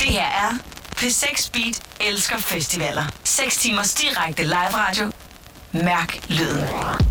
Det her er P6 Beat elsker festivaler. 6 timers direkte live radio. Mærk lyden.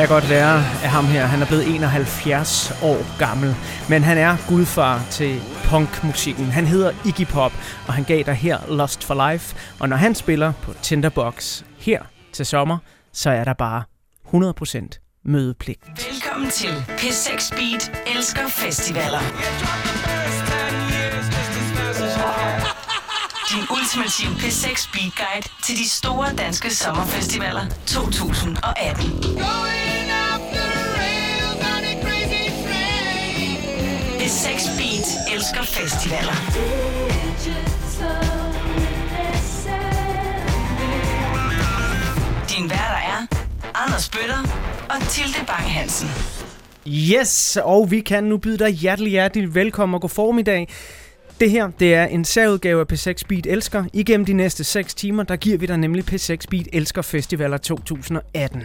Kan jeg godt lære af ham her. Han er blevet 71 år gammel, men han er gudfar til punkmusikken. Han hedder Iggy Pop, og han gav dig her Lost for Life. Og når han spiller på Tinderbox her til sommer, så er der bare 100% mødepligt. Velkommen til P6 Beat Elsker Festivaler. Din ultimative P6 Beat Guide til de store danske sommerfestivaler 2018. elsker festivaler. Din værter er Anders Bøtter og Tilde Bang Hansen. Yes, og vi kan nu byde dig hjertelig hjertelig velkommen og god formiddag det her, det er en særudgave af P6 Beat Elsker. Igennem de næste 6 timer, der giver vi dig nemlig P6 Beat Elsker Festivaler 2018.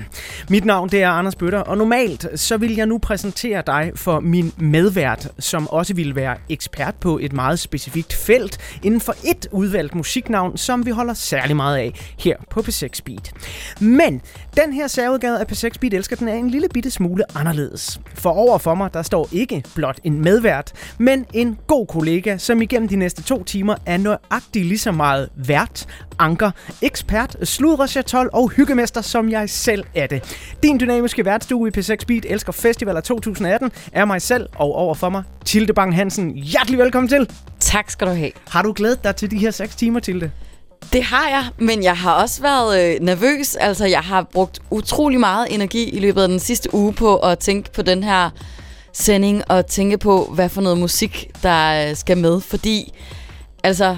Mit navn, det er Anders Bøtter, og normalt så vil jeg nu præsentere dig for min medvært, som også vil være ekspert på et meget specifikt felt inden for et udvalgt musiknavn, som vi holder særlig meget af her på P6 Beat. Men den her særudgave af P6 Beat Elsker, den er en lille bitte smule anderledes. For over for mig, der står ikke blot en medvært, men en god kollega, som igennem de næste to timer er nøjagtigt lige så meget vært, anker, ekspert, sludre, chatol og hyggemester, som jeg selv er det. Din dynamiske værtstue i P6 Beat elsker festivaler 2018 er mig selv, og overfor mig, Tilde Bang Hansen. Hjertelig velkommen til. Tak skal du have. Har du glædet dig til de her 6 timer, Tilde? Det har jeg, men jeg har også været øh, nervøs. Altså, jeg har brugt utrolig meget energi i løbet af den sidste uge på at tænke på den her sending og tænke på, hvad for noget musik, der øh, skal med. Fordi, altså,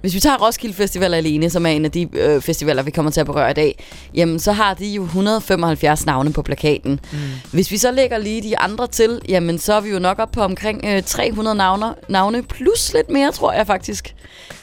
hvis vi tager Roskilde Festival alene, som er en af de øh, festivaler, vi kommer til at berøre i dag, jamen så har de jo 175 navne på plakaten. Mm. Hvis vi så lægger lige de andre til, jamen så er vi jo nok op på omkring øh, 300 navne, navne, plus lidt mere, tror jeg faktisk.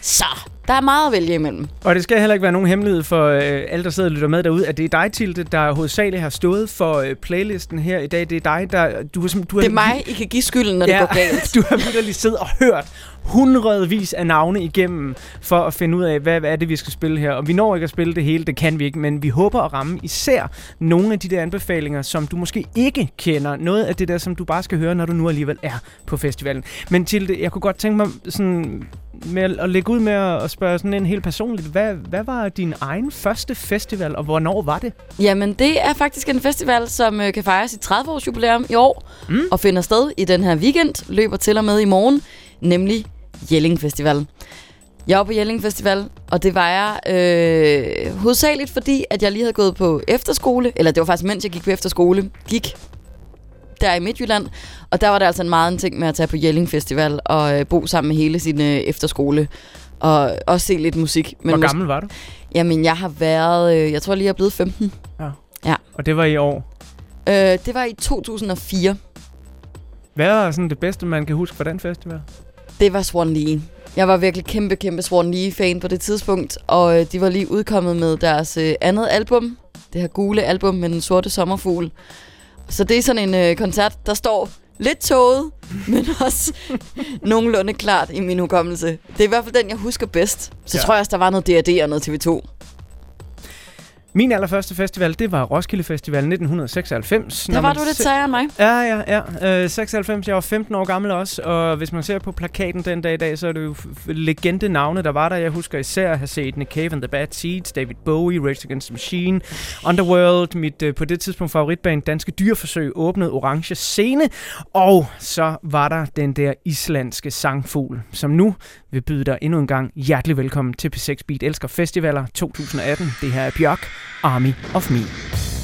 Så der er meget at vælge imellem. Og det skal heller ikke være nogen hemmelighed for øh, alle, der sidder og lytter med derude, at det er dig, Tilde, der hovedsageligt har stået for øh, playlisten her i dag. Det er dig, der... Du, har, du har, det er mig, I kan give skylden, når ja, det går galt. du har lige siddet og hørt hundredvis af navne igennem for at finde ud af, hvad, hvad er det, vi skal spille her. Og vi når ikke at spille det hele, det kan vi ikke, men vi håber at ramme især nogle af de der anbefalinger, som du måske ikke kender. Noget af det der, som du bare skal høre, når du nu alligevel er på festivalen. Men til det, jeg kunne godt tænke mig sådan med at lægge ud med at spørge sådan en helt personligt. Hvad, hvad var din egen første festival, og hvornår var det? Jamen, det er faktisk en festival, som øh, kan fejre sit 30-års jubilæum i år, mm. og finder sted i den her weekend, løber til og med i morgen, nemlig Jelling Festival. Jeg var på Jelling Festival, og det var jeg øh, hovedsageligt fordi, at jeg lige havde gået på efterskole, eller det var faktisk mens jeg gik på efterskole, gik der i Midtjylland, og der var der altså en meget en ting med at tage på Jelling Festival og øh, bo sammen med hele sin øh, efterskole, og også se lidt musik. Men Hvor gammel var du? Jamen, jeg har været, øh, jeg tror lige, jeg er blevet 15. Ja. ja. Og det var i år? Øh, det var i 2004. Hvad er sådan det bedste, man kan huske fra den festival? Det var Swan Lee. Jeg var virkelig kæmpe, kæmpe Swan Lee-fan på det tidspunkt, og øh, de var lige udkommet med deres øh, andet album, det her gule album med den sorte sommerfugl. Så det er sådan en øh, koncert, der står lidt tåget, men også nogenlunde klart i min hukommelse. Det er i hvert fald den, jeg husker bedst. Så ja. tror jeg også, der var noget D&D og noget TV2. Min allerførste festival, det var Roskilde Festival 1996. Der var du lidt sejere end mig. Ja, ja, ja. Øh, 96, jeg var 15 år gammel også, og hvis man ser på plakaten den dag i dag, så er det jo legende navne, der var der. Jeg husker især at have set Nick Cave and the Bad Seeds, David Bowie, Rage Against the Machine, Underworld, mit øh, på det tidspunkt favoritband Danske Dyrforsøg, åbnede Orange Scene, og så var der den der islandske sangfugl, som nu vil byde dig endnu en gang hjertelig velkommen til P6 Beat Elsker Festivaler 2018. Det her er Bjørk, Army of Me.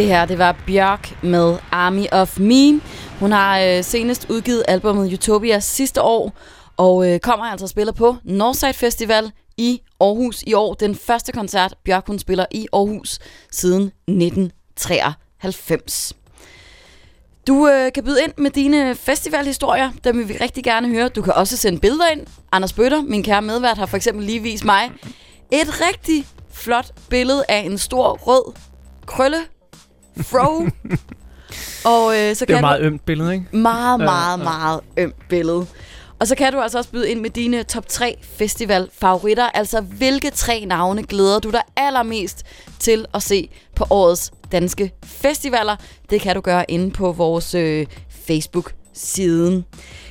Det her, det var Bjørk med Army of Me. Hun har øh, senest udgivet albumet Utopia sidste år, og øh, kommer altså og spiller på Northside Festival i Aarhus i år. Den første koncert, Bjørk hun spiller i Aarhus siden 1993. Du øh, kan byde ind med dine festivalhistorier, dem vil vi rigtig gerne høre. Du kan også sende billeder ind. Anders Bøtter, min kære medvært, har for eksempel lige vist mig et rigtig flot billede af en stor rød krølle fro. og øh, så det er et meget ømt billede, ikke? Meget, meget, ja, ja. meget ømt billede. Og så kan du altså også byde ind med dine top 3 festival favoritter. Altså, hvilke tre navne glæder du dig allermest til at se på årets danske festivaler? Det kan du gøre inde på vores øh, Facebook-siden.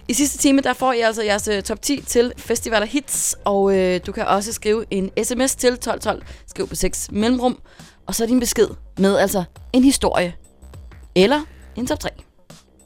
I sidste time, der får I altså jeres øh, top 10 til festivaler hits, og øh, du kan også skrive en sms til 1212, skriv på 6 mellemrum, og så din besked med altså en historie eller en top 3.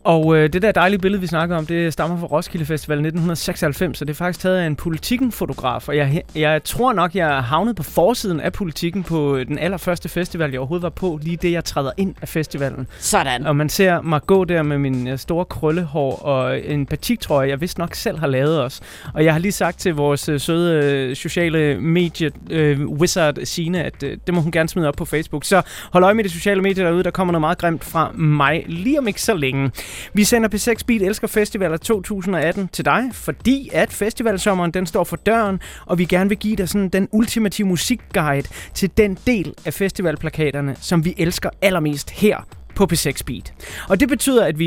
Og øh, det der dejlige billede, vi snakker om, det stammer fra Roskilde Festival 1996, så det er faktisk taget af en politikken-fotograf. Og jeg, jeg tror nok, jeg havnet på forsiden af politikken på den allerførste festival, jeg overhovedet var på, lige det, jeg træder ind af festivalen. Sådan. Og man ser mig gå der med min øh, store krøllehår og en batiktrøje, jeg vist nok selv har lavet os. Og jeg har lige sagt til vores øh, søde øh, sociale medie øh, wizard Sine, at øh, det må hun gerne smide op på Facebook. Så hold øje med de sociale medier derude, der kommer noget meget grimt fra mig lige om ikke så længe. Vi sender P6 Beat Elsker Festivaler 2018 til dig, fordi at festivalsommeren den står for døren, og vi gerne vil give dig sådan den ultimative musikguide til den del af festivalplakaterne, som vi elsker allermest her på P6 Beat. Og det betyder, at vi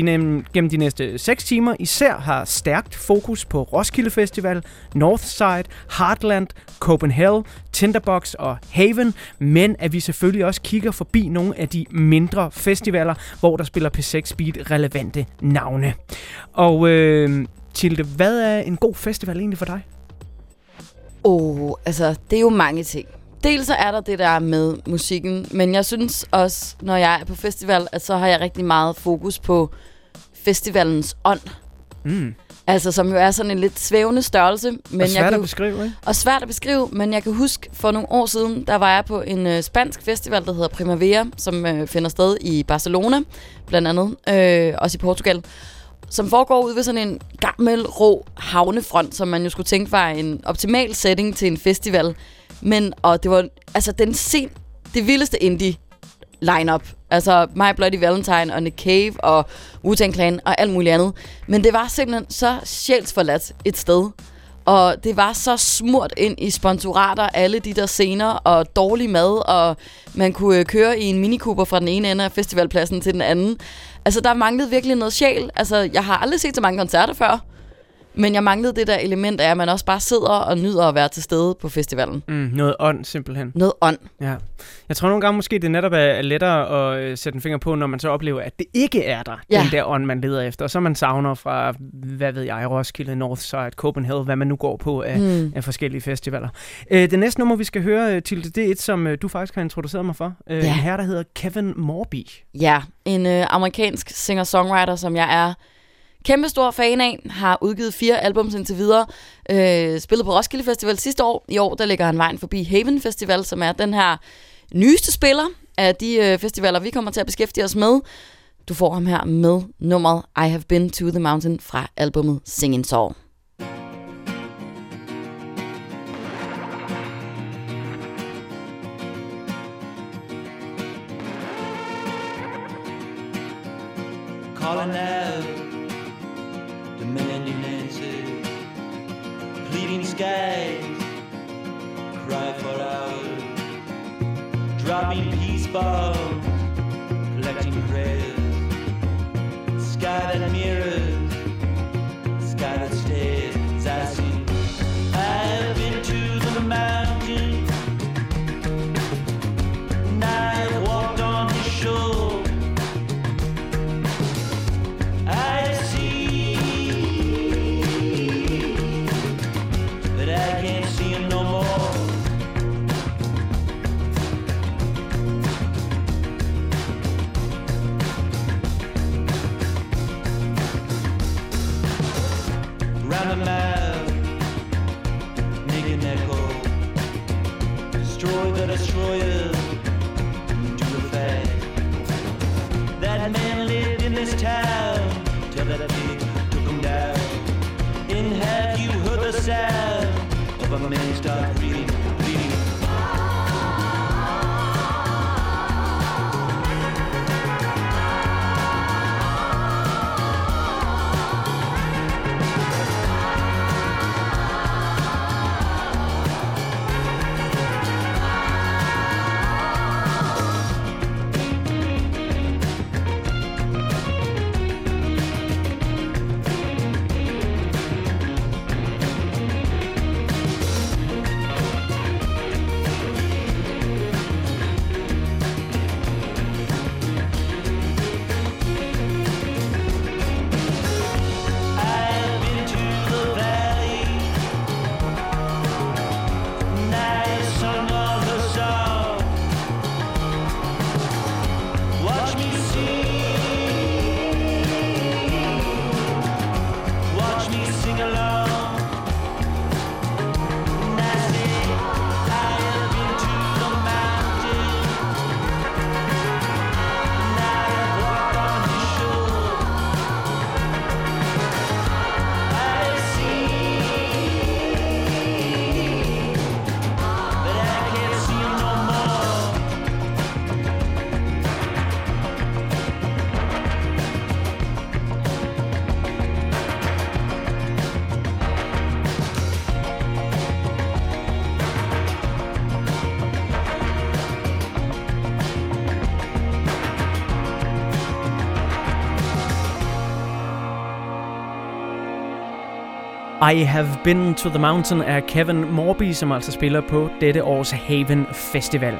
gennem de næste 6 timer især har stærkt fokus på Roskilde Festival, Northside, Heartland, Copenhagen, Tinderbox og Haven, men at vi selvfølgelig også kigger forbi nogle af de mindre festivaler, hvor der spiller P6 Beat relevante navne. Og øh, Tilde, hvad er en god festival egentlig for dig? Åh, oh, altså, det er jo mange ting. Dels så er der det der med musikken, men jeg synes også, når jeg er på festival, at så har jeg rigtig meget fokus på festivalens ånd. Mm. Altså, som jo er sådan en lidt svævende størrelse. Men og svært jeg kan, at beskrive, ikke? Og svært at beskrive, men jeg kan huske, for nogle år siden, der var jeg på en øh, spansk festival, der hedder Primavera, som øh, finder sted i Barcelona, blandt andet, øh, også i Portugal som foregår ud ved sådan en gammel, rå havnefront, som man jo skulle tænke var en optimal setting til en festival. Men, og det var, altså, den sen, det vildeste indie lineup. Altså My Bloody Valentine og Nick Cave og Wu-Tang Clan og alt muligt andet. Men det var simpelthen så sjælsforladt et sted. Og det var så smurt ind i sponsorater, alle de der scener, og dårlig mad, og man kunne øh, køre i en minikuber fra den ene ende af festivalpladsen til den anden. Altså, der manglede virkelig noget sjæl. Altså, jeg har aldrig set så mange koncerter før. Men jeg manglede det der element af, at man også bare sidder og nyder at være til stede på festivalen. Mm, noget ånd, simpelthen. Noget ånd. Ja. Jeg tror nogle gange måske, det netop er lettere at øh, sætte en finger på, når man så oplever, at det ikke er der, ja. den der ånd, man leder efter. Og så man savner fra, hvad ved jeg, Roskilde, Northside, Copenhagen, hvad man nu går på af, mm. af forskellige festivaler. Øh, det næste nummer, vi skal høre, øh, til det er et, som øh, du faktisk har introduceret mig for. Øh, ja. En her, der hedder Kevin Morby. Ja, en øh, amerikansk singer-songwriter, som jeg er kæmpe stor fan af, har udgivet fire albums indtil videre, øh, spillet på Roskilde Festival sidste år. I år, der ligger han vejen forbi Haven Festival, som er den her nyeste spiller af de øh, festivaler, vi kommer til at beskæftige os med. Du får ham her med nummeret I Have Been to the Mountain fra albumet Singing Soul. calling out skies, cry for hours, dropping peace bombs, collecting prayers, sky that mirrors, Make an echo. Destroy the destroyer, do the fact. That man lived in this town till that pig took him down. And have you heard the sound? I Have Been to the Mountain er Kevin Morby, som altså spiller på dette års Haven Festival.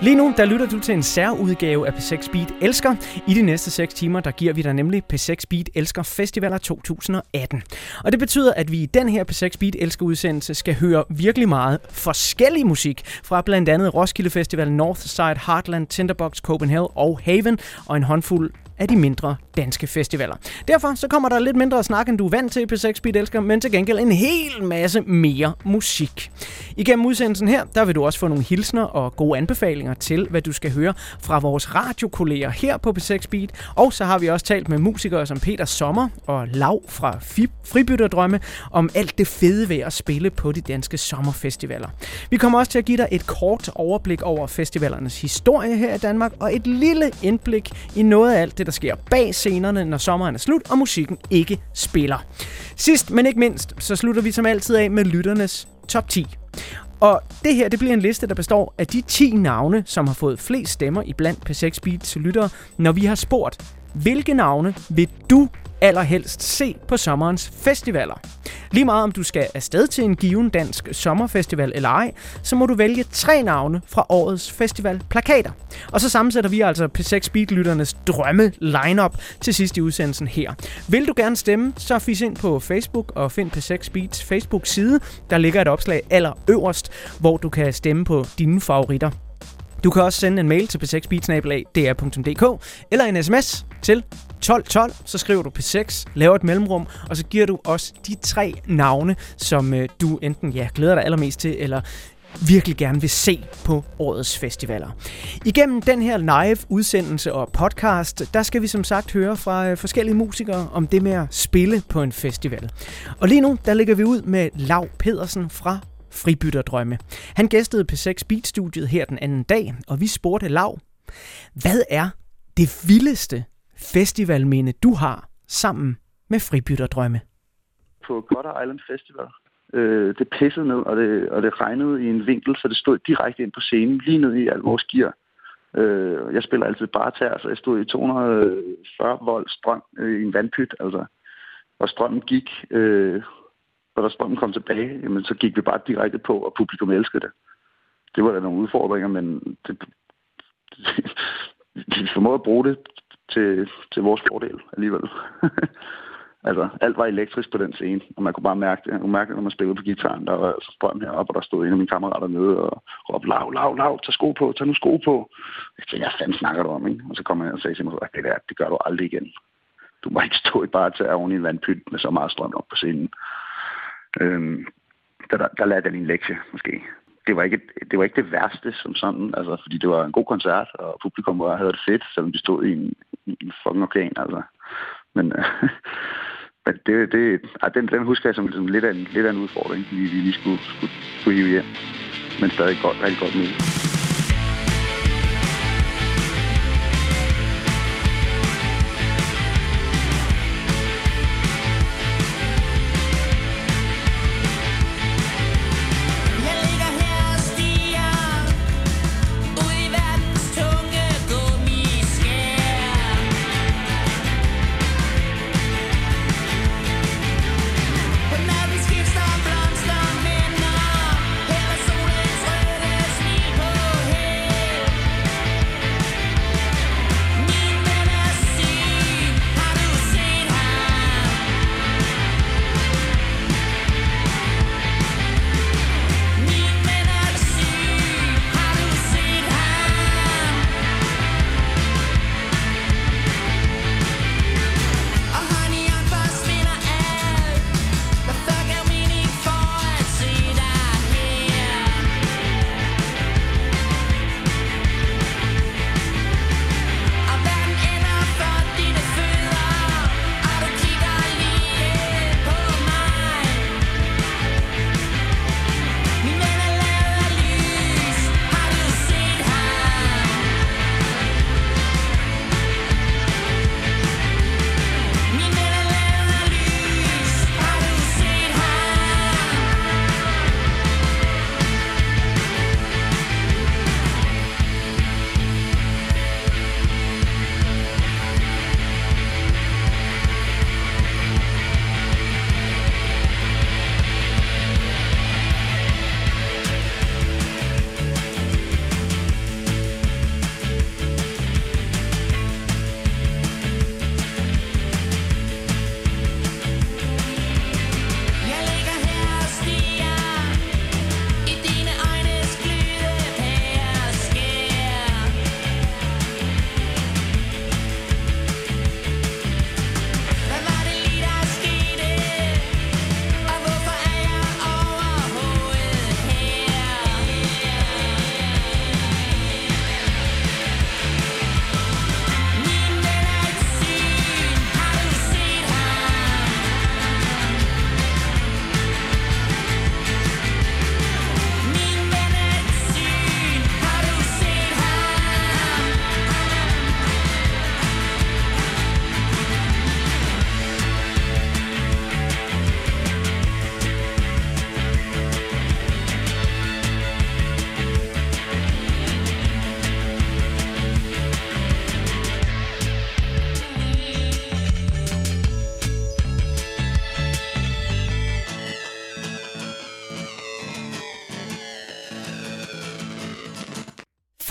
Lige nu, der lytter du til en særudgave af P6 Beat Elsker. I de næste 6 timer, der giver vi dig nemlig P6 Beat Elsker Festivaler 2018. Og det betyder, at vi i den her P6 Beat Elsker udsendelse skal høre virkelig meget forskellig musik fra blandt andet Roskilde Festival, Northside, Heartland, Tinderbox, Copenhagen og Haven, og en håndfuld af de mindre danske festivaler. Derfor så kommer der lidt mindre snak, end du er vant til på 6 Beat Elsker, men til gengæld en hel masse mere musik. Igennem udsendelsen her, der vil du også få nogle hilsner og gode anbefalinger til, hvad du skal høre fra vores radiokolleger her på P6 Beat. Og så har vi også talt med musikere som Peter Sommer og Lav fra Fribytterdrømme om alt det fede ved at spille på de danske sommerfestivaler. Vi kommer også til at give dig et kort overblik over festivalernes historie her i Danmark og et lille indblik i noget af alt det, der sker bag scenerne, når sommeren er slut, og musikken ikke spiller. Sidst, men ikke mindst, så slutter vi som altid af med lytternes top 10. Og det her, det bliver en liste, der består af de 10 navne, som har fået flest stemmer i blandt P6 Beats lyttere, når vi har spurgt, hvilke navne vil du allerhelst se på sommerens festivaler. Lige meget om du skal afsted til en given dansk sommerfestival eller ej, så må du vælge tre navne fra årets festivalplakater. Og så sammensætter vi altså P6 Speed-lytternes drømme lineup til sidst i udsendelsen her. Vil du gerne stemme, så fis ind på Facebook og find P6 Speeds Facebook-side. Der ligger et opslag aller øverst, hvor du kan stemme på dine favoritter. Du kan også sende en mail til p6beatsnabelag.dr.dk eller en sms til 1212, så skriver du P6, laver et mellemrum, og så giver du os de tre navne, som øh, du enten ja, glæder dig allermest til, eller virkelig gerne vil se på årets festivaler. Igennem den her live udsendelse og podcast, der skal vi som sagt høre fra øh, forskellige musikere om det med at spille på en festival. Og lige nu, der ligger vi ud med Lav Pedersen fra Fribytterdrømme. Han gæstede P6 Beat-studiet her den anden dag, og vi spurgte Lav, hvad er det vildeste festivalminde, du har sammen med Fribytterdrømme? På Cutter Island Festival. Øh, det pissede ned, og det, og det regnede i en vinkel, så det stod direkte ind på scenen, lige ned i al vores gear. Øh, jeg spiller altid bare tær, så jeg stod i 240 volt strøm øh, i en vandpyt, altså. Og strømmen gik, øh, og da strømmen kom tilbage, jamen, så gik vi bare direkte på, og publikum elskede det. Det var da nogle udfordringer, men det, det, vi formåede at bruge det til, til vores fordel alligevel. altså, alt var elektrisk på den scene, og man kunne bare mærke det. Man kunne mærke det, når man spillede på gitaren. Der var altså strøm heroppe, og der stod en af mine kammerater nede og råbte, lav, lav, lav, tag sko på, tag nu sko på. Jeg tænkte, hvad fanden snakker du om, ikke? Og så kom jeg og sagde til mig, det der, det gør du aldrig igen. Du må ikke stå i bare til oven i en vandpyt med så meget strøm op på scenen. Øhm, der, der, der lærte jeg en lektie, måske det var, ikke, det var ikke det værste som sådan, altså, fordi det var en god koncert, og publikum var, havde det fedt, selvom de stod i en, i en fucking orkan, altså. Men, øh, men det, det, ah, den, den husker jeg som, som lidt, af en, lidt af en udfordring, vi, vi lige skulle, skulle, skulle hive hjem. Men stadig godt, rigtig godt med.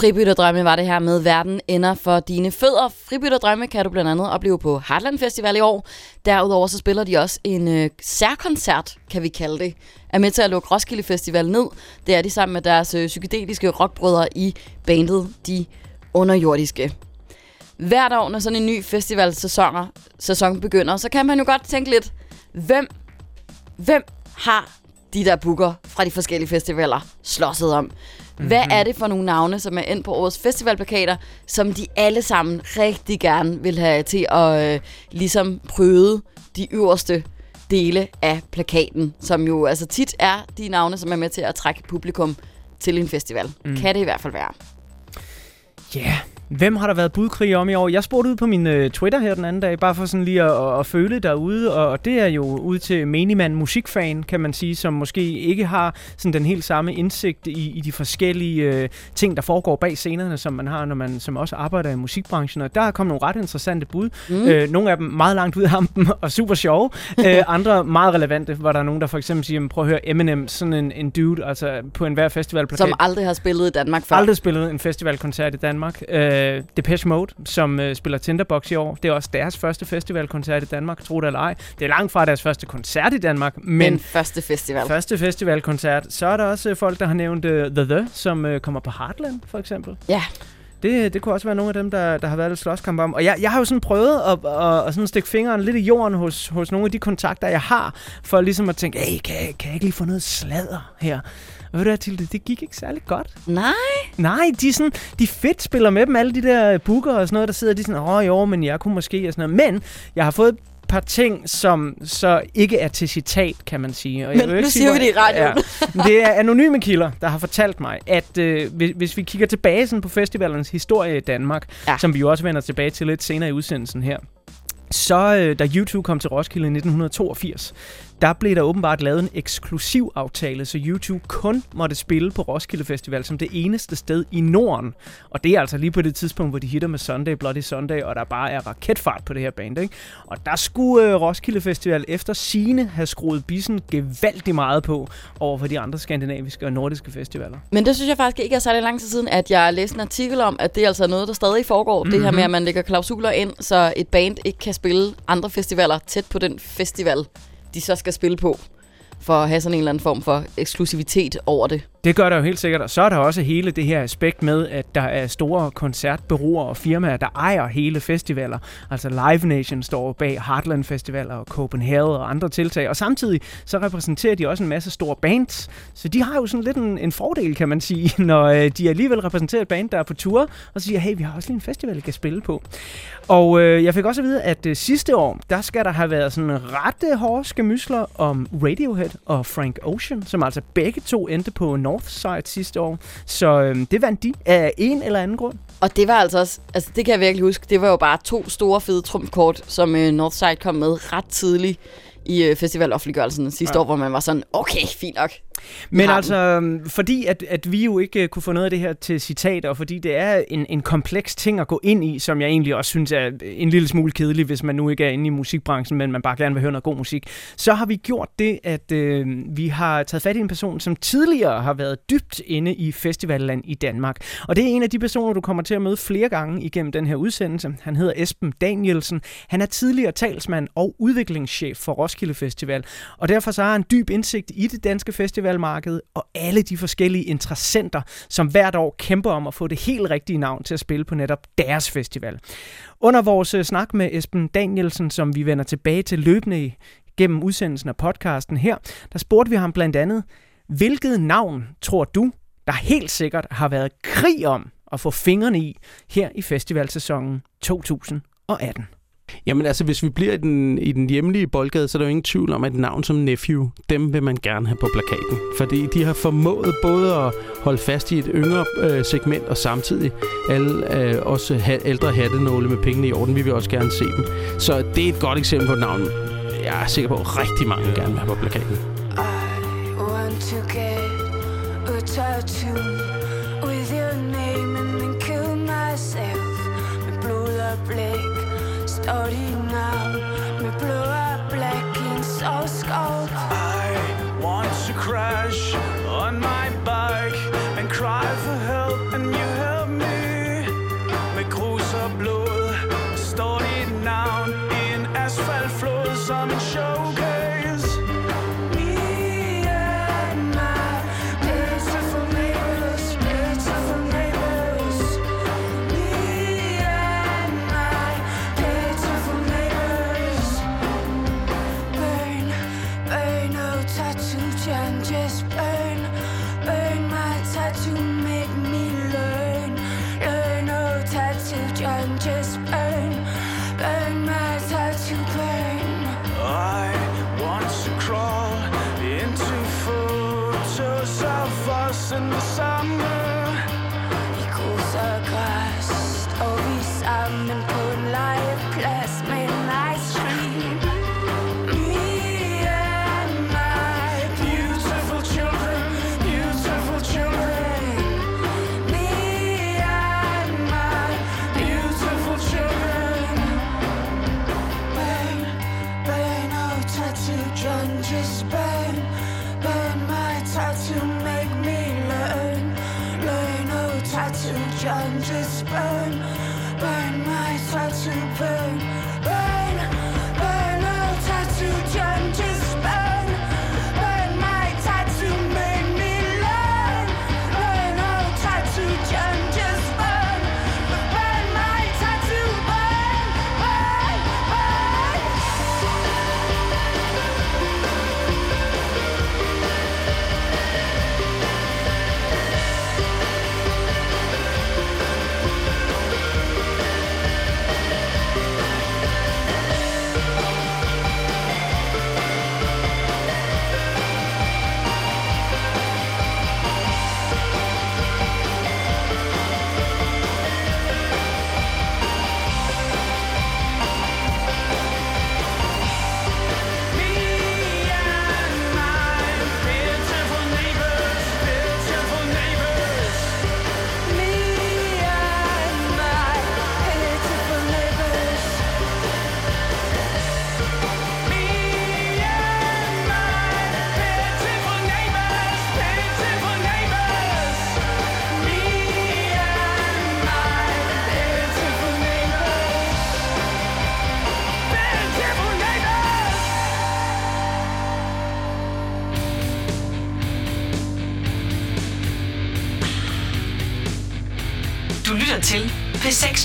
Fribytterdrømme var det her med Verden ender for dine fødder. Fribytterdrømme kan du blandt andet opleve på Heartland Festival i år. Derudover så spiller de også en øh, særkoncert, kan vi kalde det. Er med til at lukke Roskilde Festival ned. Det er de sammen med deres øh, psykedeliske rockbrødre i bandet De Underjordiske. Hvert år, når sådan en ny festivalsæson sæson begynder, så kan man jo godt tænke lidt, hvem, hvem har de der booker fra de forskellige festivaler slåsset om? Hvad Mhm. er det for nogle navne, som er ind på årets festivalplakater, som de alle sammen rigtig gerne vil have til at øh, ligesom prøve de øverste dele af plakaten, som jo altså tit er de navne, som er med til at trække publikum til en festival. Mm. Kan det i hvert fald være. Ja, yeah. Hvem har der været budkrig om i år? Jeg spurgte ud på min øh, Twitter her den anden dag, bare for sådan lige at, at, føle derude, og, og det er jo ud til menigmand musikfan, kan man sige, som måske ikke har sådan den helt samme indsigt i, i de forskellige øh, ting, der foregår bag scenerne, som man har, når man som også arbejder i musikbranchen, og der er kommet nogle ret interessante bud. Mm. Øh, nogle af dem meget langt ud af hampen og super sjove, øh, andre meget relevante, hvor der er nogen, der for eksempel siger, "Men prøv at høre Eminem, sådan en, en dude, altså på enhver festivalplakat. Som aldrig har spillet i Danmark før. Aldrig spillet en festivalkoncert i Danmark. Øh, Depeche Mode, som øh, spiller Tinderbox i år, det er også deres første festivalkoncert i Danmark, tro det eller ej. Det er langt fra deres første koncert i Danmark, men, Men første festival. første festivalkoncert. Så er der også øh, folk, der har nævnt uh, The The, som øh, kommer på Heartland, for eksempel. Ja. Det, det kunne også være nogle af dem, der, der har været lidt slåskamp om. Og jeg, jeg har jo sådan prøvet at, at, at sådan stikke fingeren lidt i jorden hos, hos nogle af de kontakter, jeg har, for ligesom at tænke, hey, kan, kan jeg ikke lige få noget sladder her? Og ved du Tilde, det gik ikke særlig godt. Nej. Nej, de, er sådan, de fedt spiller med dem, alle de der booker og sådan noget, der sidder de sådan, åh jo, men jeg kunne måske og sådan noget. Men jeg har fået et par ting, som så ikke er til citat, kan man sige. Og jeg Men nu sige, siger vi det i radioen. Ja. Det er anonyme kilder, der har fortalt mig, at øh, hvis, hvis vi kigger tilbage sådan på festivalernes historie i Danmark, ja. som vi jo også vender tilbage til lidt senere i udsendelsen her, så øh, da YouTube kom til Roskilde i 1982, der blev der åbenbart lavet en eksklusiv aftale, så YouTube kun måtte spille på Roskilde Festival som det eneste sted i Norden. Og det er altså lige på det tidspunkt, hvor de hitter med Sunday, Bloody Sunday, og der bare er raketfart på det her band. Ikke? Og der skulle øh, Roskilde Festival efter sine have skruet bissen gevaldigt meget på over for de andre skandinaviske og nordiske festivaler. Men det synes jeg faktisk ikke er særlig lang tid siden, at jeg læste en artikel om, at det er altså noget, der stadig foregår. Mm-hmm. Det her med, at man lægger klausuler ind, så et band ikke kan spille andre festivaler tæt på den festival, de så skal spille på, for at have sådan en eller anden form for eksklusivitet over det. Det gør der jo helt sikkert, og så er der også hele det her aspekt med, at der er store koncertbureauer og firmaer, der ejer hele festivaler. Altså Live Nation står bag Heartland Festivaler og Copenhagen og andre tiltag, og samtidig så repræsenterer de også en masse store bands, så de har jo sådan lidt en, en fordel, kan man sige, når øh, de alligevel repræsenterer et band, der er på tur, og siger, hey, vi har også lige en festival, vi kan spille på. Og øh, jeg fik også at vide, at øh, sidste år, der skal der have været sådan ret hårde skamysler om Radiohead og Frank Ocean, som altså begge to endte på Northside sidste år. Så øh, det vandt de af en eller anden grund. Og det var altså også, altså det kan jeg virkelig huske, det var jo bare to store fede trumfkort, som øh, Northside kom med ret tidligt i øh, festivaloffentliggørelsen sidste Ja. år, hvor man var sådan, okay, fint nok. Men altså, fordi at, at vi jo ikke øh, kunne få noget af det her til citat, og fordi det er en, en kompleks ting at gå ind i, som jeg egentlig også synes er en lille smule kedelig, hvis man nu ikke er inde i musikbranchen, men man bare gerne vil høre noget god musik, så har vi gjort det, at øh, vi har taget fat i en person, som tidligere har været dybt inde i festivalland i Danmark. Og det er en af de personer, du kommer til at møde flere gange igennem den her udsendelse. Han hedder Esben Danielsen. Han er tidligere talsmand og udviklingschef for Roskilde Festival, og derfor så har han dyb indsigt i det danske festivalmarked og alle de forskellige interessenter, som hvert år kæmper om at få det helt rigtige navn til at spille på netop deres festival. Under vores øh, snak med Esben Danielsen, som vi vender tilbage til løbende gennem udsendelsen af podcasten her, der spurgte vi ham blandt andet, hvilket navn tror du, der helt sikkert har været krig om at få fingrene i her i festivalsæsonen 2018? Jamen altså, hvis vi bliver i den, i den hjemlige boldgade, så er der jo ingen tvivl om, at et navn som Nephew, dem vil man gerne have på plakaten. Fordi de har formået både at holde fast i et yngre øh, segment, og samtidig alle øh, også ha- ældre hattenåle med pengene i orden. Vi vil også gerne se dem. Så det er et godt eksempel på et navn, jeg er sikker på, at rigtig mange gerne vil have på plakaten. I want to get a tattoo with your name and then kill myself med blod og blæk står de navn Med blå og black jeans og skov I want to crash on my bike And cry for help and you help me. Med grus og blod står dit navn I en asfaltflod som en show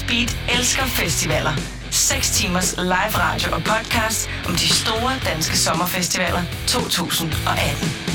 Beat elsker festivaler. 6 timers live radio og podcast om de store danske sommerfestivaler 2018.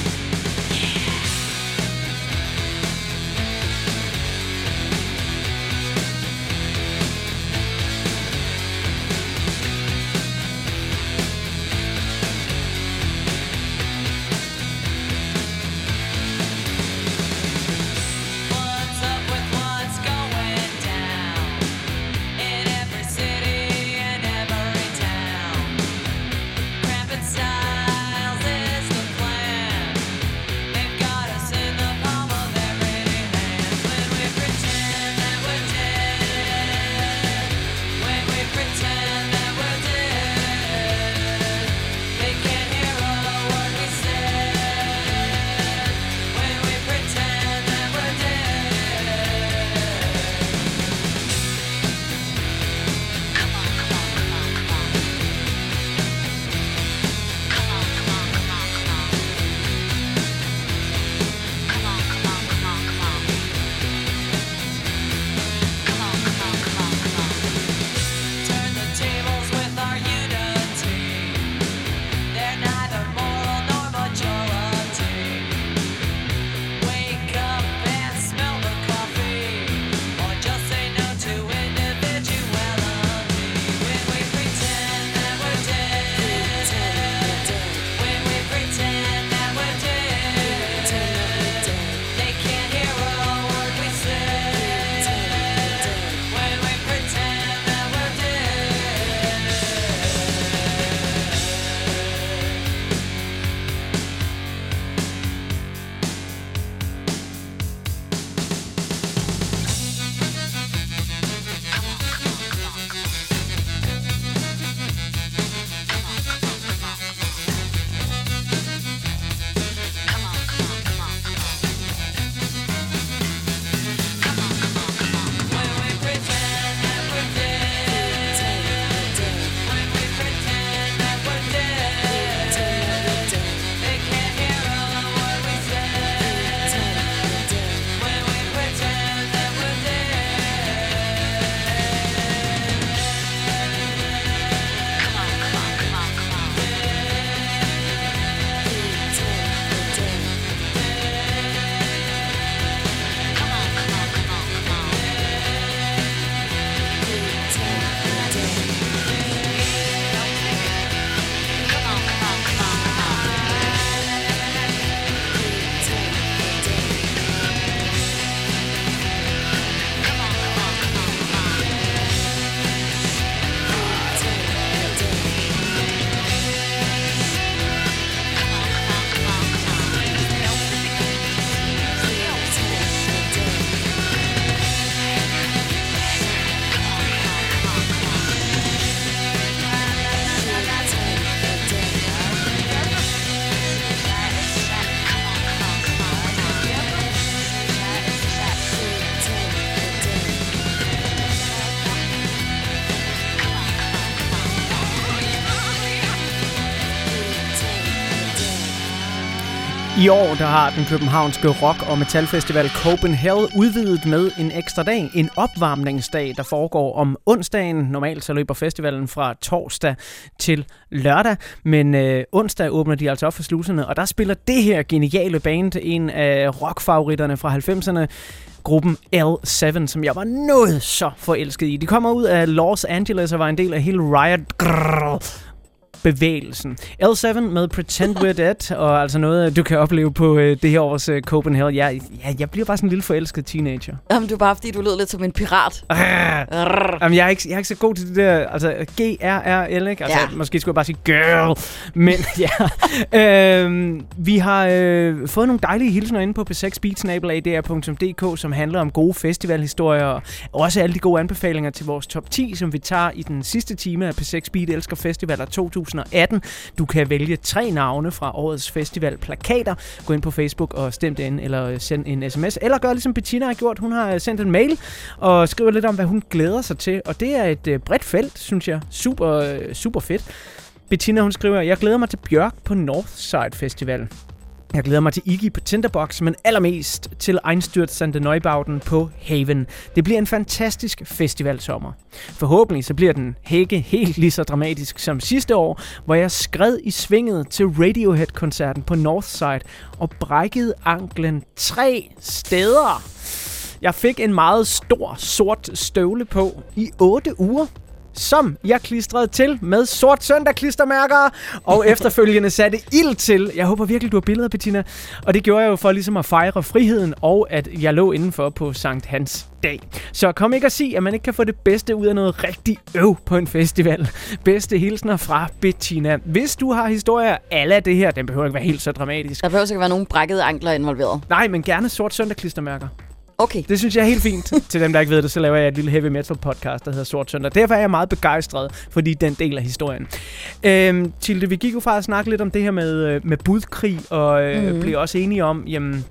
I år der har den københavnske rock- og metalfestival Copenhagen udvidet med en ekstra dag, en opvarmningsdag, der foregår om onsdagen. Normalt så løber festivalen fra torsdag til lørdag, men øh, onsdag åbner de altså op for sluserne, og der spiller det her geniale band, en af rockfavoritterne fra 90'erne, gruppen L7, som jeg var noget så forelsket i. De kommer ud af Los Angeles og var en del af hele Riot bevægelsen. L7 med Pretend We're Dead, og altså noget, du kan opleve på øh, det her års øh, Copenhagen. Jeg, ja, jeg bliver bare sådan en lille forelsket teenager. Jamen, det var bare, fordi du lød lidt som en pirat. Arr. Jamen, jeg er, ikke, jeg er ikke så god til det der, altså G-R-R-L, ikke? Altså, Ja. måske skulle jeg bare sige girl. Men ja, øhm, vi har øh, fået nogle dejlige hilsner inde på p6beatsnabelag.dr.dk, som handler om gode festivalhistorier, og også alle de gode anbefalinger til vores top 10, som vi tager i den sidste time af P6 Beat Elsker Festivaler 2018. Du kan vælge tre navne fra årets festivalplakater. Gå ind på Facebook og stem den, ind, eller send en sms, eller gør ligesom Bettina har gjort. Hun har sendt en mail og skriver lidt om, hvad hun glæder sig til, og det er et øh, bredt felt, synes jeg. Super, øh, super fedt. Bettina, hun skriver, jeg glæder mig til Bjørk på Northside Festival. Jeg glæder mig til Iggy på Tinderbox, men allermest til Einstürzende Neubauten på Haven. Det bliver en fantastisk festivalsommer. Forhåbentlig så bliver den hække helt lige så dramatisk som sidste år, hvor jeg skred i svinget til Radiohead-koncerten på Northside og brækkede anklen tre steder. Jeg fik en meget stor sort støvle på i 8 uger som jeg klistrede til med sort søndag klistermærker, og efterfølgende satte ild til. Jeg håber virkelig, du har billeder, Bettina. Og det gjorde jeg jo for ligesom at fejre friheden, og at jeg lå indenfor på Sankt Hans dag. Så kom ikke og sig, at man ikke kan få det bedste ud af noget rigtig øv på en festival. Bedste hilsner fra Bettina. Hvis du har historier alle af det her, den behøver ikke være helt så dramatisk. Der behøver ikke være nogen brækkede ankler involveret. Nej, men gerne sort søndag klistermærker. Okay. Det synes jeg er helt fint. Til dem, der ikke ved det, så laver jeg et lille heavy metal podcast, der hedder Sort Søndag. Derfor er jeg meget begejstret, fordi den del af historien. Øhm, Tilde, vi gik jo fra at snakke lidt om det her med, øh, med budkrig, og øh, mm. blev også enige om, jamen,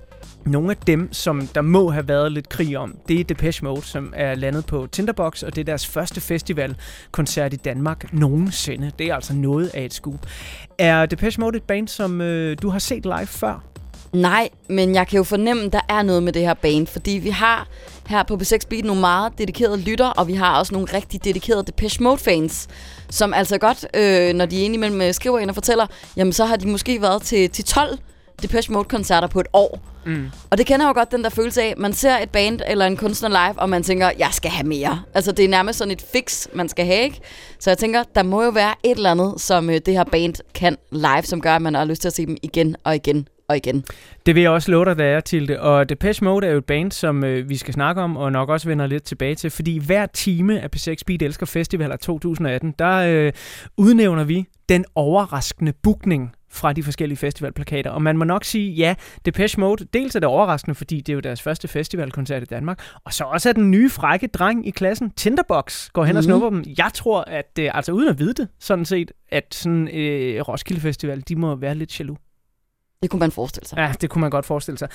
nogle af dem, som der må have været lidt krig om, det er Depeche Mode, som er landet på Tinderbox, og det er deres første festivalkoncert i Danmark nogensinde. Det er altså noget af et scoop. Er Depeche Mode et band, som øh, du har set live før? Nej, men jeg kan jo fornemme, at der er noget med det her band, fordi vi har her på B6 Beat nogle meget dedikerede lytter, og vi har også nogle rigtig dedikerede Depeche Mode-fans, som altså godt, øh, når de indimellem øh, skriver ind og fortæller, jamen så har de måske været til, til 12 Depeche Mode-koncerter på et år. Mm. Og det kender jeg jo godt den der følelse af, man ser et band eller en kunstner live, og man tænker, jeg skal have mere. Altså det er nærmest sådan et fix, man skal have, ikke? Så jeg tænker, der må jo være et eller andet, som øh, det her band kan live, som gør, at man har lyst til at se dem igen og igen og igen. Det vil jeg også love dig, der er til det. Og Depeche Mode er jo et band, som øh, vi skal snakke om, og nok også vender lidt tilbage til. Fordi hver time af P6 Beat Elsker Festivaler 2018, der øh, udnævner vi den overraskende bookning fra de forskellige festivalplakater. Og man må nok sige, ja, Depeche Mode, dels er det overraskende, fordi det er jo deres første festivalkoncert i Danmark, og så også er den nye frække dreng i klassen, Tinderbox, går hen mm. og Mhm. snupper dem. Jeg tror, at, øh, altså uden at vide det, sådan set, at sådan øh, Roskilde Festival, de må være lidt jaloux. Det kunne man forestille sig. Ja, det kunne man godt forestille sig.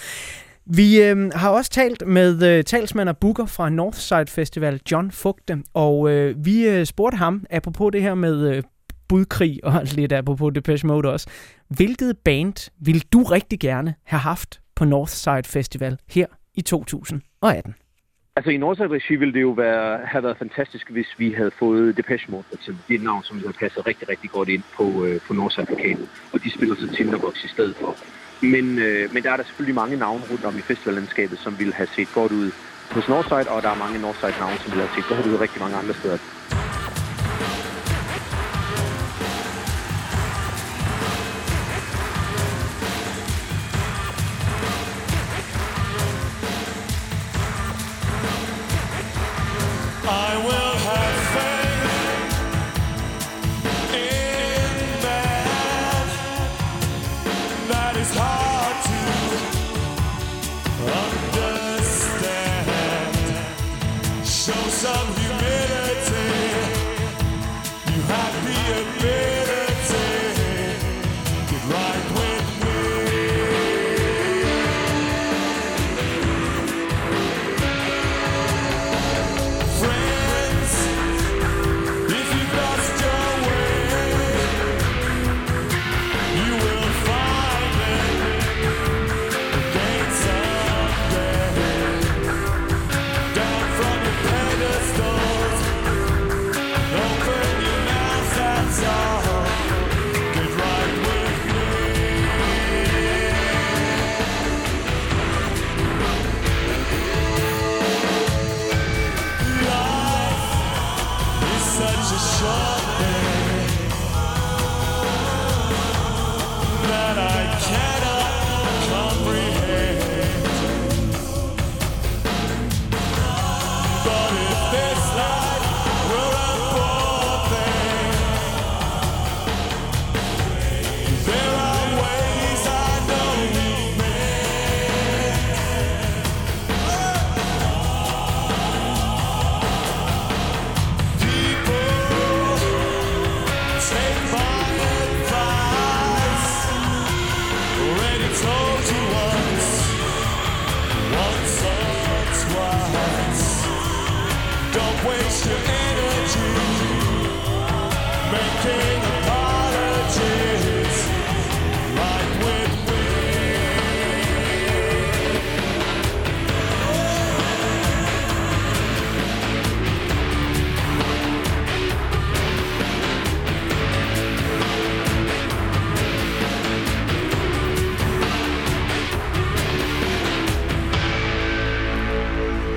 Vi øh, har også talt med øh, talsmand og booker fra Northside Festival, John Fugte, og øh, vi øh, spurgte ham, apropos det her med øh, budkrig, og lidt apropos Depeche Mode også, hvilket band vil du rigtig gerne have haft på Northside Festival her i 2018? Altså i Nordsjælland-regi ville det jo være, have været fantastisk, hvis vi havde fået Depeche Mode for eksempel. Det er et navn, som havde passet rigtig, rigtig godt ind på, øh, på Nordsjælland og de spiller så Tinderbox i stedet for. Men, øh, men der er der selvfølgelig mange navne rundt om i festivallandskabet, som ville have set godt ud hos Northside, og der er mange Northside-navne, som ville have set godt ud rigtig mange andre steder. I will have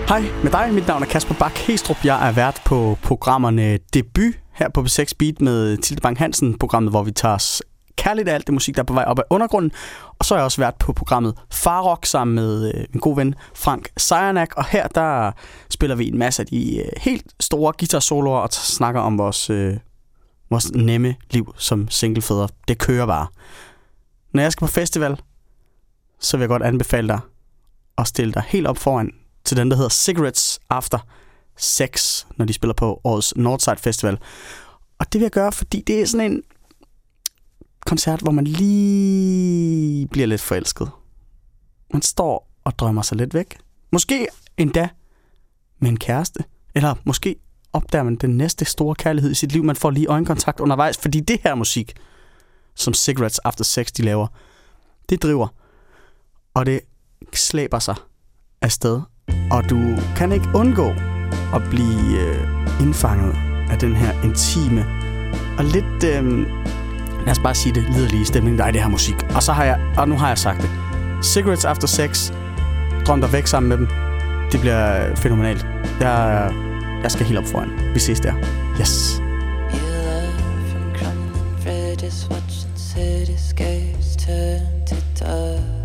Hej med dig, mit navn er Kasper Bak Hestrup. Jeg er vært på programmerne Debut her på B6 Beat med Tilde Bang Hansen, programmet, hvor vi tager os kærligt af alt det musik, der er på vej op af undergrunden. Og så er jeg også vært på programmet Farrock sammen med øh, min gode ven Frank Sejernak. Og her der spiller vi en masse af de øh, helt store guitar-soloer og snakker om vores, øh, vores nemme liv som singlefædre. Det kører bare. Når jeg skal på festival, så vil jeg godt anbefale dig at stille dig helt op foran til den, der hedder Cigarettes After Sex, når de spiller på årets Northside Festival. Og det vil jeg gøre, fordi det er sådan en koncert, hvor man lige bliver lidt forelsket. Man står og drømmer sig lidt væk. Måske endda med en kæreste. Eller måske opdager man den næste store kærlighed i sit liv. Man får lige øjenkontakt undervejs, fordi det her musik, som Cigarettes After Sex de laver, det driver. Og det slæber sig afsted. Og du kan ikke undgå at blive øh, indfanget af den her intime og lidt, øh, lad os bare sige det, liderlige stemning, der er i det her musik. Og så har jeg, og nu har jeg sagt det. Cigarettes After Sex, drøm dig væk sammen med dem. Det bliver øh, fænomenalt. Jeg, øh, jeg skal helt op foran. Vi ses der. Yes. Watching cityscapes turn to dust.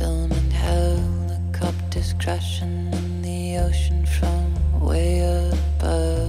Filming helicopters crashing in the ocean from way above.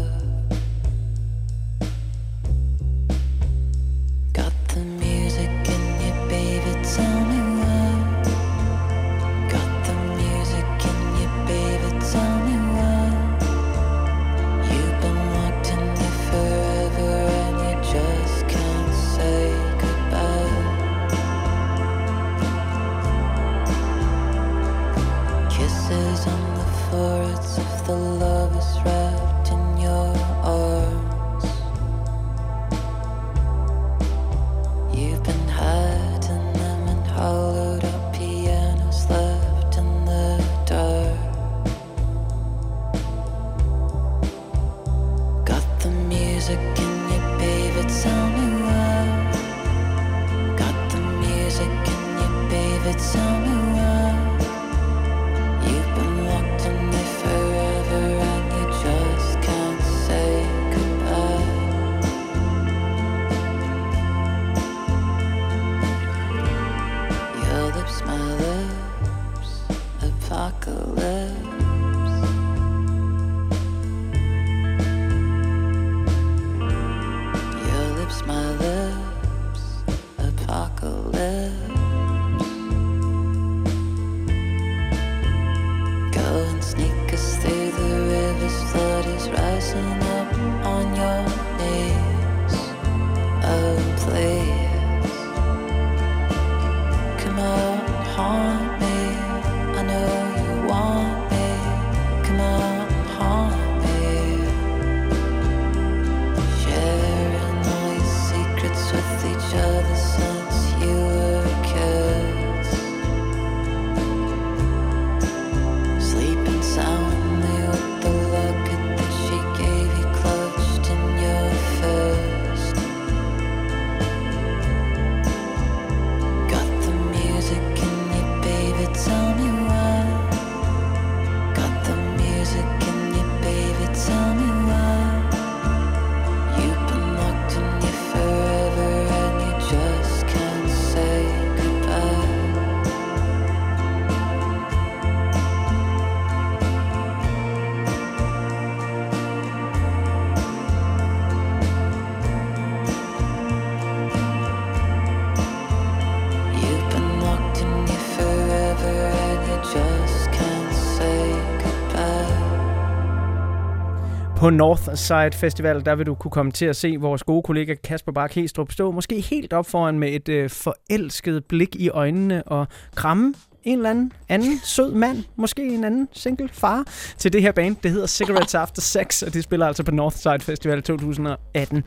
På Northside Festival, der vil du kunne komme til at se vores gode kollega Kasper Bak Hestrup stå måske helt op foran med et øh, forelsket blik i øjnene og kramme en eller anden anden sød mand, måske en anden single far, til det her band. Det hedder Cigarettes After Sex, og det spiller altså på Northside Festival 2018.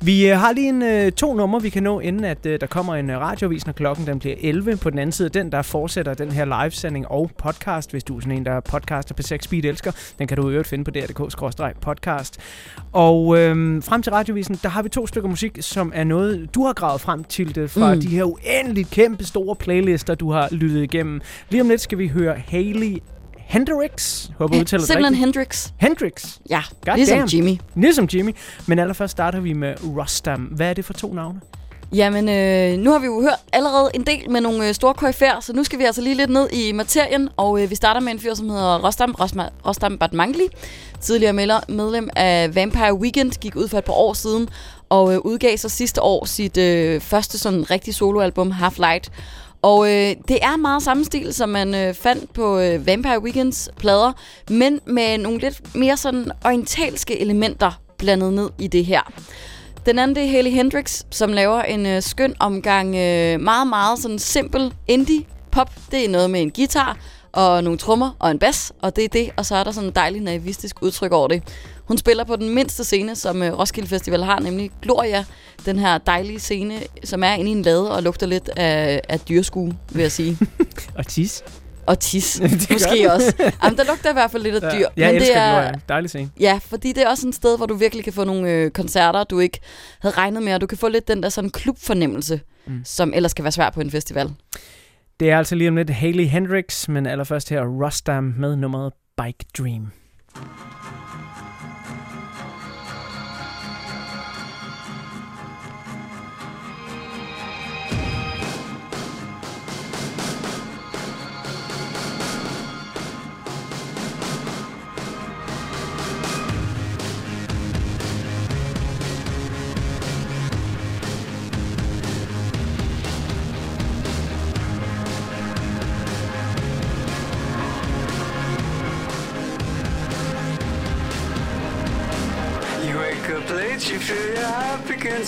Vi øh, har lige en, øh, to numre, vi kan nå, inden at øh, der kommer en radiovis, når klokken den bliver 11. På den anden side, den der fortsætter den her livesending og podcast, hvis du er sådan en, der podcaster på 6 Speed elsker. Den kan du i øvrigt finde på dr.dk-podcast. Og øh, frem til radiovisen, der har vi to stykker musik, som er noget, du har gravet frem til det fra mm. de her uendeligt kæmpe store playlister, du har lyttet igennem sammen. Lige om lidt skal vi høre Hailey Hendrix. Håber, jeg udtaler det Simpelthen rigtigt. Hendrix. Hendrix. Ja, God ligesom damn. Jimmy. Ligesom Jimmy. Men allerførst starter vi med Rustam. Hvad er det for to navne? Jamen, øh, nu har vi jo hørt allerede en del med nogle øh, store koryfærer, så nu skal vi altså lige lidt ned i materien, og øh, vi starter med en fyr, som hedder Rostam, Rosma, Rostam Batmangli, tidligere medlem af Vampire Weekend, gik ud for et par år siden, og øh, udgav så sidste år sit øh, første sådan rigtig soloalbum, Half Light. Og øh, det er meget samme stil, som man øh, fandt på øh, Vampire Weekends plader, men med nogle lidt mere sådan orientalske elementer blandet ned i det her. Den anden det er Haley Hendrix, som laver en øh, skøn omgang øh, meget, meget sådan simpel indie pop. Det er noget med en guitar og nogle trommer og en bas, og det er det. Og så er der sådan en dejlig naivistisk udtryk over det. Hun spiller på den mindste scene, som øh, Roskilde Festival har, nemlig Gloria. Den her dejlige scene, som er inde i en lade og lugter lidt af, af dyrskue, vil jeg sige. Og tis. og tis, Det måske den. også. Jamen, der lugter i hvert fald lidt af dyr. Jeg elsker det er, Gloria. Dejlig scene. Ja, fordi det er også et sted, hvor du virkelig kan få nogle øh, koncerter, du ikke havde regnet med, og du kan få lidt den der sådan klubfornemmelse, Mm. som ellers kan være svær på en festival. Det er altså lige om lidt Hailey Hendrix, men allerførst her Rustam med nummeret Bike Dream. You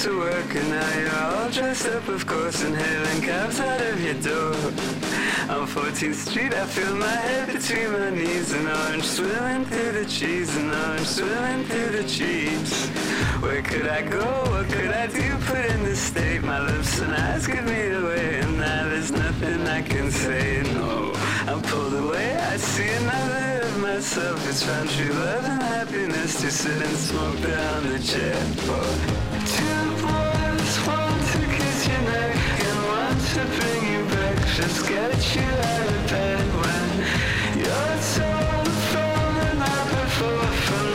to work And now you're all dressed up, of course Inhaling cabs out of your door. On 14th Street, I feel my head between my knees. An orange swimming through the trees An orange swimming through the trees Where could I go, what could I do, put in this state. My lips and eyes give me away And now there's nothing I can say, no I'm pulled away, I see another It's found true love and happiness To sit and smoke down the chair for Two boys, one to kiss your neck And one to bring you breakfast Get you out of bed when You're so the night before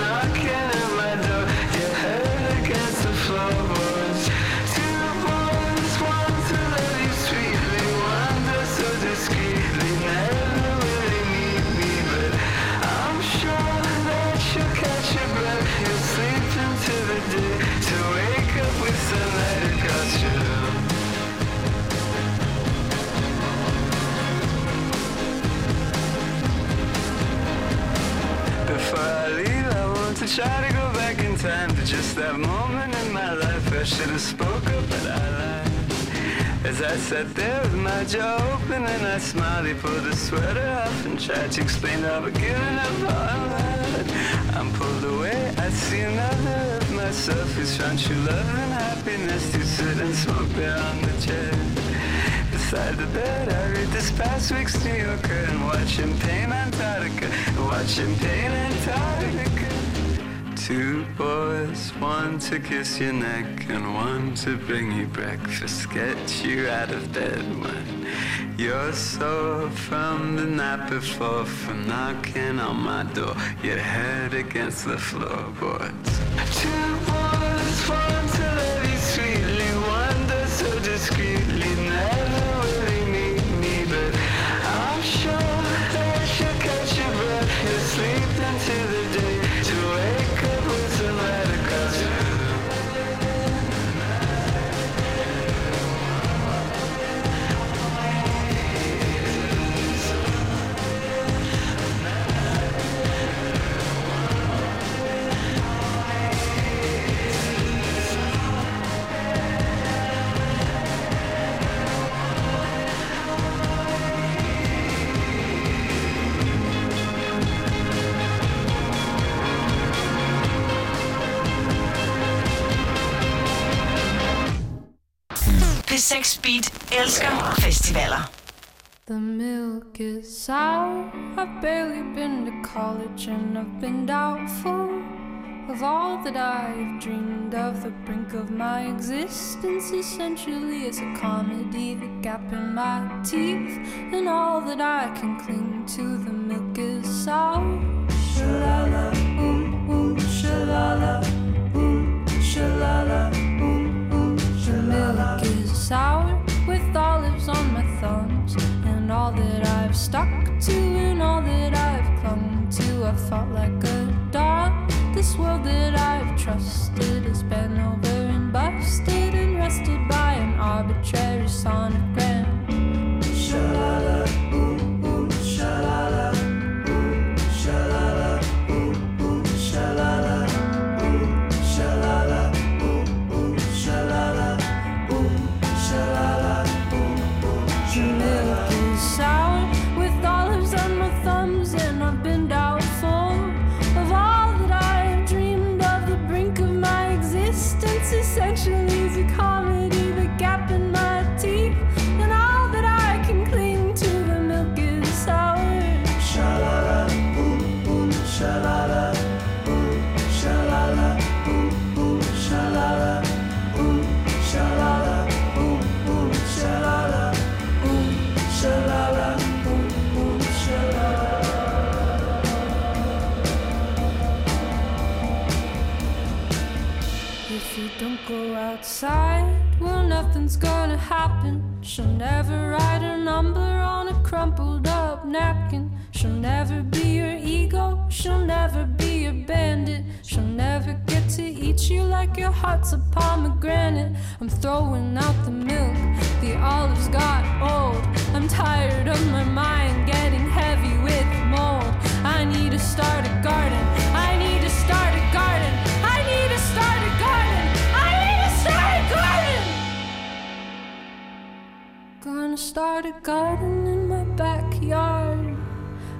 try to go back in time to just that moment in my life. I should have spoke up, but I lied. As I sat there with my jaw open and I smiled, he pulled his sweater off and tried to explain how I've given up on that. I'm pulled away, I see another of myself who's found true love and happiness to sit and smoke there on the chair. Beside the bed, I read this past week's New Yorker and watch him paint Antarctica. Watch him paint Antarctica. Two boys, one to kiss your neck and one to bring you breakfast, get you out of bed when you're sore from the night before, from knocking on my door, your head against the floorboards. Two boys, one to love you sweetly, one does so discreetly, never P6 Beat elsker festivaler. The milk is sour. I've barely been to college and I've been doubtful of all that I've dreamed of. The brink of my existence essentially is a comedy. The gap in my teeth, and all that I can cling to. The milk is sour. Shalala, ooh, ooh, shalala, ooh, shalala, sour with olives on my thumbs, and all that I've stuck to, and all that I've clung to. I've fought like a dog. This world that I've trusted has been over and busted and rested by an arbitrary sonogram. Shalala, outside, well, nothing's gonna happen. She'll never write a number on a crumpled up napkin. She'll never be your ego, she'll never be your bandit. She'll never get to eat you like your heart's a pomegranate. I'm throwing out the milk, the olives got old. I'm tired of my mind getting heavy with mold. I need to start a garden, Gonna start a garden in my backyard.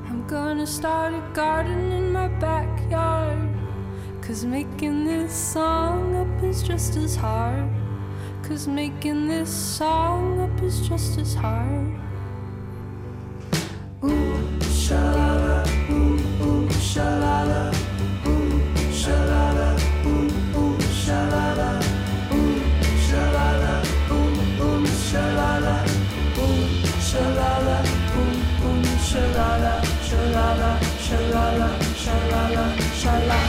I'm gonna start a garden in my backyard. Cause making this song up is just as hard. Cause making this song up is just as hard. Ooh, shalala, ooh, ooh, shalala, ooh, shalala, shalala, boom boom shalala, shalala, shalala, shalala, shalala.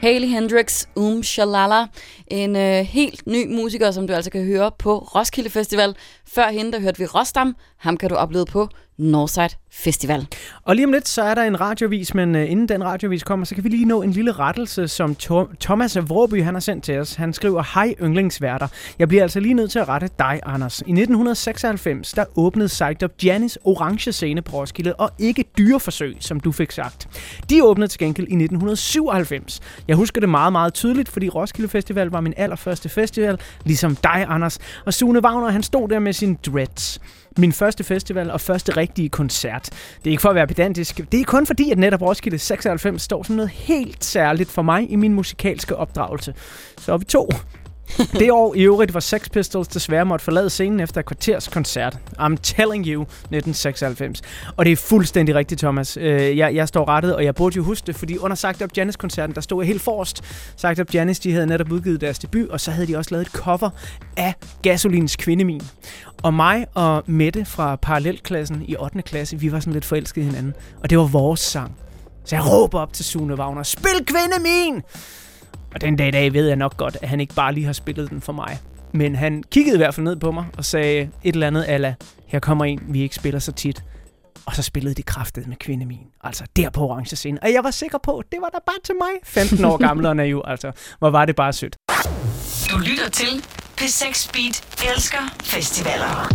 Haley Hendrix, Um Shalala, en øh, helt ny musiker, som du altså kan høre på Roskilde Festival. Før hende, der hørte vi Rostam. Ham kan du opleve på Northside Festival. Og lige om lidt, så er der en radiovis, men øh, inden den radiovis kommer, så kan vi lige nå en lille rettelse, som Thomas Vorby han har sendt til os. Han skriver, hej yndlingsværter. Jeg bliver altså lige nødt til at rette dig, Anders. I 1996, der åbnede Psyched Up Janis orange scene på Roskilde, og ikke dyreforsøg, som du fik sagt. De åbnede til gengæld i 1997. Jeg husker det meget, meget tydeligt, fordi Roskilde Festival var min allerførste festival, ligesom dig, Anders. Og Sune Wagner, han stod der med sin dreads. Min første festival og første rigtige koncert. Det er ikke for at være pedantisk. Det er kun fordi, at netop Roskilde 96 står som noget helt særligt for mig i min musikalske opdragelse. Så er vi to. Det år i øvrigt var Sex Pistols desværre måtte forlade scenen efter et kvarters koncert. I'm telling you, 1996. Og det er fuldstændig rigtigt, Thomas. Øh, jeg, jeg står rettet, og jeg burde jo huske det, fordi under Sagt Up Janis-koncerten, der stod jeg helt forrest. Sagt Up Janis, de havde netop udgivet deres debut, og så havde de også lavet et cover af Gasolins Kvindemin. Og mig og Mette fra parallelklassen i 8. klasse, vi var sådan lidt forelskede i hinanden. Og det var vores sang. Så jeg råber op til Sune Wagner, spil Kvindemin! Og den dag i dag ved jeg nok godt, at han ikke bare lige har spillet den for mig. Men han kiggede i hvert fald ned på mig og sagde et eller andet ala, her kommer en, vi ikke spiller så tit. Og så spillede de kraftet med kvinde min. Altså der på orange scene. Og jeg var sikker på, det var da bare til mig. 15 år gammel og naiv, altså. Hvor var det bare sødt. Du lytter til P6 Beat elsker festivaler.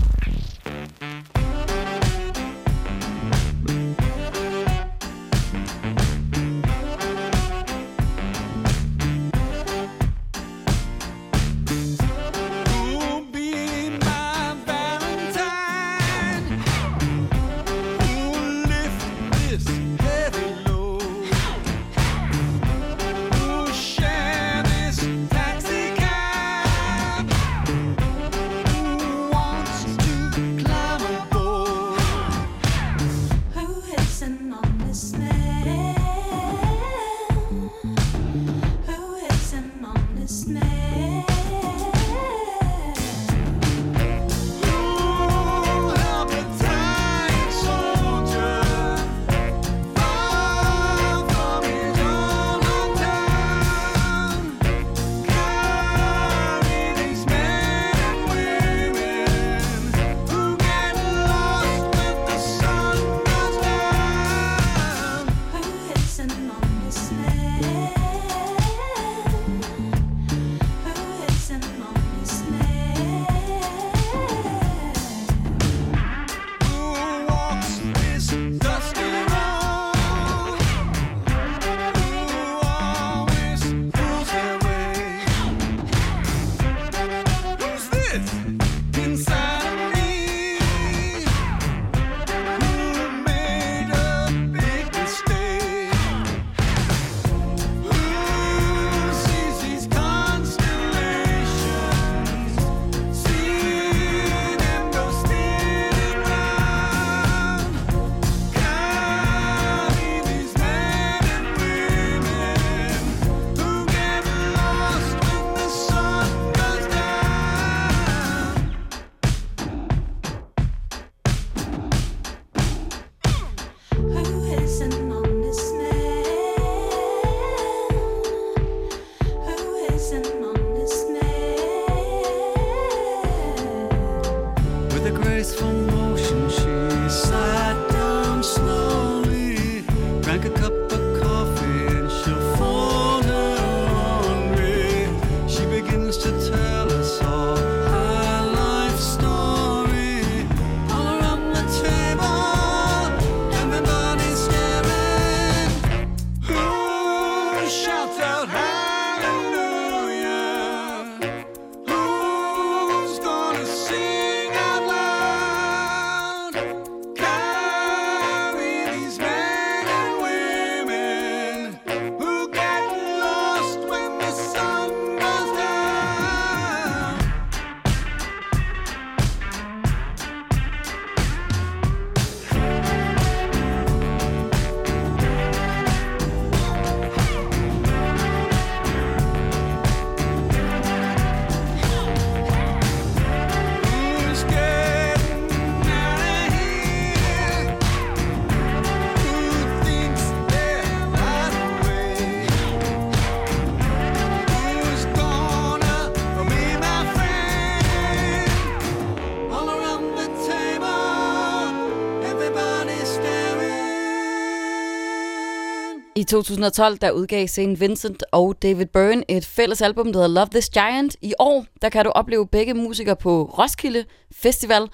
2012 der udgav St. Vincent og David Byrne et fælles album, der hedder Love This Giant. I år der kan du opleve begge musikere på Roskilde Festival.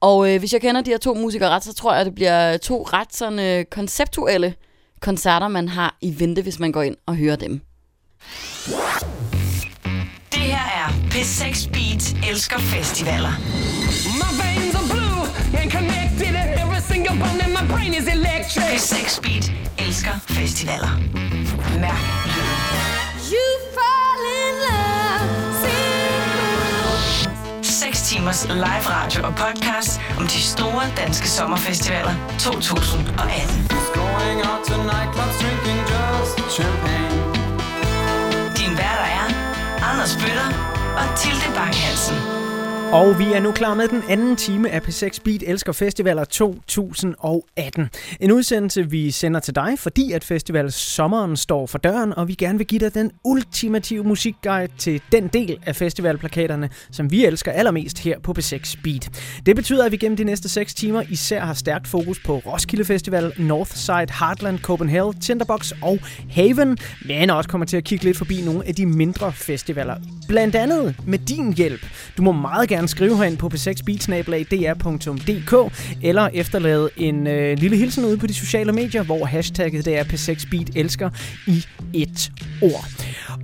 Og øh, hvis jeg kender de her to musikere ret, så tror jeg, at det bliver to ret sådan, øh, konceptuelle koncerter, man har i vente, hvis man går ind og hører dem. Det her er P6 Beat elsker festivaler. My veins are blue and connected, every single bone in my brain is electric. P6 Beat festivaler. Mærk lyden. You fall in love, 6 timers live radio og podcast om de store danske sommerfestivaler 2018. Going out to nightclubs, drinking just champagne. Din værter er Anders Bøtter og Tilde Bang Hansen. Og vi er nu klar med den anden time af P6 Beat Elsker Festivaler 2018. En udsendelse, vi sender til dig, fordi at festival sommeren står for døren, og vi gerne vil give dig den ultimative musikguide til den del af festivalplakaterne, som vi elsker allermest her på P6 Beat. Det betyder, at vi gennem de næste 6 timer især har stærkt fokus på Roskilde Festival, Northside, Heartland, Copenhagen, Tinderbox og Haven, men også kommer til at kigge lidt forbi nogle af de mindre festivaler. Blandt andet med din hjælp. Du må meget gerne skrive herind på p6beatsnabelag.dr.dk eller efterlade en øh, lille hilsen ude på de sociale medier, hvor hashtagget det er p6beat elsker i et ord.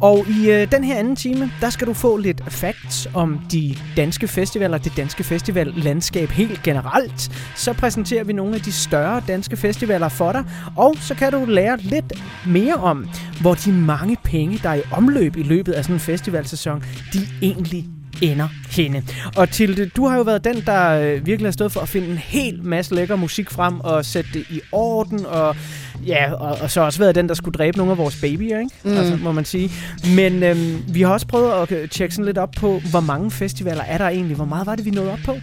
Og i øh, den her anden time, der skal du få lidt facts om de danske festivaler, det danske festivallandskab helt generelt. Så præsenterer vi nogle af de større danske festivaler for dig, og så kan du lære lidt mere om, hvor de mange penge, der er i omløb i løbet af sådan en festivalsæson, de egentlig ender henne. Og Tilde, du har jo været den, der øh, virkelig har stået for at finde en hel masse lækker musik frem og sætte det i orden, og ja, og, og så også været den, der skulle dræbe nogle af vores babyer, ikke? Mm. Altså, må man sige. Men øhm, vi har også prøvet at øh, tjekke sådan lidt op på, hvor mange festivaler er der egentlig? Hvor meget var det, vi nåede op på?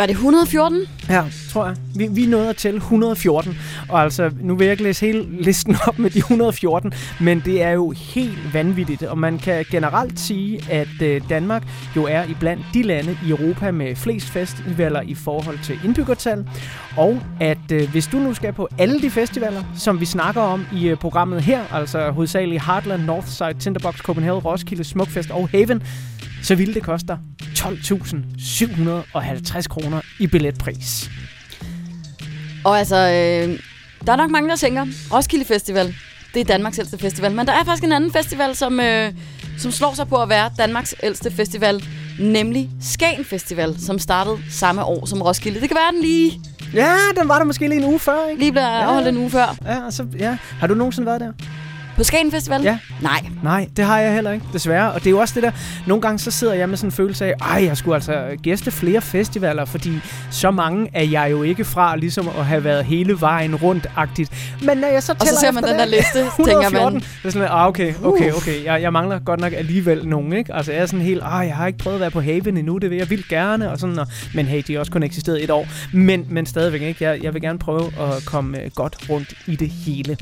Var det 114? Ja, tror jeg. Vi, vi nåede at tælle 114. Og altså, nu vil jeg ikke læse hele listen op med de 114, men det er jo helt vanvittigt. Og man kan generelt sige, at øh, Danmark jo er iblandt de lande i Europa med flest festivaler i forhold til indbyggertal. Og at øh, hvis du nu skal på alle de festivaler, som vi snakker om i øh, programmet her, altså hovedsageligt Heartland, Northside, Tinderbox, Copenhagen, Roskilde, Smukfest og Haven, så ville det koste dig 12.750 kroner i billetpris. Og altså, øh, der er nok mange, der tænker, Roskilde Festival, det er Danmarks ældste festival. Men der er faktisk en anden festival, som, øh, som slår sig på at være Danmarks ældste festival, nemlig Skagen Festival, som startede samme år som Roskilde. Det kan være, den lige, Ja, den var der måske lige en uge før, ikke? lige bliver afholdt en uge før. Ja, og så, ja. Har du nogensinde været der? På Skagen Festival? Ja. Nej. Nej, det har jeg heller ikke, desværre. Og det er jo også det der, nogle gange så sidder jeg med sådan en følelse af, ej, jeg skulle altså gæste flere festivaler, fordi så mange er jeg jo ikke fra, ligesom at have været hele vejen rundt-agtigt. Men når jeg så Og tæller så ser man den der liste, så 114, tænker man, det er sådan, ah, okay, okay, okay, jeg, jeg mangler godt nok alligevel nogen, ikke? Altså, jeg er sådan helt, ah, jeg har ikke prøvet at være på Haven endnu, det vil jeg vildt gerne, og sådan, og, men hey, de har også kun eksisteret et år. Men, men stadigvæk, ikke? Jeg, jeg vil gerne prøve at komme øh, godt rundt i det hele.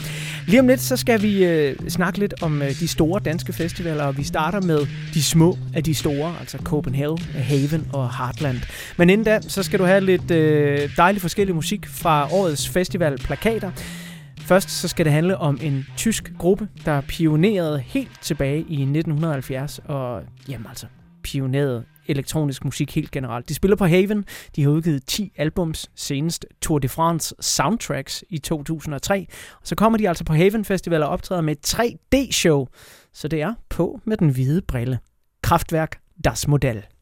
Lige om lidt, så skal vi øh, øh, snakke lidt om øh, de store danske festivaler, og vi starter med de små af de store, altså Copenhagen, Haven og Heartland. Men inden da, så skal du have lidt øh, dejlig forskellig musik fra årets festivalplakater. Først så skal det handle om en tysk gruppe, der pionerede helt tilbage i 1970, og jamen altså, pionerede elektronisk musik helt generelt. De spiller på Haven, de har udgivet 10 albums, senest Tour de France soundtracks i 2003, og så kommer de altså på Haven Festival og optræder med et 3D-show, så det er på med den hvide brille. Kraftværk Das Modell.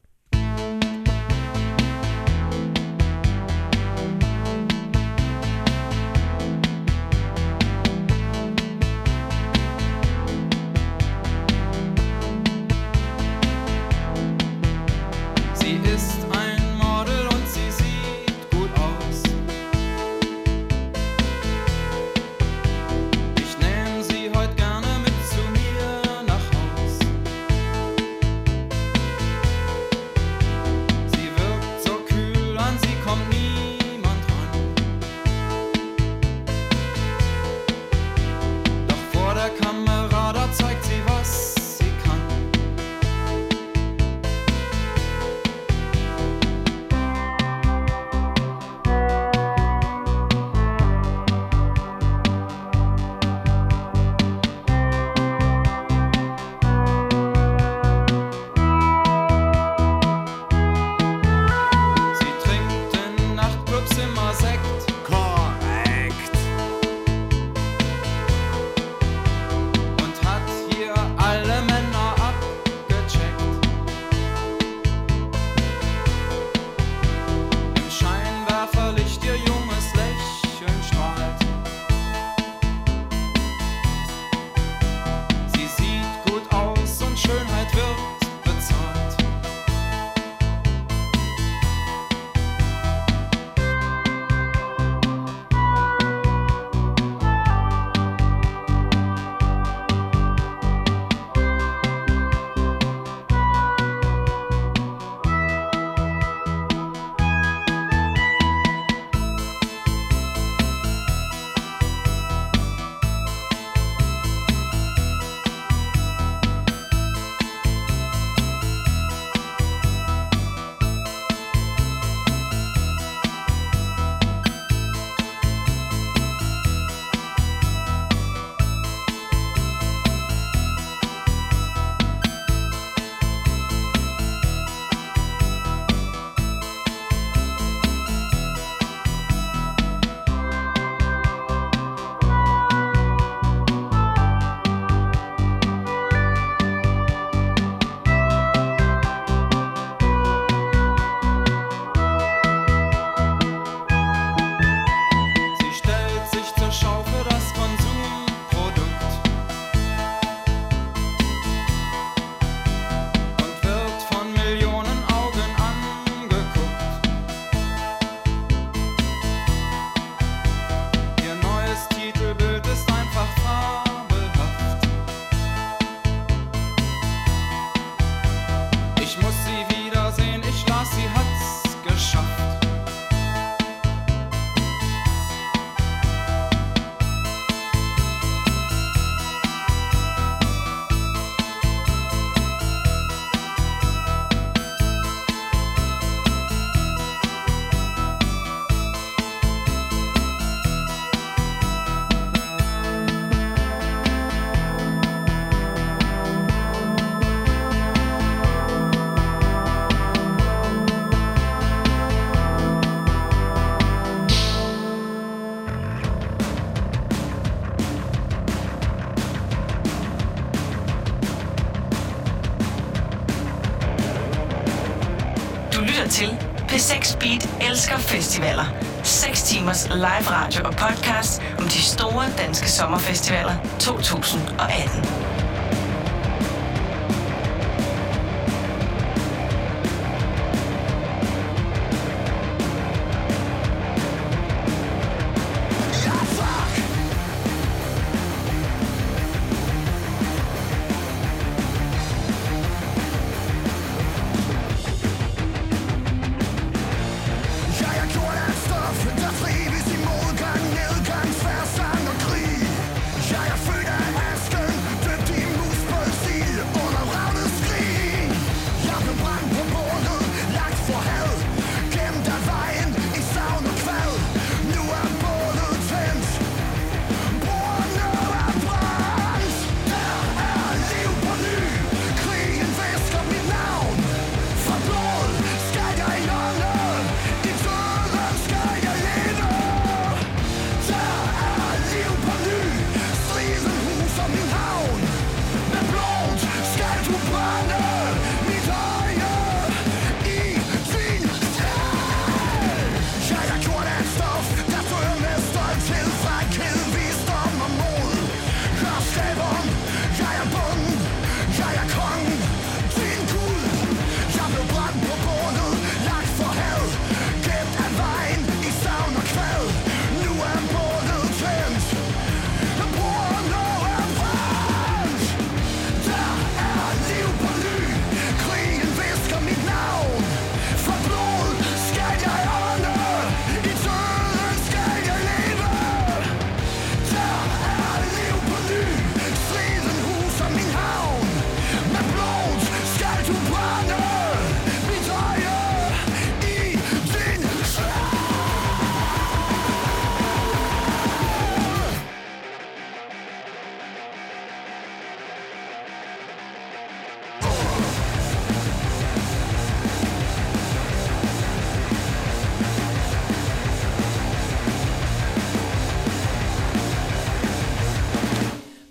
festivaler. 6 timers live radio og podcast om de store danske sommerfestivaler 2018.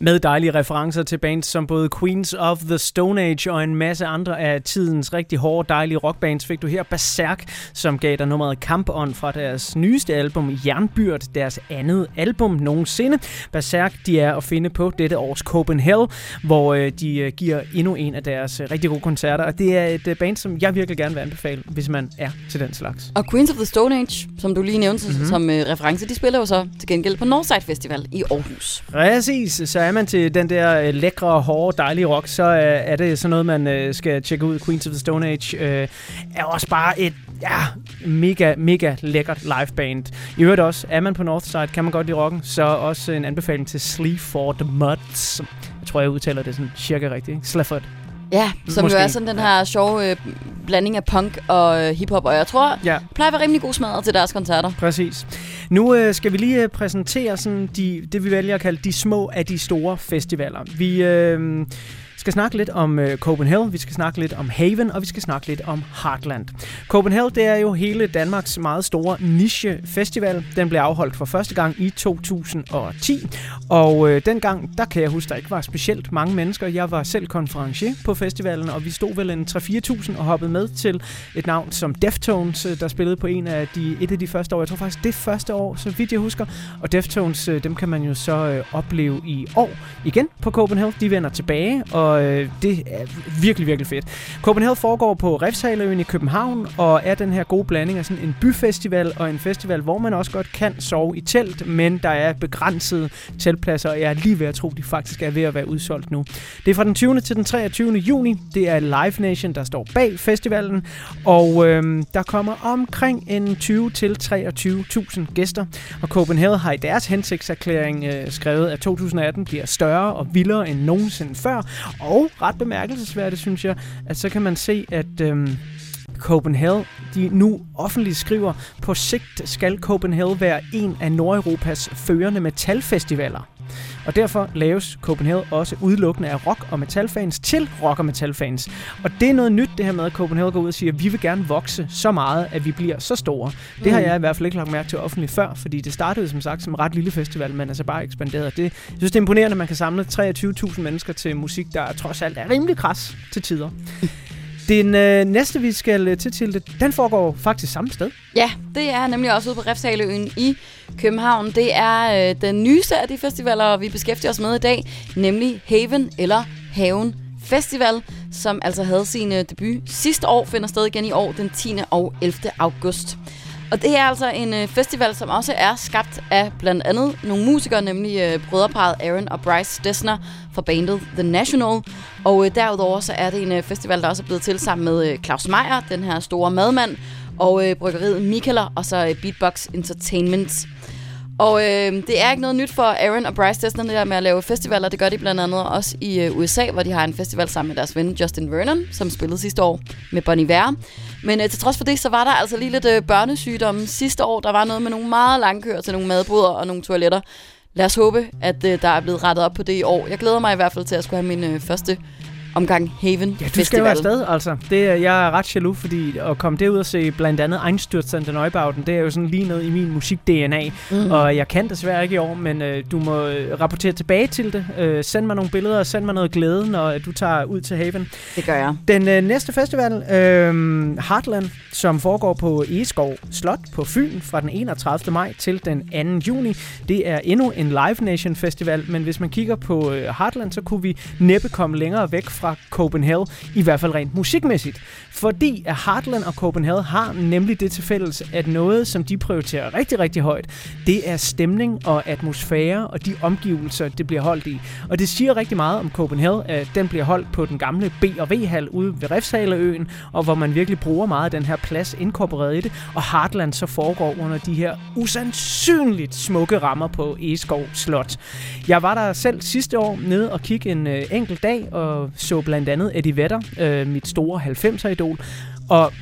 Med dejlige referencer til bands som både Queens of the Stone Age og en masse andre af tidens rigtig hårde, dejlige rockbands, fik du her Berserk, som gav dig nummeret Camp On fra deres nyeste album Jernbyrd, deres andet album nogensinde. Berserk, de er at finde på dette års Copenhagen, hvor øh, de øh, giver endnu en af deres øh, rigtig gode koncerter, og det er et band, som jeg virkelig gerne vil anbefale, hvis man er til den slags. Og Queens of the Stone Age, som du lige nævnte Mhm. mm-hmm. som reference, de spiller jo så til gengæld på Northside Festival i Aarhus. Præcis, så er man til den der øh, lækre, hårde, dejlige rock, så øh, er det sådan noget, man øh, skal tjekke ud. Queens of the Stone Age øh, er også bare et ja, mega, mega lækkert liveband. I øvrigt også, er man på Northside, kan man godt lide rocken, så også en anbefaling til Sleaford Muds. Jeg tror, jeg udtaler det sådan cirka rigtigt. ikke? Slafford Ja, som Måske. jo er sådan den her sjove øh, blanding af punk og øh, hiphop, og jeg tror, Ja. plejer at være rimelig god smadret til deres koncerter. Præcis. Nu øh, skal vi lige øh, præsentere sådan de, det, vi vælger at kalde de små af de store festivaler. Vi øh, skal snakke lidt om øh, Copenhagen, vi skal snakke lidt om Haven, og vi skal snakke lidt om Heartland. Copenhagen, det er jo hele Danmarks meget store niche-festival. Den blev afholdt for første gang i 2010, og øh, dengang, der kan jeg huske, der ikke var specielt mange mennesker. Jeg var selv konferencier på festivalen, og vi stod vel en 3-4.000 og hoppede med til et navn som Deftones, øh, der spillede på en af de, et af de første år. Jeg tror faktisk, det første år, så vidt jeg husker. Og Deftones, øh, dem kan man jo så øh, opleve i år igen på Copenhagen. De vender tilbage, og øh, det er virkelig, virkelig fedt. Copenhagen foregår på Refshaleøen i København, og er den her gode blanding af sådan en byfestival og en festival, hvor man også godt kan sove i telt, men der er begrænsede teltpladser, og jeg er lige ved at tro, de faktisk er ved at være udsolgt nu. Det er fra den 20. til den 23. juni. Det er Live Nation, der står bag festivalen, og øh, der kommer omkring en 20 til 23.000 gæster. Og Copenhagen har i deres hensigtserklæring øh, skrevet, at 2018 bliver større og vildere end nogensinde før. Og ret bemærkelsesværdigt, synes jeg, at så kan man se, at... Øhm, Copenhagen, de nu offentligt skriver, på sigt skal Copenhagen være en af Nordeuropas førende metalfestivaler. Og derfor laves Copenhagen også udelukkende af rock- og metalfans til rock- og metalfans. Og det er noget nyt, det her med, at Copenhagen går ud og siger, at vi vil gerne vokse så meget, at vi bliver så store. Det har Mm. jeg i hvert fald ikke lagt mærke til offentligt før, fordi det startede som sagt som en ret lille festival, men altså bare ekspanderet. Det, jeg synes, det er imponerende, at man kan samle 23.000 mennesker til musik, der trods alt er rimelig kras til tider. Den øh, næste, vi skal øh, til, til den foregår faktisk samme sted. Ja, det er nemlig også ude på Refshaleøen i København. Det er øh, den nyeste af de festivaler, vi beskæftiger os med i dag, nemlig Haven eller Haven Festival, som altså havde sin øh, debut sidste år, finder sted igen i år den 10. og 11. august. Og det er altså en øh, festival, som også er skabt af blandt andet nogle musikere, nemlig øh, brødreparet Aaron og Bryce Dessner fra bandet The National. Og øh, derudover så er det en øh, festival, der også er blevet til sammen med øh, Claus Meier, den her store madmand, og øh, bryggeriet Mikkeller, og så øh, Beatbox Entertainment. Og øh, det er ikke noget nyt for Aaron og Bryce Dessner, det der med at lave festivaler. Det gør de blandt andet også i øh, USA, hvor de har en festival sammen med deres ven Justin Vernon, som spillede sidste år med Bonnie Iver. Men øh, til trods for det, så var der altså lige lidt øh, børnesygdomme sidste år. Der var noget med nogle meget lange køer til nogle madboder og nogle toiletter. Lad os håbe, at øh, der er blevet rettet op på det i år. Jeg glæder mig i hvert fald til at skulle have min øh, første omgang Haven Ja, du Festival. skal jo afsted, altså. Det, er- jeg er ret jaloux, fordi at komme derud og se blandt andet Einstürzende Neubauten, det er jo sådan lige noget i min musik-DNA. Mm. Og jeg kan desværre ikke i år, men øh, du må øh, rapportere tilbage til det. Øh, send mig nogle billeder, og send mig noget glæde, når du tager ud til Haven. Det gør jeg. Den øh, næste festival, øh, Heartland, som foregår på Egeskov Slot på Fyn fra den 31. maj til den 2. juni. Det er endnu en Live Nation Festival, men hvis man kigger på øh, Heartland, så kunne vi næppe komme længere væk fra Copenhagen, i hvert fald rent musikmæssigt. Fordi at Heartland og Copenhagen har nemlig det til fælles, at noget, som de prioriterer rigtig, rigtig højt, det er stemning og atmosfære og de omgivelser, det bliver holdt i. Og det siger rigtig meget om Copenhagen, at den bliver holdt på den gamle B&V-hal ude ved Refshaleøen, og hvor man virkelig bruger meget af den her plads inkorporeret i det, og Heartland så foregår under de her usandsynligt smukke rammer på Egeskov Slot. Jeg var der selv sidste år nede og kigge en øh, enkelt dag, og så blandt andet Eddie Vedder, øh, mit store 90'er-idol, og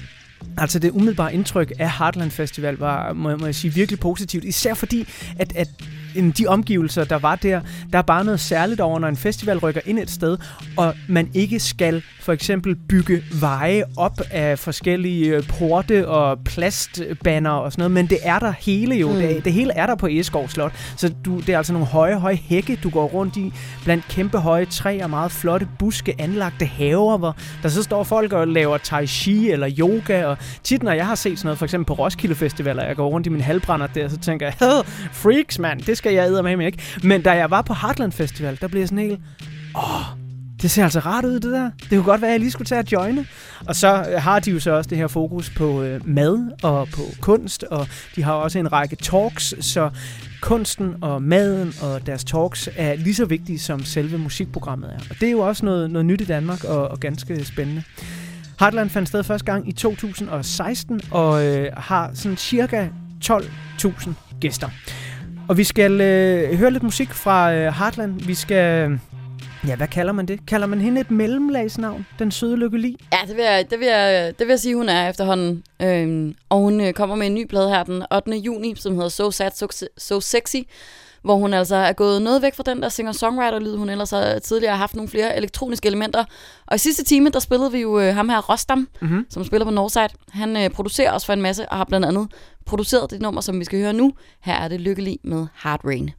Altså det umiddelbare indtryk af Heartland Festival var, må, må jeg sige, virkelig positivt. Især fordi, at, at end de omgivelser, der var der. Der er bare noget særligt over, når en festival rykker ind et sted, og man ikke skal for eksempel bygge veje op af forskellige øh, porte og plastbanner og sådan noget, men det er der hele jo. Mm. Det, det hele er der på Eskov Slot. Så du, det er altså nogle høje, høje hække, du går rundt i, blandt kæmpe høje træer, meget flotte buske, anlagte haver, hvor der så står folk og laver tai chi eller yoga, og tit når jeg har set sådan noget, for eksempel på Roskilde Festival, og jeg går rundt i min halvbrænder der, så tænker jeg, "Haha, freaks mand, det skal jeg æde med mig ikke. Men da jeg var på Heartland Festival, der blev jeg sådan helt, åh, det ser altså rart ud, det der. Det kunne godt være, at jeg lige skulle tage at joine. Og så øh, har de jo så også det her fokus på øh, mad og på kunst, og de har også en række talks, så kunsten og maden og deres talks er lige så vigtige, som selve musikprogrammet er. Og det er jo også noget, noget nyt i Danmark og, og ganske spændende. Heartland fandt sted første gang i 2016 og øh, har sådan cirka 12.000 gæster. Og vi skal øh, høre lidt musik fra øh, Heartland. Vi skal... Øh, ja, hvad kalder man det? Kalder man hende et mellemlagsnavn? Den søde Lykke Li? Ja, det vil, jeg, det, vil jeg, det vil jeg sige, hun er efterhånden. Øhm, og hun øh, kommer med en ny plade her den 8. juni, som hedder So Sad, So, so Sexy, hvor hun altså er gået noget væk fra den der singer-songwriter-lyd, hun ellers har tidligere haft nogle flere elektroniske elementer. Og i sidste time, der spillede vi jo øh, ham her, Rostam, Mhm. som spiller på Northside. Han øh, producerer også for en masse, og har blandt andet produceret det nummer, som vi skal høre nu. Her er det Lykkelig med Hard Rain.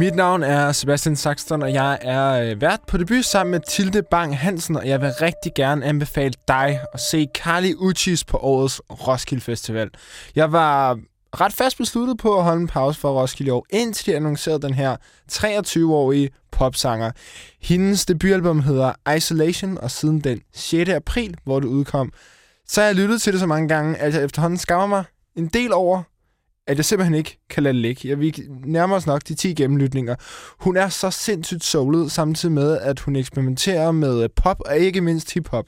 Mit navn er Sebastian Saxton, og jeg er øh, vært på debut sammen med Tilde Bang Hansen, og jeg vil rigtig gerne anbefale dig at se Carly Uchis på årets Roskilde Festival. Jeg var ret fast besluttet på at holde en pause for Roskilde år, indtil de annoncerede den her 23-årige popsanger. Hendes debutalbum hedder Isolation, og siden den 6. april, hvor det udkom, så har jeg lyttet til det så mange gange, at jeg efterhånden skammer mig en del over, at jeg simpelthen ikke kan lade det ligge. Jeg vil nærme os nok de 10 gennemlytninger. Hun er så sindssygt soulet, samtidig med, at hun eksperimenterer med pop og ikke mindst hiphop.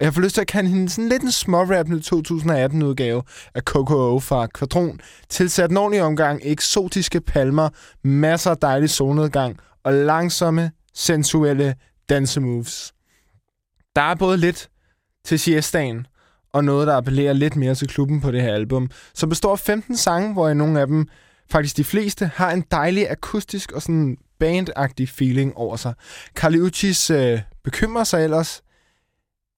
Og jeg får lyst til at kalde hende sådan lidt en smårappende 2018-udgave af KKO fra Kvadron, tilsat en ordentlig omgang eksotiske palmer, masser af dejlig solnedgang og langsomme, sensuelle dansemoves. Der er både lidt til siestaen, og noget, der appellerer lidt mere til klubben på det her album, som består af 15 sange, hvor i nogle af dem, faktisk de fleste, har en dejlig akustisk og sådan bandagtig feeling over sig. Carly Uchis øh, bekymrer sig ellers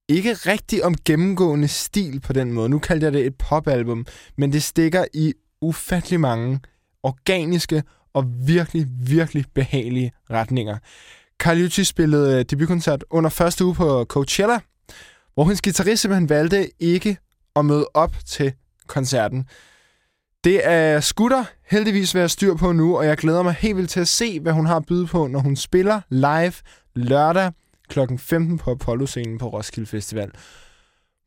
ikke rigtig om gennemgående stil på den måde. Nu kalder jeg det et popalbum, men det stikker i ufattelig mange organiske og virkelig, virkelig behagelige retninger. Carly Uchis spillede øh, debutkoncert under første uge på Coachella, hvor hendes guitarist simpelthen valgte ikke at møde op til koncerten. Det er skutter heldigvis ved at styr på nu, og jeg glæder mig helt vildt til at se, hvad hun har at byde på, når hun spiller live lørdag kl. 15 på Apollo-scenen på Roskilde Festival.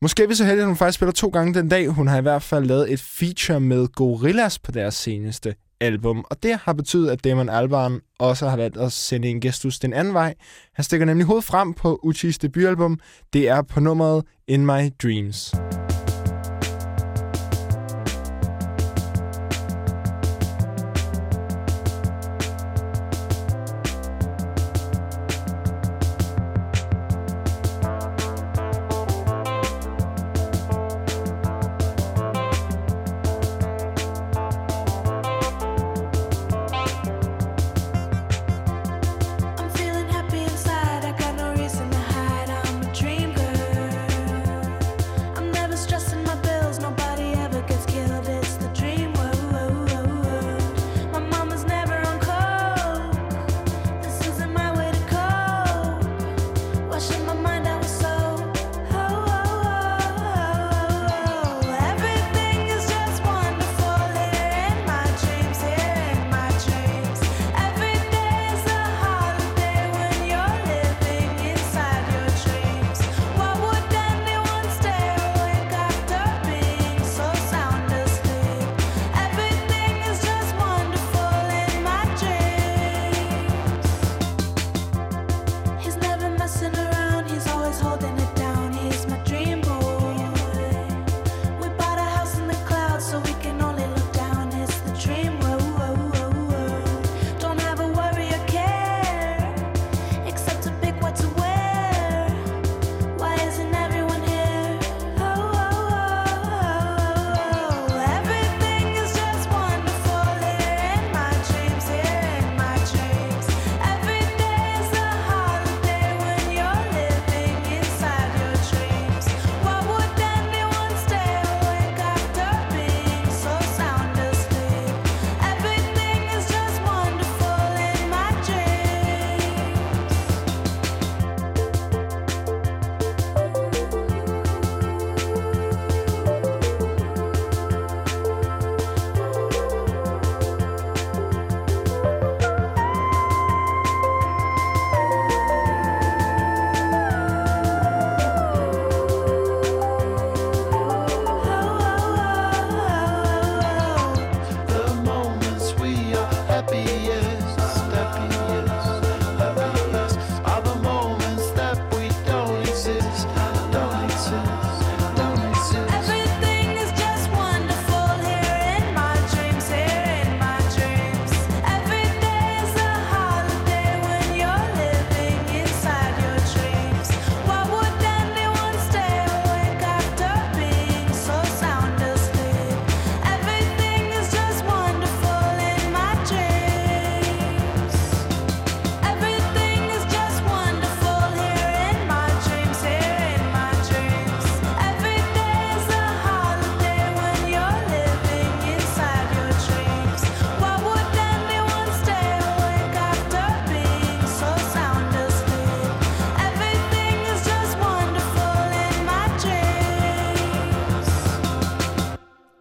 Måske er vi så heldige, at hun faktisk spiller to gange den dag. Hun har i hvert fald lavet et feature med Gorillas på deres seneste album, og det har betydet, at Damon Albarn også har valgt at sende en gestus den anden vej. Han stikker nemlig hovedet frem på Uchis debutalbum. Det er på nummeret In My Dreams.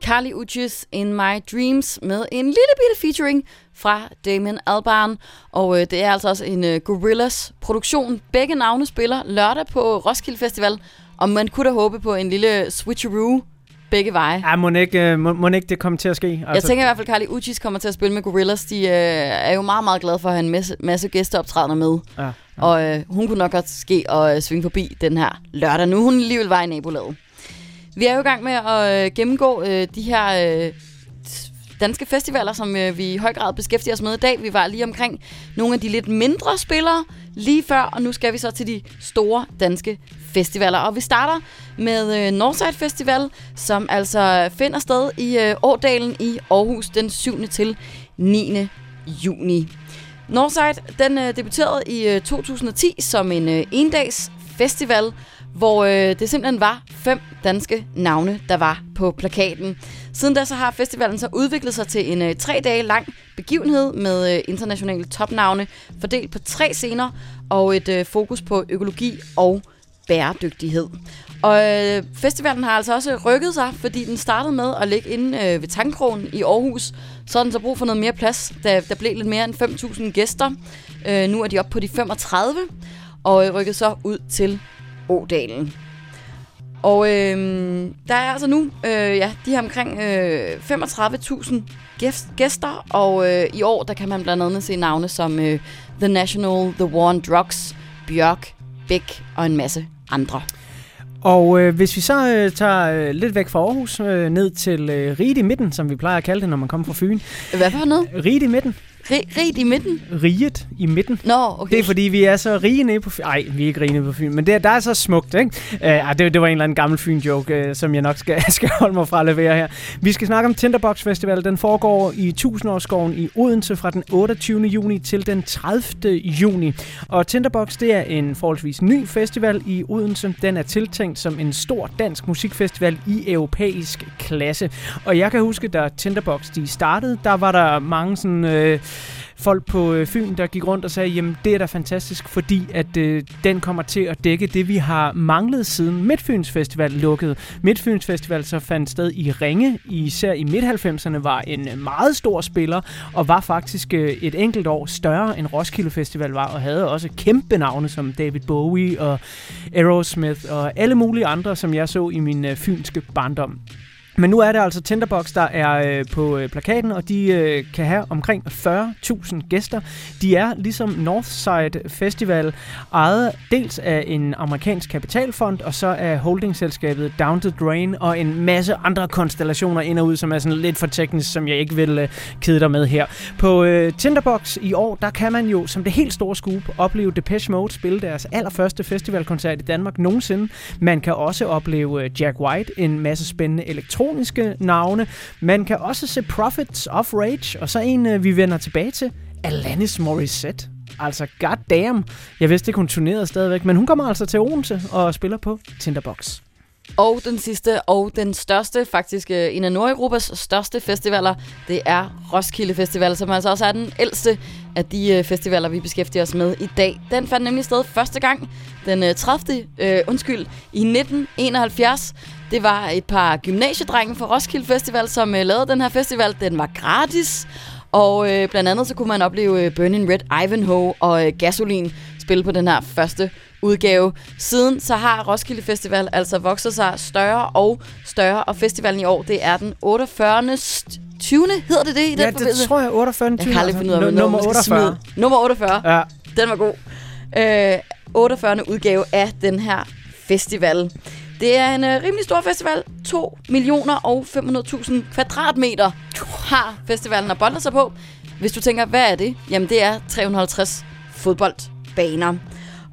Carly Uchis In My Dreams med en lille bitte featuring fra Damien Albarn. Og øh, det er altså også en øh, Gorillas produktion. Begge navne spiller lørdag på Roskilde Festival. Og man kunne da håbe på en lille switcheroo begge veje. Ja, må ikke, øh, må, må ikke det komme til at ske? Altså, Jeg tænker i hvert fald, at Carly Uchis kommer til at spille med Gorillas. De øh, er jo meget, meget glade for at have en masse, masse gæsteoptrædener med. Ja. Og øh, hun kunne nok godt ske og øh, svinge forbi den her lørdag. Nu er hun alligevel var i nabolaget. Vi er jo i gang med at øh, gennemgå øh, de her øh, danske festivaler, som øh, vi i høj grad beskæftiger os med i dag. Vi var lige omkring nogle af de lidt mindre spillere lige før, og nu skal vi så til de store danske festivaler. Og vi starter med øh, Northside Festival, som altså finder sted i øh, Årdalen i Aarhus den 7. til 9. juni. Northside den øh, debuterede i øh, 2010 som en øh, endags festival, hvor øh, det simpelthen var fem danske navne, der var på plakaten. Siden da så har festivalen så udviklet sig til en øh, tre dage lang begivenhed med øh, internationale topnavne, fordelt på tre scener og et øh, fokus på økologi og bæredygtighed. Og øh, festivalen har altså også rykket sig, fordi den startede med at ligge inde øh, ved Tankkrogen i Aarhus. Så har den så brug for noget mere plads, da der blev lidt mere end 5.000 gæster. Øh, nu er de oppe på de 35, og øh, rykket så ud til Ådalen. Og øh, der er altså nu øh, ja, de her omkring øh, 35.000 gæst- gæster, og øh, i år der kan man blandt andet se navne som øh, The National, The War on Drugs, Bjørk, Bæk og en masse andre. Og øh, hvis vi så øh, tager øh, lidt væk fra Aarhus, øh, ned til øh, Riget i midten, som vi plejer at kalde det, når man kommer fra Fyn. Hvad for noget? Riget i midten. Rigt i midten? Riget i midten. Nå, okay. Det er fordi, vi er så rige nede på Fyn. Ej, vi er ikke rige nede på Fyn, men det, er- der er så smukt, ikke? Uh, det, det var en eller anden gammel Fyn-joke, uh, som jeg nok skal, skal holde mig fra at levere her. Vi skal snakke om Tinderbox Festival. Den foregår i Tusindårsskoven i Odense fra den 28. juni til den 30. juni. Og Tinderbox, det er en forholdsvis ny festival i Odense. Den er tiltænkt som en stor dansk musikfestival i europæisk klasse. Og jeg kan huske, da Tinderbox de startede, der var der mange sådan... Øh, folk på øh, Fyn, der gik rundt og sagde, jamen det er da fantastisk, fordi at øh, den kommer til at dække det, vi har manglet siden Midtfyns Festival lukkede. Midtfyns Festival så fandt sted i Ringe, især i midt-90'erne var en øh, meget stor spiller, og var faktisk øh, et enkelt år større end Roskilde Festival var, og havde også kæmpe navne som David Bowie og Aerosmith og alle mulige andre, som jeg så i min øh, fynske barndom. Men nu er det altså Tinderbox, der er øh, på øh, plakaten, og de øh, kan have omkring 40.000 gæster. De er ligesom Northside Festival ejet dels af en amerikansk kapitalfond, og så af holdingselskabet Down the Drain, og en masse andre konstellationer ind og ud, som er sådan lidt for teknisk, som jeg ikke vil øh, kede dig med her. På øh, Tinderbox i år, der kan man jo som det helt store scoop opleve Depeche Mode spille deres allerførste festivalkoncert i Danmark nogensinde. Man kan også opleve øh, Jack White, en masse spændende ikoniske navne. Man kan også se Profits of Rage, og så en, øh, vi vender tilbage til, Alanis Morissette. Altså, goddamn. Jeg vidste ikke, hun turnerede stadigvæk, men hun kommer altså til Odense og spiller på Tinderbox. Og den sidste og den største, faktisk øh, en af Nordeuropas største festivaler, det er Roskilde Festival, som altså også er den ældste af de øh, festivaler, vi beskæftiger os med i dag. Den fandt nemlig sted første gang den 30. Øh, undskyld, i 1971. Det var et par gymnasiedrenge fra Roskilde Festival, som øh, lavede den her festival. Den var gratis, og øh, blandt andet så kunne man opleve øh, Burning Red Ivanhoe og øh, Gasolin spille på den her første udgave. Siden så har Roskilde Festival altså vokset sig større og større, og festivalen i år, det er den 48. 20. hedder det det i den Ja, det forbindelse? tror jeg 48. Jeg kan aldrig finde ud af, nummer man skal 48. smide. Nummer 48. Ja. Den var god. Øh, 48. udgave af den her festival. Det er en øh, rimelig stor festival. 2 millioner og 500.000 kvadratmeter har festivalen at bolde sig på. Hvis du tænker, hvad er det? Jamen, det er 350 fodboldbaner.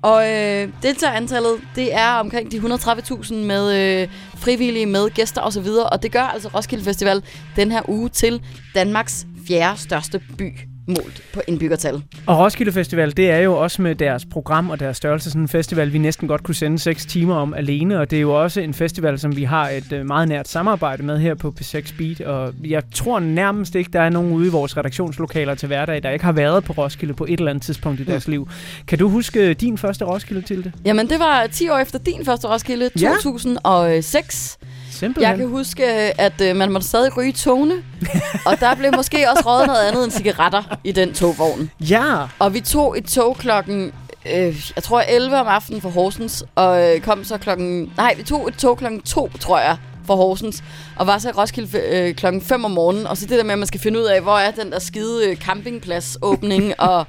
Og øh, deltagerantallet, det er omkring de 130.000 med øh, frivillige, med gæster osv. Og det gør altså Roskilde Festival den her uge til Danmarks fjerde største by målt på indbyggertal. Og Roskilde Festival, det er jo også med deres program og deres størrelse sådan en festival, vi næsten godt kunne sende 6 timer om alene, og det er jo også en festival, som vi har et øh, meget nært samarbejde med her på P6 Beat, og jeg tror nærmest ikke, der er nogen ude i vores redaktionslokaler til hverdag, der ikke har været på Roskilde på et eller andet tidspunkt i deres liv. Kan du huske din første Roskilde til det? Jamen, det var 10 år efter din første Roskilde, Ja. 2006. Simpelthen. Jeg kan huske, at øh, man måtte stadig ryge togene, og der blev måske også røget noget andet end cigaretter i den togvogn. Ja. Og vi tog et tog klokken, øh, jeg tror 11 om aftenen fra Horsens, og øh, kom så klokken, nej, vi tog et tog klokken 2, tror jeg, fra Horsens, og var så i Roskilde øh, klokken 5 om morgenen, og så det der med, at man skal finde ud af, hvor er den der skide øh, campingplads-åbning, og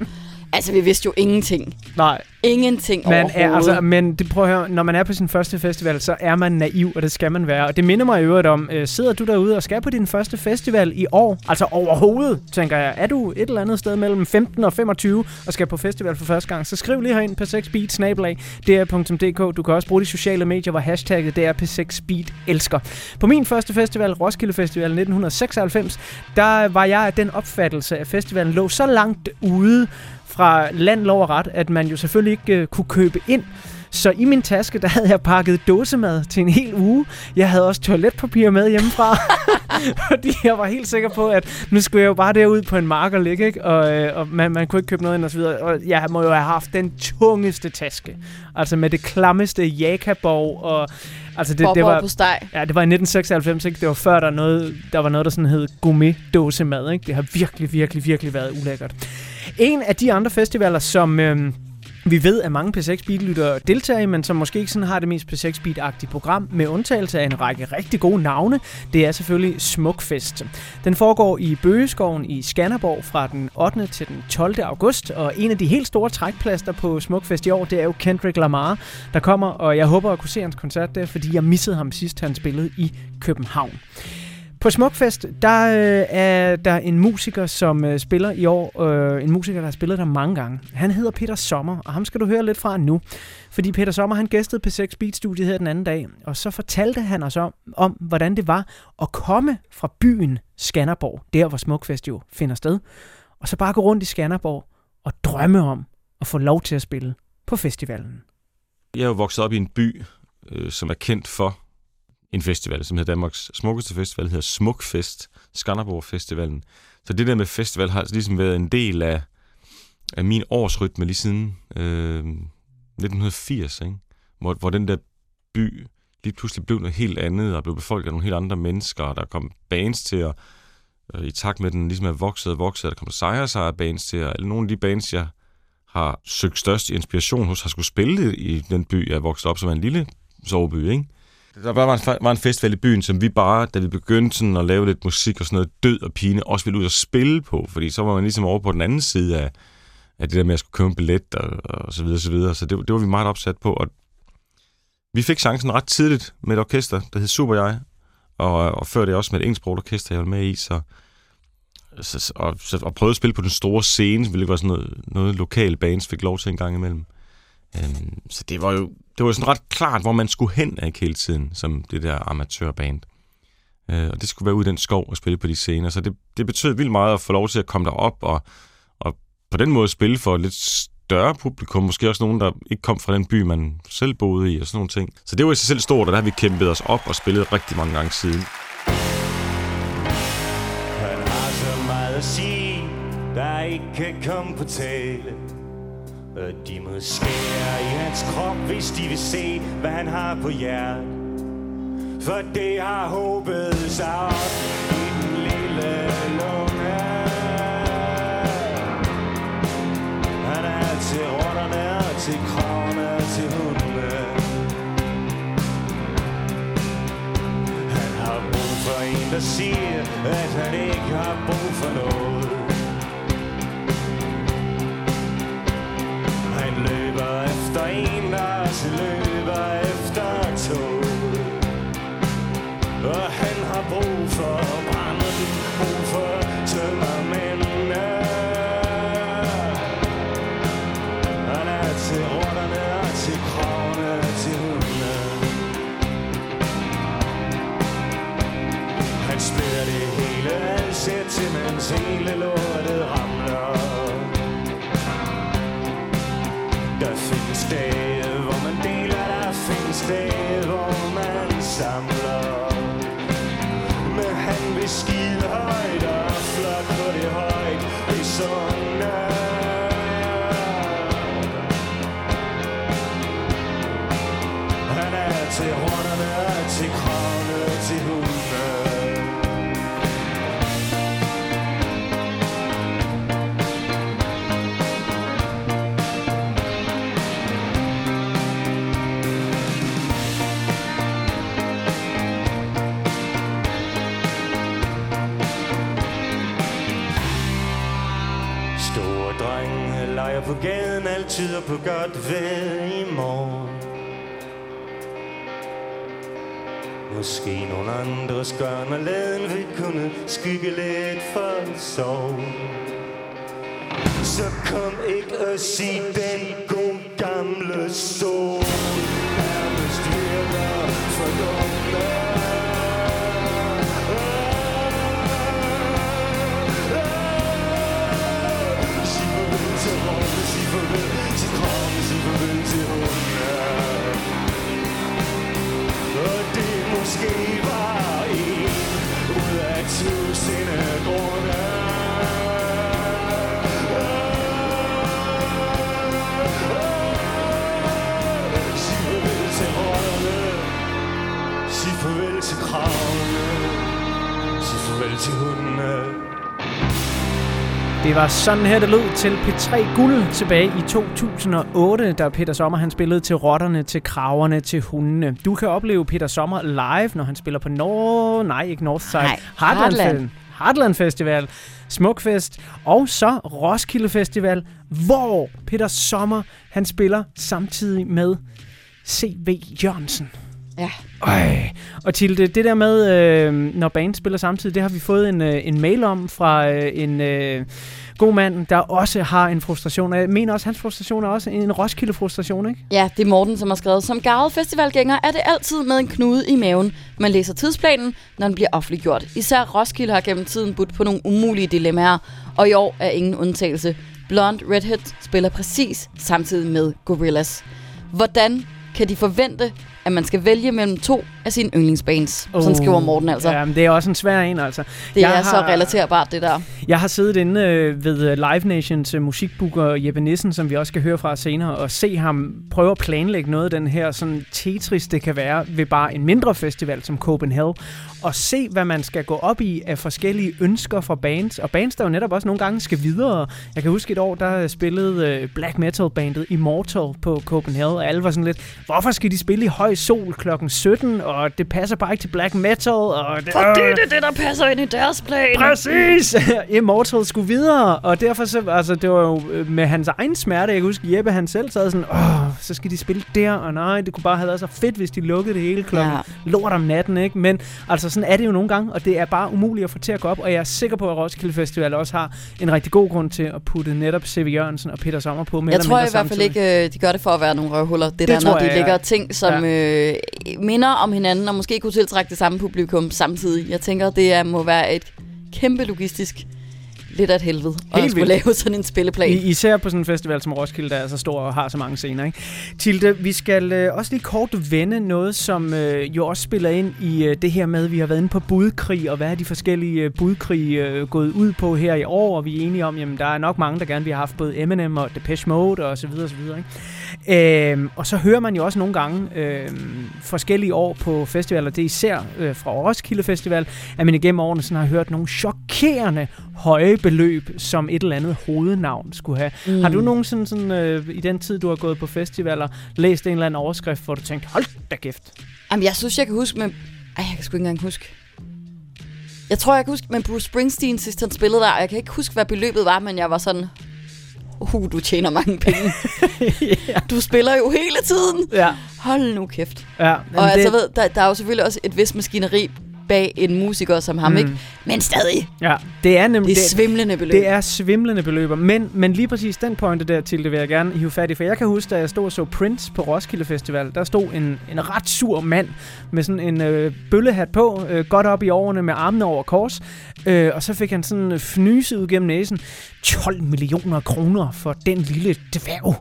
altså, vi vidste jo ingenting. Nej. Ingenting Man overhovedet. er, altså, men det, prøv at høre, når man er på sin første festival, så er man naiv, og det skal man være. Og det minder mig i øvrigt om, øh, sidder du derude og skal på din første festival i år, altså overhovedet, tænker jeg, er du et eller andet sted mellem 15 og 25 og skal på festival for første gang, så skriv lige herind på 6beat, snabelag, dr.dk. Du kan også bruge de sociale medier, hvor hashtagget det er p6beat elsker. På min første festival, Roskilde Festival 1996, der var jeg af den opfattelse, at festivalen lå så langt ude fra land, lov og ret, at man jo selvfølgelig ikke øh, kunne købe ind. Så i min taske, der havde jeg pakket dåsemad til en hel uge. Jeg havde også toiletpapir med hjemmefra. fordi jeg var helt sikker på, at nu skulle jeg jo bare derud på en mark og ligge, ikke? Og, øh, og man, man kunne ikke købe noget ind og så videre. Og jeg må jo have haft den tungeste taske. Altså med det klammeste jakaborg og... Altså det, det var, på steg. Ja, det var i 1996, ikke? Det var før, der, er noget, der var noget, der sådan hed gourmet dåsemad, ikke? Det har virkelig, virkelig, virkelig været ulækkert. En af de andre festivaler, som... Øh, vi ved, at mange P6 Beat-lyttere deltager i, men som måske ikke sådan har det mest P6 Beat-agtige program, med undtagelse af en række rigtig gode navne, det er selvfølgelig Smukfest. Den foregår i Bøgeskoven i Skanderborg fra den 8. til den 12. august, og en af de helt store trækplaster på Smukfest i år, det er jo Kendrick Lamar, der kommer, og jeg håber at kunne se hans koncert der, fordi jeg missede ham sidst, han spillede i København. På Smukfest, der øh, er der en musiker, som øh, spiller i år. Øh, en musiker, der har spillet der mange gange. Han hedder Peter Sommer, og ham skal du høre lidt fra nu. Fordi Peter Sommer, han gæstede på 6 Beat Studiet her den anden dag, og så fortalte han os om, om, hvordan det var at komme fra byen Skanderborg, der hvor Smukfest jo finder sted, og så bare gå rundt i Skanderborg og drømme om at få lov til at spille på festivalen. Jeg er jo vokset op i en by, øh, som er kendt for en festival, som hedder Danmarks smukkeste festival, hedder Smukfest, Skanderborg Festivalen. Så det der med festival har altså ligesom været en del af, af min årsrytme lige siden øh, 1980, ikke? Hvor, hvor den der by lige pludselig blev noget helt andet, og blev befolket af nogle helt andre mennesker, og der kom bands til at, øh, i takt med den ligesom er vokset og vokset, og der kom sejre sejre bands til, og nogle af de bands, jeg har søgt størst inspiration hos, har skulle spille i den by, jeg er vokset op, som en lille soveby, ikke? Der var en, var en festival i byen, som vi bare, da vi begyndte sådan at lave lidt musik og sådan noget død og pine, også ville ud og spille på, fordi så var man ligesom over på den anden side af, af det der med at skulle købe en billet og, og så videre, så videre. Så det, det var vi meget opsat på, og vi fik chancen ret tidligt med et orkester, der hed Super Jeg, og, og før det også med et engelsksproget orkester, jeg var med i, så, så, og, så, og prøvede at spille på den store scene, hvilket var sådan noget, noget lokale bands fik lov til en gang imellem. Øhm, så det var jo det var sådan ret klart, hvor man skulle hen af hele tiden, som det der amatørband. Øh, og det skulle være ud i den skov og spille på de scener. Så det, det betød vildt meget at få lov til at komme derop og, og på den måde spille for et lidt større publikum. Måske også nogen, der ikke kom fra den by, man selv boede i og sådan nogle ting. Så det var i sig selv stort, og der har vi kæmpet os op og spillet rigtig mange gange siden. Han har så meget at sige, der ikke kan komme på tale. Øh, de må skære i hans krop, hvis de vil se, hvad han har på hjertet. For det har håbet sig op i den lille lunge. Han er til rotterne og til kravene og til hundene. Han har brug for en, der siger, at han ikke har brug for noget. Han løber efter en, der løber efter tog. Og han har brug for branden, brug for tømmermændene. Han er til rotterne og til kravene til hundene. Han spiller det hele, alt ser til mens på gaden, alt tyder på godt vejr i morgen. Måske nogle andres gørn og laden vil kunne skygge lidt for sorg. Så kom ikke og sig den gode gamle sol. Det var sådan her, det lød til P3 Guld tilbage i 2008, da Peter Sommer han spillede til rotterne, til kraverne, til hundene. Du kan opleve Peter Sommer live, når han spiller på Nord... Nej, ikke Northside. Nej, Heartland. Heartland. Heartland Festival, Smukfest og så Roskilde Festival, hvor Peter Sommer han spiller samtidig med C.V. Jørgensen. Ja. Øj. Og til det, det der med, øh, når band spiller samtidig, det har vi fået en, øh, en mail om fra øh, en øh, god mand, der også har en frustration. Og jeg mener også, at hans frustration er også en Roskilde-frustration, ikke? Ja, det er Morten, som har skrevet. Som gavet festivalgænger er det altid med en knude i maven. Man læser tidsplanen, når den bliver offentliggjort. Især Roskilde har gennem tiden budt på nogle umulige dilemmaer, og i år er ingen undtagelse. Blond Redhead spiller præcis samtidig med Gorillas. Hvordan kan de forvente, at man skal vælge mellem to af sine yndlingsbands? Oh, Sådan skriver Morten altså. Ja, men det er også en svær en, altså. Det Jeg er så relaterbart, det der. Jeg har siddet inde øh, ved øh, Live Nations øh, musikbooker Jeppe Nissen, som vi også skal høre fra senere, og se ham prøve at planlægge noget af den her sådan Tetris, det kan være ved bare en mindre festival som Copenhagen, og se, hvad man skal gå op i af forskellige ønsker fra bands, og bands, der jo netop også nogle gange skal videre. Jeg kan huske et år, der spillede øh, black metal bandet Immortal på Copenhagen, og alle var sådan lidt, hvorfor skal de spille i høj sol klokken 17, og det passer bare ikke til black metal, og det, Fordi det er det, der passer ind i deres plan. Præcis! Immortal skulle videre, og derfor så, altså, det var jo øh, med hans egen smerte. Jeg kan huske, Jeppe han selv sad sådan, åh, så skal de spille der, og nej, det kunne bare have været så fedt, hvis de lukkede det hele klokken Ja. ja. lort om natten, ikke? Men altså, sådan er det jo nogle gange, og det er bare umuligt at få til at gå op, og jeg er sikker på, at Roskilde Festival også har en rigtig god grund til at putte netop C.V. Jørgensen og Peter Sommer på. mere Jeg tror i hvert fald ikke, øh, de gør det for at være nogle røvhuller. Det, Det der, når de lægger ja. ting, som øh, minder om hinanden, og måske kunne tiltrække det samme publikum samtidig. Jeg tænker, det er, må være et kæmpe logistisk lidt af et helvede at Helt skulle vildt. lave sådan en spilleplan. I, især på sådan en festival som Roskilde, der er så stor og har så mange scener. Ikke? Tilde, vi skal øh, også lige kort vende noget, som øh, jo også spiller ind i øh, det her med, at vi har været inde på budkrig, og hvad er de forskellige øh, budkrig øh, gået ud på her i år, og vi er enige om, jamen der er nok mange, der gerne vil have haft både Eminem og Depeche Mode og så videre og så videre. Ikke? Øhm, og så hører man jo også nogle gange øh, forskellige år på festivaler, det er især øh, fra Roskilde Festival, at man igennem årene sådan har hørt nogle chokerende høje beløb, som et eller andet hovednavn skulle have. Mm. Mm. Har du nogensinde sådan, øh, i den tid, du har gået på festivaler, læst en eller anden overskrift, hvor du tænkte, hold da kæft. Jamen, jeg synes, jeg kan huske med... Ej, jeg kan sgu ikke engang huske. Jeg tror, jeg kan huske med Bruce Springsteen, sidst han spillede der, og jeg kan ikke huske, hvad beløbet var, men jeg var sådan... Uh, du tjener mange penge. ja. Du spiller jo hele tiden. Ja. Hold nu kæft. Ja, Og altså, det- ved, der, der er jo selvfølgelig også et vis maskineri bag en musiker som ham, Mm. ikke? Men stadig. Ja, det er nemlig... Det er svimlende beløb. Det er svimlende beløber, men, men lige præcis den pointe der til, det vil jeg gerne hive fat i, for jeg kan huske, da jeg stod og så Prince på Roskilde Festival, der stod en, en ret sur mand med sådan en øh, bøllehat på, øh, godt op i årene med armene over kors, øh, og så fik han sådan øh, fnyse ud gennem næsen, 12 millioner kroner for den lille dværg.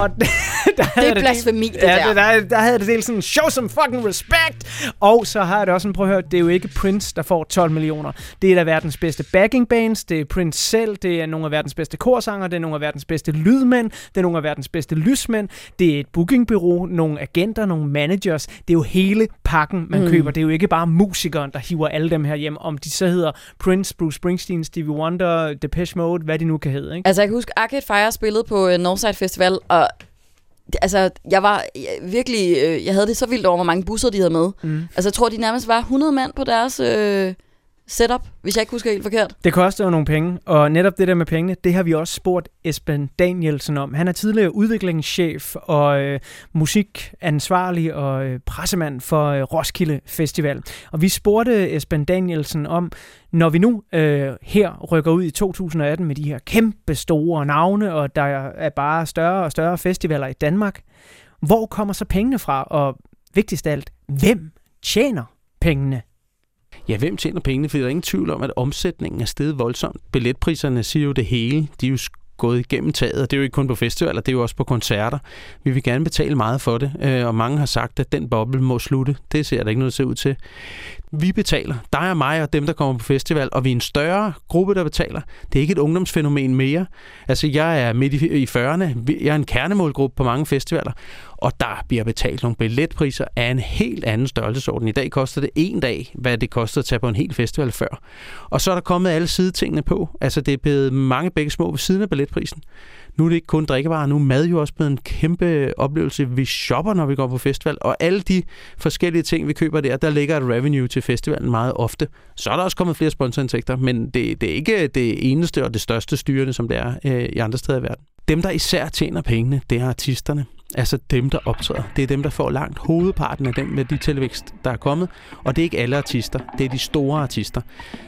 Og der havde er det blasfemi, del- det ja, der. Det, der, der havde det del sådan, show some fucking respect! Og så har jeg det også sådan, prøv at høre, det er jo ikke Prince, der får 12 millioner. Det er da verdens bedste backing bands, det er Prince selv, det er nogle af verdens bedste korsanger, det er nogle af verdens bedste lydmænd, det er nogle af verdens bedste lysmænd, det er et bookingbureau, nogle agenter, nogle managers. Det er jo hele pakken, man Mm. køber. Det er jo ikke bare musikeren, der hiver alle dem her hjem, om de så hedder Prince, Bruce Springsteen, Stevie Wonder, Depeche Mode, hvad de nu kan hedde. Ikke? Altså, jeg kan huske, Arcade Fire spillede på uh, Northside Festival, og det- altså, jeg var jeg, virkelig... Øh, jeg havde det så vildt over, hvor mange busser de havde med. Mm. Altså, jeg tror, de nærmest var 100 mand på deres... Øh, setup, hvis jeg ikke husker helt forkert. Det koster jo nogle penge, og netop det der med pengene, det har vi også spurgt Esben Danielsen om. Han er tidligere udviklingschef og øh, musikansvarlig og øh, pressemand for øh, Roskilde Festival. Og vi spurgte Esben Danielsen om, når vi nu øh, her rykker ud i 2018 med de her kæmpe store navne, og der er bare større og større festivaler i Danmark, hvor kommer så pengene fra? Og vigtigst af alt, hvem tjener pengene? Ja, hvem tjener pengene? For der er ingen tvivl om, at omsætningen er steget voldsomt. Billetpriserne siger jo det hele. De er jo gået igennem taget, og det er jo ikke kun på festivaler, det er jo også på koncerter. Vi vil gerne betale meget for det, øh, og mange har sagt, at den boble må slutte. Det ser der ikke noget til ud til. Vi betaler. Dig og mig og dem, der kommer på festival, og vi er en større gruppe, der betaler. Det er ikke et ungdomsfænomen mere. Altså, jeg er midt i, i 40'erne. Jeg er en kernemålgruppe på mange festivaler, og der bliver betalt nogle billetpriser af en helt anden størrelsesorden. I dag koster det en dag, hvad det kostede at tage på en hel festival før. Og så er der kommet alle sidetingene på. Altså, det er blevet mange begge små ved siden af billetprisen. Nu er det ikke kun drikkevarer, nu er mad jo også blevet en kæmpe oplevelse. Vi shopper, når vi går på festival, og alle de forskellige ting, vi køber der, der ligger et revenue til festivalen meget ofte. Så er der også kommet flere sponsorindtægter, men det, det er ikke det eneste og det største styrende, som det er øh, i andre steder i verden. Dem, der især tjener pengene, det er artisterne. Altså dem, der optræder. Det er dem, der får langt hovedparten af dem med de tilvækst, der er kommet. Og det er ikke alle artister. Det er de store artister.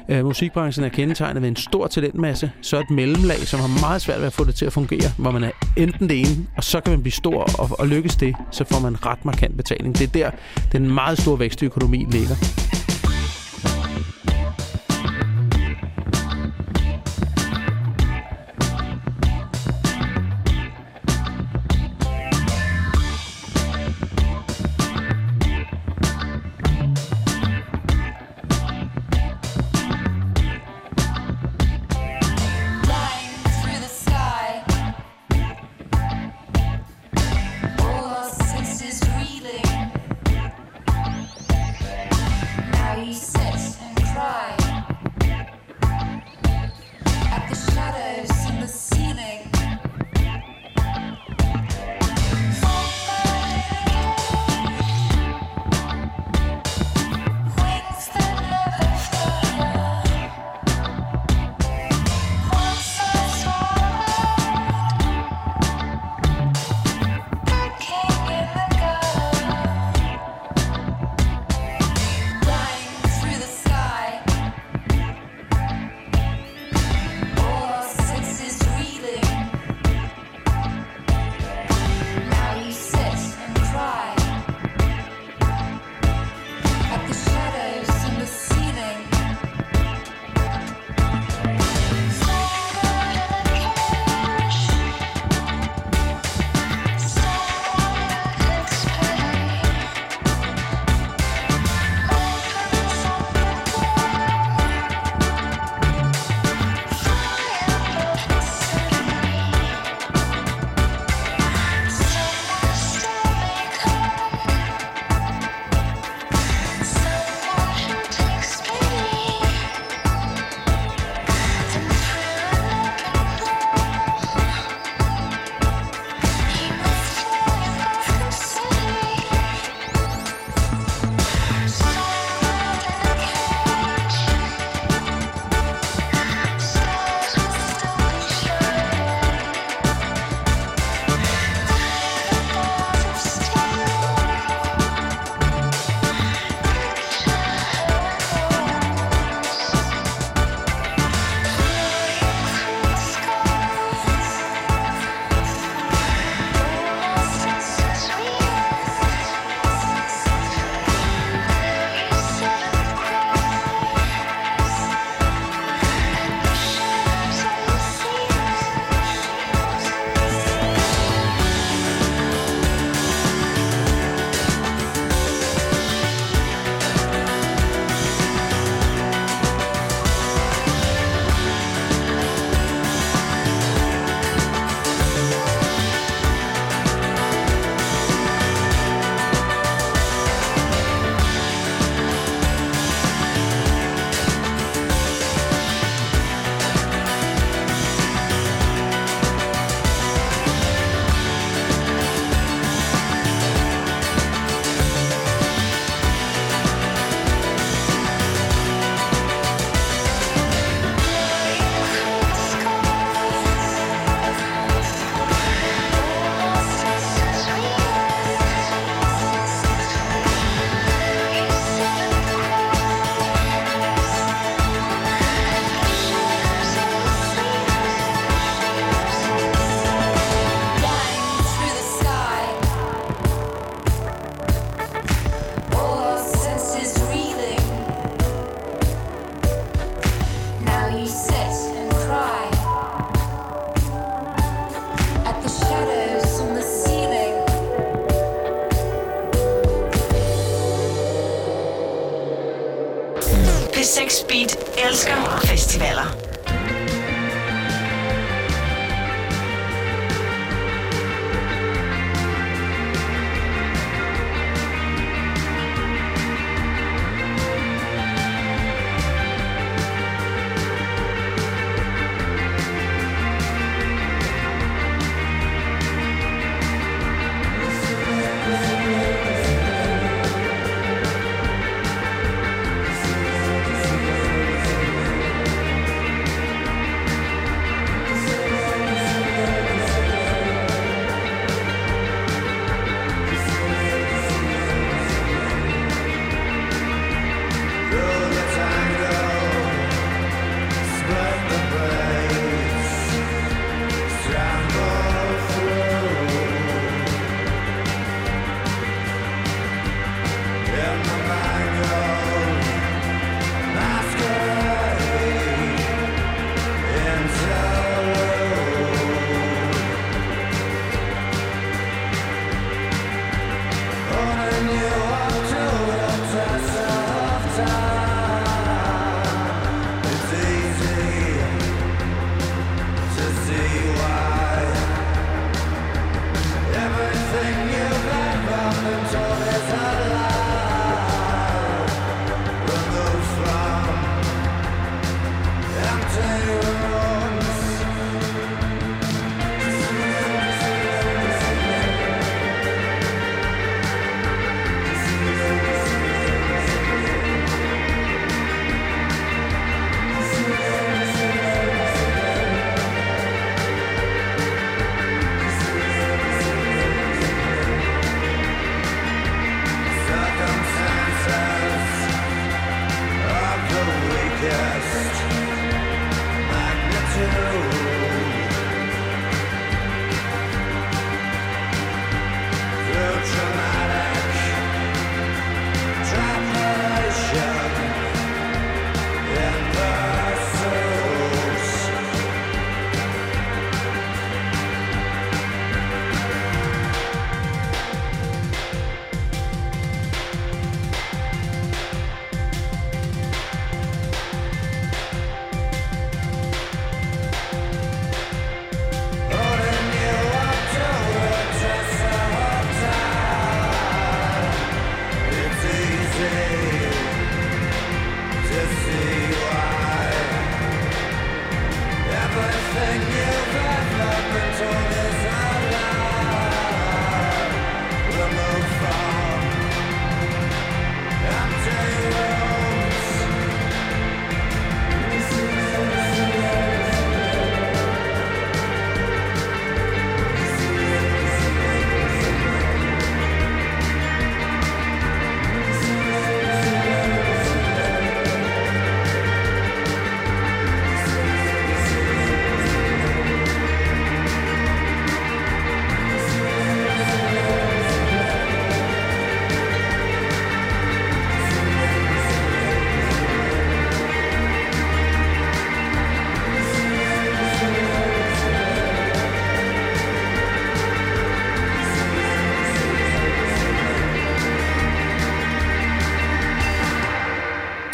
Øh, musikbranchen er kendetegnet ved en stor talentmasse. Så et mellemlag, som har meget svært ved at få det til at fungere. Hvor man er enten det ene, og så kan man blive stor, og, og lykkes det, så får man ret markant betaling. Det er der, den meget store vækst i økonomien ligger.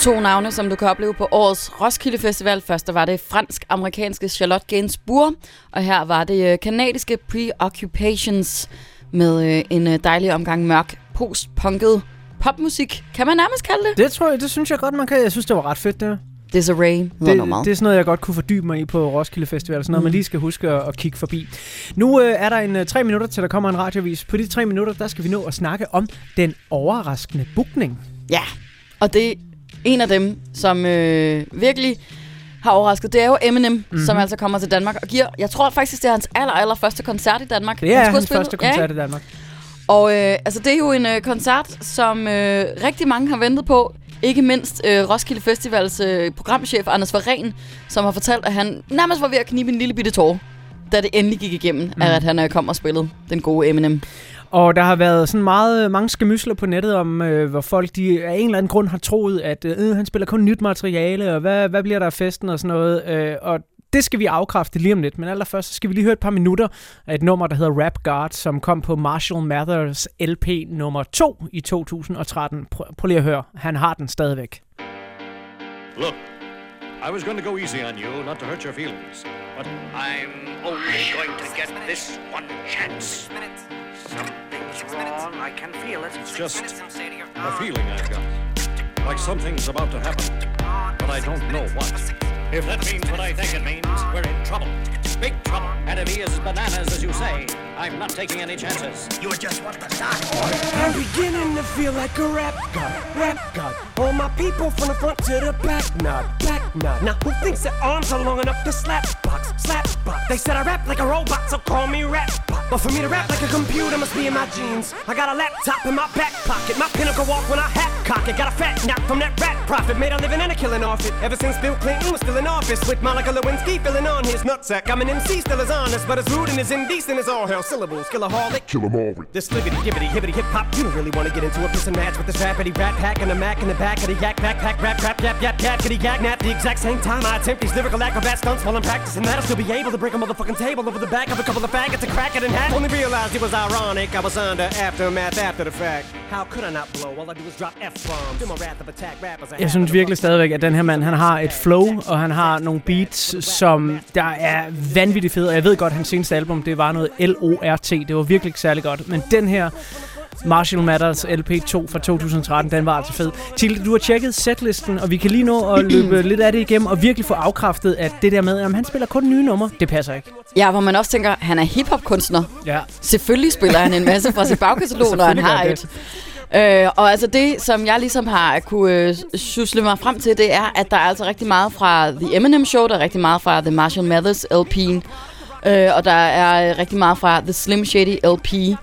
To navne, som du kan opleve på årets Roskilde Festival. Først var det fransk-amerikanske Charlotte Gainsbourg, og her var det øh, kanadiske Preoccupations med øh, en øh, dejlig omgang mørk post-punket popmusik. Kan man nærmest kalde det? Det tror jeg, det synes jeg godt, man kan. Jeg synes, det var ret fedt, det. Disarray Det, det er sådan noget, jeg godt kunne fordybe mig i på Roskilde Festival. Sådan noget, mm. man lige skal huske at, at kigge forbi. Nu øh, er der en øh, tre minutter, til der kommer en radiovis. På de tre minutter, der skal vi nå at snakke om den overraskende bookning. Ja, og det en af dem, som øh, virkelig har overrasket. Det er jo Eminem, Mhm. mm-hmm. som altså kommer til Danmark og giver... Jeg tror faktisk, det er hans aller, aller første koncert i Danmark. Det er Han hans første koncert Ja, i Danmark. Og øh, altså, det er jo en øh, koncert, som øh, rigtig mange har ventet på. Ikke mindst øh, Roskilde Festivals øh, programchef Anders Varen, som har fortalt, at han nærmest var ved at knibe en lille bitte tår, da det endelig gik igennem, mm. at han øh, kom og spillede den gode Eminem. Og der har været sådan meget mange skamysler på nettet om, øh, hvor folk de af en eller anden grund har troet, at øh, han spiller kun nyt materiale, og hvad, hvad bliver der af festen og sådan noget. Øh, og det skal vi afkræfte lige om lidt, men allerførst så skal vi lige høre et par minutter af et nummer, der hedder Rap Guard, som kom på Marshall Mathers LP nummer 2 i 2013. Prøv, prøv lige at høre, han har den stadigvæk. Look, I was going to go easy on you, not to hurt your feelings. But I'm only going to get this one chance. I can feel it. It's just a feeling I've got. Like something's about to happen. But I don't know what. If that means what I think it means, we're in trouble. Big trouble. And if he is as bananas as you say, I'm not taking any chances. You are just want to die. I'm beginning to feel like a rap god, rap god. All my people from the front to the back, nod, back nod. Now who thinks their arms are long enough to slap box, slap box? They said I rap like a robot, so call me rap. But for me to rap like a computer must be in my genes. I got a laptop in my back pocket, my pinnacle walk when I hat cock it. Got a fat knock from that rat profit, made a living and a killing off it. Ever since Bill Clinton was still in office, with Monica Lewinsky filling on his nutsack. I'm an MC, still as honest, but as rude and as indecent as all hell. Syllables, killaholic. Kill 'em all with This libbity, gibbity, hibbity, hip hop. You don't really want to get into a piss and match with this rapidy rat pack and a mac in the back of the yak backpack, rap, rap, yap, yap, yap, kitty yak, nap. The exact same time I attempt these lyrical acrobat stunts while I'm practicing that, I'll still be able to break a motherfucking table over the back of a couple of faggots and crack it in half. Only realized it was ironic. I was under aftermath after the fact. How could I not blow? All I do is drop F-bombs. Do my wrath of attack rappers. Jeg synes virkelig stadigvæk, at den her mand, han har et flow, og han har nogle beats, som der er vanvittigt fede. Og jeg ved godt, at hans seneste album, det var noget L-O-R-T. Det var virkelig ikke særlig godt. Men den her Marshall Matters LP2 fra 2013, den var altså fed. Tilde, du har tjekket setlisten, og vi kan lige nå at løbe lidt af det igennem, og virkelig få afkræftet, at det der med, at han spiller kun nye numre, det passer ikke. Ja, hvor man også tænker, han er hiphop-kunstner. Ja. Selvfølgelig spiller han en masse fra sit bagkatalog, når han har et. Øh, og altså det, som jeg ligesom har kunne øh, susle mig frem til, det er, at der er altså rigtig meget fra The Eminem Show, der er rigtig meget fra The Marshall Mathers LP'en, øh, og der er øh, rigtig meget fra The Slim Shady LP.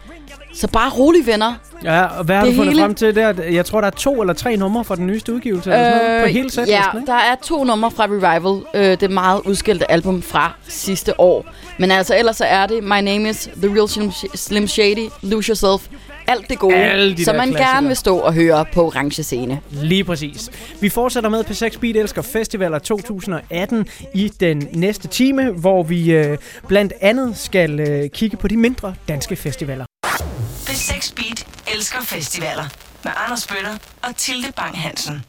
Så bare rolig, venner. Ja, og hvad har Det du fundet hele- frem til der? Jeg tror, der er to eller tre numre fra den nyeste udgivelse. eller sådan noget, på hele setlisten, Øh, ja, ikke? der er to numre fra Revival. Øh, det meget udskilte album fra sidste år. Men altså, ellers så er det My Name is The Real Slim, Slim Shady, Lose Yourself. Alt det gode, Alle de som man klassikere. gerne vil stå og høre på orange scene. Lige præcis. Vi fortsætter med P6 Beat Elsker Festivaler 2018 i den næste time, hvor vi øh, blandt andet skal øh, kigge på de mindre danske festivaler. P6 Beat elsker festivaler. Med Anders Bøtter og Tilde Bang Hansen.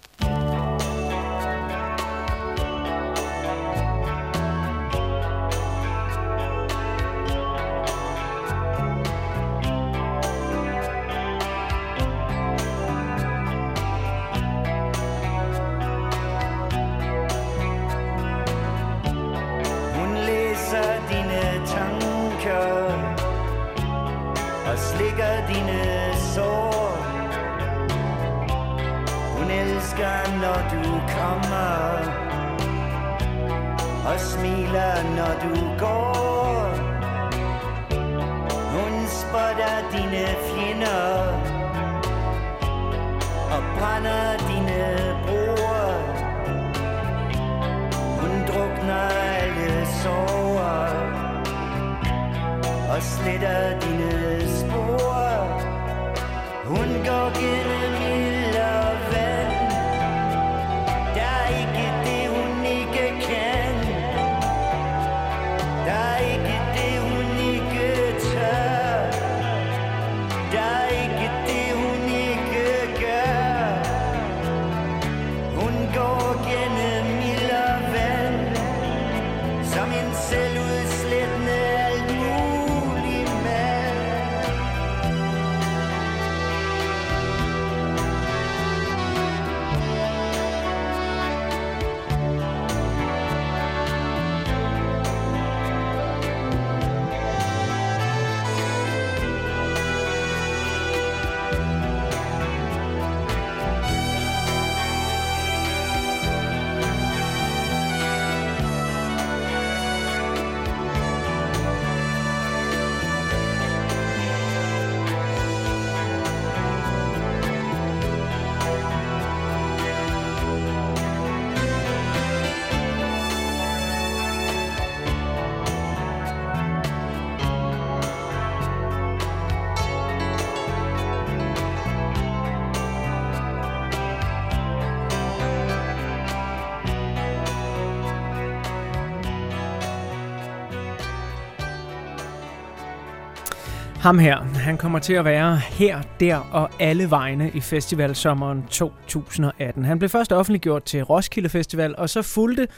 Ham her, han kommer til at være her, der og alle vegne i festivalsommeren 2018. Han blev først offentliggjort til Roskilde Festival, og så fulgte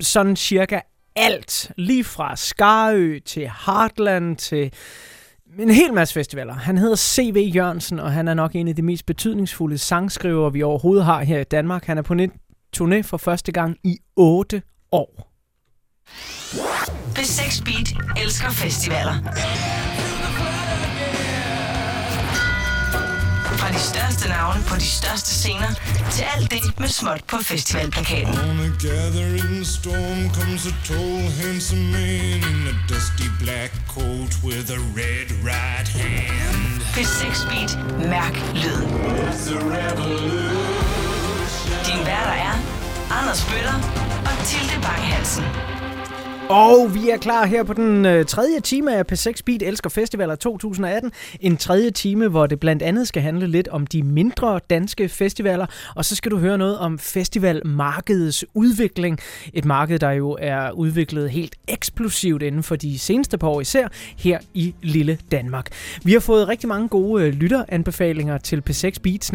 sådan cirka alt. Lige fra Skarø til Heartland til en hel masse festivaler. Han hedder C.V. Jørgensen, og han er nok en af de mest betydningsfulde sangskrivere, vi overhovedet har her i Danmark. Han er på net turné for første gang i 8 år. P6 Beat elsker festivaler. Fra de største navne på de største scener til alt det med småt på festivalplakaten. On a gathering storm comes a tall, handsome man in a black coat with a red right hand. P6 Beat. Mærk lyden. Din værter er Anders Bøtter og Tilde Bang Hansen. Og vi er klar her på den øh, tredje time af P6 Beat Elsker Festivaler 2018. En tredje time, hvor det blandt andet skal handle lidt om de mindre danske festivaler. Og så skal du høre noget om festivalmarkedets udvikling. Et marked, der jo er udviklet helt eksplosivt inden for de seneste par år, især her i lille Danmark. Vi har fået rigtig mange gode øh, lytteranbefalinger til P6 Beat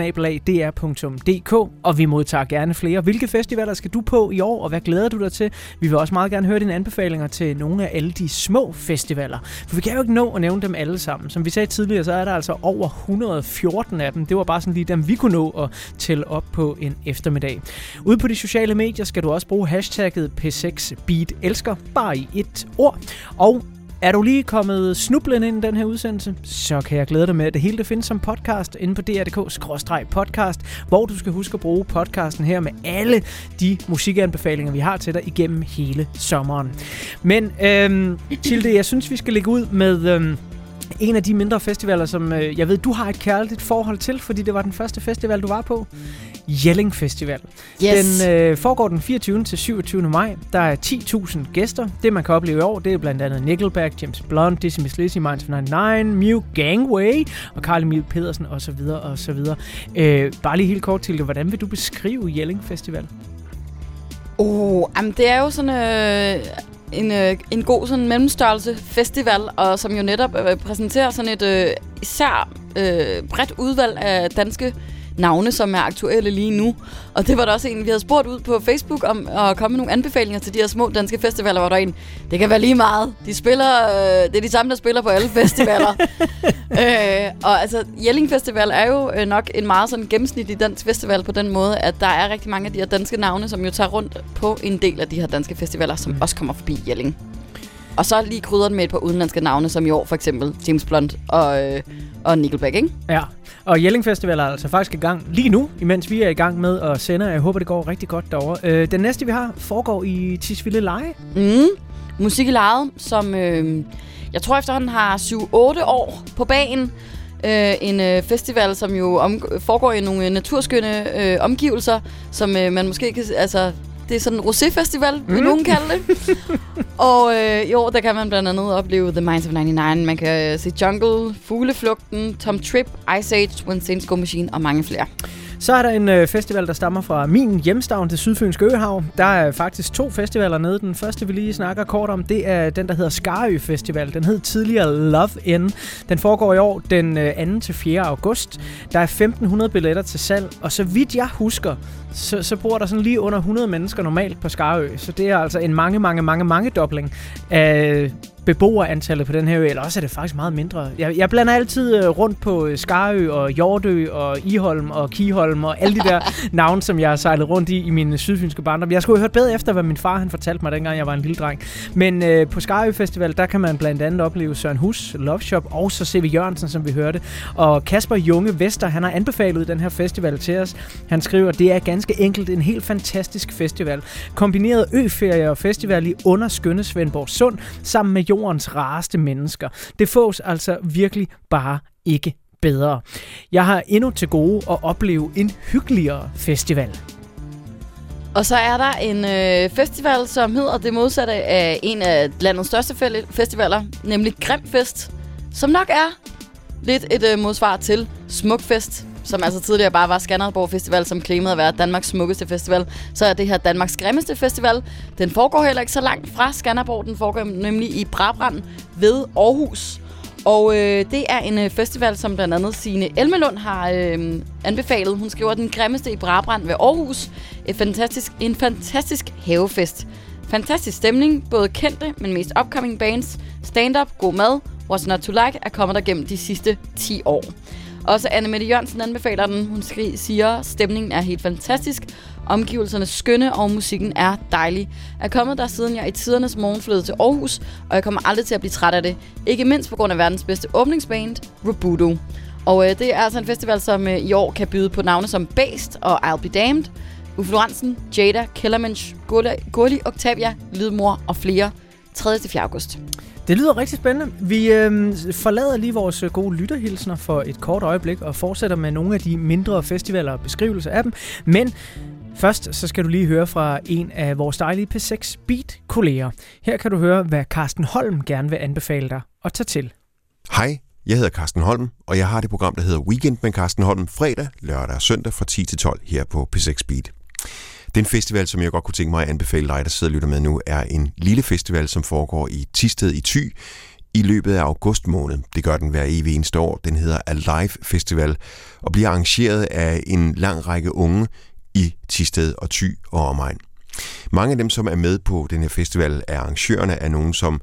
dr.dk, og vi modtager gerne flere. Hvilke festivaler skal du på i år, og hvad glæder du dig til? Vi vil også meget gerne høre din anbefaling anbefalinger til nogle af alle de små festivaler. For vi kan jo ikke nå at nævne dem alle sammen. Som vi sagde tidligere, så er der altså over 114 af dem. Det var bare sådan lige dem, vi kunne nå at tælle op på en eftermiddag. Ude på de sociale medier skal du også bruge hashtagget P6BeatElsker, bare i et ord. Og er du lige kommet snublende ind i den her udsendelse, så kan jeg glæde dig med, at det hele det findes som podcast inde på dr.dk-podcast, hvor du skal huske at bruge podcasten her med alle de musikanbefalinger, vi har til dig igennem hele sommeren. Men øhm, Tilde, jeg synes, vi skal lægge ud med... Øhm, en af de mindre festivaler, som øh, jeg ved, du har et kærligt forhold til, fordi det var den første festival, du var på. Jelling Festival. Yes. Den øh, foregår den 24. til 27. maj. Der er 10.000 gæster. Det, man kan opleve i år, det er blandt andet Nickelback, James Blunt, Dizzy Miss Lizzy, Minds 99, Mew Gangway og Carly Emil Pedersen osv. osv. Øh, bare lige helt kort til det. Hvordan vil du beskrive Jelling Festival? Oh, jamen det er jo sådan øh, en, øh, en god sådan mellemstørrelse festival, og som jo netop øh, præsenterer sådan et øh, især øh, bredt udvalg af danske navne, som er aktuelle lige nu. Og det var der også en, vi havde spurgt ud på Facebook om at komme med nogle anbefalinger til de her små danske festivaler, hvor der er en, det kan være lige meget. De spiller, øh, det er de samme, der spiller på alle festivaler. øh, og altså, Jelling Festival er jo øh, nok en meget sådan gennemsnitlig dansk festival på den måde, at der er rigtig mange af de her danske navne, som jo tager rundt på en del af de her danske festivaler, som også kommer forbi Jelling. Og så lige krydret med et par udenlandske navne, som i år for eksempel James Blunt og, øh, og Nickelback, ikke? Ja, og Jelling Festival er altså faktisk i gang lige nu, imens vi er i gang med at sende. Jeg håber, det går rigtig godt derovre. Øh, den næste, vi har, foregår i Tisvilde Leje. Mm. Musik i Leje, som øh, jeg tror efterhånden har 7-8 år på banen. Øh, en øh, festival, som jo om, foregår i nogle øh, naturskønne øh, omgivelser, som øh, man måske kan... Altså, det er sådan en rosé-festival, mm. vil nogen kalde det. og øh, i år, der kan man blandt andet opleve The Minds of 99. Man kan øh, se Jungle, Fugleflugten, Tom Trip, Ice Age, When Saints Go Machine og mange flere. Så er der en øh, festival, der stammer fra min hjemstavn, det Sydfynske Øhav. Der er faktisk to festivaler nede. Den første, vi lige snakker kort om, det er den, der hedder Skarø Festival. Den hed tidligere Love In. Den foregår i år den øh, 2. til 4. august. Der er 1.500 billetter til salg, og så vidt jeg husker, så, så bor der sådan lige under 100 mennesker normalt på Skarø. Så det er altså en mange, mange, mange, mange dobling af beboerantallet på den her ø, eller også er det faktisk meget mindre. Jeg, jeg blander altid øh, rundt på øh, Skarø og Hjortø og Iholm og Kiholm og alle de der navne, som jeg har sejlet rundt i i min sydfynske barndom. Jeg skulle have hørt bedre efter, hvad min far han fortalte mig, dengang jeg var en lille dreng. Men øh, på Skarø Festival, der kan man blandt andet opleve Søren Hus, Love Shop, og så C.V. Jørgensen, som vi hørte. Og Kasper Junge Vester, han har anbefalet den her festival til os. Han skriver, det er ganske enkelt en helt fantastisk festival. Kombineret øferie og festival i underskønne Svendborg Sund, sammen med jordens rareste mennesker. Det fås altså virkelig bare ikke bedre. Jeg har endnu til gode at opleve en hyggeligere festival. Og så er der en øh, festival, som hedder det modsatte af en af landets største festivaler, nemlig Grimfest, som nok er lidt et øh, modsvar til Smukfest, som altså tidligere bare var Skanderborg Festival, som klimaet at være Danmarks smukkeste festival. Så er det her Danmarks grimmeste festival. Den foregår heller ikke så langt fra Skanderborg. Den foregår nemlig i Brabrand ved Aarhus. Og øh, det er en øh, festival, som blandt andet Signe Elmelund har øh, anbefalet. Hun skriver, den grimmeste i Brabrand ved Aarhus. Et fantastisk, en fantastisk havefest. Fantastisk stemning, både kendte, men mest upcoming bands, stand-up, god mad, what's not to like, er kommet der gennem de sidste 10 år. Også Anne Mette Jørgensen anbefaler den. Hun siger, stemningen er helt fantastisk, omgivelserne skønne, og musikken er dejlig. Jeg er kommet der siden jeg i tidernes morgen flyttede til Aarhus, og jeg kommer aldrig til at blive træt af det. Ikke mindst på grund af verdens bedste åbningsband, Robudo. Og øh, det er altså en festival, som øh, i år kan byde på navne som Based og I'll Be Damned, Uffe Lorentzen, Jada, Kellermensch, Gurli, Gurli Octavia, Lydmor og flere 3. til 4. august. Det lyder rigtig spændende. Vi øh, forlader lige vores øh, gode lytterhilsner for et kort øjeblik og fortsætter med nogle af de mindre festivaler og beskrivelser af dem. Men først så skal du lige høre fra en af vores dejlige P6 Beat-kolleger. Her kan du høre, hvad Carsten Holm gerne vil anbefale dig at tage til. Hej, jeg hedder Carsten Holm, og jeg har det program, der hedder Weekend med Carsten Holm fredag, lørdag og søndag fra 10 til 12 her på P6 Beat. Den festival, som jeg godt kunne tænke mig at anbefale dig, der sidder og lytter med nu, er en lille festival, som foregår i Tisted i Thy i løbet af august måned. Det gør den hver evig eneste år. Den hedder Alive Festival og bliver arrangeret af en lang række unge i Tisted og Thy og omegn. Mange af dem, som er med på den her festival, er arrangørerne af nogen, som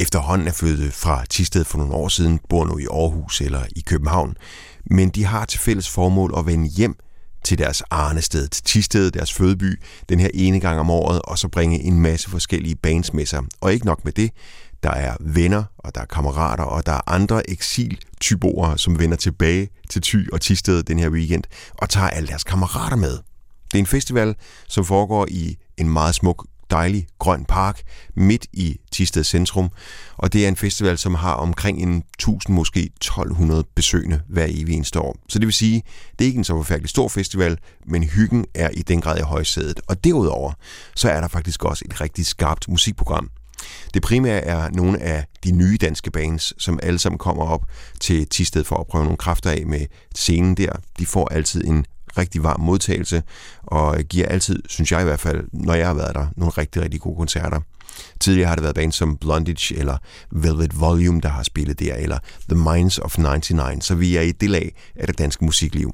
efterhånden er flyttet fra Tisted for nogle år siden, bor nu i Aarhus eller i København. Men de har til fælles formål at vende hjem til deres arnested, til Tisted, deres fødeby, den her ene gang om året, og så bringe en masse forskellige bands med sig. Og ikke nok med det, der er venner, og der er kammerater, og der er andre eksiltyboer, som vender tilbage til Thy og Tisted den her weekend, og tager alle deres kammerater med. Det er en festival, som foregår i en meget smuk, dejlig grøn park midt i Tisted centrum, og det er en festival, som har omkring en 1000, måske 1200 besøgende hver evig eneste år. Så det vil sige, det er ikke en så forfærdelig stor festival, men hyggen er i den grad i højsædet. Og derudover, så er der faktisk også et rigtig skarpt musikprogram. Det primære er nogle af de nye danske bands, som alle sammen kommer op til Tisted for at prøve nogle kræfter af med scenen der. De får altid en rigtig varm modtagelse, og øh, giver altid, synes jeg i hvert fald, når jeg har været der, nogle rigtig, rigtig gode koncerter. Tidligere har det været bands som Blondage eller Velvet Volume, der har spillet der, eller The Minds of 99, så vi er i det lag af det danske musikliv.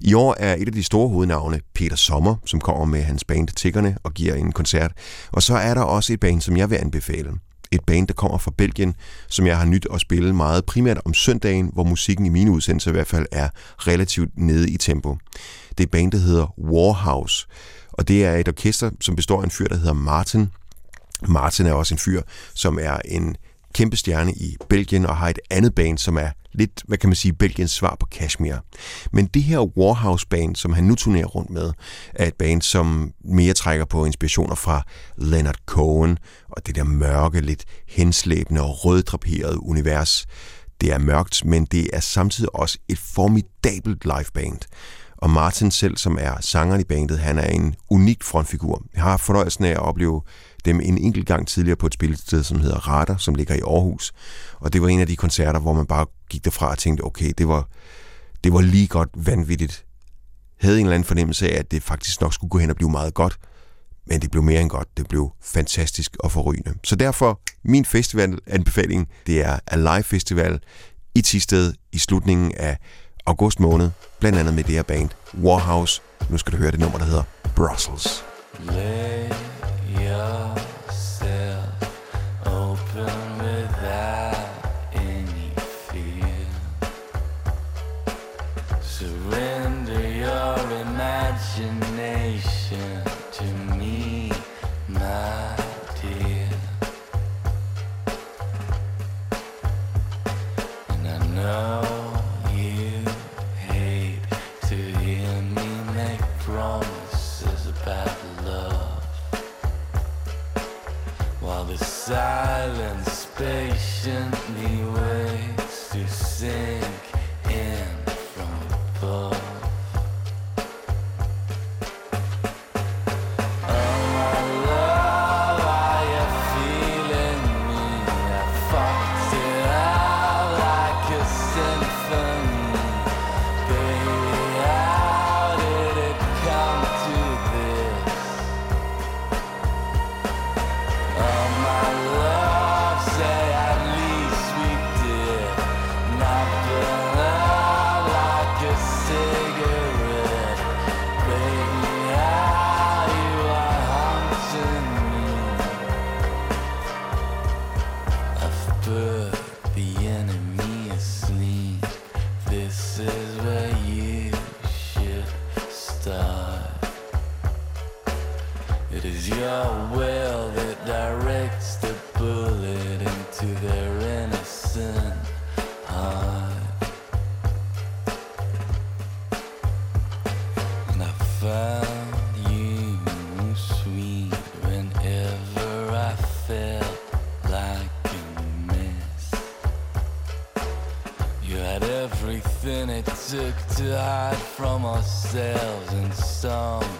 I år er et af de store hovednavne Peter Sommer, som kommer med hans band Tiggerne og giver en koncert. Og så er der også et band, som jeg vil anbefale. Et band, der kommer fra Belgien, som jeg har nyt at spille meget primært om søndagen, hvor musikken i mine udsendelser i hvert fald er relativt nede i tempo. Det er et band, der hedder Warhouse, og det er et orkester, som består af en fyr, der hedder Martin, Martin er også en fyr, som er en kæmpe stjerne i Belgien og har et andet band, som er lidt, hvad kan man sige, Belgiens svar på Kashmir. Men det her Warhouse-band, som han nu turnerer rundt med, er et band, som mere trækker på inspirationer fra Leonard Cohen og det der mørke, lidt henslæbende og røddraperede univers. Det er mørkt, men det er samtidig også et formidabelt liveband. Og Martin selv, som er sangeren i bandet, han er en unik frontfigur. Jeg har fornøjelsen af at opleve dem en enkelt gang tidligere på et spillested, som hedder Radar, som ligger i Aarhus. Og det var en af de koncerter, hvor man bare gik derfra og tænkte, okay, det var, det var lige godt vanvittigt. Havde en eller anden fornemmelse af, at det faktisk nok skulle gå hen og blive meget godt. Men det blev mere end godt. Det blev fantastisk og forrygende. Så derfor, min festivalanbefaling, det er Alive Festival i Tisted i slutningen af august måned, blandt andet med det her band Warhouse. Nu skal du høre det nummer, der hedder Brussels. Yeah. Took to hide from ourselves and some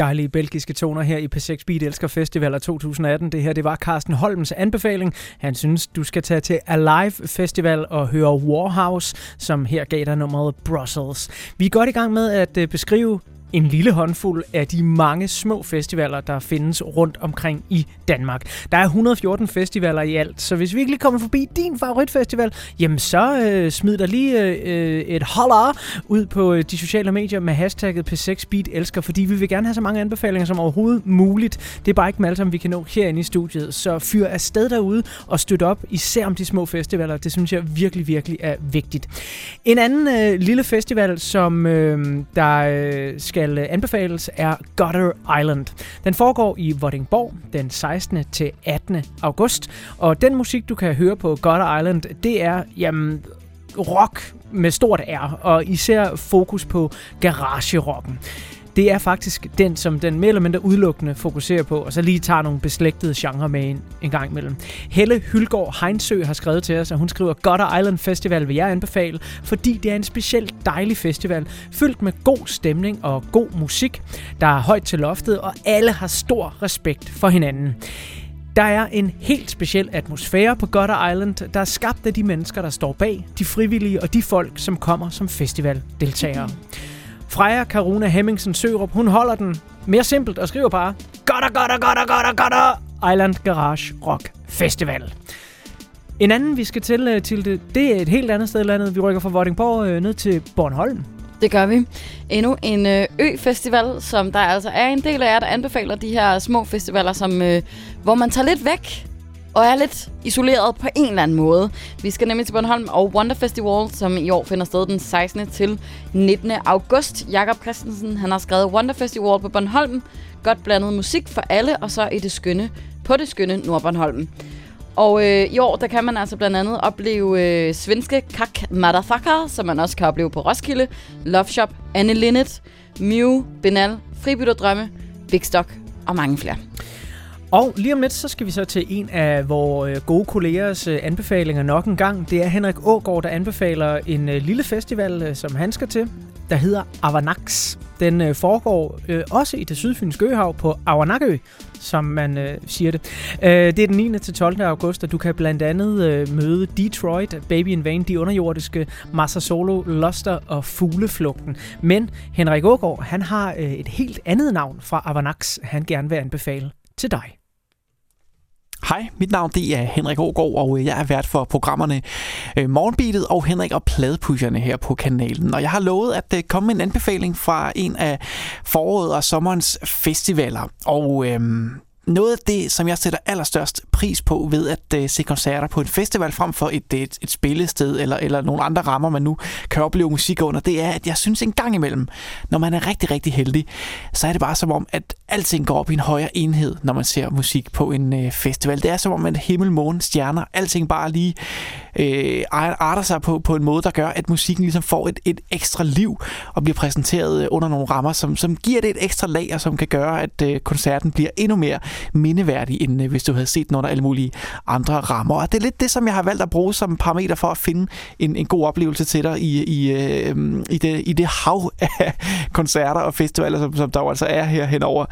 Dejlige belgiske toner her i P6 Beat Elsker Festivaler 2018. Det her, det var Carsten Holms anbefaling. Han synes, du skal tage til Alive Festival og høre Warhouse, som her gav dig nummeret Brussels. Vi er godt i gang med at øh, beskrive en lille håndfuld af de mange små festivaler, der findes rundt omkring i Danmark. Der er 114 festivaler i alt, så hvis vi ikke lige kommer forbi din favoritfestival, jamen så øh, smid dig lige øh, et holler ud på øh, de sociale medier med hashtagget P6BeatElsker, fordi vi vil gerne have så mange anbefalinger som overhovedet muligt. Det er bare ikke med alle sammen, vi kan nå herinde i studiet, så fyr afsted derude og støt op, især om de små festivaler. Det synes jeg virkelig, virkelig er vigtigt. En anden øh, lille festival, som øh, der øh, skal skal øh, anbefales, er Gutter Island. Den foregår i Vordingborg den 16. til 18. august, og den musik, du kan høre på Gutter Island, det er, jamen, rock med stort R, og især fokus på garagerocken. Det er faktisk den, som den mere eller mindre udelukkende fokuserer på, og så lige tager nogle beslægtede genrer med en, en gang imellem. Helle Hylgaard Heinsø har skrevet til os, at hun skriver, Godder Island Festival vil jeg anbefale, fordi det er en specielt dejlig festival, fyldt med god stemning og god musik, der er højt til loftet, og alle har stor respekt for hinanden. Der er en helt speciel atmosfære på Godder Island, der er skabt af de mennesker, der står bag, de frivillige og de folk, som kommer som festivaldeltagere. Freja Karuna Hemmingsen Sørup, hun holder den mere simpelt og skriver bare Gutter, Gutter, Gutter, Gutter, Gutter Island Garage Rock Festival. En anden, vi skal til, øh, til det, det er et helt andet sted i landet. Vi rykker fra Vordingborg øh, ned til Bornholm. Det gør vi. Endnu en øh, ø-festival, som der altså er en del af jer, der anbefaler de her små festivaler, som, øh, hvor man tager lidt væk og er lidt isoleret på en eller anden måde. Vi skal nemlig til Bornholm og Wonder Festival, som i år finder sted den 16. til 19. august. Jakob Christensen han har skrevet Wonder Festival på Bornholm. Godt blandet musik for alle, og så i det skønne, på det skønne Nordbornholm. Og øh, i år, der kan man altså blandt andet opleve øh, svenske Kak Motherfucker, som man også kan opleve på Roskilde, Love Shop, Anne Linnet, Mew, Benal, Fribytterdrømme, Big Stock og mange flere. Og lige om lidt, så skal vi så til en af vores øh, gode kollegers øh, anbefalinger nok en gang. Det er Henrik Ågård, der anbefaler en øh, lille festival, som han skal til. der hedder Avanax. Den foregår også i det sydfynske øhav på Avanakø, som man øh, siger det. Øh, det er den 9. til 12. august, og du kan blandt andet øh, møde Detroit, Baby in Vain, De Underjordiske, Massa Solo, Luster og Fugleflugten. Men Henrik Ågaard, han har øh, et helt andet navn fra Avanax, han gerne vil anbefale til dig. Hej, mit navn det er Henrik Ågaard, og øh, jeg er vært for programmerne øh, Morgenbeatet og Henrik og Pladepusherne her på kanalen. Og jeg har lovet at øh, komme med en anbefaling fra en af foråret og sommerens festivaler. Og øhm, noget af det, som jeg sætter allerstørst pris på ved at øh, se koncerter på en festival frem for et, et, et spillested eller, eller nogle andre rammer, man nu kan opleve musik under, det er, at jeg synes en gang imellem, når man er rigtig, rigtig heldig, så er det bare som om, at alting går op i en højere enhed, når man ser musik på en øh, festival. Det er som om, at himmel, måne, stjerner, alting bare lige øh, arter sig på, på en måde, der gør, at musikken ligesom får et, et ekstra liv og bliver præsenteret øh, under nogle rammer, som, som giver det et ekstra lag, og som kan gøre, at øh, koncerten bliver endnu mere mindeværdig, end øh, hvis du havde set den under alle mulige andre rammer. Og det er lidt det, som jeg har valgt at bruge som parameter for at finde en, en god oplevelse til dig i, i, øh, i, det, i det hav af koncerter og festivaler, som, som der jo altså er her hen over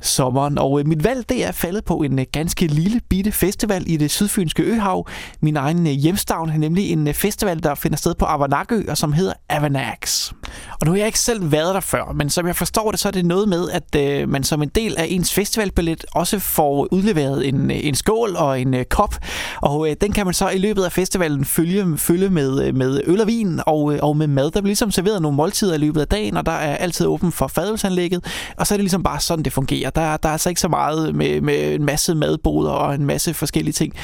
sommeren. Og øh, mit valg, det er faldet på en øh, ganske lille bitte festival i det sydfynske øhav. Min egen øh, hjemstavn er nemlig en øh, festival, der finder sted på Avanakø, og som hedder Avanax. Og nu har jeg ikke selv været der før, men som jeg forstår det, så er det noget med, at øh, man som en del af ens festivalbillet også får udleveret en, øh, en skål og en øh, kop, og øh, den kan man så i løbet af festivalen følge, følge med, øh, med øl og vin og, øh, og med mad. Der bliver ligesom serveret nogle måltider i løbet af dagen, og der er altid åben for fadelsanlægget, og så er det ligesom bare sådan, det fungerer. Der, der er altså ikke så meget med, med en masse madboder og en masse forskellige ting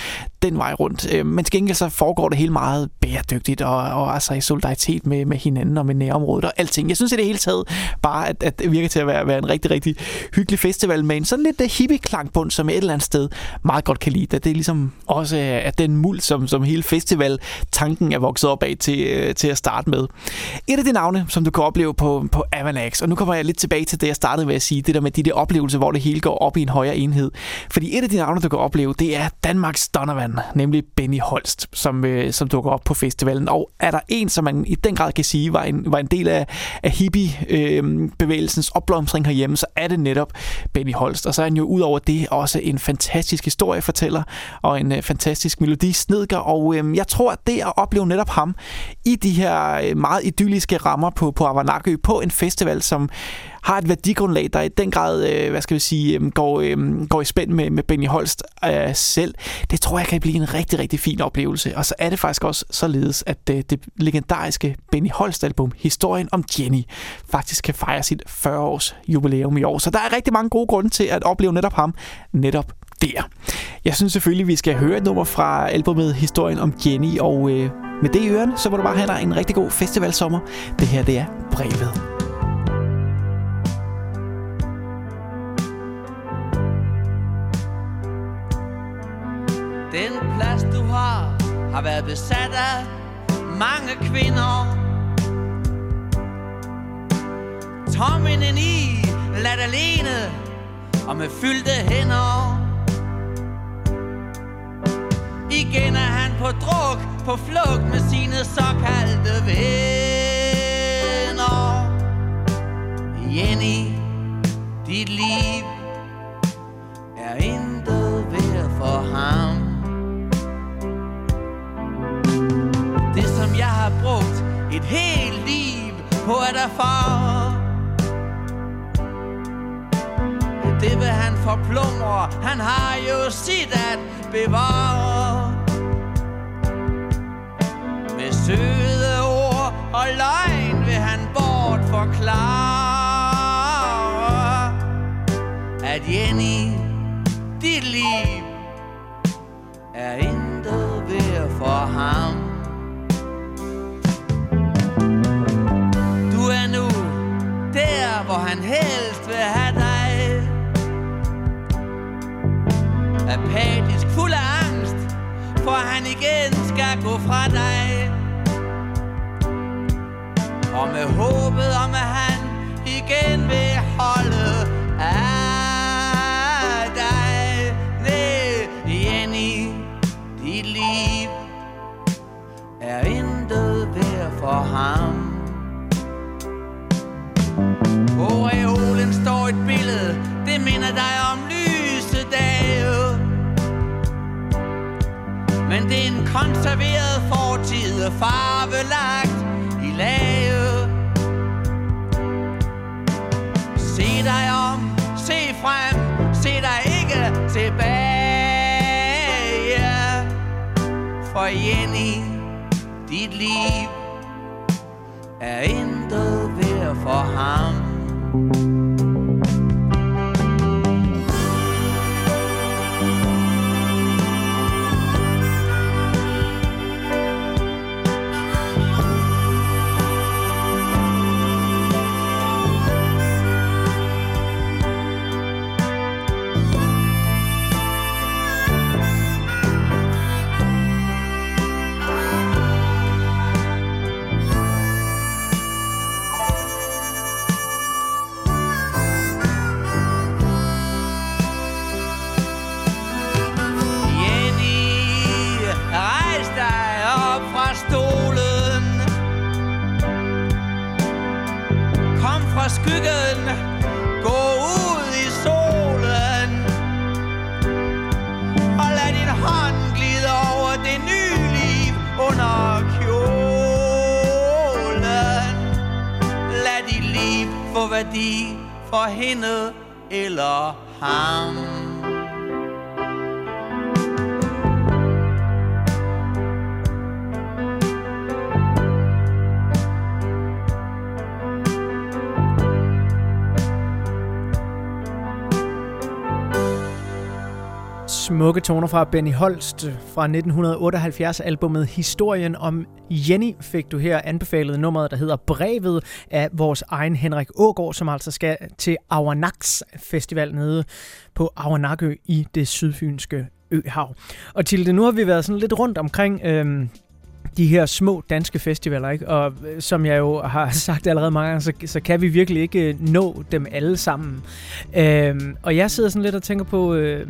den vej rundt. Øh, Men til gengæld så foregår det helt meget bæredygtigt og, og altså i solidaritet med, med hinanden og med nærområdet og alting. Jeg synes i det hele taget bare, at, at det virker til at være, være en rigtig, rigtig hyggelig festival med en sådan lidt der hippie-klangbund, som jeg et eller andet sted meget godt kan lide. Det det ligesom også er, den muld, som, som hele festival-tanken er vokset op af til, øh, til at starte med. Et af de navne, som du kan opleve på, på Avanax, og nu kommer jeg lidt tilbage til det, jeg startede med at sige, det der med de der oplevelser, hvor det hele går op i en højere enhed. Fordi et af de navne, du kan opleve, det er Danmarks Donovan, nemlig Benny Holst, som, øh, som dukker op på festivalen. Og er der en, som man i den grad kan sige, var en, var en del af, af hippie-bevægelsens øh, opblomstring herhjemme, så er det netop Benny Holst. Og så er han jo ud over det også en fantastisk historiefortæller og en øh, fantastisk melodisnedker. Og øh, jeg tror, at det at opleve netop ham i de her øh, meget idylliske rammer på, på Avanakø, på en festival, som har et værdigrundlag, der i den grad, øh, hvad skal vi sige, øh, går, øh, går i spænd med, med Benny Holst øh, selv. Det tror jeg kan blive en rigtig, rigtig fin oplevelse. Og så er det faktisk også således, at øh, det legendariske Benny Holst-album, Historien om Jenny, faktisk kan fejre sit 40-års jubilæum i år. Så der er rigtig mange gode grunde til at opleve netop ham, netop der. Jeg synes selvfølgelig, vi skal høre et nummer fra albumet Historien om Jenny, og øh, med det i ørene, så må du bare have dig en rigtig god festivalsommer. Det her, det er brevet. Den plads du har, har været besat af mange kvinder. Tommen i, Lad alene og med fyldte hænder. Igen er han på druk, på flugt med sine såkaldte venner. Jenny, dit liv er intet værd for ham. Jeg har brugt et helt liv på at erfare Det vil han forplumre, han har jo sit at bevare. Med søde ord og løgn vil han bort forklare At Jenny, dit liv er intet værd for ham. Hvor han helst vil have dig. Apatisk, fuld af angst For han igen skal gå fra dig. Og med håbet om, at han igen vil holde af dig Nej, Jenny, dit liv. Er intet værd for ham. Oreolen står et billede, det minder dig om lyse dage. Men det er en konserveret fortid farvelagt i lave. Se dig om, se frem, se dig ikke tilbage. For Jenny, dit liv er intet værd for ham. Jenny, liv få værdi for hende eller ham. Smukke toner fra Benny Holst fra 1978-albummet Historien om Jenny fik du her anbefalet nummeret, der hedder Brevet af vores egen Henrik Ågård, som altså skal til Awanaks Festival nede på Auernakø i det sydfynske øhav. Og til det nu har vi været sådan lidt rundt omkring Øh, de her små danske festivaler, ikke? og øh, som jeg jo har sagt allerede mange gange, så, så kan vi virkelig ikke øh, nå dem alle sammen. Øhm, og jeg sidder sådan lidt og tænker på, øh,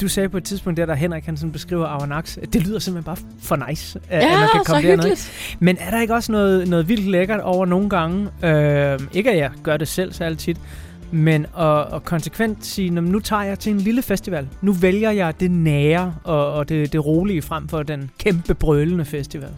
du sagde på et tidspunkt der, der Henrik han sådan beskriver Avanax, det lyder simpelthen bare for nice, Ja, at man kan komme derned. Men er der ikke også noget, noget vildt lækkert over nogle gange, øh, ikke at jeg gør det selv så tit, men at, at konsekvent sige, "Nå, men nu tager jeg til en lille festival. Nu vælger jeg det nære og, og det, det rolige frem for den kæmpe brølende festival.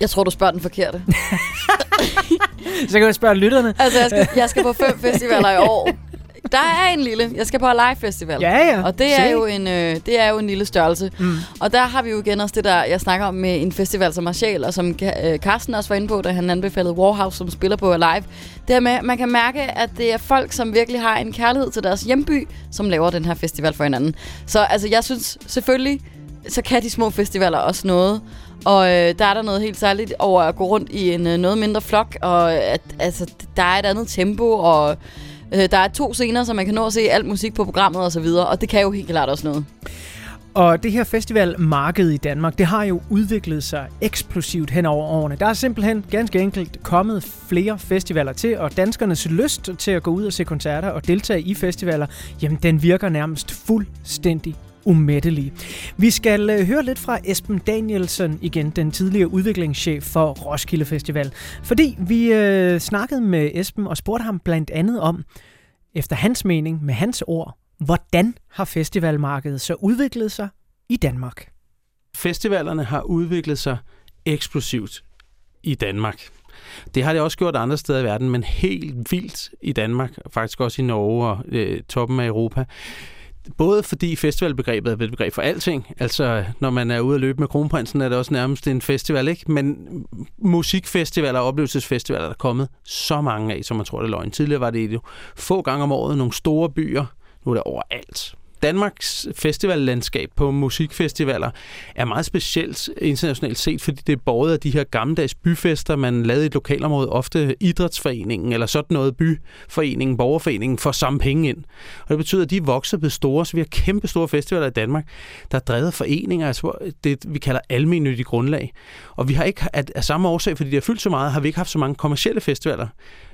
Jeg tror, du spørger den forkerte. Så kan jeg spørge lytterne. Altså, jeg skal, jeg skal på fem festivaler i år. Der er en lille. Jeg skal på Alive Festival. Ja, ja. Og det er, Se. jo en, øh, det er jo en lille størrelse. Mm. Og der har vi jo igen også det der, jeg snakker om med en festival som Marshall, og som øh, Carsten også var inde på, da han anbefalede Warhouse, som spiller på Alive. Det her med, man kan mærke, at det er folk, som virkelig har en kærlighed til deres hjemby, som laver den her festival for hinanden. Så altså, jeg synes selvfølgelig, så kan de små festivaler også noget. Og øh, der er der noget helt særligt over at gå rundt i en øh, noget mindre flok, og at, altså, der er et andet tempo, og øh, der er to scener, så man kan nå at se alt musik på programmet og så videre, og det kan jo helt klart også noget. Og det her festivalmarked i Danmark, det har jo udviklet sig eksplosivt hen over årene. Der er simpelthen ganske enkelt kommet flere festivaler til, og danskernes lyst til at gå ud og se koncerter og deltage i festivaler, jamen den virker nærmest fuldstændig umættelige. Vi skal øh, høre lidt fra Esben Danielsen igen, den tidligere udviklingschef for Roskilde Festival. Fordi vi øh, snakkede med Esben og spurgte ham blandt andet om, efter hans mening, med hans ord, hvordan har festivalmarkedet så udviklet sig i Danmark? Festivalerne har udviklet sig eksplosivt i Danmark. Det har det også gjort andre steder i verden, men helt vildt i Danmark, faktisk også i Norge og øh, toppen af Europa. Både fordi festivalbegrebet er et begreb for alting. Altså, når man er ude at løbe med kronprinsen, er det også nærmest en festival, ikke? Men musikfestivaler og oplevelsesfestivaler er der kommet så mange af, som man tror, det er løgn. Tidligere var det jo få gange om året nogle store byer. Nu er det overalt. Danmarks festivallandskab på musikfestivaler er meget specielt internationalt set, fordi det er båret af de her gammeldags byfester, man lavede i et lokalområde, ofte idrætsforeningen eller sådan noget byforeningen, borgerforeningen, for samme penge ind. Og det betyder, at de vokser blevet store, så vi har kæmpe store festivaler i Danmark, der er drevet af foreninger, altså det vi kalder almennyttig grundlag. Og vi har ikke, at, af samme årsag, fordi de har fyldt så meget, har vi ikke haft så mange kommercielle festivaler,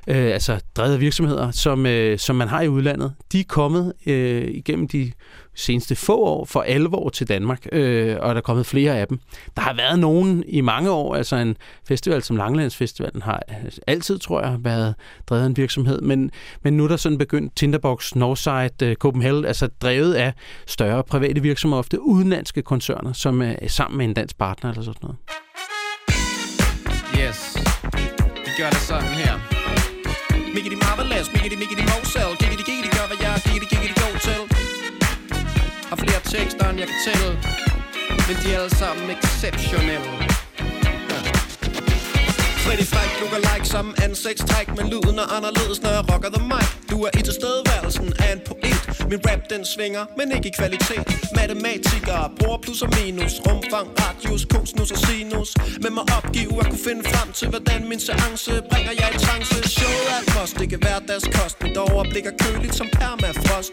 øh, altså drevet virksomheder, som, øh, som man har i udlandet. De er kommet øh, igennem de seneste få år for alvor til Danmark, øh, og der er kommet flere af dem. Der har været nogen i mange år, altså en festival som Langlandsfestivalen har altid, tror jeg, været drevet af en virksomhed, men, men nu er der sådan begyndt Tinderbox, Northside, øh, Copenhagen, altså drevet af større private virksomheder, ofte udenlandske koncerner, som er sammen med en dansk partner eller sådan noget. Yes. Vi gør det sådan her. Miggity marvelous, miggity miggity mosel, giggity giggity gør hvad jeg er, giggity giggity god til. Har flere tekster end jeg kan tælle, men de er alle sammen exceptionelle. Pretty Fræk lukker like som ansigtstræk Men lyden er anderledes, når jeg rocker the mic. Du er i tilstedeværelsen af en poet. Min rap den svinger, men ikke i kvalitet. Matematikere bruger plus og minus. Rumfang, radius, cosinus og sinus. Men må opgive at kunne finde frem til Hvordan min seance bringer jeg i trance. Show er et must, ikke hverdagskost Mit overblik er køligt som permafrost.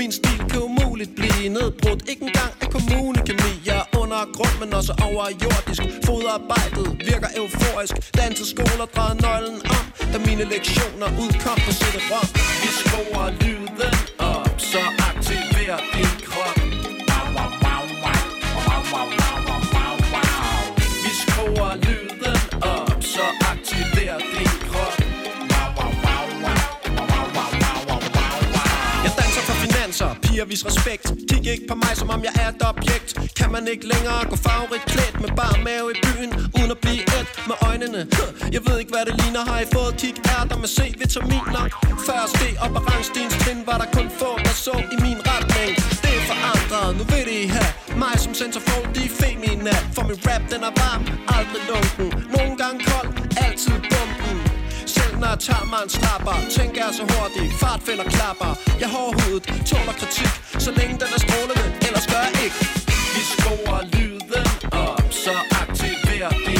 Min stil kan umuligt blive nedbrudt Ikke engang af kommunekemi. Jeg er under grund, men også overjordisk. Fodarbejdet virker euforisk. Danseskoler drejede nøglen om Da mine lektioner udkom på CD-ROM Vi skruer lyden op Så aktiver din krop. Vi skruer lyden op Så aktiver din krop. Jeg danser for finanser, giver vis respekt. Kig ikke på mig som om jeg er et objekt. Kan man ikke længere gå farverigt klædt Med bare mave i byen Uden at blive et med øjnene? Jeg ved ikke hvad det ligner. Har I fået kig ærter med C-vitaminer? Før ske op ad rangstens trin Var der kun få der så i min retning. Det er forandret, nu vil de have Mig som centerfold, de er femina For min rap den er varm, aldrig lunken. Nogle gange kold, altid bomben når jeg tager mig en slapper Tænker jeg så hurtigt, fartfælder klapper. Jeg har hovedet, tåler kritik Så længe den er strålende, ellers gør jeg ikke. Vi skruer lyden op Så aktiver din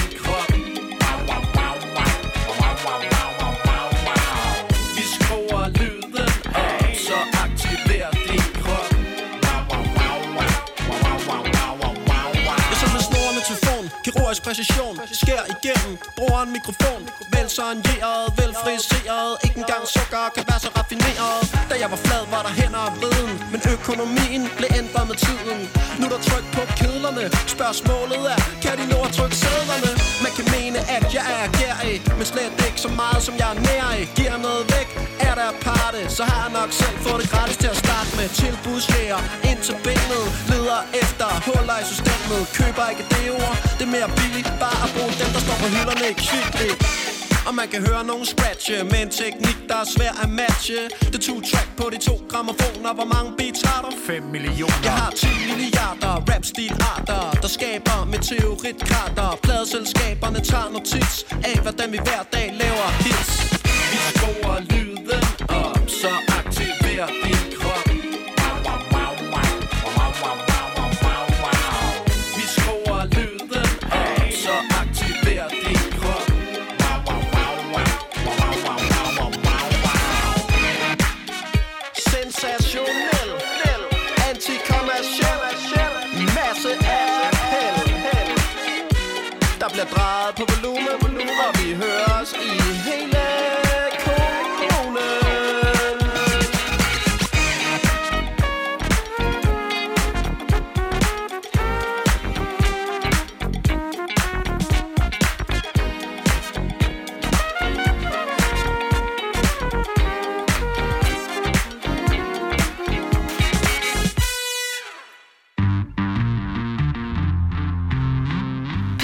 telefon præcision. Skær igennem. Bruger en mikrofon. Vel soigneret Vel friseret. Ikke engang sukker kan være så raffineret. Da jeg var flad var der hænder og vriden Men økonomien blev ændret med tiden. Nu er der tryk på kedlerne. Spørgsmålet er Kan de nå at trykke sædlerne? Man kan mene at jeg er gærig Men slet ikke så meget som jeg er nær i. Giver noget væk. Er der parte Så har jeg nok selv fået det gratis til at starte med. Tilbudsjæger Ind til benet Leder efter huller i systemet. Køber ikke det ord Det er mere billigt Bare at bruge dem der står på hylderne i kvickly. Og man kan høre nogen scratche Med en teknik, der er svær at matche. Det to track på de to gramofoner Hvor mange beats har du? 5 millioner. Jeg har 10 milliarder. Rap-stilarter Der skaber meteoritkrater Pladeselskaberne tager notits Af hvordan vi hver dag laver hits. Vi skruer lyden op Så aktiver din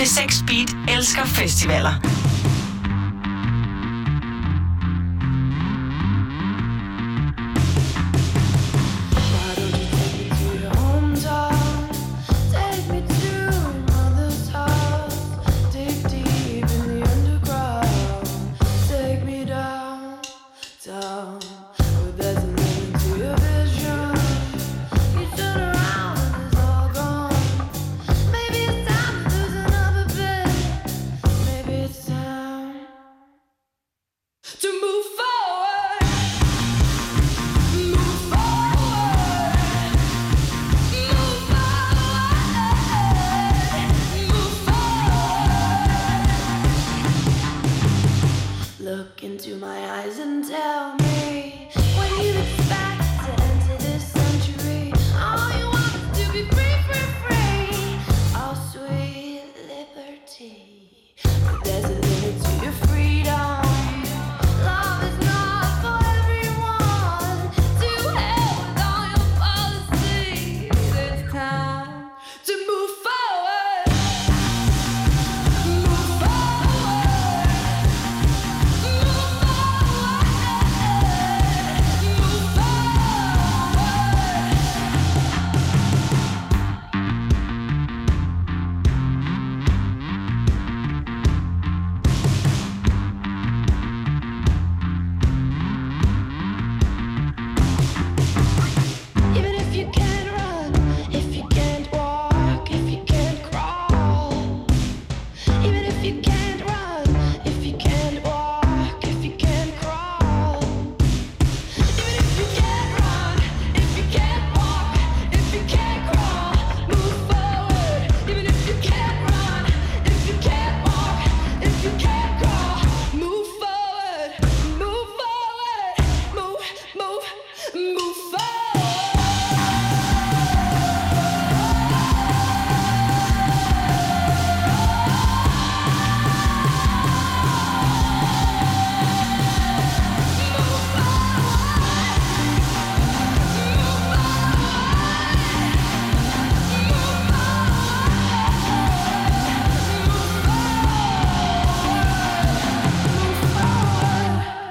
P6 Beat elsker festivaler. Into my eyes and tell me.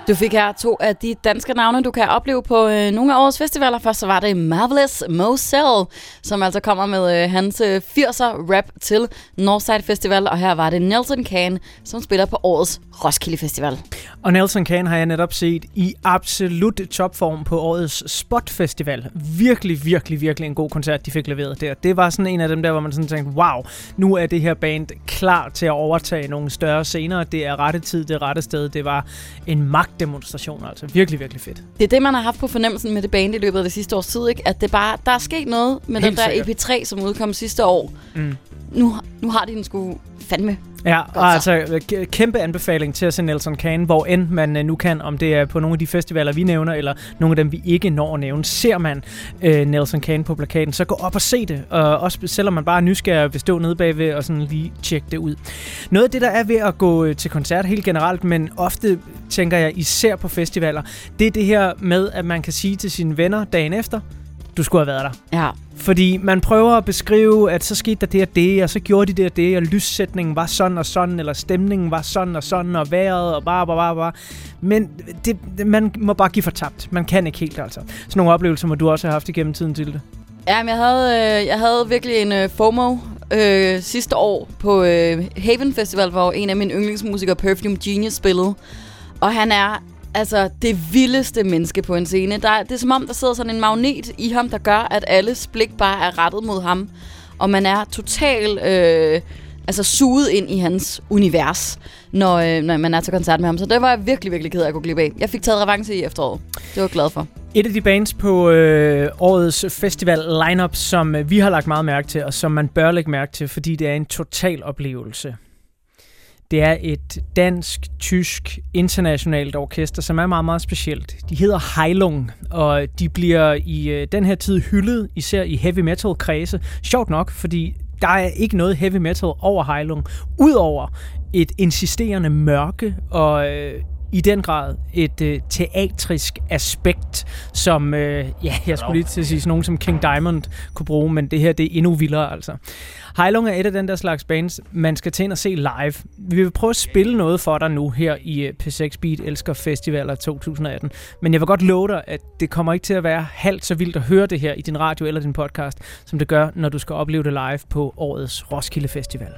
Du fik her to af de danske navne, du kan opleve på øh, nogle af årets festivaler. Først så var det Marvelous Moselle, som altså kommer med øh, hans øh, 80'er rap til Northside Festival. Og her var det Nelson Kane, som spiller på årets Roskilde Festival. Og Nelson Kane har jeg netop set i absolut topform på årets Spot Festival. Virkelig, virkelig, virkelig en god koncert, de fik leveret der. Det var sådan en af dem der, hvor man sådan tænkte, wow, nu er det her band klar til at overtage nogle større scener. Det er rette tid, det er rette sted. Det var en magtdemonstration, altså. Virkelig, virkelig fedt. Det er det, man har haft på fornemmelsen med det band i løbet af det sidste års tid, ikke? At det bare, der er sket noget med Helt den der sikkert. EP3, som udkom sidste år. Mm. Nu, nu har de den sgu fandme. Ja, og altså k- kæmpe anbefaling til at se Nelson Can, hvor end man øh, nu kan, om det er på nogle af de festivaler, vi nævner, eller nogle af dem, vi ikke når at nævne. Ser man øh, Nelson Can på plakaten, så gå op og se det. Og også selvom man bare er nysgerrig, vil stå nede bagved og sådan lige tjekke det ud. Noget af det, der er ved at gå øh, til koncert helt generelt, men ofte tænker jeg især på festivaler, det er det her med, at man kan sige til sine venner dagen efter, du skulle have været der. Ja. Fordi man prøver at beskrive, at så skete der det og det, og så gjorde de det og det, og lyssætningen var sådan og sådan, eller stemningen var sådan og sådan, og vejret, og bare, bare, bare, bare. Men det, man må bare give for tabt. Man kan ikke helt, altså. Sådan nogle oplevelser må du også have haft igennem tiden til det. Ja, men jeg havde, øh, jeg havde virkelig en øh, FOMO øh, sidste år på øh, Haven Festival, hvor en af mine yndlingsmusikere, Perfume Genius, spillede. Og han er altså det vildeste menneske på en scene. Der, det er som om, der sidder sådan en magnet i ham, der gør, at alles blik bare er rettet mod ham. Og man er totalt øh, altså suget ind i hans univers, når, øh, når man er til koncert med ham. Så det var jeg virkelig, virkelig ked af at gå glip af. Jeg fik taget revanche i efteråret. Det var jeg glad for. Et af de bands på øh, årets festival lineup, som øh, vi har lagt meget mærke til, og som man bør lægge mærke til, fordi det er en total oplevelse. Det er et dansk, tysk, internationalt orkester, som er meget, meget specielt. De hedder Heilung, og de bliver i øh, den her tid hyldet, især i heavy metal kredse. Sjovt nok, fordi der er ikke noget heavy metal over Heilung, udover et insisterende mørke og øh, i den grad et øh, teatrisk aspekt, som, øh, ja, jeg skulle lige til at sige, sådan nogen som King Diamond kunne bruge, men det her, det er endnu vildere, altså. Heilung er et af den der slags bands, man skal til ind og se live. Vi vil prøve at spille noget for dig nu her i øh, P6 Beat Elsker Festivaler 2018. Men jeg vil godt love dig, at det kommer ikke til at være halvt så vildt at høre det her i din radio eller din podcast, som det gør, når du skal opleve det live på årets Roskilde Festival.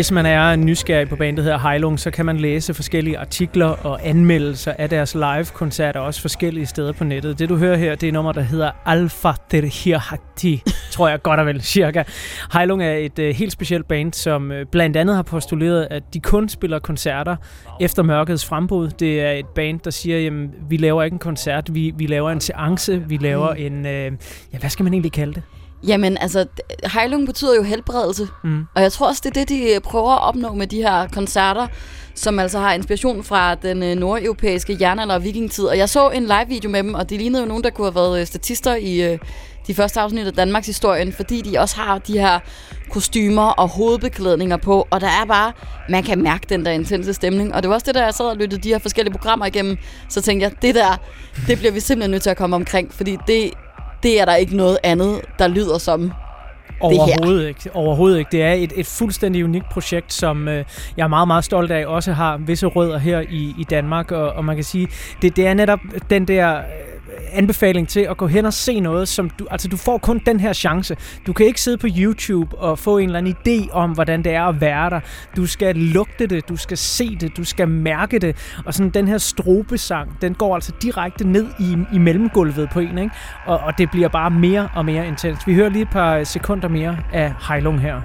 Hvis man er nysgerrig på bandet hedder Heilung, så kan man læse forskellige artikler og anmeldelser af deres live-koncerter, også forskellige steder på nettet. Det du hører her, det er nummer, der hedder Alpha Terhirhakti, tror jeg godt og vel, cirka. Heilung er et uh, helt specielt band, som uh, blandt andet har postuleret, at de kun spiller koncerter efter mørkets frembrud. Det er et band, der siger, jamen, vi laver ikke en koncert, vi, vi laver en seance, vi laver en, uh, ja, hvad skal man egentlig kalde det? Jamen, altså, Heilung betyder jo helbredelse. Mm. Og jeg tror også, det er det, de prøver at opnå med de her koncerter, som altså har inspiration fra den øh, nordeuropæiske jernalder og vikingetid. Og jeg så en live-video med dem, og de lignede jo nogen, der kunne have været øh, statister i øh, de første afsnit af Danmarks historien, fordi de også har de her kostymer og hovedbeklædninger på, og der er bare, man kan mærke den der intense stemning. Og det var også det, der jeg sad og lyttede de her forskellige programmer igennem, så tænkte jeg, det der, det bliver vi simpelthen nødt til at komme omkring, fordi det, det er der ikke noget andet, der lyder som det her. Overhovedet ikke. Overhovedet ikke. Det er et, et fuldstændig unikt projekt, som øh, jeg er meget, meget stolt af, også har visse rødder her i, i Danmark. Og, og man kan sige, det, det er netop den der øh, anbefaling til at gå hen og se noget, som du, altså du får kun den her chance. Du kan ikke sidde på YouTube og få en eller anden idé om, hvordan det er at være der. Du skal lugte det, du skal se det, du skal mærke det. Og sådan den her strobesang, den går altså direkte ned i, i mellemgulvet på en, ikke? Og, og det bliver bare mere og mere intens. Vi hører lige et par sekunder mere af Heilung her.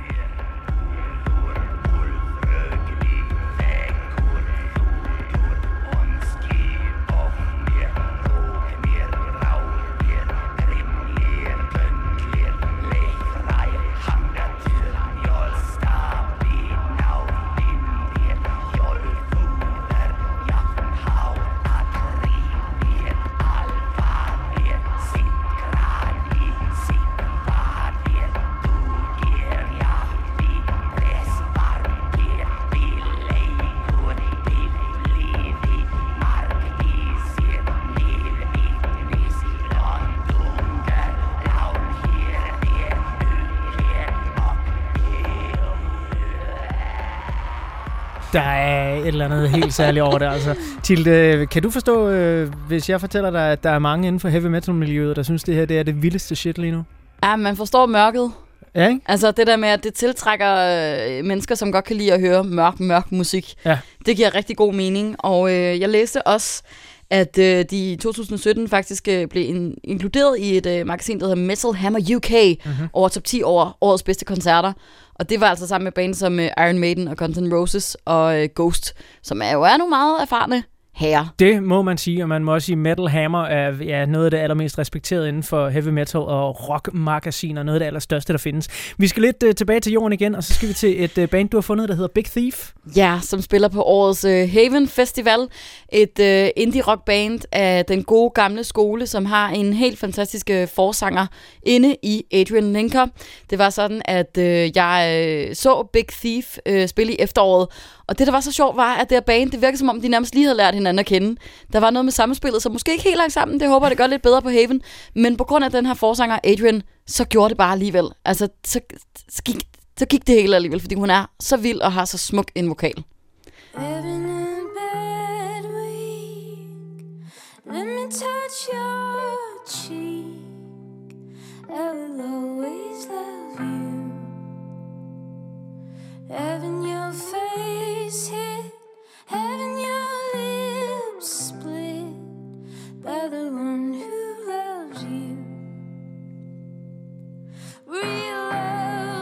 Helt særligt over det. Altså, Tilde, kan du forstå, øh, hvis jeg fortæller dig, at der er mange inden for heavy metal-miljøet, der synes, det her det er det vildeste shit lige nu? Ja, man forstår mørket. Ja, ikke? Altså det der med, at det tiltrækker øh, mennesker, som godt kan lide at høre mørk, mørk musik. Ja. Det giver rigtig god mening. Og øh, jeg læste også, at øh, de i 2017 faktisk øh, blev in- inkluderet i et øh, magasin, der hedder Metal Hammer UK, Mhm. mm-hmm. over top 10 over årets bedste koncerter. Og det var altså sammen med bands som øh, Iron Maiden og Guns N' Roses og øh, Ghost, som er jo er nogle meget erfarne herrer. Det må man sige, og man må også sige, Metal Hammer er ja, noget af det allermest respekterede inden for heavy metal og rock-magasiner, noget af det allerstørste, der findes. Vi skal lidt uh, tilbage til jorden igen, og så skal vi til et uh, band, du har fundet, der hedder Big Thief. Ja, som spiller på årets øh, Haven Festival. Et øh, indie rock band af den gode gamle skole, som har en helt fantastisk øh, forsanger inde i Adrian Linker. Det var sådan, at øh, jeg øh, så Big Thief øh, spille i efteråret, og det, der var så sjovt, var, at det her band, det virkede som om, de nærmest lige havde lært hinanden at kende. Der var noget med samspillet, som måske ikke helt langt sammen. Det håber jeg, det gør lidt bedre på Haven. Men på grund af den her forsanger, Adrian, så gjorde det bare alligevel. Altså, så, så, gik, så gik det hele alligevel, fordi hun er så vild og har så smuk en vokal. Let me touch your cheek. I will always Having your face hit, having your lips split by the one who loves you. Real love,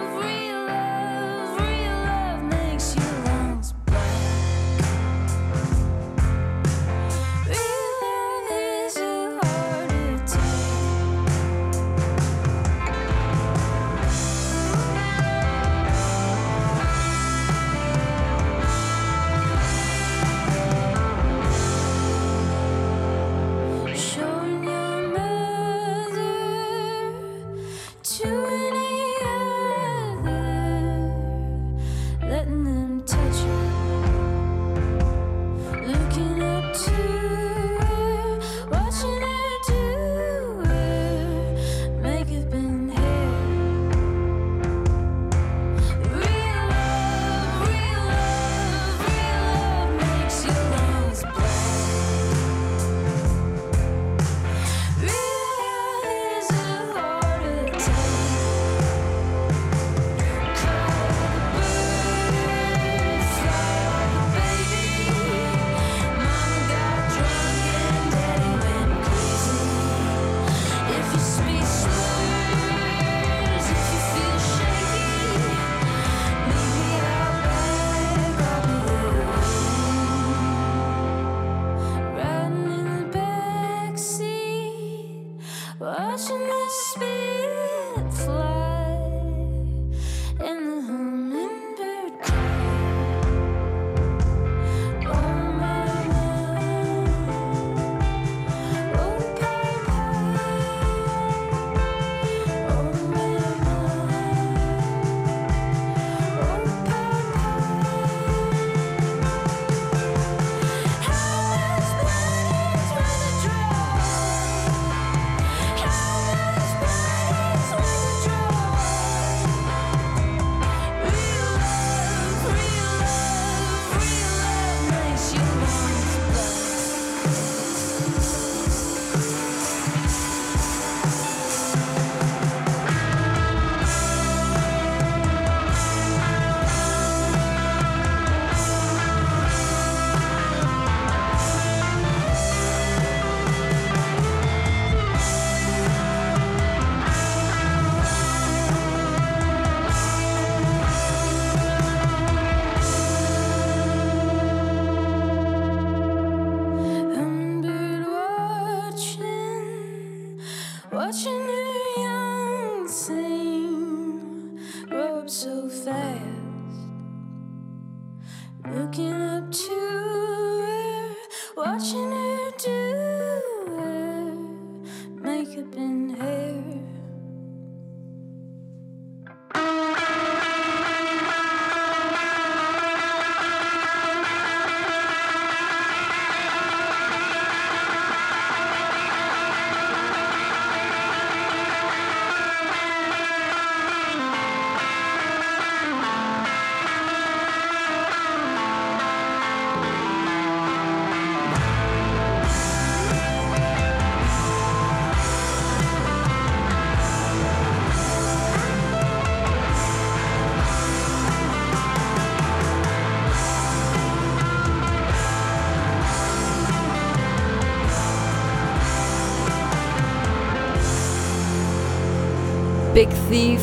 Big Thief,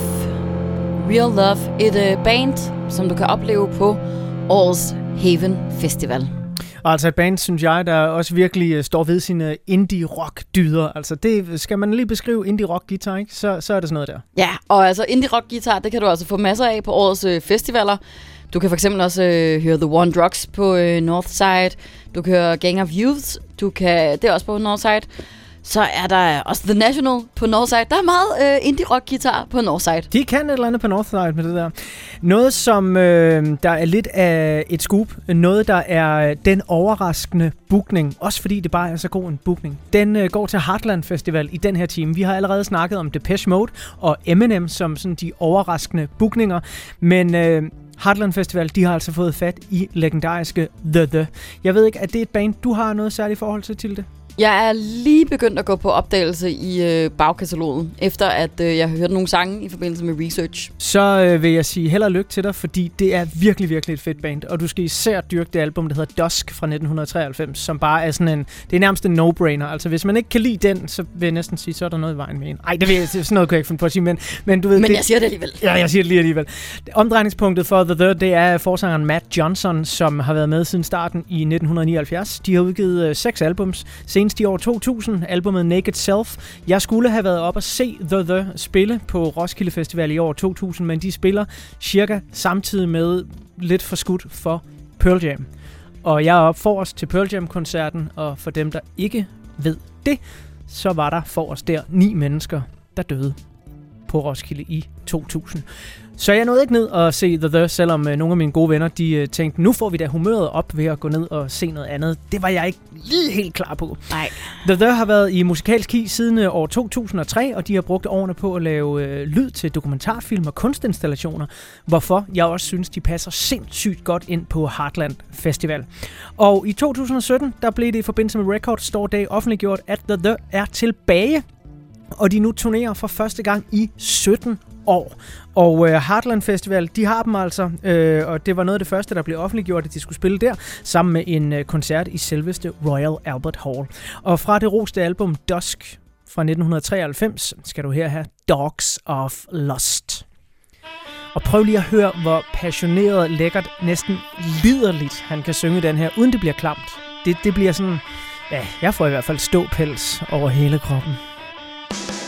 Real Love. Et øh, band, som du kan opleve på årets Haven Festival. Og altså et band, synes jeg, der også virkelig øh, står ved sine indie-rock-dyder. Altså det skal man lige beskrive indie-rock-guitar, ikke? Så, så er det sådan noget der. Ja, og altså indie rock guitar, det kan du altså få masser af på årets øh, festivaler. Du kan for eksempel også øh, høre The One Drugs på øh, Northside. Du kan høre Gang of Youths. Du kan, det er også på Northside. Så er der også The National på Northside. Der er meget øh, indie rock guitar på Northside. De kan et eller andet på Northside med det der. Noget, som øh, der er lidt af et scoop. Noget, der er den overraskende bookning. Også fordi det bare er så god en bookning. Den øh, går til Heartland Festival i den her time. Vi har allerede snakket om Depeche Mode og Eminem som sådan de overraskende bookninger. Men... Øh, Heartland Festival, de har altså fået fat i legendariske The The. Jeg ved ikke, er det et band, du har noget særligt forhold til til det? Jeg er lige begyndt at gå på opdagelse i øh, bagkatalogen, efter at øh, jeg har hørt nogle sange i forbindelse med research. Så øh, vil jeg sige held og lykke til dig, fordi det er virkelig, virkelig et fedt band. Og du skal især dyrke det album, der hedder Dusk fra 1993, som bare er sådan en... Det er nærmest en no-brainer. Altså, hvis man ikke kan lide den, så vil jeg næsten sige, så er der noget i vejen med en. Ej, det ved jeg, sådan noget kunne jeg ikke finde på at sige, men, men du ved... Men det, jeg siger det alligevel. Ja, jeg siger det lige alligevel. Omdrejningspunktet for The Third, det er forsangeren Matt Johnson, som har været med siden starten i 1979. De har udgivet øh, seks albums, senest i år 2000, albumet Naked Self. Jeg skulle have været op og se The The spille på Roskilde Festival i år 2000, men de spiller cirka samtidig med lidt for skudt for Pearl Jam. Og jeg er op forrest til Pearl Jam-koncerten, og for dem, der ikke ved det, så var der forrest der ni mennesker, der døde på Roskilde i 2000. Så jeg nåede ikke ned og se The The, selvom øh, nogle af mine gode venner de øh, tænkte, nu får vi da humøret op ved at gå ned og se noget andet. Det var jeg ikke lige helt klar på. Nej. The The har været i musikalsk hi siden øh, år 2003, og de har brugt årene på at lave øh, lyd til dokumentarfilm og kunstinstallationer, hvorfor jeg også synes, de passer sindssygt godt ind på Heartland Festival. Og i 2017, der blev det i forbindelse med Record Store Day offentliggjort, at The The er tilbage og de nu turnerer for første gang i 17 år. Og øh, Heartland Festival, de har dem altså, øh, og det var noget af det første, der blev offentliggjort, at de skulle spille der, sammen med en øh, koncert i selveste Royal Albert Hall. Og fra det roste album Dusk fra 1993, skal du her have Dogs of Lust. Og prøv lige at høre, hvor passioneret, lækkert, næsten liderligt han kan synge den her, uden det bliver klamt. Det, det bliver sådan, ja, jeg får i hvert fald ståpels over hele kroppen. Here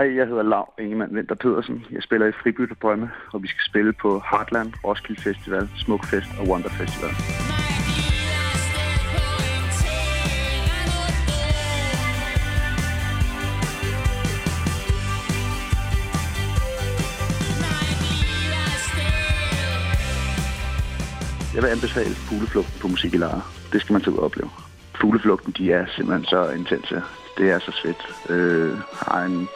Hej, jeg hedder Lav Ingemann Vinter Pedersen. Jeg spiller i Fribytte Brømme, og vi skal spille på Heartland, Roskilde Festival, Smukfest og Wonder Festival. Jeg vil anbefale fugleflugten på musik i lejre. Det skal man tage ud og opleve. Fugleflugten, de er simpelthen så intense. Det er så fedt. Øh, har en,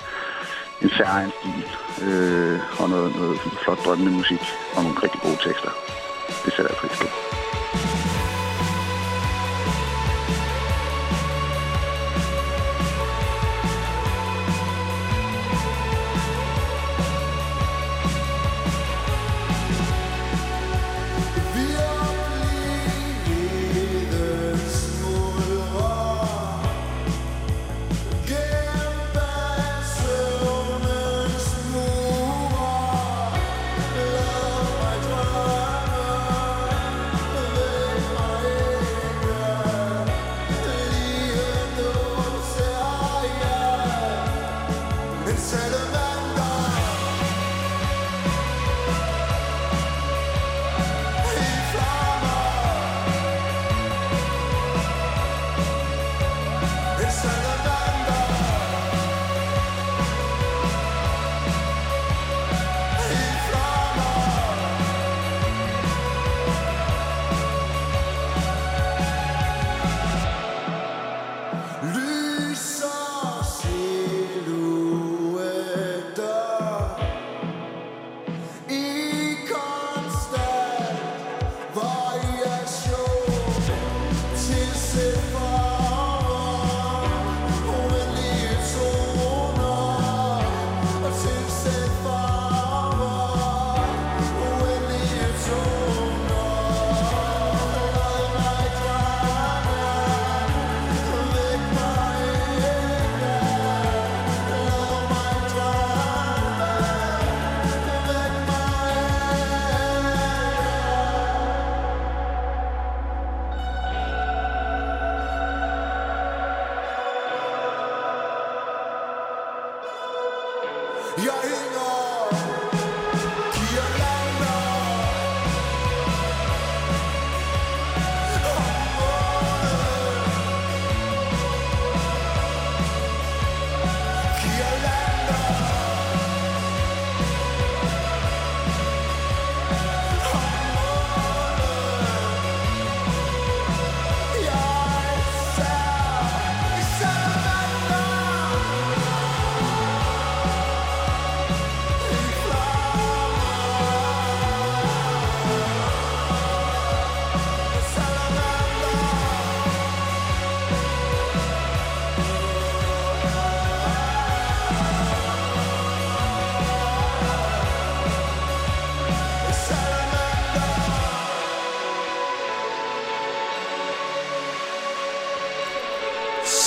en særlig stil. Øh, og noget, noget flot drømmende musik. Og nogle rigtig gode tekster. Det sætter jeg pris på.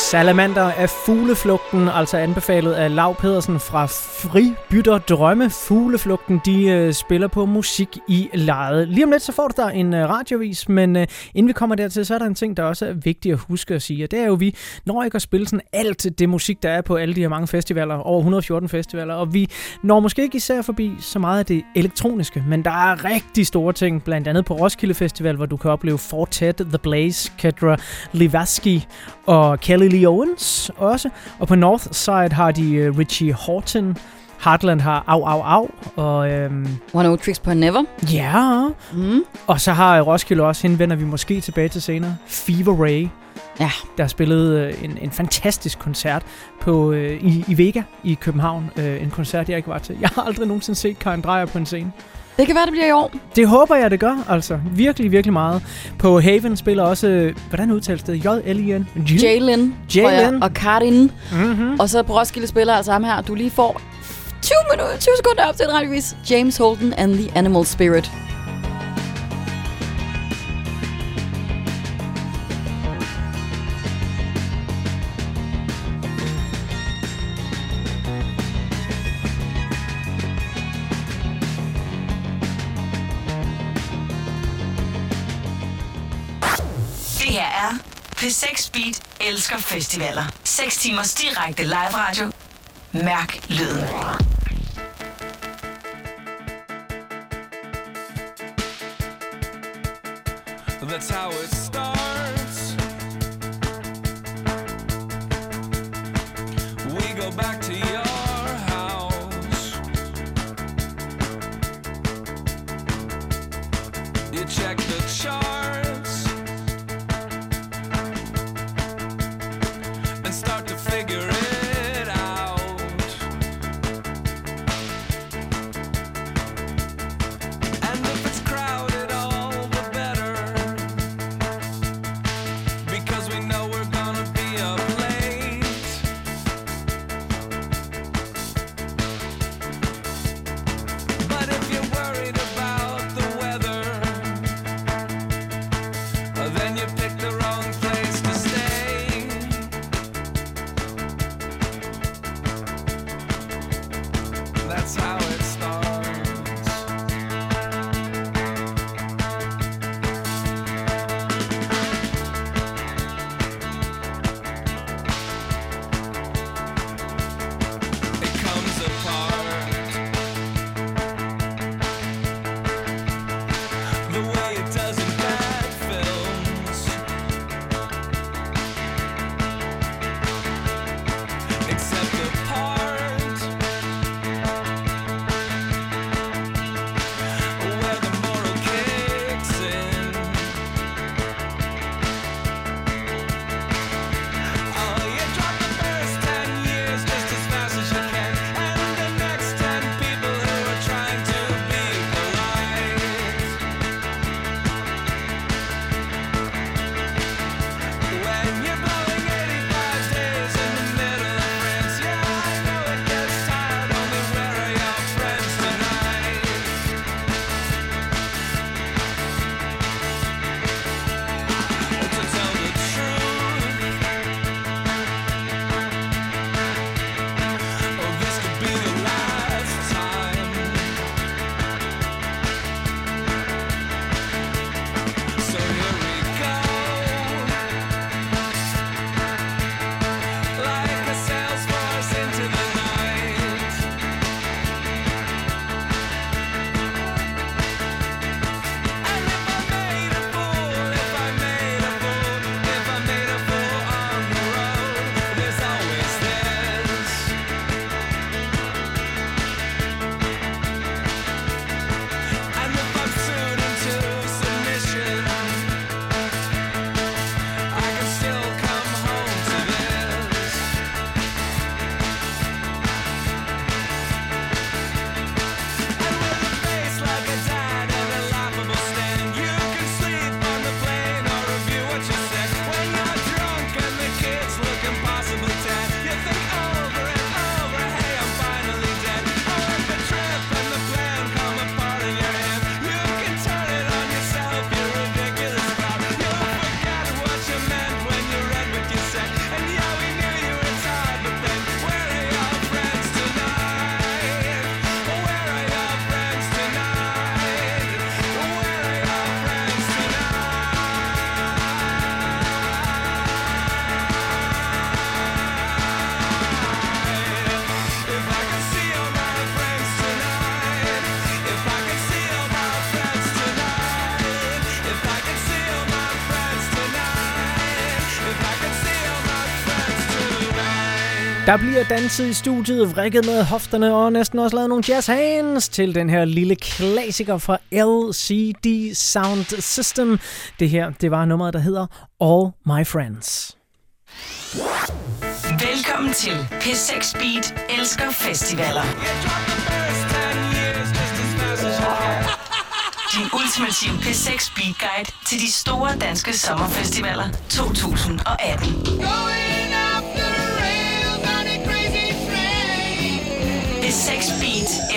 Salamander er Fugleflugten, altså anbefalet af Lav Pedersen fra Fribytter Drømme. Fugleflugten, de øh, spiller på musik i lejet. Lige om lidt, så får du der en øh, radiovis, men øh, inden vi kommer dertil, så er der en ting, der også er vigtigt at huske at sige, og det er jo, at vi når ikke at spille sådan alt det musik, der er på alle de her mange festivaler, over 114 festivaler, og vi når måske ikke især forbi så meget af det elektroniske, men der er rigtig store ting, blandt andet på Roskilde Festival, hvor du kan opleve Fortet, The Blaze, Kedra Livaski og Kelly Lee Owens også. Og på North Side har de uh, Richie Horton, Heartland har Au Au Au, og... Øhm, One O Tricks på Never. Ja. Mm. Og så har Roskilde også, hende vender vi måske tilbage til senere, Fever Ray. Ja. Der spillede øh, en, en fantastisk koncert på øh, i, i Vega i København. Øh, en koncert, jeg ikke var til. Jeg har aldrig nogensinde set Karen Dreyer på en scene. Det kan være, det bliver i år. Det håber jeg, det gør, altså. Virkelig, virkelig meget. På Haven spiller også, hvordan udtales det? J-L-I-N? Jalen, Jalen. og Karin. Mm-hmm. Og så på Roskilde spiller altså ham her. Du lige får 20, minutter, 20 sekunder op til en radiovis. James Holden and the Animal Spirit. P6 Beat elsker festivaler. 6 timers direkte live radio. Mærk lyden. That's how it starts. Der bliver danset i studiet, vrikket med hofterne og næsten også lavet nogle jazz hands til den her lille klassiker fra LCD Sound System. Det her, det var nummeret, der hedder All My Friends. Velkommen til P6 Beat elsker festivaler. Din ultimative P6 Beat Guide til de store danske sommerfestivaler 2018.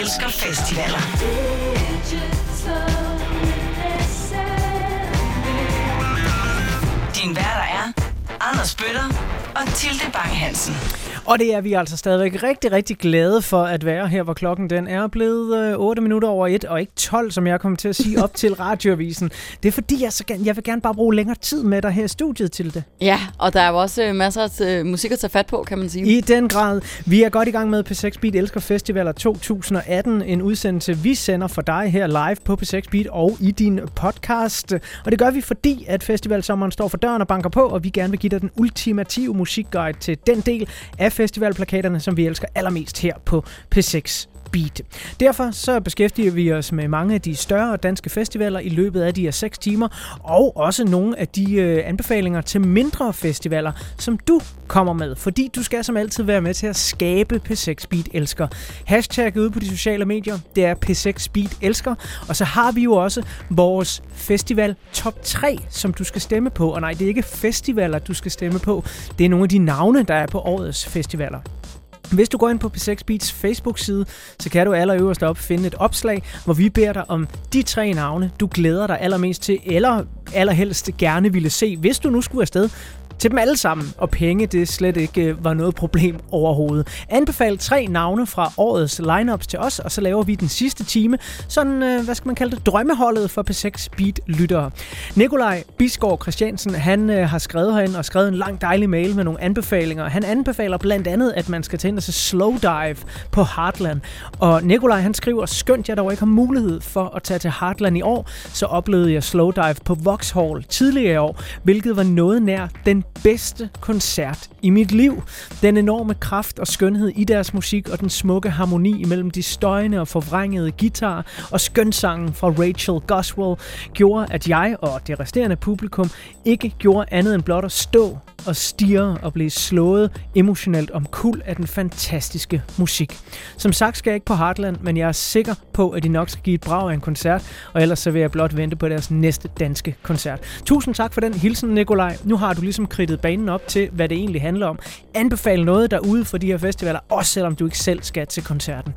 elsker festivaler. Din værter er Anders Bøtter og Tilde Bang Hansen. Og det er vi altså stadigvæk rigtig, rigtig glade for at være her, hvor klokken den er blevet øh, 8 minutter over 1, og ikke 12, som jeg kommer til at sige op til radioavisen. Det er fordi, jeg, så gerne, jeg vil gerne bare bruge længere tid med dig her i studiet til det. Ja, og der er jo også øh, masser af øh, musik at tage fat på, kan man sige. I den grad. Vi er godt i gang med P6 Beat Elsker Festivaler 2018. En udsendelse, vi sender for dig her live på P6 Beat og i din podcast. Og det gør vi, fordi at festivalsommeren står for døren og banker på, og vi gerne vil give dig den ultimative musikguide til den del af festivalplakaterne, som vi elsker allermest her på P6 Beat. Derfor så beskæftiger vi os med mange af de større danske festivaler i løbet af de her 6 timer, og også nogle af de øh, anbefalinger til mindre festivaler, som du kommer med. Fordi du skal som altid være med til at skabe P6 Beat Elsker. Hashtag ude på de sociale medier, det er P6 Beat Elsker. Og så har vi jo også vores festival top 3, som du skal stemme på. Og nej, det er ikke festivaler, du skal stemme på. Det er nogle af de navne, der er på årets festivaler. Hvis du går ind på P6 Beats Facebook-side, så kan du allerøverst op finde et opslag, hvor vi beder dig om de tre navne, du glæder dig allermest til, eller allerhelst gerne ville se, hvis du nu skulle afsted til dem alle sammen, og penge det slet ikke øh, var noget problem overhovedet. Anbefal tre navne fra årets lineups til os, og så laver vi den sidste time, sådan, øh, hvad skal man kalde det, drømmeholdet for P6 Beat-lyttere. Nikolaj Bisgaard Christiansen, han øh, har skrevet herinde og skrevet en lang dejlig mail med nogle anbefalinger. Han anbefaler blandt andet, at man skal tage ind og se Slow Dive på Heartland. Og Nikolaj, han skriver, skønt jeg dog ikke har mulighed for at tage til Heartland i år, så oplevede jeg Slow Dive på Vauxhall tidligere i år, hvilket var noget nær den bedste koncert i mit liv. Den enorme kraft og skønhed i deres musik og den smukke harmoni mellem de støjende og forvrængede guitar og skønsangen fra Rachel Goswell gjorde, at jeg og det resterende publikum ikke gjorde andet end blot at stå og stirre og blive slået emotionelt om kul af den fantastiske musik. Som sagt skal jeg ikke på Heartland, men jeg er sikker på, at de nok skal give et brag af en koncert, og ellers så vil jeg blot vente på deres næste danske koncert. Tusind tak for den hilsen, Nikolaj. Nu har du ligesom kridtet banen op til, hvad det egentlig handler om. Anbefale noget derude for de her festivaler, også selvom du ikke selv skal til koncerten.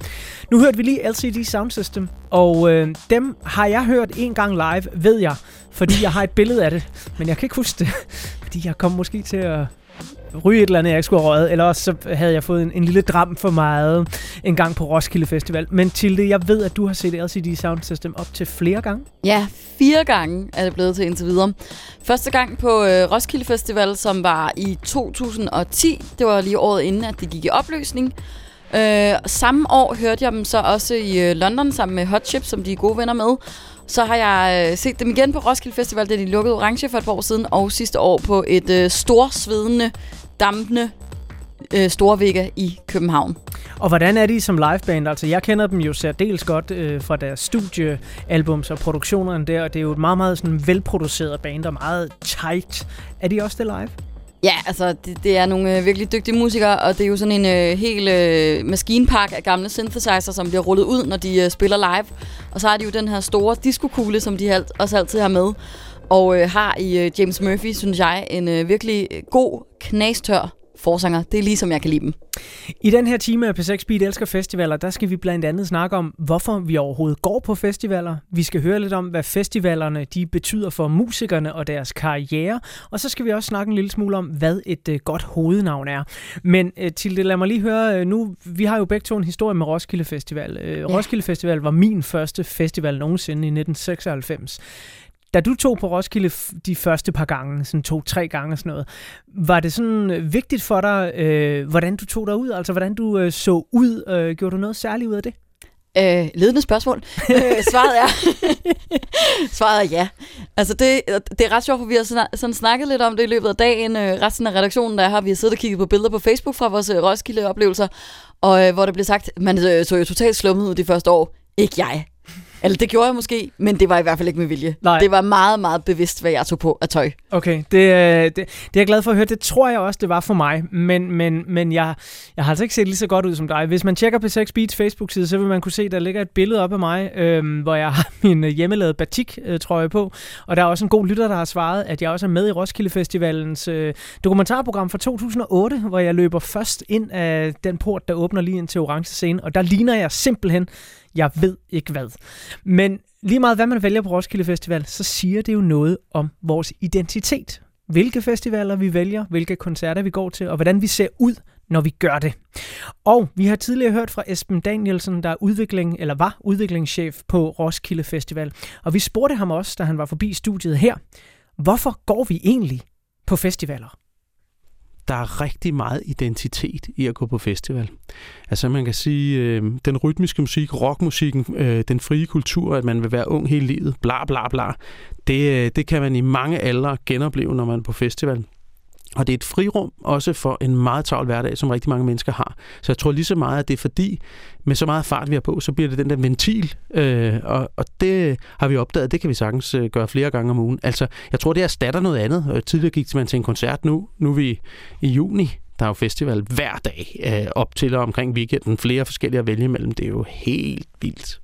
Nu hørte vi lige LCD Sound System, og øh, dem har jeg hørt en gang live, ved jeg, fordi jeg har et billede af det, men jeg kan ikke huske det, fordi jeg kom måske til at ryge et eller andet, jeg ikke skulle have røget, eller også så havde jeg fået en, en lille dram for meget en gang på Roskilde Festival. Men Tilde, jeg ved, at du har set LCD Sound System op til flere gange. Ja, fire gange er det blevet til indtil videre. Første gang på øh, Roskilde Festival, som var i 2010. Det var lige året inden, at det gik i opløsning. Øh, samme år hørte jeg dem så også i øh, London sammen med Hot Chip, som de er gode venner med. Så har jeg øh, set dem igen på Roskilde Festival, da de lukkede Orange for et par år siden, og sidste år på et øh, storsvedende, dampende øh, Storvægge i København. Og hvordan er de som liveband? Altså, jeg kender dem jo særdeles godt øh, fra deres studiealbums og produktionerne der, og det er jo et meget, meget sådan velproduceret band og meget tight. Er de også det live? Ja, altså det, det er nogle øh, virkelig dygtige musikere, og det er jo sådan en øh, hel øh, maskinpark af gamle synthesizer, som bliver rullet ud, når de øh, spiller live. Og så har de jo den her store diskokugle, som de alt, også altid har med. Og øh, har i øh, James Murphy, synes jeg, en øh, virkelig øh, god, knastør forsanger. Det er lige som jeg kan lide dem. I den her time af P6 Beat Elsker Festivaler, der skal vi blandt andet snakke om, hvorfor vi overhovedet går på festivaler. Vi skal høre lidt om, hvad festivalerne de betyder for musikerne og deres karriere. Og så skal vi også snakke en lille smule om, hvad et øh, godt hovednavn er. Men øh, til det, lad mig lige høre, øh, nu, vi har jo begge to en historie med Roskilde Festival. Øh, Ja. Roskilde Festival var min første festival nogensinde i 1996. Da du tog på Roskilde de første par gange, sådan to-tre gange og sådan noget, var det sådan øh, vigtigt for dig, øh, hvordan du tog dig ud? Altså, hvordan du øh, så ud? Øh, gjorde du noget særligt ud af det? Øh, ledende spørgsmål. Øh, svaret er... svaret er ja. Altså det, det er ret sjovt, for vi har sådan, sådan snakket lidt om det i løbet af dagen. Øh, resten af redaktionen, der har vi har siddet og kigget på billeder på Facebook fra vores øh, Roskilde-oplevelser, og øh, hvor der blev sagt, man øh, så jo totalt slummet ud de første år. Ikke jeg. Eller det gjorde jeg måske, men det var i hvert fald ikke med vilje. Nej. Det var meget, meget bevidst, hvad jeg tog på af tøj. Okay, det, øh, det, det er jeg glad for at høre. Det tror jeg også, det var for mig. Men, men, men jeg, jeg har altså ikke set lige så godt ud som dig. Hvis man tjekker på 6 Beats Facebook-side, så vil man kunne se, der ligger et billede op af mig, øh, hvor jeg har min øh, hjemmelavede batik-trøje på. Og der er også en god lytter, der har svaret, at jeg også er med i Roskilde Festivalens øh, dokumentarprogram fra 2008, hvor jeg løber først ind af den port, der åbner lige ind til orange scene. Og der ligner jeg simpelthen, jeg ved ikke hvad. Men lige meget hvad man vælger på Roskilde Festival, så siger det jo noget om vores identitet. Hvilke festivaler vi vælger, hvilke koncerter vi går til, og hvordan vi ser ud, når vi gør det. Og vi har tidligere hørt fra Esben Danielsen, der er udvikling, eller var udviklingschef på Roskilde Festival. Og vi spurgte ham også, da han var forbi studiet her, hvorfor går vi egentlig på festivaler? Der er rigtig meget identitet i at gå på festival. Altså man kan sige, øh, den rytmiske musik, rockmusikken, øh, den frie kultur, at man vil være ung hele livet, bla bla bla, det, øh, det kan man i mange aldre genopleve, når man er på festival. Og det er et frirum også for en meget travl hverdag, som rigtig mange mennesker har. Så jeg tror lige så meget, at det er fordi, med så meget fart vi har på, så bliver det den der ventil. Øh, og, og det har vi opdaget, det kan vi sagtens øh, gøre flere gange om ugen. Altså, jeg tror, det erstatter noget andet. Øh, tidligere gik man til en koncert, nu, nu er vi i juni. Der er jo festival hver dag øh, op til og omkring weekenden. Flere forskellige at vælge imellem. Det er jo helt vildt.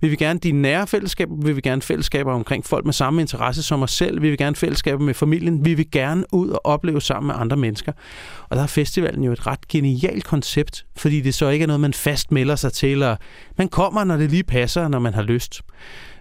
Vi vil gerne de nære fællesskaber, vi vil gerne fællesskaber omkring folk med samme interesse som os selv, vi vil gerne fællesskaber med familien, vi vil gerne ud og opleve sammen med andre mennesker. Og der er festivalen jo et ret genialt koncept, fordi det så ikke er noget, man fast melder sig til, og man kommer, når det lige passer, når man har lyst.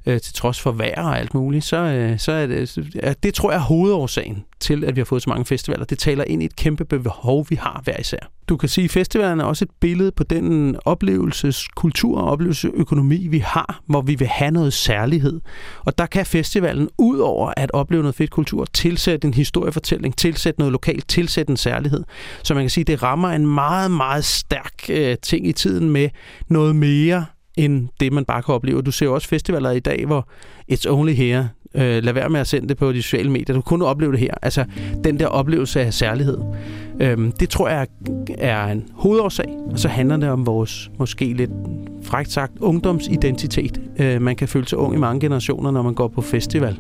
Øh, til trods for vejr og alt muligt, så, øh, så er det, ja, det tror jeg er hovedårsagen til, at vi har fået så mange festivaler. Det taler ind i et kæmpe behov, vi har hver især. Du kan sige, at festivalen er også et billede på den oplevelseskultur og oplevelsesøkonomi, vi har, hvor vi vil have noget særlighed. Og der kan festivalen, ud over at opleve noget fedt kultur, tilsætte en historiefortælling, tilsætte noget lokalt, tilsætte en særlighed. Så man kan sige, at det rammer en meget, meget stærk øh, ting i tiden med noget mere end det, man bare kan opleve. Du ser jo også festivaler i dag, hvor it's only here. Øh, lad være med at sende det på de sociale medier. Du kunne kun opleve det her. Altså, den der oplevelse af særlighed. Øh, det tror jeg er en hovedårsag. Og så handler det om vores, måske lidt frækt sagt, ungdomsidentitet. Øh, man kan føle sig ung i mange generationer, når man går på festival.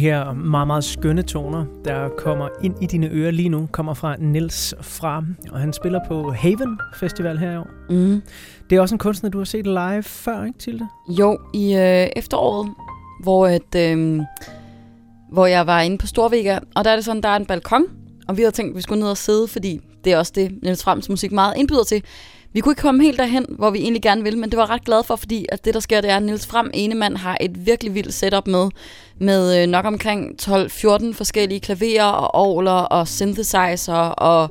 Her meget, meget skønne toner, der kommer ind i dine ører lige nu, kommer fra Nils Fra, og han spiller på Haven Festival her i år. Mm. Det er også en kunstner, du har set live før, ikke Tilde? Jo, i øh, efteråret, hvor, et, øh, hvor jeg var inde på Storvega, og der er det sådan, der er en balkon, og vi havde tænkt, at vi skulle ned og sidde, fordi det er også det, Niels Frems musik meget indbyder til. Vi kunne ikke komme helt derhen, hvor vi egentlig gerne ville, men det var ret glad for, fordi at det, der sker, det er, at Niels Frem Enemann har et virkelig vildt setup med, med øh, nok omkring 12-14 forskellige klaverer og orgler og synthesizer og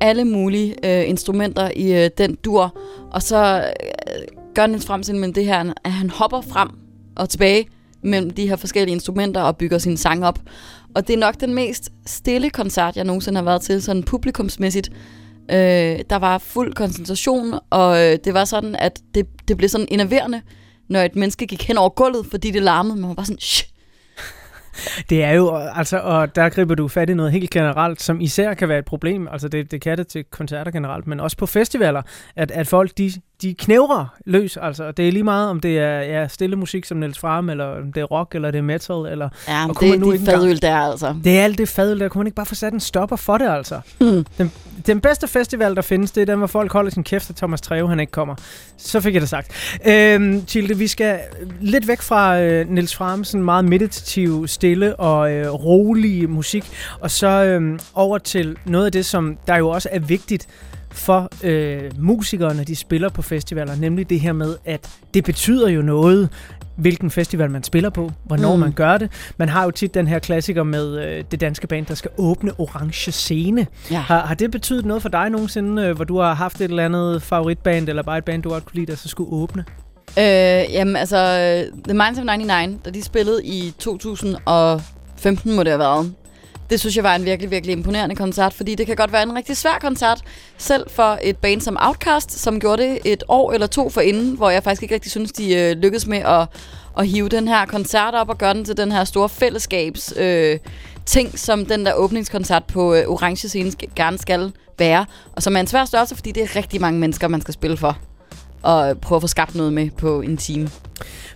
alle mulige øh, instrumenter i øh, den dur. Og så øh, gør Niels Frem med det her, at han hopper frem og tilbage mellem de her forskellige instrumenter og bygger sin sang op. Og det er nok den mest stille koncert, jeg nogensinde har været til, sådan publikumsmæssigt. Øh, der var fuld koncentration, og øh, det var sådan, at det, det blev sådan enerverende, når et menneske gik hen over gulvet, fordi det larmede. Man var bare sådan, Shh! Det er jo, øh, altså, og der griber du fat i noget helt generelt, som især kan være et problem. Altså, det, det kan det til koncerter generelt, men også på festivaler, at, at folk, de, de knævrer løs. Altså, det er lige meget, om det er ja, stille musik som Niels Fram, eller om det er rock, eller det er metal, eller... Ja, og det er de ikke engang- fadøl der, altså. Det er alt det fadøl der. Kunne man ikke bare få sat en stopper for det, altså? Hmm. Den, den bedste festival, der findes, det er den, hvor folk holder sin kæft, og Thomas Treve, han ikke kommer. Så fik jeg det sagt. Øhm, Tilde, vi skal lidt væk fra øh, Niels Fram, sådan meget meditativ, stille og øh, rolig musik, og så øh, over til noget af det, som der jo også er vigtigt for øh, musikere, når de spiller på festivaler, nemlig det her med, at det betyder jo noget, hvilken festival man spiller på, hvornår Mm. man gør det. Man har jo tit den her klassiker med øh, det danske band, der skal åbne Orange Scene. Ja. Har, har det betydet noget for dig nogensinde, øh, hvor du har haft et eller andet favoritband, eller bare et band, du godt kunne lide, der så skulle åbne? Øh, jamen altså, øh, The Minds of 99, da de spillede i 2015, må det have været. Det synes jeg var en virkelig, virkelig imponerende koncert, fordi det kan godt være en rigtig svær koncert, selv for et band som Outcast, som gjorde det et år eller to for inden, hvor jeg faktisk ikke rigtig synes, de øh, lykkedes med at, at hive den her koncert op og gøre den til den her store fællesskabs øh, ting, som den der åbningskoncert på øh, Orange Scene gerne skal være. Og som er en svær størrelse, fordi det er rigtig mange mennesker, man skal spille for. Og prøve at få skabt noget med på en time.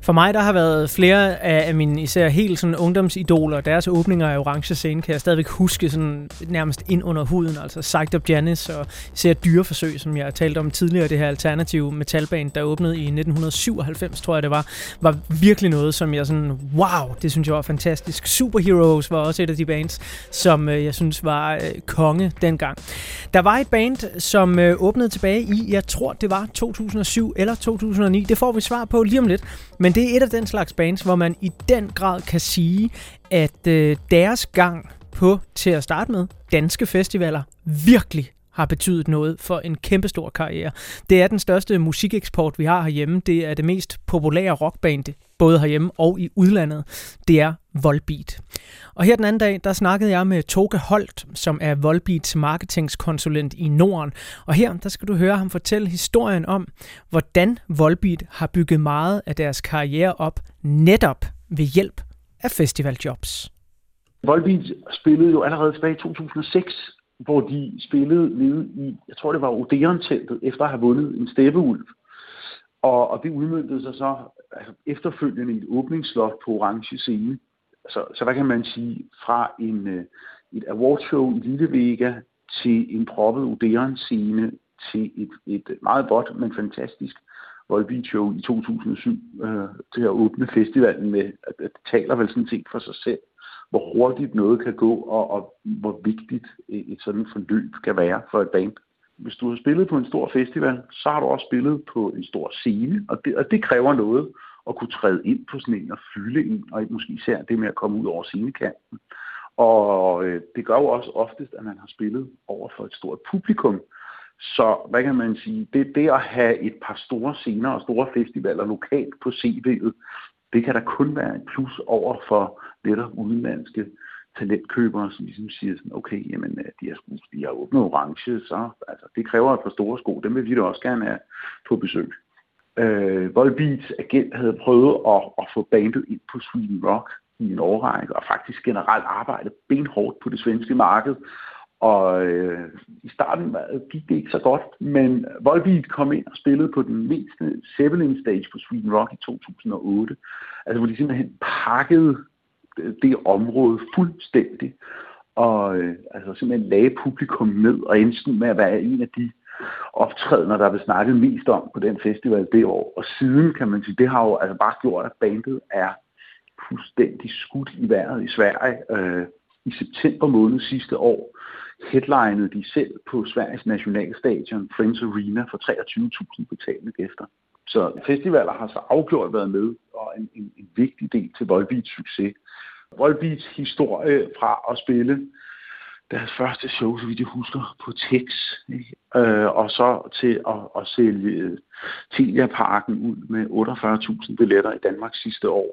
For mig, der har været flere af mine især helt sådan ungdomsidoler, deres åbninger af Orange Scene, kan jeg stadigvæk huske sådan nærmest ind under huden, altså Psyched Up Janice og især Dyreforsøg, som jeg talte om tidligere, det her alternative metalband, der åbnede i 1997, tror jeg det var, var virkelig noget, som jeg sådan, wow, det synes jeg var fantastisk. Superheroes var også et af de bands, som øh, jeg synes var øh, konge dengang. Der var et band, som øh, åbnede tilbage i, jeg tror det var 2007 eller 2009, det får vi svar på lige om lidt, men det er et af den slags bands, hvor man i den grad kan sige, at øh, deres gang på, til at starte med, danske festivaler virkelig har betydet noget for en kæmpestor karriere. Det er den største musikeksport, vi har herhjemme. Det er det mest populære rockband, både herhjemme og i udlandet. Det er Volbeat. Og her den anden dag, der snakkede jeg med Toke Holt, som er Volbeats marketingskonsulent i Norden. Og her, der skal du høre ham fortælle historien om, hvordan Volbeat har bygget meget af deres karriere op netop ved hjælp af festivaljobs. Volbeat spillede jo allerede tilbage i 2006, hvor de spillede nede i, jeg tror det var Odeon-teltet, efter at have vundet en steppeulv. Og, og det udmyndtede sig så altså, efterfølgende i et åbningsslot på Orange Scene. Så, så hvad kan man sige, fra en, øh, et awardshow i Lille Vega til en proppet Odeon-scene til et, et meget godt, men fantastisk Volbeat-show i 2007 øh, til at åbne festivalen med, at det taler vel sådan set for sig selv, hvor hurtigt noget kan gå, og, og hvor vigtigt et sådan forløb kan være for et band. Hvis du har spillet på en stor festival, så har du også spillet på en stor scene, og det, og det kræver noget at kunne træde ind på sådan en og fylde en, og måske især det med at komme ud over scenekanten. Og øh, det gør jo også oftest, at man har spillet over for et stort publikum. Så hvad kan man sige, det, det at have et par store scener og store festivaler lokalt på CV'et, det kan da kun være et plus over for netop udenlandske talentkøbere, som ligesom siger sådan, okay, jamen, øh, de har, de har åbnet orange, så altså, det kræver et par store sko, dem vil vi da også gerne have på besøg. Øh, Volbeats agent havde prøvet at, at få bandet ind på Sweden Rock i en årrække, og faktisk generelt arbejdet benhårdt på det svenske marked. Og øh, i starten gik det ikke så godt, men Volbeat kom ind og spillede på den mindste øh, Zeppelin stage på Sweden Rock i 2008. Altså hvor de simpelthen pakkede det- område fuldstændig, og øh, altså simpelthen lagde publikum ned og endte med at være en af de optrædener, der blev snakket mest om på den festival det år. Og siden kan man sige, det har jo altså bare gjort, at bandet er fuldstændig skudt i vejret i Sverige. Øh, I september måned sidste år headlinede de selv på Sveriges nationalstadion, Friends Arena, for 23.000 betalende gæster. Så festivaler har så afgjort været med, og en, en, en vigtig del til Volbeats succes. Volbeats historie fra at spille deres første show, så vidt jeg husker, på Tex, ikke? Øh, og så til at, at sælge Telia-parken ud med 48.000 billetter i Danmark sidste år.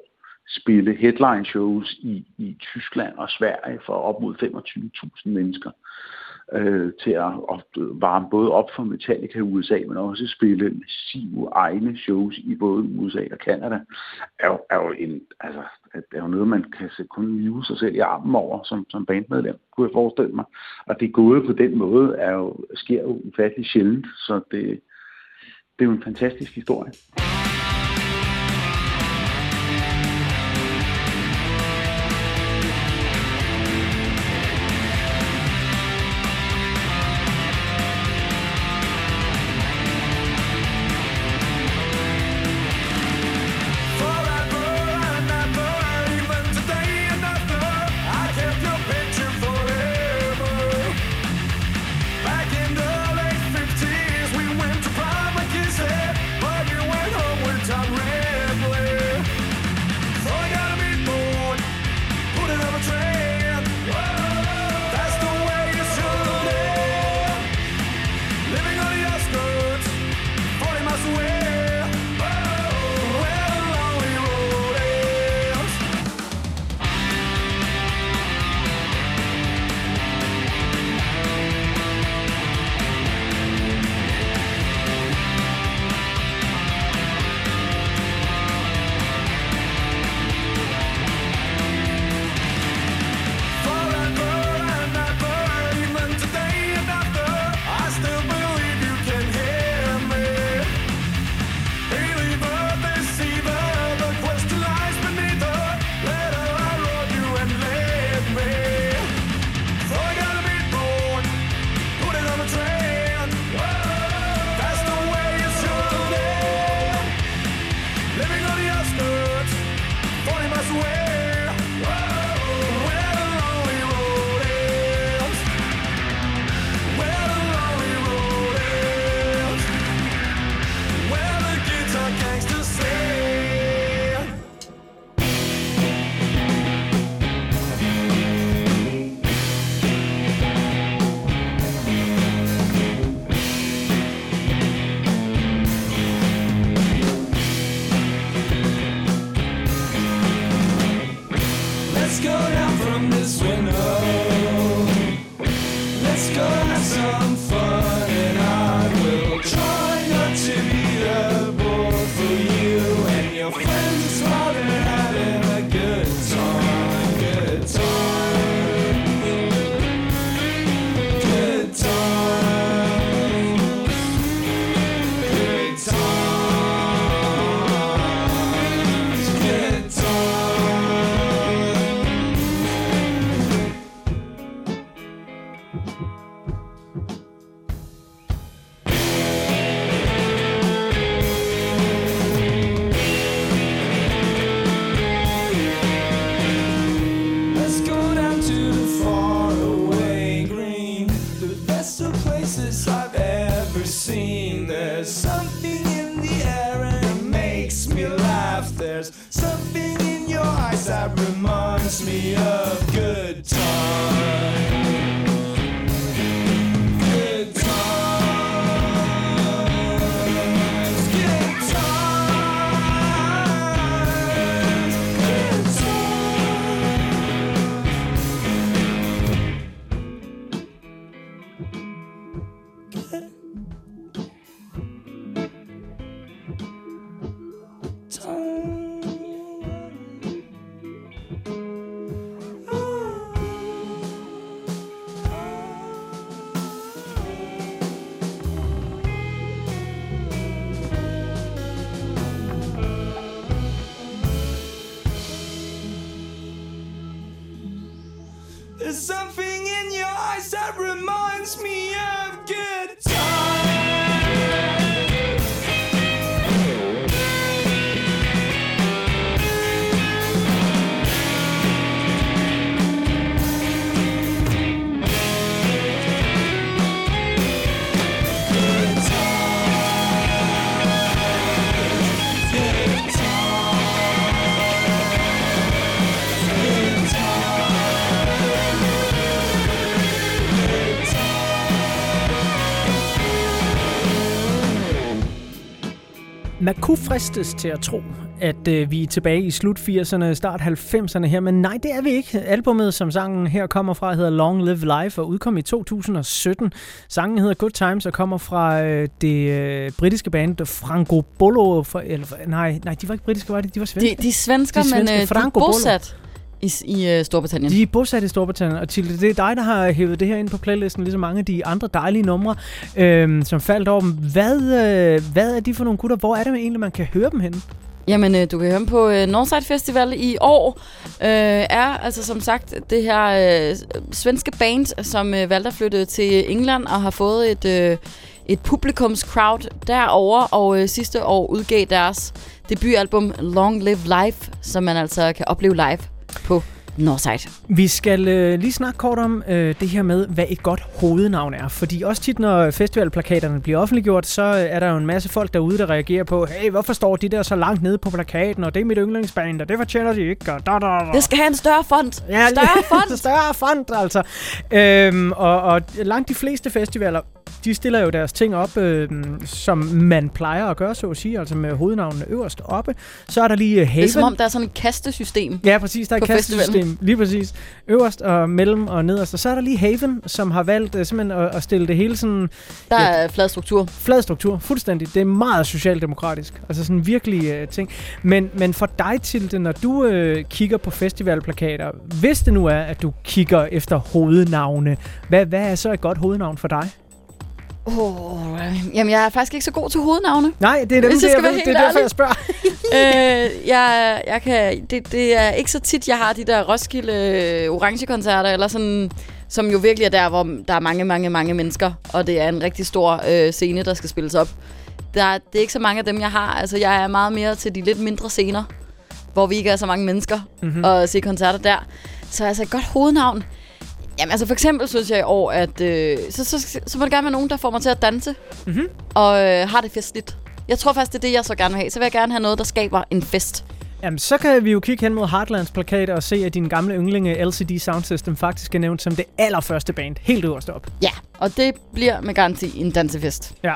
Spille headline shows i, i Tyskland og Sverige for op mod 25.000 mennesker øh, Øh, til at, at varme både op for Metallica i USA, men også spille massive egne shows i både USA og Canada, er jo, er jo, en, altså, er jo noget, man kan se kun live sig selv i armen over som, som bandmedlem, kunne jeg forestille mig. Og det gode på den måde er jo, sker jo ufattelig sjældent, så det, det er jo en fantastisk historie. Kunne fristes til at tro, at øh, vi er tilbage i slut 80'erne, start 90'erne her, men nej, det er vi ikke. Albummet, som sangen her kommer fra, hedder Long Live Life og udkom i 2017. Sangen hedder Good Times og kommer fra øh, det øh, britiske band Franco Bolo. For, eller, nej, nej, de var ikke britiske, var de? De var svenske. De, de er svensker, De er men øh, de er Franco Polo. I, i uh, Storbritannien. De er bosat i Storbritannien, og Tilde, det er dig, der har hævet det her ind på playlisten, ligesom mange af de andre dejlige numre, øhm, som faldt over dem. Hvad, øh, hvad er de for nogle gutter? Hvor er det egentlig, man kan høre dem henne? Jamen, øh, du kan høre dem på øh, Northside Festival i år. Øh, er altså som sagt det her øh, svenske band, som øh, valgte at flytte til England og har fået et, øh, et publikumscrowd derovre, og øh, sidste år udgav deres debutalbum Long Live Life, som man altså kan opleve live på Northside. Vi skal øh, lige snakke kort om øh, det her med, hvad et godt hovednavn er. Fordi også tit, når festivalplakaterne bliver offentliggjort, så øh, er der jo en masse folk derude, der reagerer på, hey, hvorfor står de der så langt nede på plakaten, og det er mit yndlingsband, og det fortjener de ikke, og da, da, da. Det skal have en større font. Ja, større font. større font, altså. Øhm, og, og langt de fleste festivaler, de stiller jo deres ting op, øh, som man plejer at gøre, så at sige, altså med hovednavnene øverst oppe. Så er der lige øh, Haven. Det er som om, der er sådan et kastesystem. Ja, præcis. Der er et på festivalen. kastesystem. Lige præcis. Øverst og mellem og nederst. Og så er der lige Haven, som har valgt uh, simpelthen at, at stille det hele sådan... Der er flad struktur. Flad struktur, fuldstændig. Det er meget socialdemokratisk. Altså sådan virkelig uh, ting. Men, men for dig, Tilde, når du uh, kigger på festivalplakater, hvis det nu er, at du kigger efter hovednavne, hvad, hvad er så et godt hovednavn for dig? Oh, jamen, jeg er faktisk ikke så god til hovednavne. Nej, det er dem, det, jeg ved, det er derfor, jeg spørger. øh, jeg, jeg kan, det, det er ikke så tit, jeg har de der Roskilde øh, orange-koncerter, eller sådan, som jo virkelig er der, hvor der er mange, mange, mange mennesker, og det er en rigtig stor øh, scene, der skal spilles op. Der, er- det er ikke så mange af dem, jeg har. Altså, jeg er meget mere til de lidt mindre scener, hvor vi ikke er så mange mennesker, Mhm. mm-hmm. og se koncerter der. Så altså et godt hovednavn. Jamen altså for eksempel synes jeg i år, at øh, så, så, så må det gerne være nogen, der får mig til at danse. Mm-hmm. Og øh, har det festligt. Jeg tror faktisk, det er det, jeg så gerne vil have. Så vil jeg gerne have noget, der skaber en fest. Jamen, så kan vi jo kigge hen mod Heartlands plakater og se, at din gamle yndlinge LCD Sound System faktisk er nævnt som det allerførste band, helt øverst op. Ja, og det bliver med garanti en dansefest. Ja.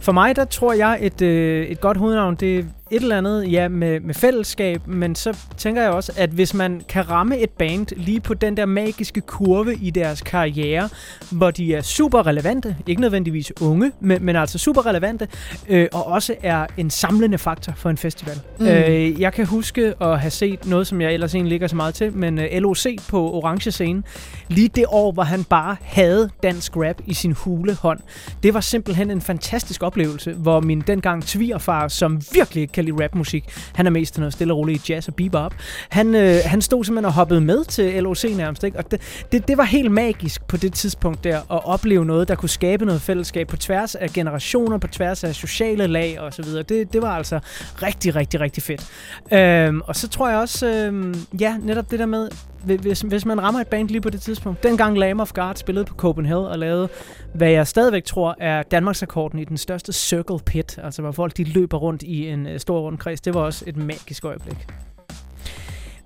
For mig, der tror jeg, et, øh, et godt hovednavn, det et eller andet ja, med, med fællesskab, men så tænker jeg også, at hvis man kan ramme et band lige på den der magiske kurve i deres karriere, hvor de er super relevante, ikke nødvendigvis unge, men, men altså super relevante, øh, og også er en samlende faktor for en festival. Mm. Øh, jeg kan huske at have set noget, som jeg ellers egentlig ikke ligger så meget til, men øh, LOC på Orange Scene, lige det år, hvor han bare havde dansk rap i sin hule hånd. Det var simpelthen en fantastisk oplevelse, hvor min dengang svigerfar, som virkelig ikke kan lide rapmusik, han er mest til noget stille og roligt jazz og bebop, han, øh, han stod simpelthen og hoppede med til LOC nærmest, ikke? og det, det, det var helt magisk på det tidspunkt der, at opleve noget, der kunne skabe noget fællesskab på tværs af generationer, på tværs af sociale lag og så videre. Det, det var altså rigtig, rigtig, rigtig fedt. Øhm, og så tror jeg også, øhm, ja, netop det der med, hvis, hvis man rammer et band lige på det tidspunkt. Dengang Lamb of God spillede på Copenhagen og lavede, hvad jeg stadigvæk tror er Danmarks rekorden i den største circle pit, altså hvor folk de løber rundt i en øh, stor stor rundkreds. Det var også et magisk øjeblik.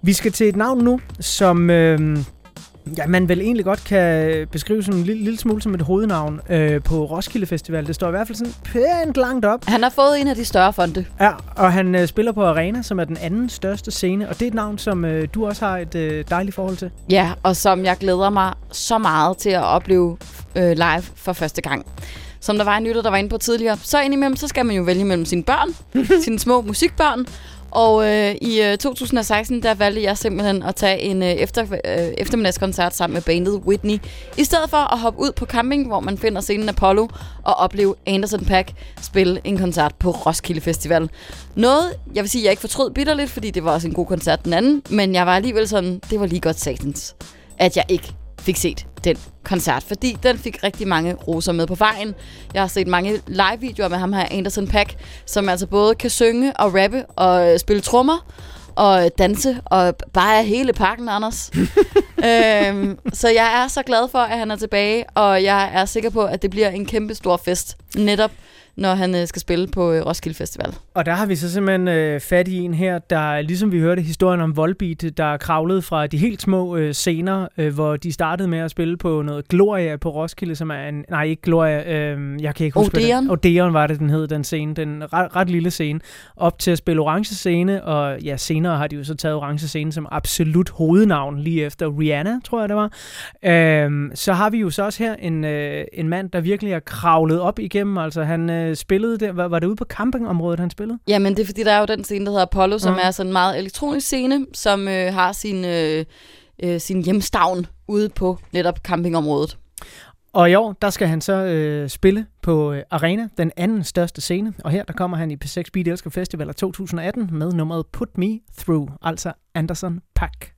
Vi skal til et navn nu, som øh, ja, man vel egentlig godt kan beskrive som en lille, lille smule som et hovednavn øh, på Roskilde Festival. Det står i hvert fald sådan pænt langt op. Han har fået en af de større fonde. Ja, og han øh, spiller på Arena, som er den anden største scene, og det er et navn, som øh, du også har et øh, dejligt forhold til. Ja, og som jeg glæder mig så meget til at opleve øh, live for første gang. Som der var en lytter, der var inde på tidligere, så indimellem, så skal man jo vælge mellem sine børn, sine små musikbørn, og øh, i øh, 2016, der valgte jeg simpelthen at tage en øh, efter, øh, eftermiddagskoncert sammen med bandet Whitney. I stedet for at hoppe ud på camping, hvor man finder scenen Apollo, og opleve Anderson Pack spille en koncert på Roskilde Festival. Noget, jeg vil sige, jeg ikke fortrød bitterligt, fordi det var også en god koncert den anden, men jeg var alligevel sådan, det var lige godt satans, at jeg ikke fik set den koncert, fordi den fik rigtig mange roser med på vejen. Jeg har set mange live-videoer med ham her, Anderson Pack, som altså både kan synge og rappe og spille trommer og danse og bare er hele pakken, Anders. øhm, så jeg er så glad for, at han er tilbage, og jeg er sikker på, at det bliver en kæmpe stor fest, netop når han øh, skal spille på øh, Roskilde Festival. Og der har vi så simpelthen øh, fat i en her, der ligesom vi hørte historien om Volbeat, der kravlede fra de helt små øh, scener, øh, hvor de startede med at spille på noget Gloria på Roskilde, som er en... Nej, ikke Gloria, øh, jeg kan ikke huske, Odeon? den- Odeon var det, den hed, den scene. Den ret, ret lille scene. Op til at spille Orange Scene, og ja, senere har de jo så taget Orange Scene som absolut hovednavn, lige efter Rihanna, tror jeg det var. Øh, så har vi jo så også her en, øh, en mand, der virkelig er kravlet op igennem. Altså han øh, spillede der, var, var det ude på campingområdet, han spillede? Jamen, det er fordi, der er jo den scene, der hedder Apollo, som Mhm. er sådan en meget elektronisk scene, som øh, har sin, øh, øh, sin hjemstavn ude på netop campingområdet. Og i år, der skal han så øh, spille på øh, Arena, den anden største scene. Og her, der kommer han i P6 Beat Elsker Festival 2018 med nummeret Put Me Through, altså Anderson Pack.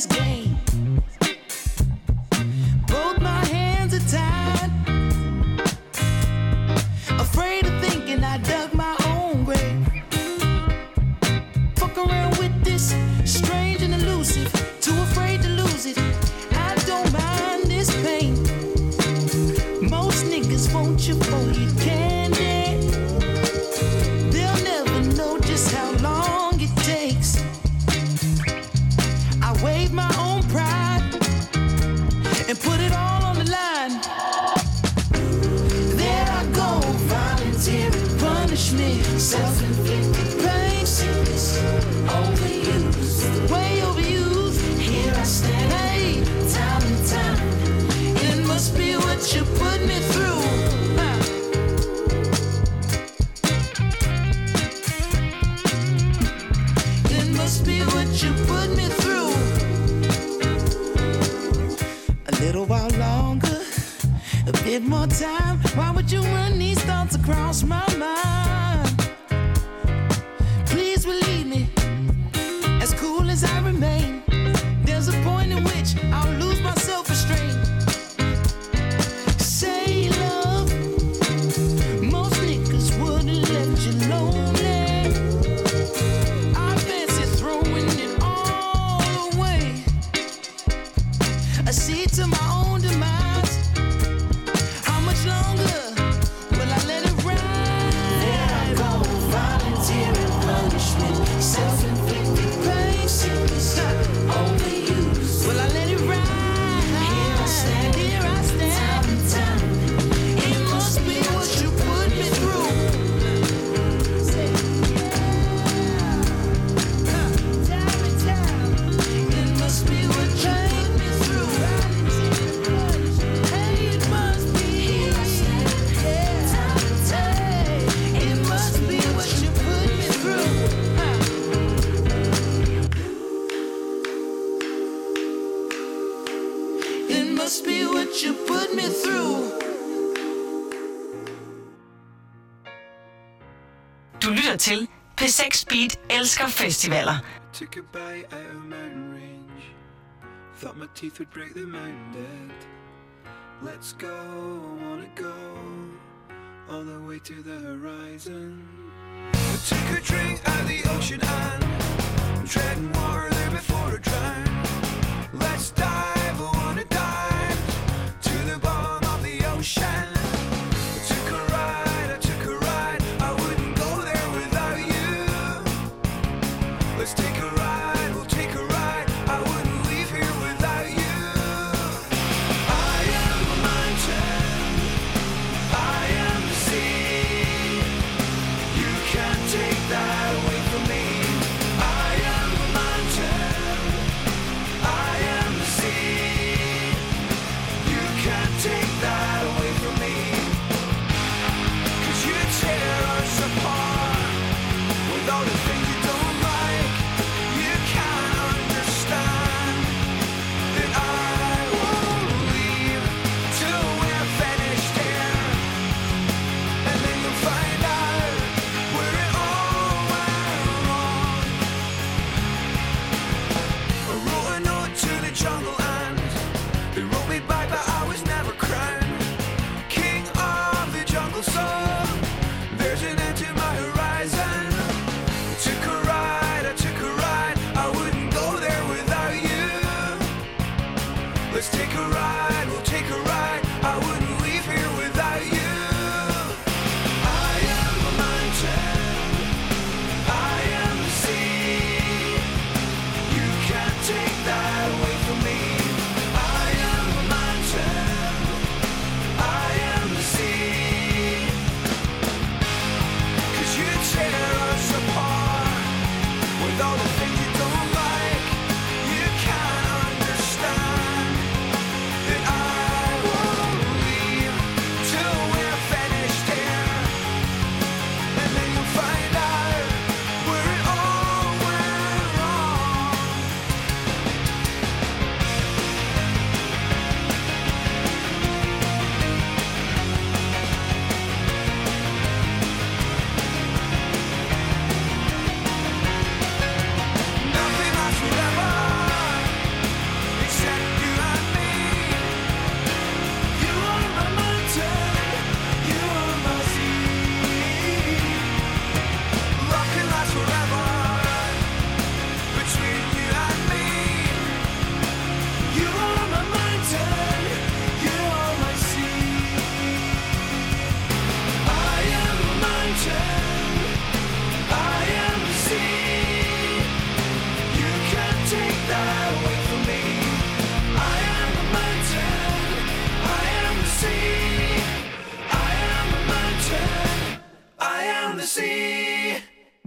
This game? More time. Why would you run these thoughts across my mind? Please believe P6 Beat elsker festivaler. Took a bite out of mountain range. Thought my teeth would break the mountain dead. Let's go, wanna go all the way to the horizon. Took a drink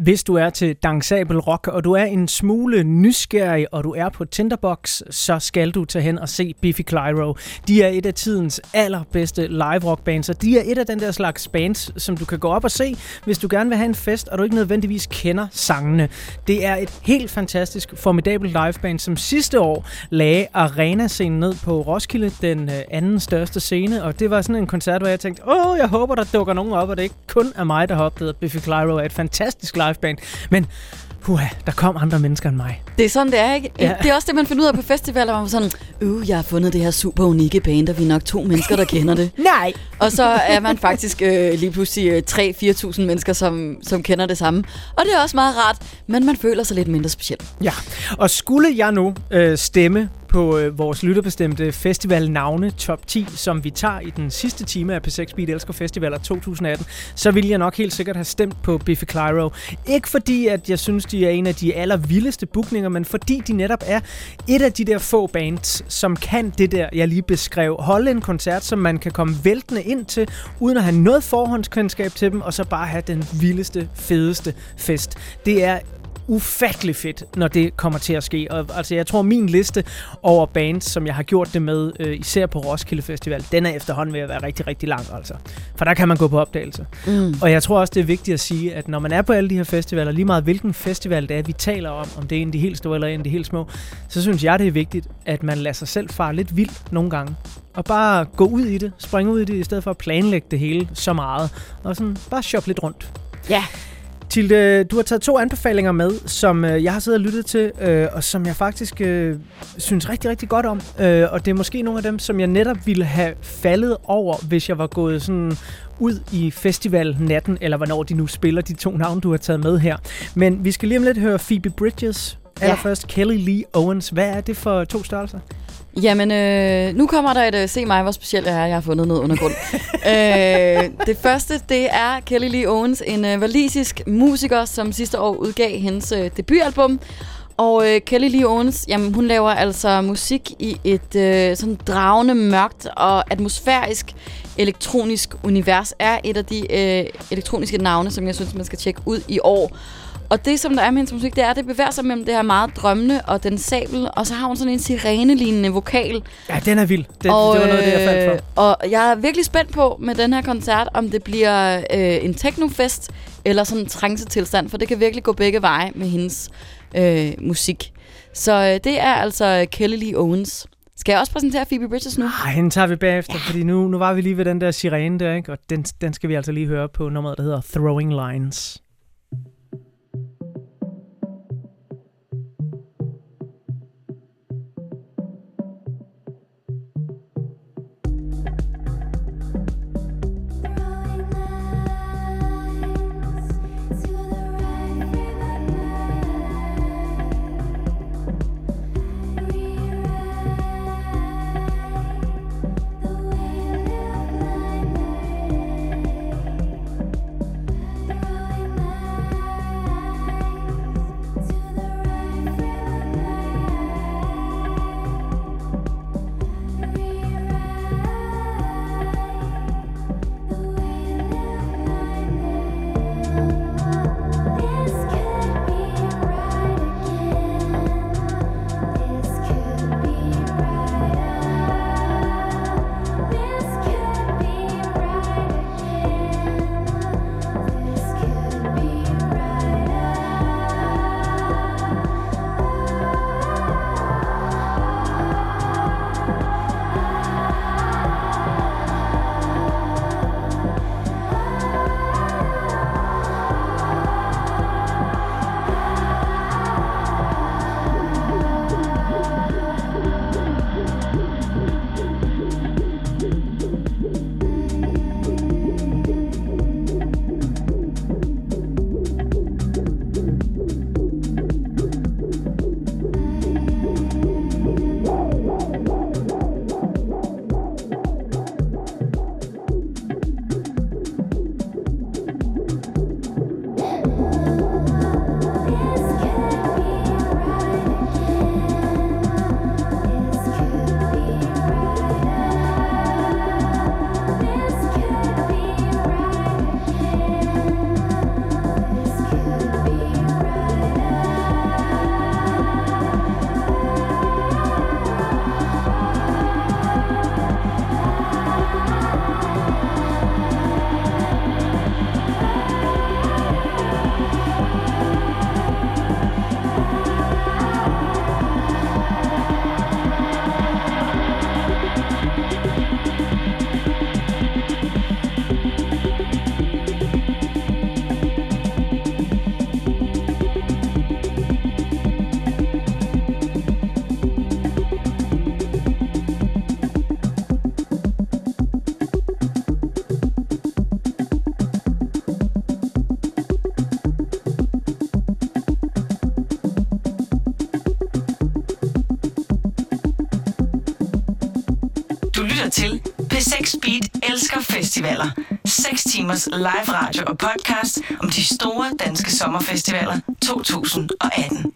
Hvis du er til dansabel rock, og du er en smule nysgerrig, og du er på Tinderbox, så skal du tage hen og se Biffy Clyro. De er et af tidens allerbedste live rock bands, og de er et af den der slags bands, som du kan gå op og se, hvis du gerne vil have en fest, og du ikke nødvendigvis kender sangene. Det er et helt fantastisk, formidabelt liveband, som sidste år lagde arena-scenen ned på Roskilde, den øh, anden største scene, og det var sådan en koncert, hvor jeg tænkte, åh, jeg håber, der dukker nogen op, og det ikke kun er mig, der har opdaget, at Biffy Clyro er et fantastisk liveband. Men puha, der kom andre mennesker end mig. Det er sådan, det er, ikke? Ja. Det er også det, man finder ud af på festivaler, hvor man sådan, uh, jeg har fundet det her super unikke band, og vi er nok to mennesker, der kender det. Nej. Og så er man faktisk øh, lige pludselig øh, 3-4.000 mennesker, som, som kender det samme. Og det er også meget rart, men man føler sig lidt mindre speciel. Ja, og skulle jeg nu øh, stemme på øh, vores lytterbestemte festivalnavne top 10, som vi tager i den sidste time af P6 Beat Elsker Festivaler 2018, så ville jeg nok helt sikkert have stemt på Biffy Clyro. Ikke fordi, at jeg synes, de er en af de allervildeste bookninger, men fordi de netop er et af de der få bands, som kan det der, jeg lige beskrev. Holde en koncert, som man kan komme væltende ind til, uden at have noget forhåndskendskab til dem, og så bare have den vildeste, fedeste fest. Det er ufattelig fedt, når det kommer til at ske. Og, altså, jeg tror, min liste over bands, som jeg har gjort det med, øh, især på Roskilde Festival, den er efterhånden ved at være rigtig, rigtig lang, altså. For der kan man gå på opdagelse. Mm. Og jeg tror også, det er vigtigt at sige, at når man er på alle de her festivaler, lige meget hvilken festival det er, vi taler om, om det er en af de helt store eller en af de helt små, så synes jeg, det er vigtigt, at man lader sig selv fare lidt vildt nogle gange. Og bare gå ud i det, springe ud i det, i stedet for at planlægge det hele så meget. Og sådan bare shoppe lidt rundt. Ja. Tilde, du har taget to anbefalinger med, som øh, jeg har siddet og lyttet til, øh, og som jeg faktisk øh, synes rigtig, rigtig godt om. Øh, og det er måske nogle af dem, som jeg netop ville have faldet over, hvis jeg var gået sådan ud i festivalnatten, eller hvornår de nu spiller de to navne, du har taget med her. Men vi skal lige om lidt høre Phoebe Bridges. Ja. Allerførst Kelly Lee Owens. Hvad er det for to størrelser? Jamen, øh, nu kommer der et øh, se mig, hvor speciel jeg er, jeg har fundet noget under grund. øh, det første, det er Kelly Lee Owens, en øh, walisisk musiker, som sidste år udgav hendes øh, debutalbum. Og øh, Kelly Lee Owens, jamen, hun laver altså musik i et øh, sådan dragende, mørkt og atmosfærisk elektronisk univers. Er et af de øh, elektroniske navne, som jeg synes, man skal tjekke ud i år. Og det, som der er med hendes musik, det er, at det bevæger sig mellem det her meget drømmende og den sabel, og så har hun sådan en sirene-lignende vokal. Ja, den er vild. Det, det var noget det, jeg faldt for. øh, Og jeg er virkelig spændt på med den her koncert, om det bliver øh, en technofest eller sådan en trancetilstand, for det kan virkelig gå begge veje med hendes øh, musik. Så øh, det er altså Kelly Lee Owens. Skal jeg også præsentere Phoebe Bridges nu? Ej, hende tager vi bagefter, ja. fordi nu, nu var vi lige ved den der sirene der, ikke? og den, den skal vi altså lige høre på nummeret, der hedder Throwing Lines. Sommerfestivaler. festivaler. 6 timers live radio og podcast om de store danske sommerfestivaler 2018.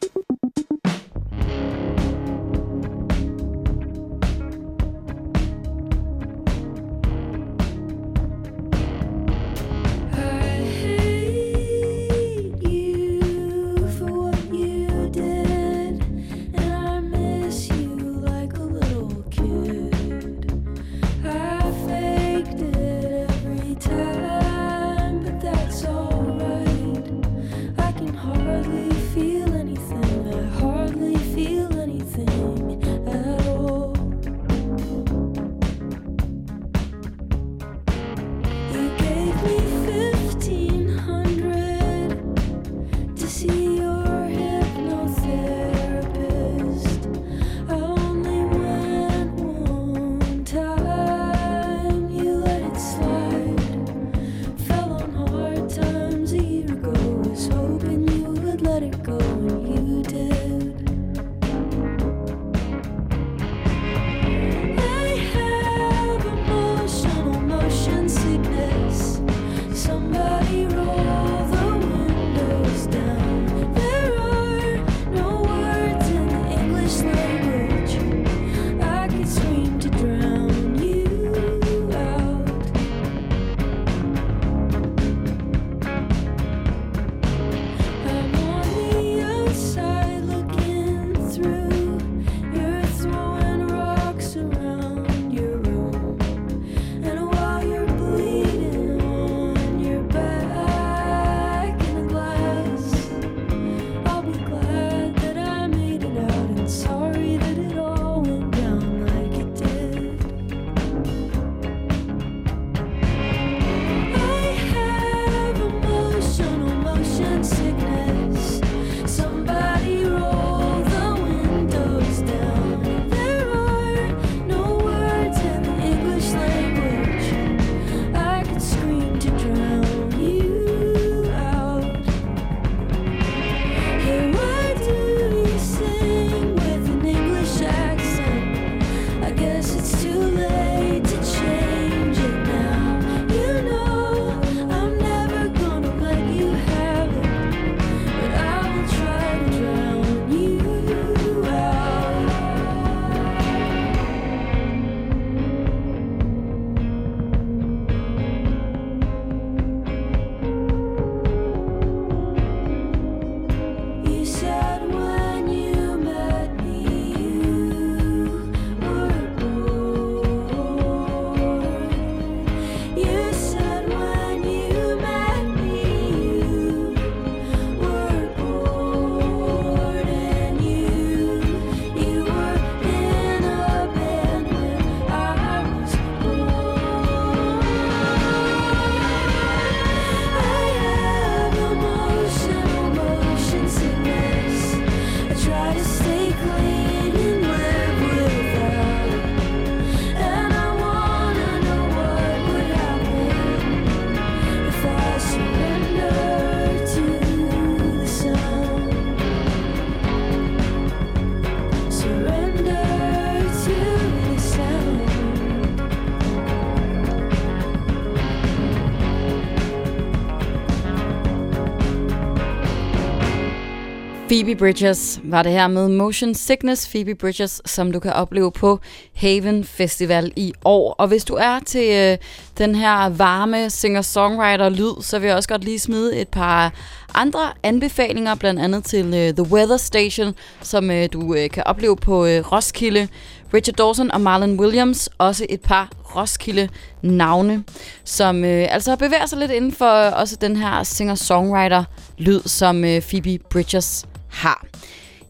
Phoebe Bridges var det her med Motion Sickness Phoebe Bridges, som du kan opleve på Haven Festival i år. Og hvis du er til øh, den her varme singer-songwriter-lyd, så vil jeg også godt lige smide et par andre anbefalinger, blandt andet til øh, The Weather Station, som øh, du øh, kan opleve på øh, Roskilde. Richard Dawson og Marlon Williams, også et par Roskilde-navne, som øh, altså bevæger sig lidt inden for øh, også den her singer-songwriter-lyd, som øh, Phoebe Bridges har.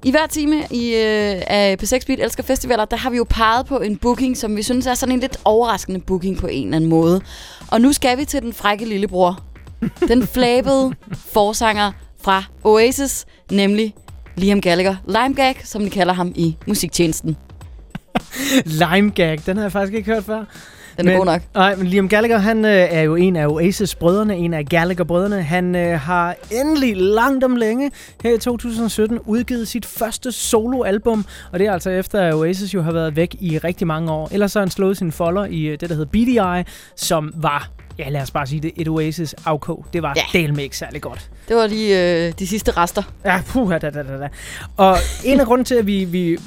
I hver time i, øh, af P6 Beat Elsker Festivaler, der har vi jo peget på en booking, som vi synes er sådan en lidt overraskende booking på en eller anden måde. Og nu skal vi til den frække lillebror. Den flabede forsanger fra Oasis, nemlig Liam Gallagher. Limegag, som de kalder ham i musiktjenesten. Limegag, den har jeg faktisk ikke hørt før. Den er men, god nok. Nej, men Liam Gallagher, han øh, er jo en af Oasis-brødrene, en af Gallagher-brødrene. Han øh, har endelig langt om længe her i 2017 udgivet sit første soloalbum, og det er altså efter, at Oasis jo har været væk i rigtig mange år. Ellers har han slået sin folder i øh, det, der hedder BDI, som var, ja lad os bare sige det, et Oasis afkog. Det var ja. del med ikke særlig godt. Det var lige øh, de sidste rester. Ja, puh, da, da, da, da. Og en af grunden til, at vi, vi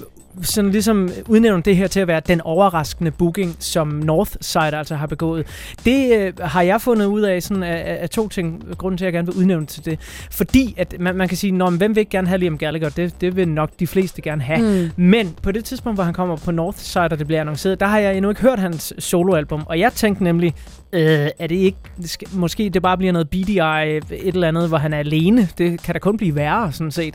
sådan ligesom udnævner det her til at være den overraskende booking, som Northside altså har begået. Det øh, har jeg fundet ud af sådan af, af, to ting, grunden til, at jeg gerne vil udnævne til det. Fordi at man, man kan sige, Nå, men hvem vil ikke gerne have Liam Gallagher? Det, det vil nok de fleste gerne have. Mm. Men på det tidspunkt, hvor han kommer på Northside, og det bliver annonceret, der har jeg endnu ikke hørt hans soloalbum. Og jeg tænkte nemlig, øh, er det ikke, måske det bare bliver noget BDI, et eller andet, hvor han er alene. Det kan da kun blive værre, sådan set.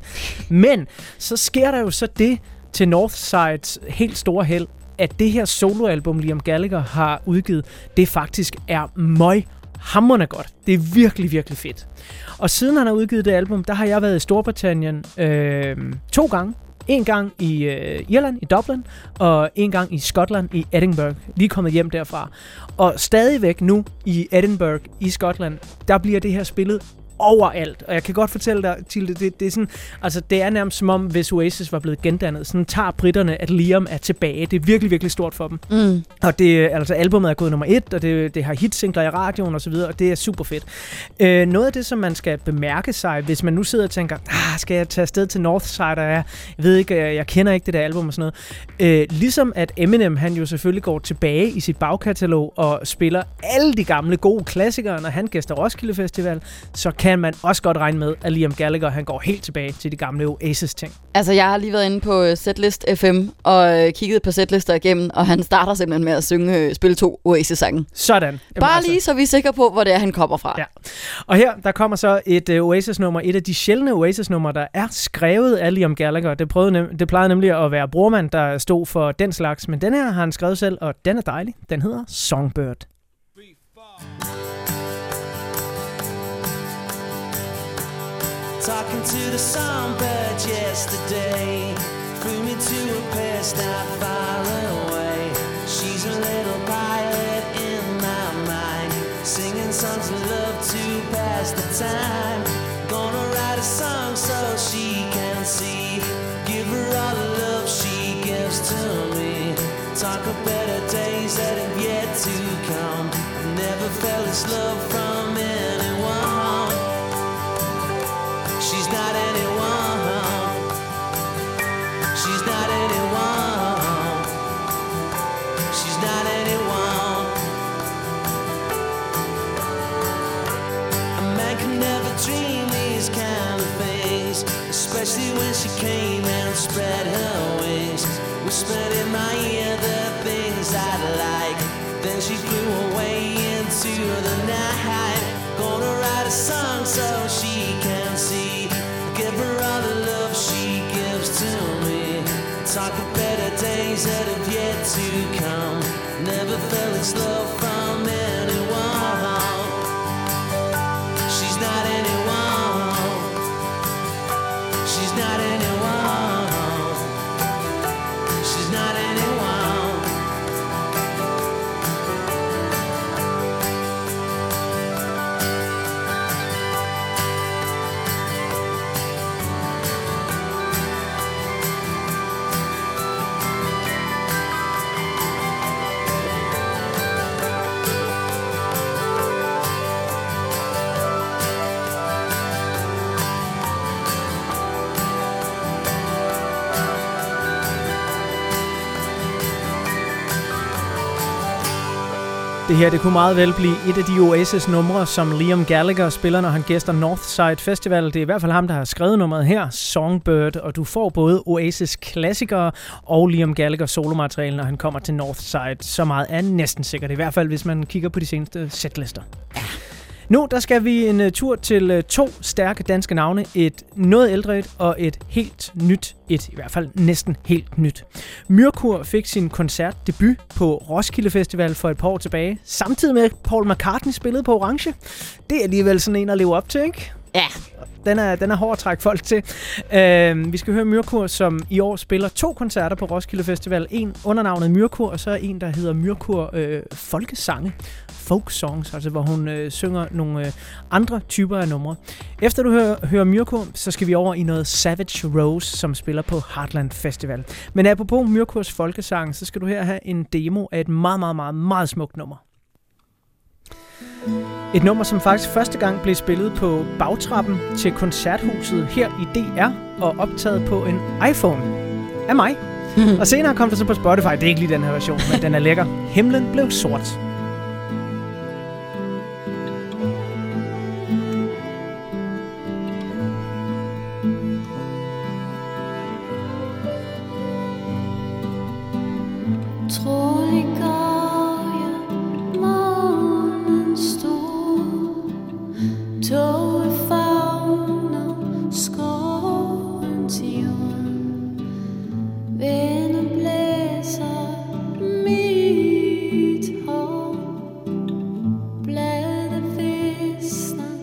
Men så sker der jo så det, til Northsides helt store held, at det her soloalbum, Liam Gallagher har udgivet, det faktisk er møg hammerne godt. Det er virkelig, virkelig fedt. Og siden han har udgivet det album, der har jeg været i Storbritannien øh, to gange. En gang i øh, Irland, i Dublin, og en gang i Skotland, i Edinburgh. Lige kommet hjem derfra. Og stadigvæk nu i Edinburgh, i Skotland, der bliver det her spillet overalt. Og jeg kan godt fortælle dig, Tilde, det, det, er sådan, altså, det er nærmest som om, hvis Oasis var blevet gendannet. Sådan tager britterne, at Liam er tilbage. Det er virkelig, virkelig stort for dem. Mm. Og det, altså, albumet er gået nummer et, og det, det har hitsingler i radioen og så videre, og det er super fedt. Øh, noget af det, som man skal bemærke sig, hvis man nu sidder og tænker, ah, skal jeg tage afsted til Northside, og jeg, jeg ved ikke, jeg, jeg kender ikke det der album og sådan noget. Øh, ligesom at Eminem, han jo selvfølgelig går tilbage i sit bagkatalog og spiller alle de gamle gode klassikere, når han gæster Roskilde Festival, så kan man også godt regne med, at Liam Gallagher, han går helt tilbage til de gamle Oasis-ting. Altså, jeg har lige været inde på øh, Setlist FM og øh, kigget på setlister igennem, og han starter simpelthen med at synge, øh, spille to Oasis-sange. Sådan. Jamen, Bare lige, så vi er sikre på, hvor det er, han kommer fra. Ja. Og her, der kommer så et uh, Oasis-nummer, et af de sjældne Oasis-numre, der er skrevet af Liam Gallagher. Det, prøvede nem- det plejede nemlig at være brormand, der stod for den slags, men den her har han skrevet selv, og den er dejlig. Den hedder Songbird. Talking to the songbird yesterday. Flew me to a place not far away. She's a little pilot in my mind. Singing songs of love to pass the time. Gonna write a song so she can see. Give her all the love she gives to me. Talk of better days that have yet to come. Never felt this love from especially when she came and spread her wings. Whispered in my ear the things I'd like. Then she flew away into the night. Gonna write a song so she can see. Give her all the love she gives to me. Talk of better days that have yet to come. Never felt this love Det her det kunne meget vel blive et af de Oasis-numre, som Liam Gallagher spiller, når han gæster Northside Festival. Det er i hvert fald ham, der har skrevet nummeret her, Songbird, og du får både Oasis-klassikere og Liam Gallagher solomateriale, når han kommer til Northside. Så meget er næsten sikkert, i hvert fald hvis man kigger på de seneste setlister. Nu der skal vi en uh, tur til uh, to stærke danske navne. Et noget ældre et og et helt nyt et. I hvert fald næsten helt nyt. Myrkur fik sin koncertdebut på Roskilde Festival for et par år tilbage. Samtidig med at Paul McCartney spillede på Orange. Det er alligevel sådan en at leve op til, ikke? Ja. Den er, den er hård at trække folk til. Øh, vi skal høre Myrkur, som i år spiller to koncerter på Roskilde Festival. En under navnet Myrkur, og så en, der hedder Myrkur øh, Folkesange. Folk songs, altså hvor hun øh, synger nogle øh, andre typer af numre. Efter du hører, hører Myrkur, så skal vi over i noget Savage Rose, som spiller på Heartland Festival. Men apropos Myrkurs Folkesange, så skal du her have en demo af et meget, meget, meget, meget smukt nummer. Et nummer, som faktisk første gang blev spillet på bagtrappen til koncerthuset her i DR og optaget på en iPhone af mig. og senere kom det så på Spotify. Det er ikke lige den her version, men den er lækker. Himlen blev sort. Toget favner skovens jord Vinden blæser mit hår Blade visner,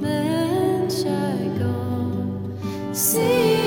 mens jeg går. Sig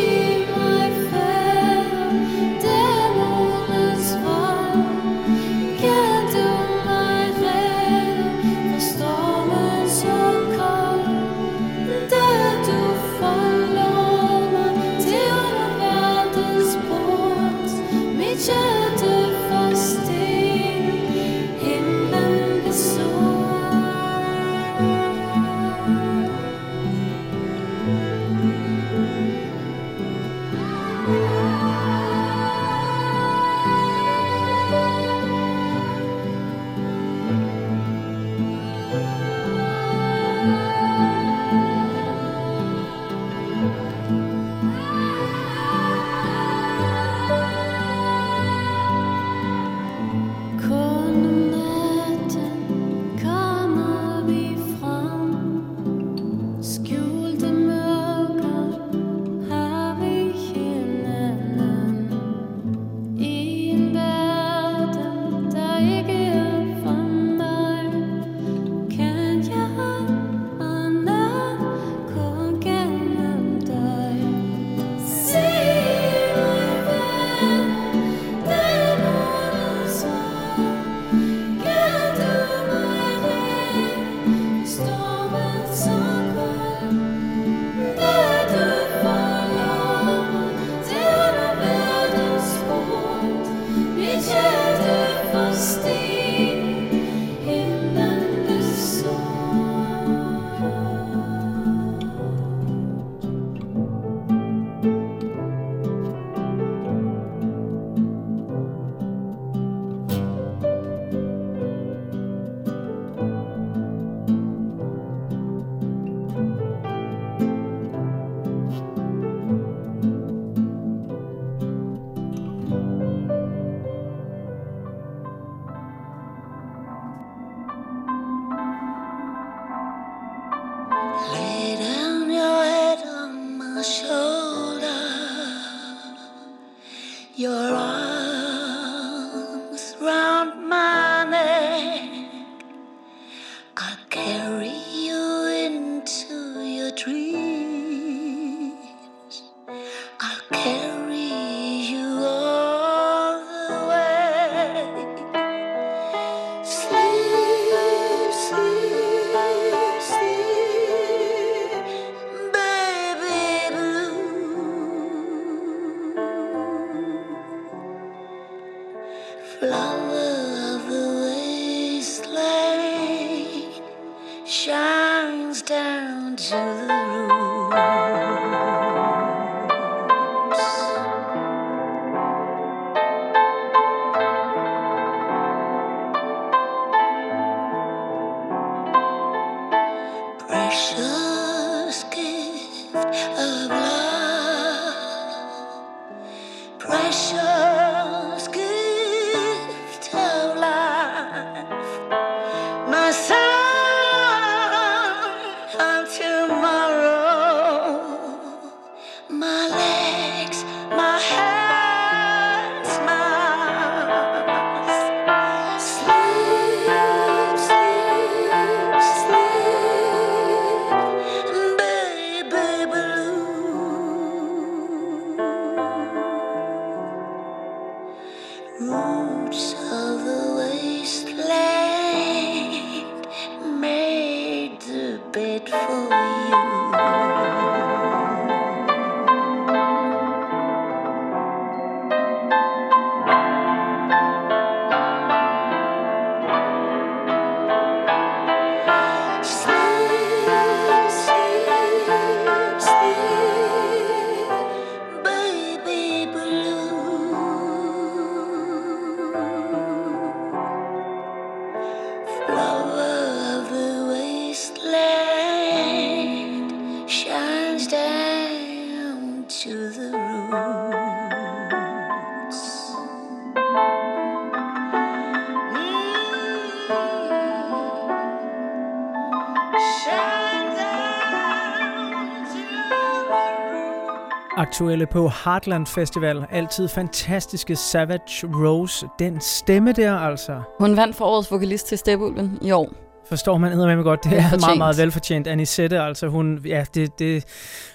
Aktuelle på Heartland Festival. Altid fantastiske Savage Rose. Den stemme der altså. Hun vandt for årets vokalist til Stepulven i år. Forstår man eddermame godt. Det er meget, meget velfortjent. Anisette, altså hun, ja, det, det,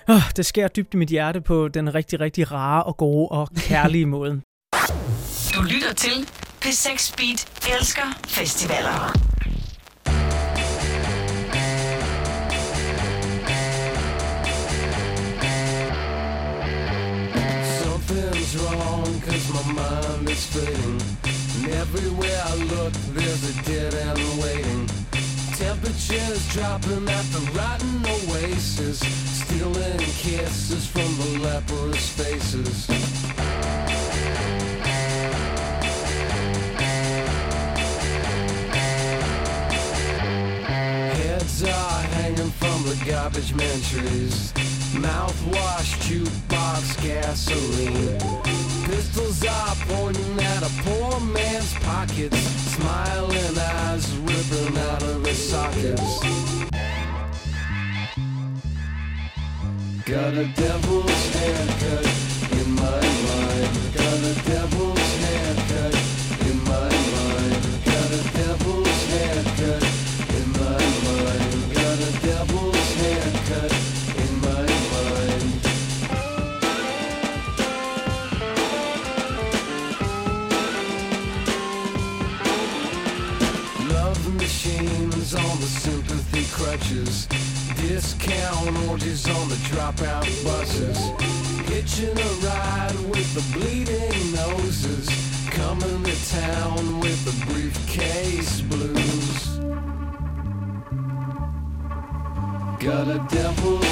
åh, det sker dybt i mit hjerte på den rigtig, rigtig rare og gode og kærlige måde. Du lytter til P6 Beat elsker festivaler. My mind is fading And everywhere I look there's a dead end waiting Temperatures dropping at the rotten oasis Stealing kisses from the leprous faces Heads are hanging from the garbage man trees. Mouthwash, jukebox, gasoline. Pistols are pointing at a poor man's pockets. Smiling eyes ripping out of his sockets. Got a devil's haircut in my mind. Got a devil's crutches. Discount orgies on the dropout buses. Hitching a ride with the bleeding noses. Coming to town with the briefcase blues. Got a devil's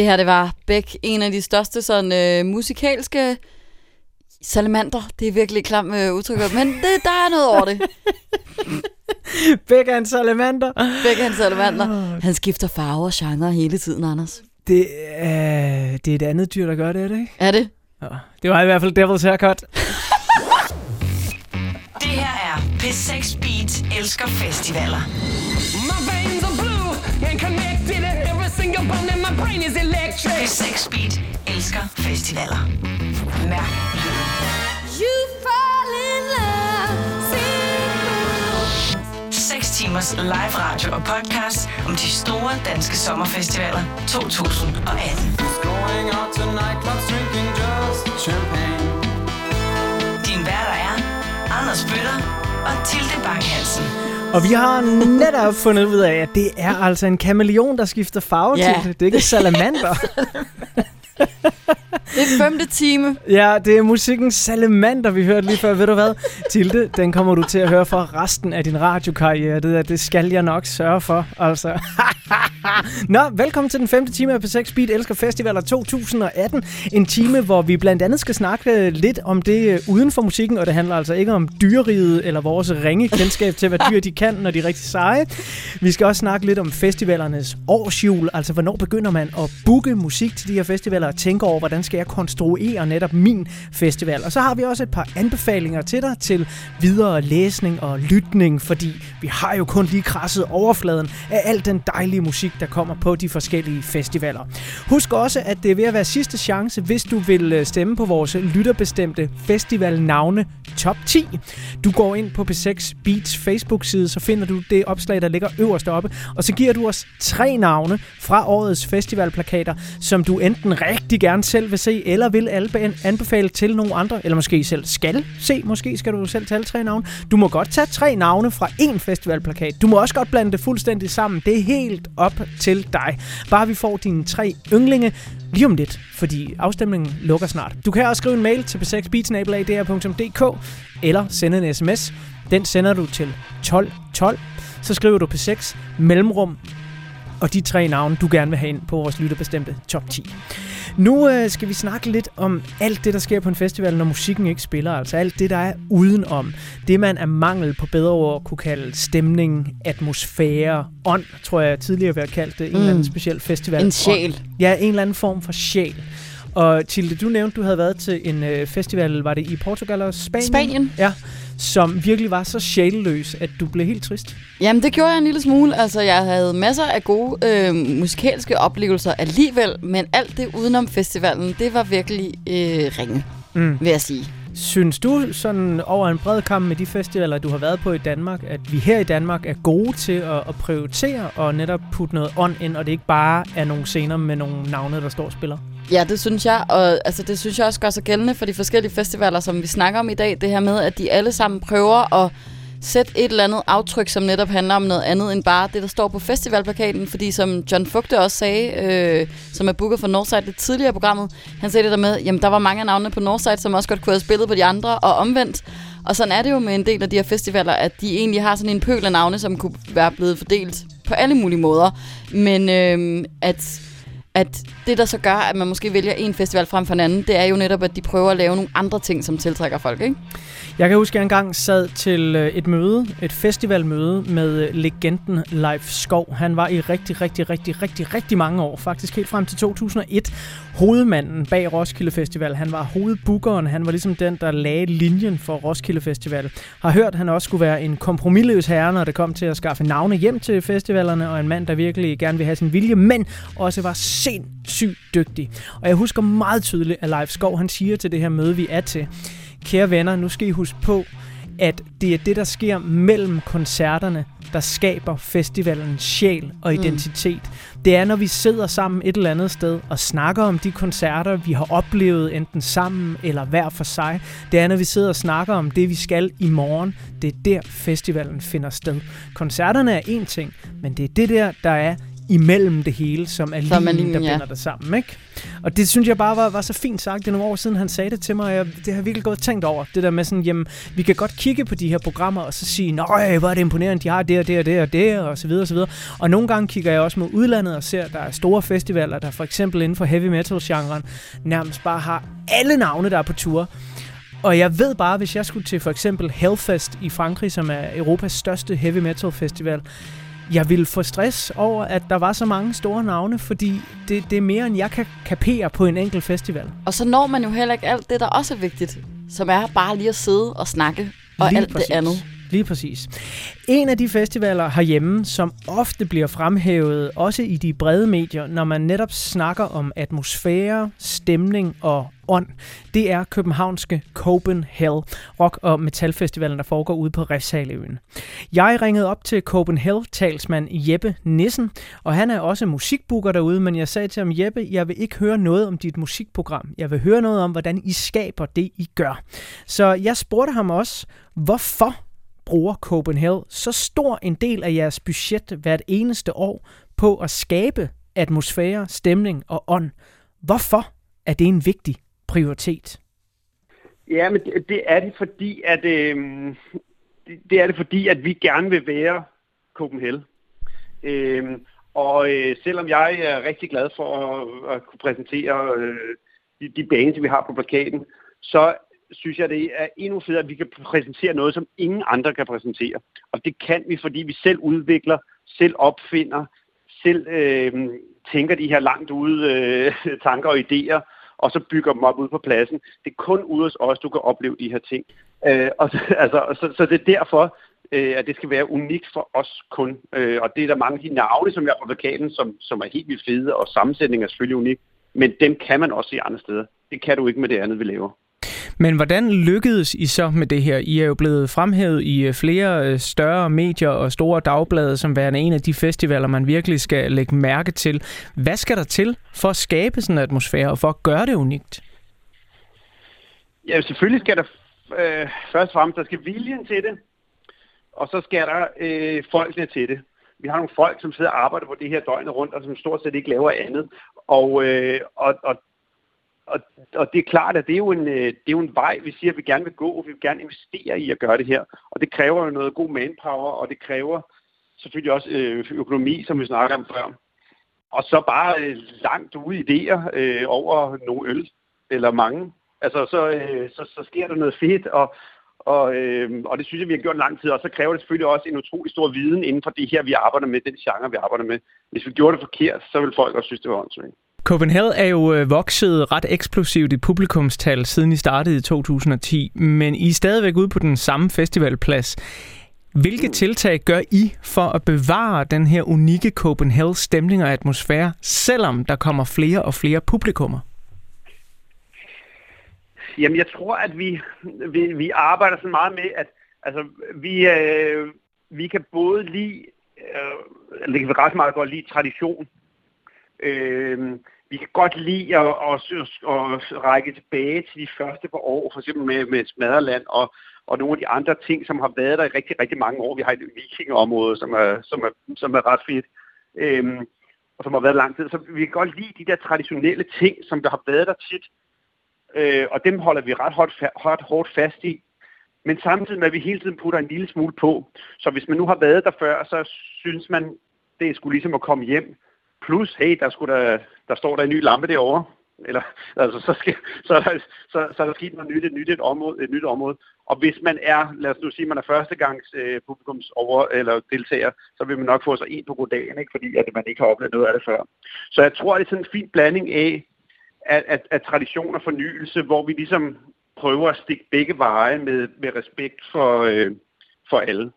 Det her, det var Beck, en af de største sådan øh, musikalske salamander. Det er virkelig klam øh, udtryk, men det, der er noget over det. Beck er en salamander. Beck er en salamander. Han skifter farver og genre hele tiden, Anders. Det, er, det er et andet dyr, der gør det, er det ikke? Er det? Ja. Det var i hvert fald Devil's Haircut. Det her er P6 Beat elsker festivaler. My veins are blue and connected. Every single bone in my My brain is electric. P6 Beat elsker festivaler. Mærk lyden. You fall in love, see 6 timers live radio og podcast om de store danske sommerfestivaler 2018. Going out to nightclubs, drinking just champagne. Din værter er Anders Bøtter og Tilde Bang Hansen. Og vi har netop fundet ud af, at det er altså en kameleon, der skifter farve Ja. til det. Det er ikke salamander. Det er femte time. Ja, det er musikken Salamander, vi hørte lige før. Ved du hvad, Tilde, den kommer du til at høre for resten af din radiokarriere. Det, der, det skal jeg nok sørge for, altså. Nå, velkommen til den femte time af P6 Speed Elsker Festivaler 2018. En time, hvor vi blandt andet skal snakke lidt om det øh, uden for musikken, og det handler altså ikke om dyreriget eller vores ringe kendskab til, hvad dyr de kan, når de er rigtig seje. Vi skal også snakke lidt om festivalernes årsjul, altså hvornår begynder man at booke musik til de her festivaler og tænke over, hvordan skal jeg konstruere netop min festival. Og så har vi også et par anbefalinger til dig til videre læsning og lytning, fordi vi har jo kun lige krasset overfladen af al den dejlige musik, der kommer på de forskellige festivaler. Husk også, at det er ved at være sidste chance, hvis du vil øh, stemme på vores lytterbestemte festivalnavne top 10. Du går ind på P6 Beats Facebook-side, så finder du det opslag, der ligger øverst oppe, og så giver du os tre navne fra årets festivalplakater, som du enten rigtig gerne selv vil se, eller vil albe- anbefale til nogle andre, eller måske selv skal se. Måske skal du selv tage tre navne. Du må godt tage tre navne fra én festivalplakat. Du må også godt blande det fuldstændig sammen. Det er helt op til dig. Bare vi får dine tre yndlinge lige om lidt, fordi afstemningen lukker snart. Du kan også skrive en mail til p6beatsnabelag.dr.dk eller sende en sms. Den sender du til 1212. Så skriver du P6 mellemrum og de tre navne, du gerne vil have ind på vores lytterbestemte top 10. Nu øh, skal vi snakke lidt om alt det, der sker på en festival, når musikken ikke spiller. Altså alt det, der er udenom. Det, man er mangel på bedre ord kunne kalde stemning, atmosfære, ånd, tror jeg tidligere har kaldt det. En Mm. eller anden speciel festival. En sjæl. Ånd. Ja, en eller anden form for sjæl. Og Tilde, du nævnte, du havde været til en øh, festival, var det i Portugal og Spanien? Spanien. Ja, som virkelig var så sjælløs, at du blev helt trist. Jamen, det gjorde jeg en lille smule. Altså, jeg havde masser af gode øh, musikalske oplevelser alligevel, men alt det udenom festivalen, det var virkelig øh, ringe, Mm. vil jeg sige. Synes du sådan over en bred kamp med de festivaler, du har været på i Danmark, at vi her i Danmark er gode til at, at prioritere og netop putte noget ånd ind, og det ikke bare er nogle scener med nogle navne, der står og spiller? Ja, det synes jeg, og altså, det synes jeg også gør sig gældende for de forskellige festivaler, som vi snakker om i dag. Det her med, at de alle sammen prøver at sætte et eller andet aftryk, som netop handler om noget andet end bare det, der står på festivalplakaten. Fordi som John Fugte også sagde, øh, som er booker for Northside lidt tidligere i programmet, han sagde det der med, jamen der var mange af navnene på Northside, som også godt kunne have spillet på de andre, og omvendt. Og sådan er det jo med en del af de her festivaler, at de egentlig har sådan en pøl af navne, som kunne være blevet fordelt på alle mulige måder. Men øh, at at det, der så gør, at man måske vælger en festival frem for en anden, det er jo netop, at de prøver at lave nogle andre ting, som tiltrækker folk, ikke? Jeg kan huske, at jeg engang sad til øh, et møde, et festivalmøde med øh, legenden Leif Skov. Han var i rigtig, rigtig, rigtig, rigtig, rigtig mange år, faktisk helt frem til 2001, hovedmanden bag Roskilde Festival. Han var hovedbookeren, han var ligesom den, der lagde linjen for Roskilde Festival. Har hørt, at han også skulle være en kompromilløs herre, når det kom til at skaffe navne hjem til festivalerne, og en mand, der virkelig gerne vil have sin vilje, men også var sindssygt dygtig. Og jeg husker meget tydeligt, at Leif Skov, han siger til det her møde, vi er til, kære venner, nu skal I huske på, at det er det, der sker mellem koncerterne, der skaber festivalens sjæl og Mm. identitet. Mm. Det er, når vi sidder sammen et eller andet sted og snakker om de koncerter, vi har oplevet enten sammen eller hver for sig. Det er, når vi sidder og snakker om det, vi skal i morgen. Det er der, festivalen finder sted. Koncerterne er en ting, men det er det der, der er imellem det hele, som er linjen, der linjen, ja. binder det sammen. Ikke? Og det synes jeg bare var, var så fint sagt. Det er nogle år siden, han sagde det til mig, og jeg, det har jeg virkelig godt tænkt over. Det der med sådan, jamen, vi kan godt kigge på de her programmer, og så sige, nej, hvor er det imponerende, de har det og det og det og det, og så videre og så videre. Og nogle gange kigger jeg også mod udlandet og ser, at der er store festivaler, der for eksempel inden for heavy metal-genren, nærmest bare har alle navne, der er på tur. Og jeg ved bare, hvis jeg skulle til for eksempel Hellfest i Frankrig, som er Europas største heavy metal festival, jeg ville få stress over, at der var så mange store navne, fordi det, det er mere, end jeg kan kapere på en enkelt festival. Og så når man jo heller ikke alt det, der også er vigtigt, som er bare lige at sidde og snakke, og Lige alt præcis. det andet. Lige præcis. En af de festivaler herhjemme, som ofte bliver fremhævet, også i de brede medier, når man netop snakker om atmosfære, stemning og ånd, det er københavnske Copenhagen Rock- og Metalfestivalen, der foregår ude på Refshaløen. Jeg ringede op til Copenhagen talsmand Jeppe Nissen, og han er også musikbooker derude, men jeg sagde til ham, Jeppe, jeg vil ikke høre noget om dit musikprogram. Jeg vil høre noget om, hvordan I skaber det, I gør. Så jeg spurgte ham også, hvorfor bruger Copenhagen så stor en del af jeres budget hvert eneste år på at skabe atmosfære, stemning og ånd. Hvorfor er det en vigtig prioritet? Ja, men det, det er det fordi, at øh, det, det er det fordi, at vi gerne vil være Copenhagen. Øh, og øh, selvom jeg er rigtig glad for at, at kunne præsentere øh, de, de baner, vi har på plakaten, så synes jeg, det er endnu federe, at vi kan præsentere noget, som ingen andre kan præsentere. Og det kan vi, fordi vi selv udvikler, selv opfinder, selv øh, tænker de her langt ude øh, tanker og idéer, og så bygger dem op ude på pladsen. Det er kun ude hos os, du kan opleve de her ting. Øh, og, altså, så, så det er derfor, øh, at det skal være unikt for os kun. Øh, og det er der mange af de navne, som jeg har på plakaten, som, som er helt vildt fede, og sammensætningen er selvfølgelig unik. Men dem kan man også se andre steder. Det kan du ikke med det andet, vi laver. Men hvordan lykkedes I så med det her? I er jo blevet fremhævet i øh, flere øh, større medier og store dagblade, som værende en af de festivaler, man virkelig skal lægge mærke til. Hvad skal der til for at skabe sådan en atmosfære og for at gøre det unikt? Ja, selvfølgelig skal der øh, først og fremmest, der skal viljen til det, og så skal der øh, folkene til det. Vi har nogle folk, som sidder og arbejder på det her døgnet rundt, og som stort set ikke laver andet. Og, øh, og, og, og, og det er klart, at det er, jo en, øh, det er jo en vej, vi siger, at vi gerne vil gå, og vi vil gerne investere i at gøre det her. Og det kræver jo noget god manpower, og det kræver selvfølgelig også øh, økonomi, som vi snakker om før. Og så bare øh, langt ude idéer øh, over nogle øl, eller mange. Altså, så, øh, så, så sker der noget fedt, og, og, øh, og det synes jeg, vi har gjort lang tid. Og så kræver det selvfølgelig også en utrolig stor viden inden for det her, vi arbejder med, den genre, vi arbejder med. Hvis vi gjorde det forkert, så ville folk også synes, det var åndssvagt. Copenhagen er jo øh, vokset ret eksplosivt i publikumstal, siden I startede i 2010, men I er stadigvæk ude på den samme festivalplads. Hvilke tiltag gør I for at bevare den her unikke Copenhagen stemning og atmosfære, selvom der kommer flere og flere publikummer? Jamen, jeg tror, at vi, vi, vi arbejder så meget med, at altså, vi, øh, vi kan både lide, øh, det kan vi ret meget godt lide tradition. Øh, vi kan godt lide at, at, at, række tilbage til de første par år, for eksempel med, med Smaderland og, og nogle af de andre ting, som har været der i rigtig, rigtig mange år. Vi har et vikingeområde, som er, som er, som er ret fedt, øh, og som har været lang tid. Så vi kan godt lide de der traditionelle ting, som der har været der tit. Øh, og dem holder vi ret hårdt, hårdt, hårdt fast i. Men samtidig med, at vi hele tiden putter en lille smule på. Så hvis man nu har været der før, så synes man, det er sgu ligesom at komme hjem. Plus, hey, der, skulle der, der står der en ny lampe derovre. Eller, altså, så, skal, så, er der, så, så er der sket noget nyt, et nyt, et område, et nyt område. Og hvis man er, lad os nu sige, man er førstegangs øh, publikums over, eller deltager, så vil man nok få sig en på goddagen, ikke? fordi at man ikke har oplevet noget af det før. Så jeg tror, det er sådan en fin blanding af, af, af, af tradition og fornyelse, hvor vi ligesom prøver at stikke begge veje med, med respekt for, øh, for alle.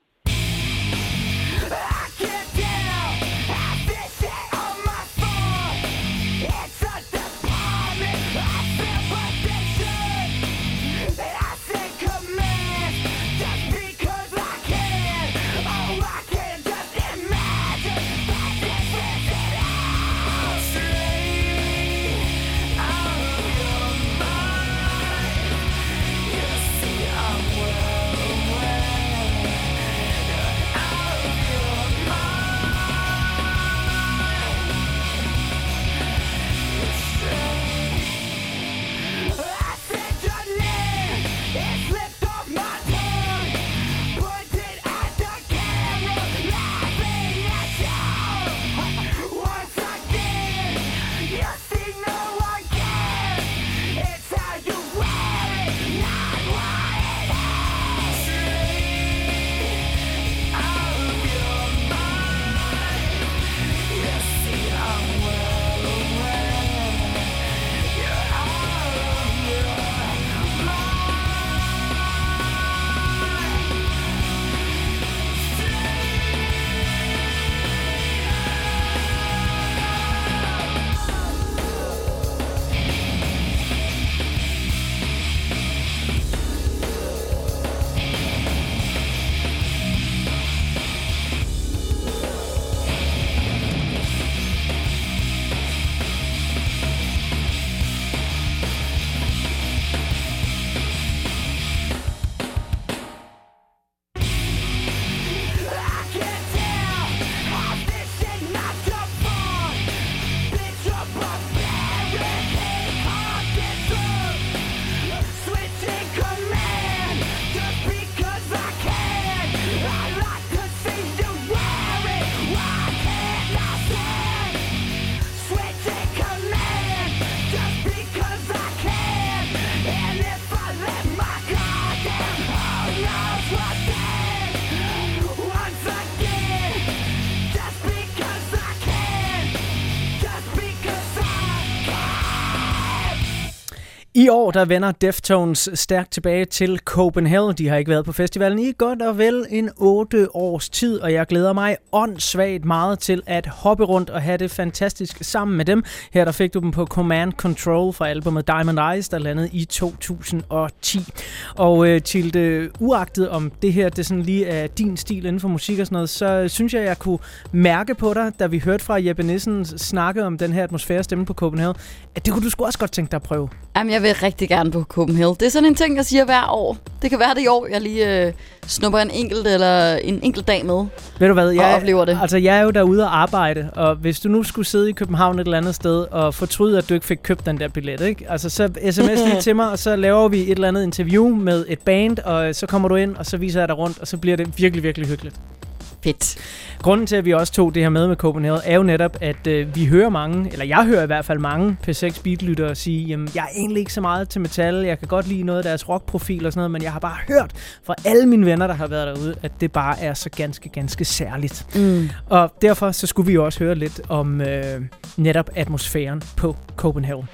I år der vender Deftones stærkt tilbage til Copenhagen. De har ikke været på festivalen i godt og vel en 8 års tid, og jeg glæder mig åndssvagt meget til at hoppe rundt og have det fantastisk sammen med dem. Her der fik du dem på Command Control fra albumet Diamond Eyes, der landede i 2010. Og øh, til det uagtet om det her det sådan lige er din stil inden for musik og sådan noget, så synes jeg, jeg kunne mærke på dig, da vi hørte fra Jeppe Nissen snakke om den her atmosfære stemme på Copenhagen, at det kunne du sgu også godt tænke dig at prøve. Jamen, jeg vil rigtig gerne på Copenhagen. Det er sådan en ting, jeg siger hver år. Det kan være det i år, jeg lige øh, snupper en enkelt eller en enkelt dag med. Ved du hvad, Og jeg, oplever det. Altså, jeg er jo derude og arbejde, og hvis du nu skulle sidde i København et eller andet sted og fortryde, at du ikke fik købt den der billet, ikke? Altså, så sms lige til mig, og så laver vi et eller andet interview med et band, og så kommer du ind, og så viser jeg dig rundt, og så bliver det virkelig, virkelig hyggeligt. Fedt. Grunden til, at vi også tog det her med med Copenhagen, er jo netop, at øh, vi hører mange, eller jeg hører i hvert fald mange P6 Beat-lyttere sige, jamen, jeg er egentlig ikke så meget til metal, jeg kan godt lide noget af deres rockprofil og sådan noget, men jeg har bare hørt fra alle mine venner, der har været derude, at det bare er så ganske, ganske særligt. Mm. Og derfor så skulle vi jo også høre lidt om øh, netop atmosfæren på Copenhagen.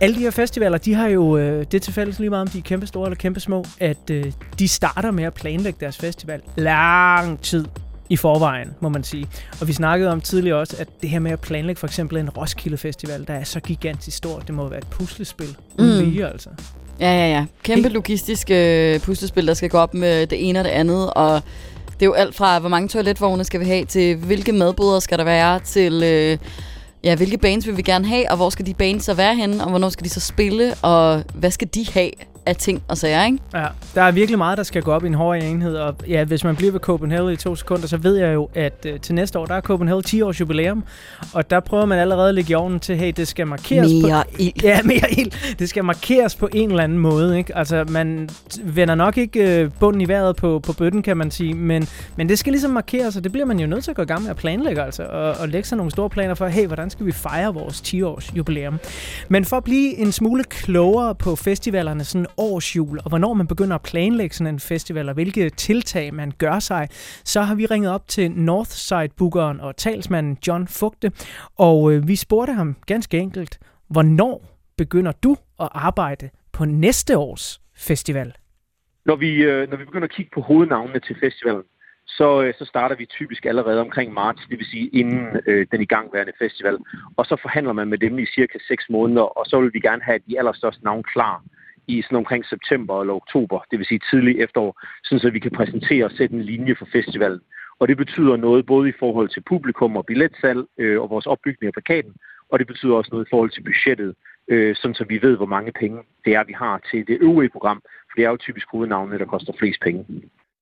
Alle de her festivaler, de har jo øh, det til fælles lige meget, om de er kæmpe store eller kæmpe små, at øh, de starter med at planlægge deres festival lang tid i forvejen, må man sige. Og vi snakkede om tidligere også, at det her med at planlægge for eksempel en Roskilde Festival, der er så gigantisk stort, det må være et puslespil. Mm. Lige, altså. Ja, ja, ja. Kæmpe logistisk øh, puslespil, der skal gå op med det ene og det andet, og det er jo alt fra, hvor mange toiletvogne skal vi have, til hvilke madboder skal der være, til øh, ja, hvilke bands vil vi gerne have, og hvor skal de bands så være henne, og hvornår skal de så spille, og hvad skal de have? Af ting og sager, ikke? Ja, der er virkelig meget, der skal gå op i en hård enhed, og ja, hvis man bliver ved Copenhagen i to sekunder, så ved jeg jo, at øh, til næste år, der er Copenhagen 10 års jubilæum, og der prøver man allerede at lægge i ovnen til, hey, det skal markeres Mere på... ild. Ja, mere ild. Det skal markeres på en eller anden måde, ikke? Altså, man vender nok ikke øh, bunden i vejret på, på bøtten, kan man sige, men, men det skal ligesom markeres, og det bliver man jo nødt til at gå i gang med at planlægge, altså, og, og lægge sig nogle store planer for, hey, hvordan skal vi fejre vores 10 års jubilæum? Men for at blive en smule klogere på festivalerne, sådan årsjul, og hvornår man begynder at planlægge sådan en festival, og hvilke tiltag man gør sig, så har vi ringet op til Northside-bookeren og talsmanden John Fugte, og øh, vi spurgte ham ganske enkelt, hvornår begynder du at arbejde på næste års festival? Når vi, øh, når vi begynder at kigge på hovednavnene til festivalen, så, øh, så starter vi typisk allerede omkring marts, det vil sige inden øh, den igangværende festival. Og så forhandler man med dem i cirka 6 måneder, og så vil vi gerne have de allerstørste navne klar i sådan omkring september eller oktober, det vil sige tidlig efterår, sådan så vi kan præsentere og sætte en linje for festivalen. Og det betyder noget både i forhold til publikum og billetsalg øh, og vores opbygning af plakaten, og det betyder også noget i forhold til budgettet, øh, sådan så vi ved, hvor mange penge det er, vi har til det øvrige program, for det er jo typisk hovednavnene, der koster flest penge.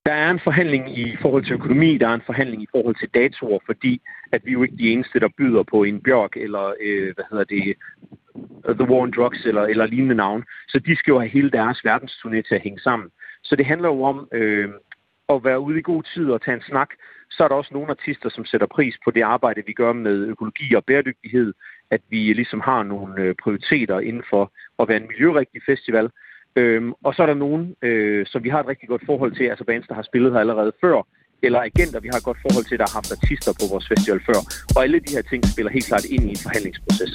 Der er en forhandling i forhold til økonomi, der er en forhandling i forhold til datoer, fordi at vi jo ikke er de eneste, der byder på en Bjørk eller, øh, hvad hedder det, Øh, The War on Drugs eller, eller lignende navn. Så de skal jo have hele deres verdensturné til at hænge sammen. Så det handler jo om øh, at være ude i god tid og tage en snak. Så er der også nogle artister, som sætter pris på det arbejde, vi gør med økologi og bæredygtighed. At vi ligesom har nogle øh, prioriteter inden for at være en miljørigtig festival. Øhm, og så er der nogen, øh, som vi har et rigtig godt forhold til, altså bands, der har spillet her allerede før, eller agenter, vi har et godt forhold til, der har haft artister på vores festival før. Og alle de her ting spiller helt klart ind i en forhandlingsproces.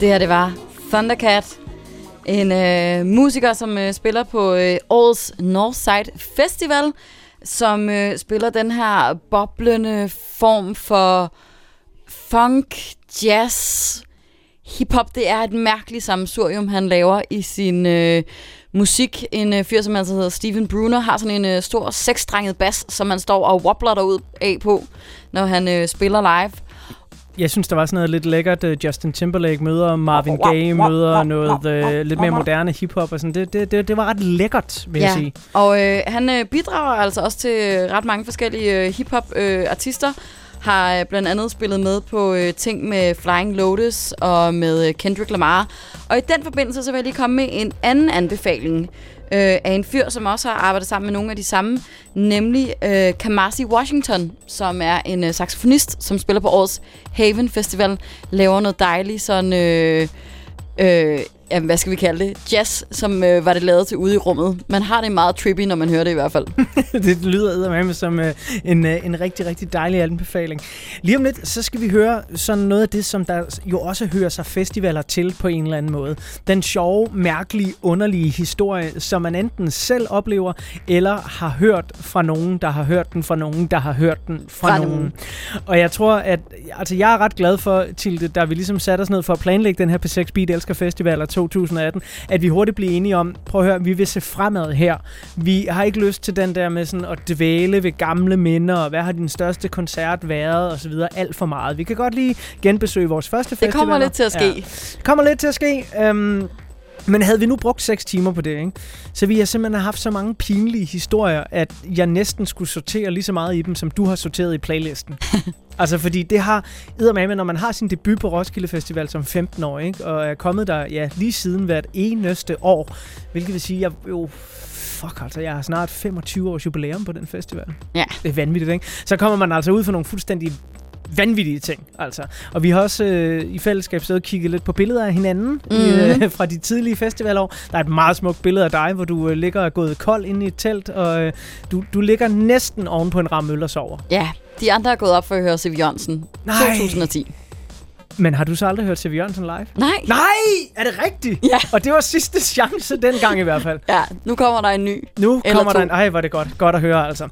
Det her, det var Thundercat. En øh, musiker, som øh, spiller på øh, årets Northside Festival, som øh, spiller den her boblende form for funk, jazz, hiphop. Det er et mærkeligt sammensurium, han laver i sin øh, musik. En øh, fyr, som altså hedder Steven Bruner, har sådan en øh, stor seksstrenget bas, som man står og wobbler derud af på, når han øh, spiller live. Jeg synes, der var sådan noget lidt lækkert. uh, Justin Timberlake møder Marvin Gaye, møder noget uh, lidt mere moderne hiphop. Og sådan. Det, det, det, det var ret lækkert, vil jeg sige. Og øh, han øh, bidrager altså også til øh, ret mange forskellige øh, hip-hop-artister. har øh, blandt andet spillet med på øh, ting med Flying Lotus og med øh, Kendrick Lamar. Og i den forbindelse så vil jeg lige komme med en anden anbefaling øh, af en fyr, som også har arbejdet sammen med nogle af de samme, nemlig øh, Kamasi Washington, som er en øh, saxofonist, som spiller på årets Haven Festival, laver noget dejligt sådan... Øh, øh, ja, hvad skal vi kalde det? Jazz, som øh, var det lavet til ude i rummet. Man har det meget trippy, når man hører det i hvert fald. det lyder eddermame som øh, en, øh, en rigtig, rigtig dejlig anbefaling. Lige om lidt, så skal vi høre sådan noget af det, som der jo også hører sig festivaler til på en eller anden måde. Den sjove, mærkelige, underlige historie, som man enten selv oplever, eller har hørt fra nogen, der har hørt den fra nogen, der har hørt den fra, Fra nogen. nogen. Og jeg tror, at altså, jeg er ret glad for, Tilde, da vi ligesom satte os ned for at planlægge den her P6 Beat Elsker Festival 2018, at vi hurtigt blev enige om, prøv at høre, vi vil se fremad her. Vi har ikke lyst til den der med sådan at dvæle ved gamle minder, og hvad har din største koncert været, og så videre, alt for meget. Vi kan godt lige genbesøge vores første Det festival. kommer lidt til at ske. Det kommer lidt til at ske. Øhm, men havde vi nu brugt 6 timer på det, ikke? så vi har simpelthen haft så mange pinlige historier, at jeg næsten skulle sortere lige så meget i dem, som du har sorteret i playlisten. altså fordi det har, med, når man har sin debut på Roskilde Festival som 15 år, ikke? og er kommet der ja, lige siden hvert eneste år, hvilket vil sige, at jeg jo fuck altså, jeg har snart 25 års jubilæum på den festival. Ja. Det er vanvittigt, ikke? Så kommer man altså ud for nogle fuldstændig vanvittige ting, altså. Og vi har også øh, i fællesskab stået og kigget lidt på billeder af hinanden mm. Øh, fra de tidlige festivalår. Der er et meget smukt billede af dig, hvor du øh, ligger og er gået kold inde i et telt, og øh, du, du ligger næsten oven på en ramme øl og sover. Ja, de andre er gået op for at høre Siv Jørgensen. Nej. 2010. Men har du så aldrig hørt C.V. Jørgensen live? Nej. Nej! Er det rigtigt? Ja. Og det var sidste chance dengang i hvert fald. Ja, nu kommer der en ny. Nu Eller kommer to. der en... Ej, er det godt. Godt at høre, altså.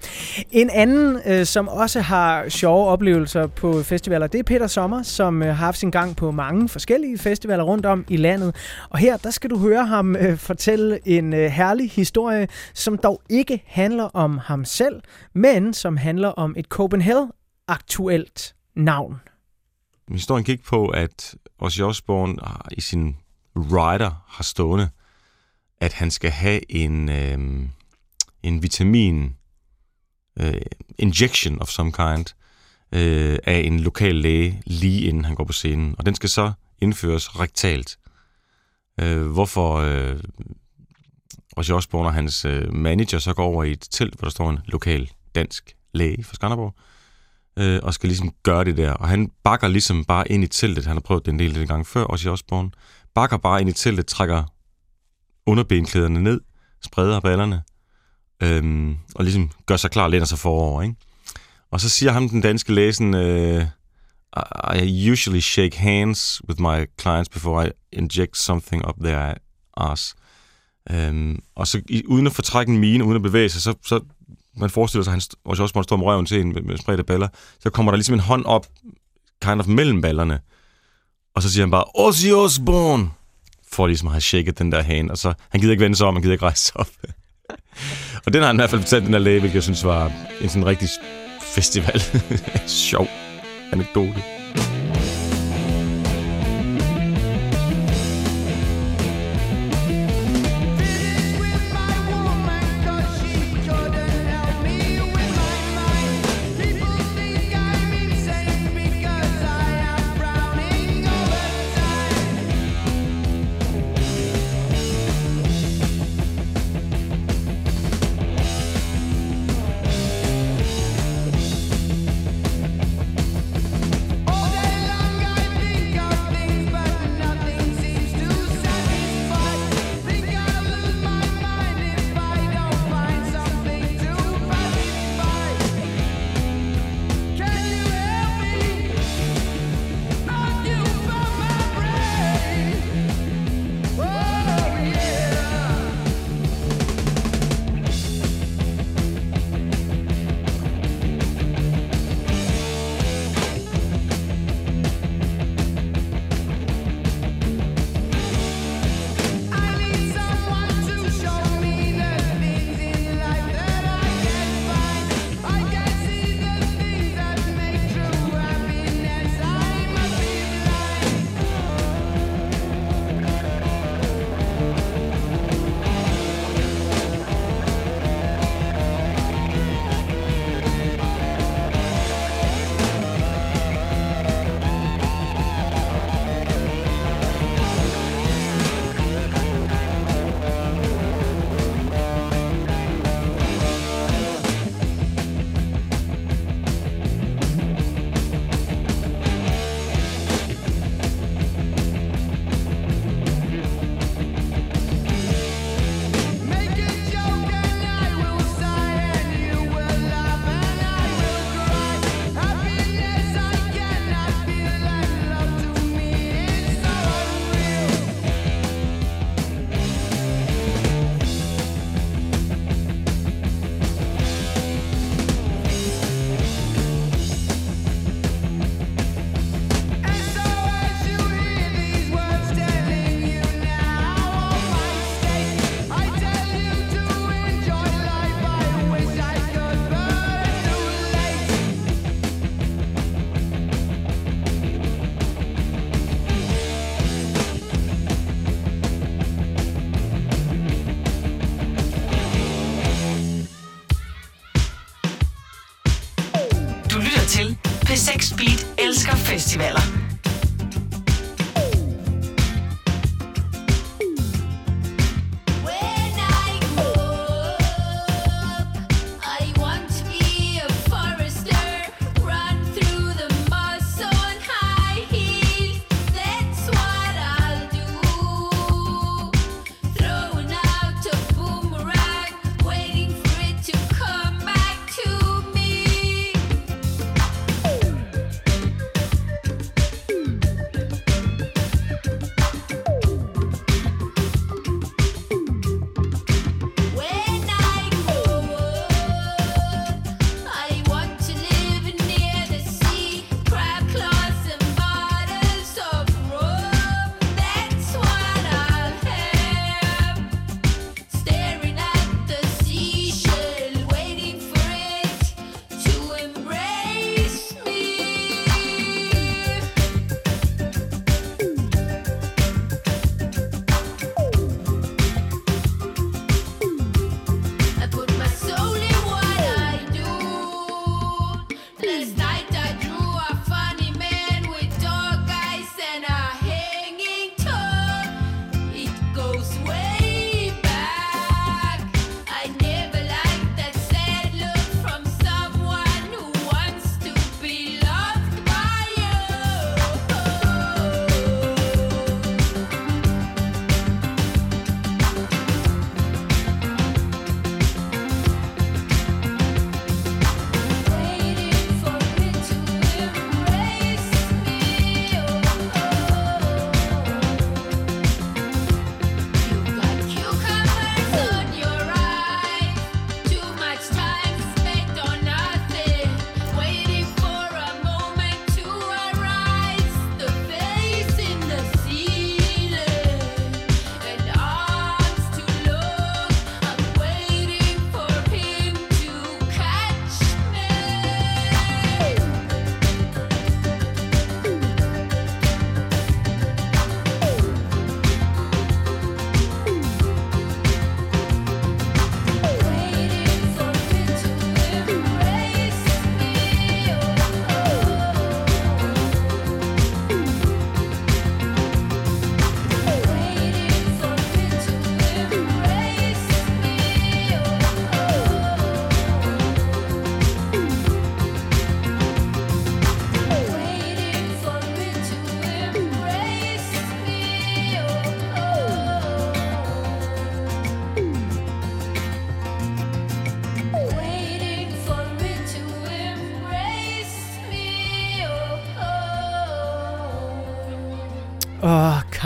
En anden, øh, som også har sjove oplevelser på festivaler, det er Peter Sommer, som øh, har haft sin gang på mange forskellige festivaler rundt om i landet. Og her, der skal du høre ham øh, fortælle en øh, herlig historie, som dog ikke handler om ham selv, men som handler om et Copenhagen-aktuelt navn. Historien gik på, at Ozzy Osbourne ah, i sin rider har stående, at han skal have en, øh, en vitamin øh, injection of some kind øh, af en lokal læge, lige inden han går på scenen. Og den skal så indføres rektalt. Øh, hvorfor øh, Ozzy Osbourne og hans øh, manager så går over i et telt, hvor der står en lokal dansk læge fra Skanderborg, øh, øh, og skal ligesom gøre det der. Og han bakker ligesom bare ind i teltet. Han har prøvet det en del den gang før, også i Osborne. Bakker bare ind i teltet, trækker underbenklæderne ned, spreder ballerne, øhm, og ligesom gør sig klar, læner sig forover, ikke? Og så siger ham den danske læsen, øh, I usually shake hands with my clients before I inject something up their ass. Øhm, og så i, uden at fortrække en mine, uden at bevæge sig, så, så man forestiller sig, at han st- også måtte står med røven til en med, med spredte baller, så kommer der ligesom en hånd op, kind of mellem ballerne, og så siger han bare, Ozzy Osbourne, for ligesom at have shaket den der hane, og så, han gider ikke vende sig om, han gider ikke rejse sig op. og den har han i hvert fald fortalt den der læge, hvilket jeg synes var en sådan rigtig festival. Sjov anekdote.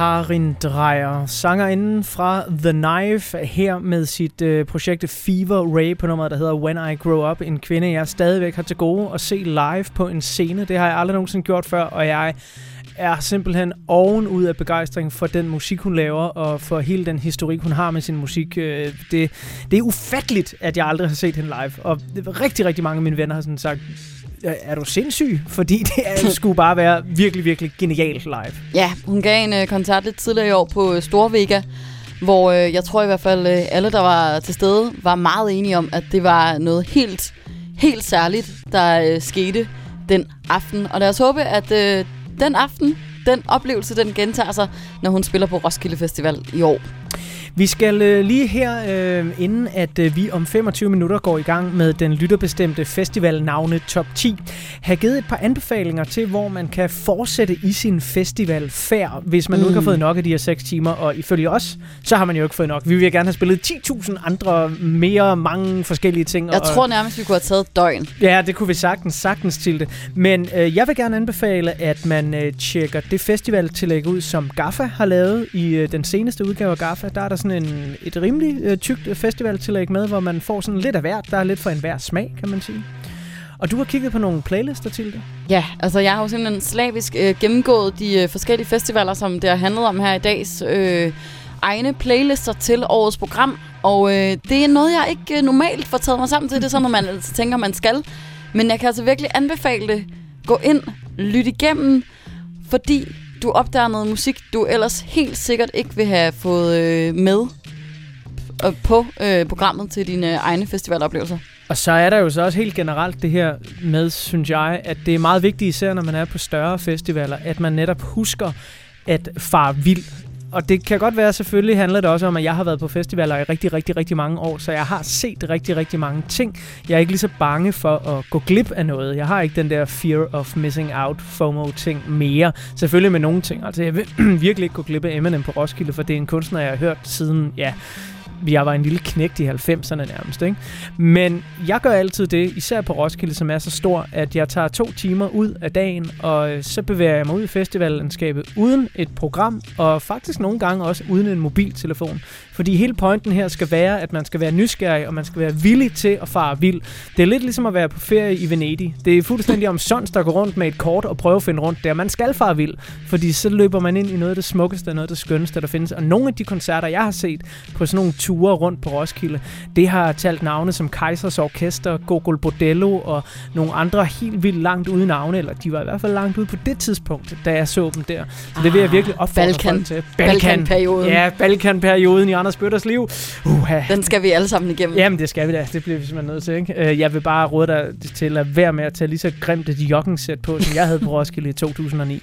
Karin Dreyer, sangerinden fra The Knife, her med sit øh, projekt Fever Ray på nummeret, der hedder When I Grow Up. En kvinde, jeg stadigvæk har til gode at se live på en scene. Det har jeg aldrig nogensinde gjort før, og jeg er simpelthen oven ud af begejstring for den musik, hun laver, og for hele den historik, hun har med sin musik. Øh, det, det er ufatteligt, at jeg aldrig har set hende live, og rigtig, rigtig mange af mine venner har sådan sagt, Øh, "Er- du sindssyg? Fordi det er, skulle bare være virkelig, virkelig genialt live. Ja, hun gav en øh, koncert lidt tidligere i år på øh, Storvega, hvor øh, jeg tror i hvert fald øh, alle, der var til stede, var meget enige om, at det var noget helt, helt særligt, der øh, skete den aften. Og lad os håbe, at øh, den aften, den oplevelse, den gentager sig, når hun spiller på Roskilde Festival i år. Vi skal øh, lige her, øh, inden at øh, vi om 25 minutter går i gang med den lytterbestemte festivalnavne Top 10, have givet et par anbefalinger til, hvor man kan fortsætte i sin festivalfærd, hvis man mm. nu ikke har Mm. fået nok af de her 6 timer. Og ifølge os, så har man jo ikke fået nok. Vi vil gerne have spillet 10.000 andre, mere mange forskellige ting. Jeg og, tror nærmest, vi kunne have taget et døgn. Ja, det kunne vi sagtens, sagtens til det. Men øh, jeg vil gerne anbefale, at man øh, tjekker det festivaltillæg ud, som Gaffa har lavet i øh, den seneste udgave af Gaffa. Der er der sådan en, et rimelig øh, tykt øh, festivaltillæg med, hvor man får sådan lidt af hvert. Der er lidt for enhver smag, kan man sige. Og du har kigget på nogle playlister til det. Ja, altså jeg har jo simpelthen slavisk øh, gennemgået de øh, forskellige festivaler, som det har handlet om her i dags øh, egne playlister til årets program. Og øh, det er noget, jeg ikke øh, normalt får taget mig sammen til. Det er sådan, når man altså tænker, man skal. Men jeg kan altså virkelig anbefale det. Gå ind, lyt igennem, fordi du opdager noget musik, du ellers helt sikkert ikke vil have fået øh, med øh, på øh, programmet til dine egne festivaloplevelser. Og så er der jo så også helt generelt det her med, synes jeg, at det er meget vigtigt, især når man er på større festivaler, at man netop husker at far vild. Og det kan godt være, selvfølgelig handler det også om, at jeg har været på festivaler i rigtig, rigtig, rigtig mange år, så jeg har set rigtig, rigtig mange ting. Jeg er ikke lige så bange for at gå glip af noget. Jeg har ikke den der fear of missing out FOMO-ting mere. Selvfølgelig med nogle ting. Altså, jeg vil virkelig ikke gå glip af Eminem på Roskilde, for det er en kunstner, jeg har hørt siden, ja, jeg var en lille knægt i 90'erne nærmest, ikke? Men jeg gør altid det, især på Roskilde, som er så stor, at jeg tager to timer ud af dagen, og øh, så bevæger jeg mig ud i festivallandskabet uden et program, og faktisk nogle gange også uden en mobiltelefon. Fordi hele pointen her skal være, at man skal være nysgerrig, og man skal være villig til at fare vild. Det er lidt ligesom at være på ferie i Venedig. Det er fuldstændig om sons, der går rundt med et kort og prøver at finde rundt der. Man skal fare vild, fordi så løber man ind i noget af det smukkeste og noget af det skønneste, der findes. Og nogle af de koncerter, jeg har set på sådan nogle ture rundt på Roskilde, det har talt navne som Kaisers Orkester, Gogol Bordello og nogle andre helt vildt langt ude navne, eller de var i hvert fald langt ude på det tidspunkt, da jeg så dem der. Så det vil jeg virkelig opfordre Balkan. folk til. Balkanperioden. Ja, Balkanperioden i Anders Bøtters liv. Uh, Den skal vi alle sammen igennem. Jamen, det skal vi da. Det bliver vi simpelthen nødt til, ikke? Øh, Jeg vil bare råde dig til at være med at tage lige så grimt et joggingsæt på, som jeg havde på Roskilde i 2009.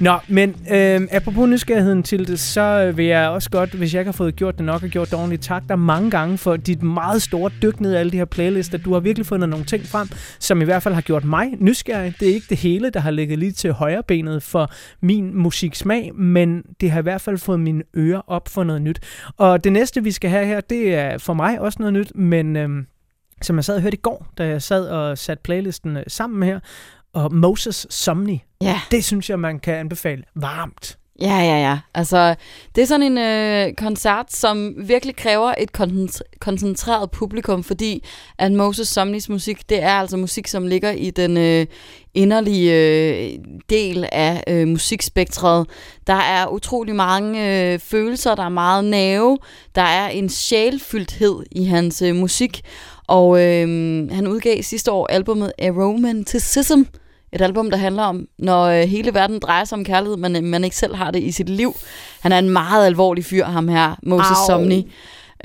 Nå, men øh, apropos nysgerrigheden til det, så øh, vil jeg også godt, hvis jeg ikke har fået gjort det nok og gjort det ordentligt, tak dig mange gange for dit meget store dyk ned i alle de her playlister. Du har virkelig fundet nogle ting frem, som i hvert fald har gjort mig nysgerrig. Det er ikke det hele, der har ligget lige til højre benet for min musiksmag, men det har i hvert fald fået mine ører op for noget nyt. Og det næste, vi skal have her, det er for mig også noget nyt, men... Øh, som jeg sad og hørte i går, da jeg sad og satte playlisten øh, sammen her, og Moses Somni. Ja. Det synes jeg, man kan anbefale varmt. Ja, ja, ja. Altså, det er sådan en øh, koncert, som virkelig kræver et koncentr- koncentreret publikum, fordi at Moses Somnis musik, det er altså musik, som ligger i den øh, inderlige øh, del af øh, musikspektret. Der er utrolig mange øh, følelser, der er meget nerve, der er en sjælfyldthed i hans øh, musik, og øh, han udgav sidste år albumet Aromanticism, et album, der handler om, når øh, hele verden drejer sig om kærlighed, men øh, man ikke selv har det i sit liv. Han er en meget alvorlig fyr, ham her, Moses Au. Somni,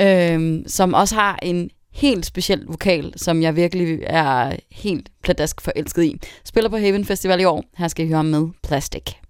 øh, som også har en helt speciel vokal, som jeg virkelig er helt pladask forelsket i. Spiller på Haven Festival i år. Her skal I høre ham med Plastic.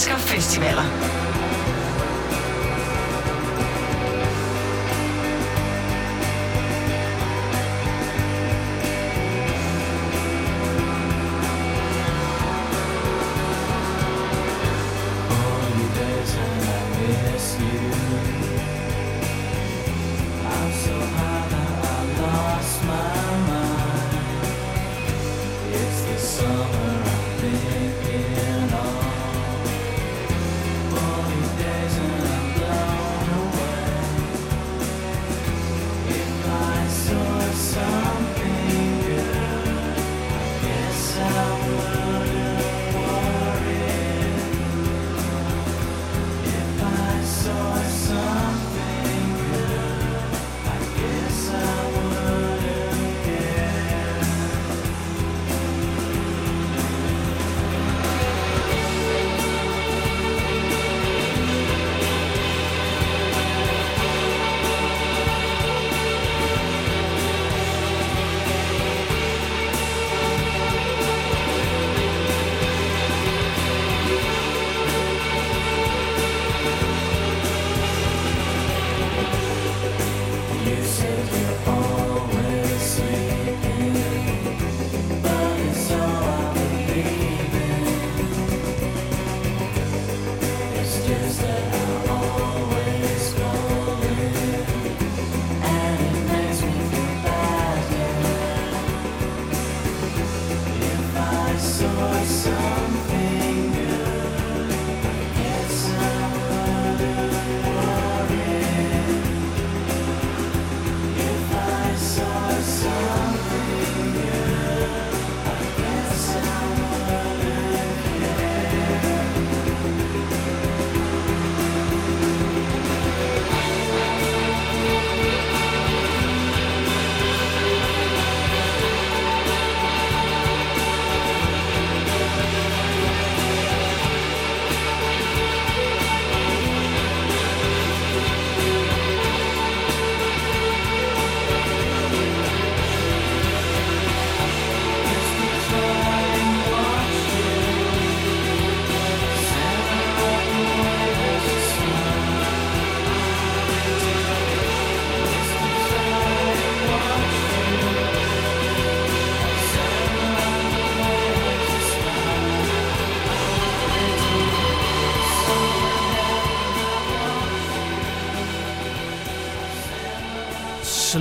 Elsker festivaler.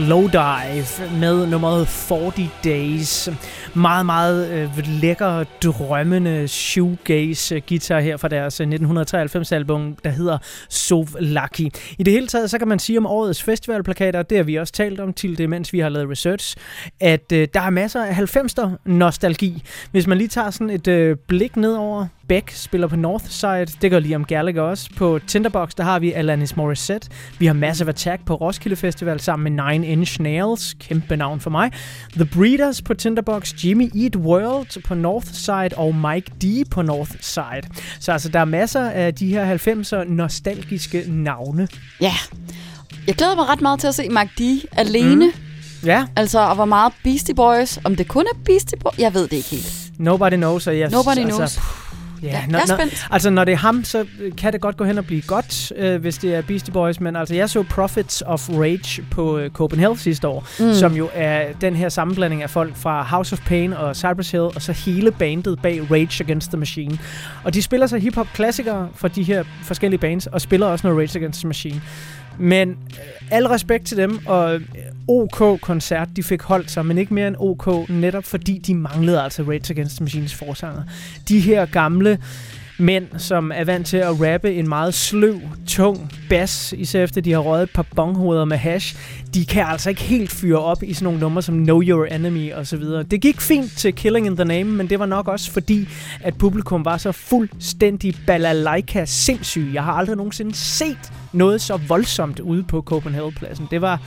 Lowdive med nummeret 40 Days. Meget, meget øh, lækker, drømmende shoegaze guitar her fra deres øh, 1993-album, der hedder Sov Lucky. I det hele taget, så kan man sige om årets festivalplakater, det har vi også talt om til det, mens vi har lavet research, at øh, der er masser af 90'er nostalgi. Hvis man lige tager sådan et øh, blik ned over Beck spiller på Northside, det gør Liam Gallagher også. På Tinderbox, der har vi Alanis Morissette. Vi har Massive Attack på Roskilde Festival sammen med Nine Inch Nails, kæmpe navn for mig. The Breeders på Tinderbox, Jimmy Eat World på Northside og Mike D på Northside. Så altså, der er masser af de her 90'er nostalgiske navne. Ja. Jeg glæder mig ret meget til at se Mark D alene. Mm. Ja. Altså, og hvor meget Beastie Boys. Om det kun er Beastie Boys, jeg ved det ikke helt. Nobody knows, og jeg, Nobody altså, knows. Ja, når, jeg er når, spændt. altså når det er ham, så kan det godt gå hen og blive godt, øh, hvis det er Beastie Boys, men altså jeg så Prophets of Rage på øh, Copenhagen sidste år, Mm. som jo er den her sammenblanding af folk fra House of Pain og Cypress Hill, og så hele bandet bag Rage Against the Machine. Og de spiller så hip-hop klassikere fra de her forskellige bands, og spiller også noget Rage Against the Machine. Men øh, al respekt til dem, og øh, OK koncert, de fik holdt sig, men ikke mere end OK, netop fordi de manglede altså Rage Against the Machines forsanger. De her gamle mænd, som er vant til at rappe en meget sløv, tung bass, især efter de har røget et par bonghoveder med hash, de kan altså ikke helt fyre op i sådan nogle numre som Know Your Enemy og så videre. Det gik fint til Killing in the Name, men det var nok også fordi, at publikum var så fuldstændig balalaika sindssyg. Jeg har aldrig nogensinde set noget så voldsomt ude på Copenhagen-pladsen. Det var,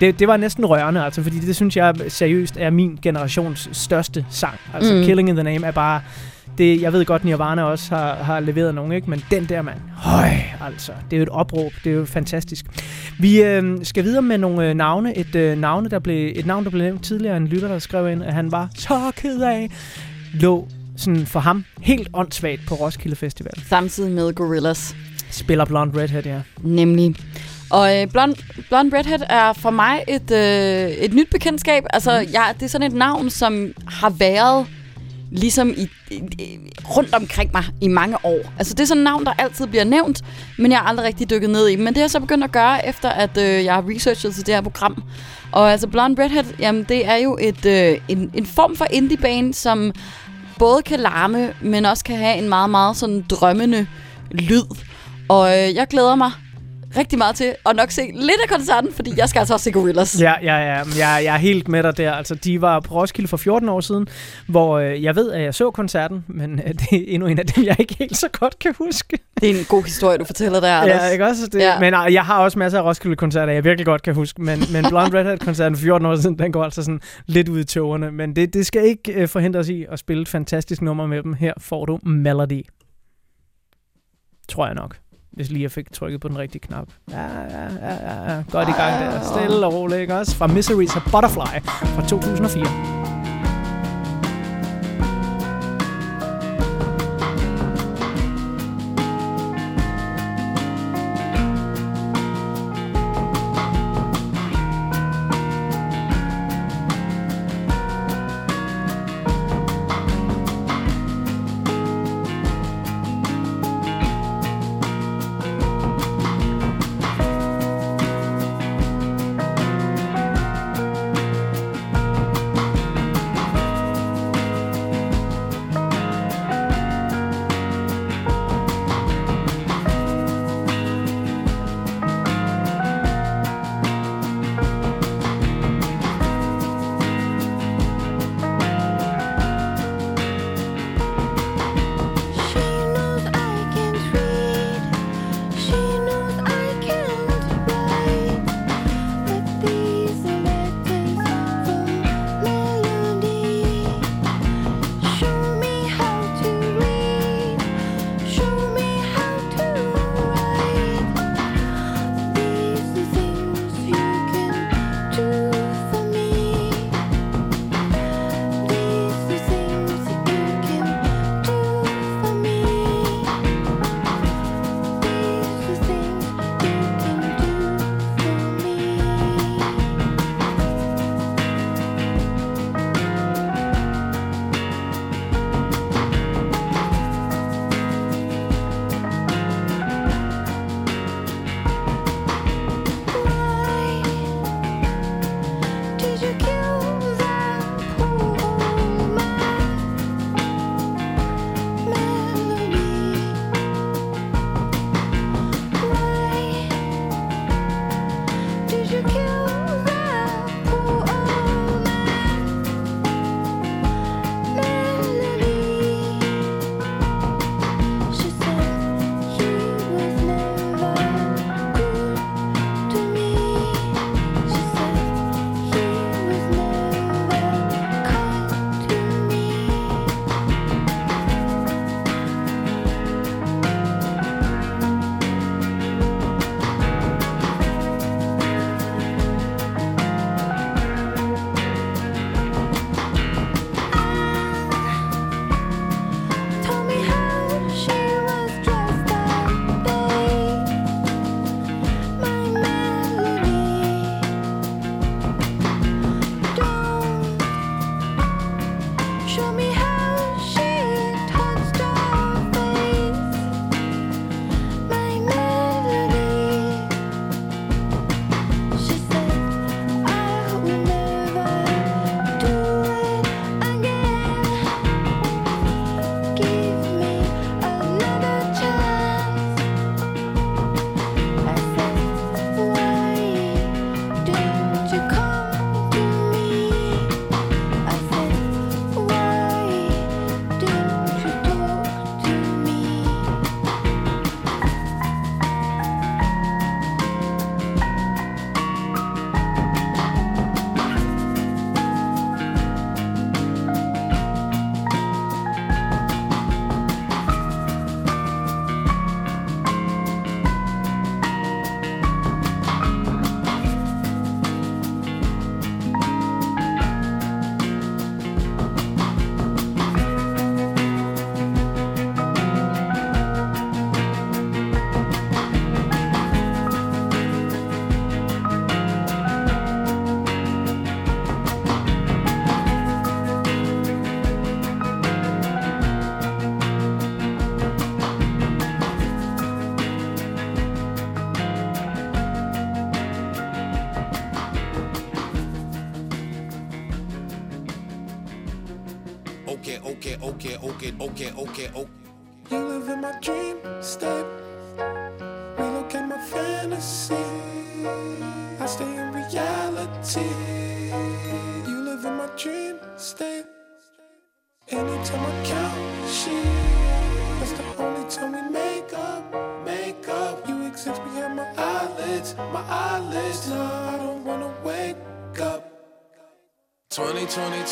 det, det var næsten rørende, altså, fordi det synes jeg seriøst er min generations største sang. Altså, Mm. Killing in the Name er bare... Det, jeg ved godt, Nirvana også har, har leveret nogen, ikke? men den der mand, høj, altså, det er jo et opråb, det er jo fantastisk. Vi øh, skal videre med nogle øh, navne. Et, øh, navne, der blev, et navn, der blev nævnt tidligere, en lytter, der skrev ind, at han var så ked af, lå sådan for ham helt åndssvagt på Roskilde Festival. Samtidig med Gorillaz. Spiller Blonde Redhead, ja. Nemlig. Og øh, Blonde, Blonde Redhead er for mig et, øh, et nyt bekendtskab. Altså, Mhm. jeg, det er sådan et navn, som har været ligesom i, i, rundt omkring mig i mange år. Altså, det er sådan et navn, der altid bliver nævnt, men jeg har aldrig rigtig dykket ned i. Men det har jeg så begyndt at gøre, efter at øh, jeg har researchet til det her program. Og altså, Blonde Redhead, jamen, det er jo et, øh, en, en form for indie-band, som både kan larme, men også kan have en meget, meget sådan drømmende lyd. Og øh, jeg glæder mig rigtig meget til at nok se lidt af koncerten, fordi jeg skal altså også se Gorillaz. Ja, ja, ja. Jeg, jeg er helt med dig der. Altså, de var på Roskilde for 14 år siden, hvor øh, jeg ved, at jeg så koncerten, men øh, det er endnu en af dem, jeg ikke helt så godt kan huske. Det er en god historie, du fortæller der, Anders. Ja, ikke også? Det, ja. Men øh, jeg har også masser af Roskilde-koncerter, jeg virkelig godt kan huske, men, men Blonde Redhead-koncerten for 14 år siden, den går altså sådan lidt ud i tågerne. Men det, det skal ikke øh, forhindre os i at spille et fantastisk nummer med dem. Her får du Melody. Tror jeg nok. Hvis lige jeg fik trykket på den rigtige knap. Ja, ja, ja, ja. Godt i gang der. Stille og roligt, ikke også? Fra Miseries og Butterfly fra 2004.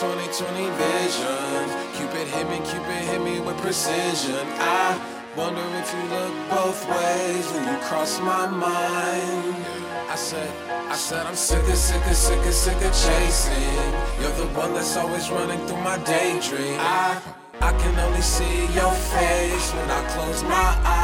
20, 20, 20, 20 vision. Cupid hit me, Cupid hit me with precision. I wonder if you look both ways when you cross my mind. I said, I said I'm sick of, sick of, sick of, sick of chasing. You're the one that's always running through my daydream. I, I can only see your face when I close my eyes.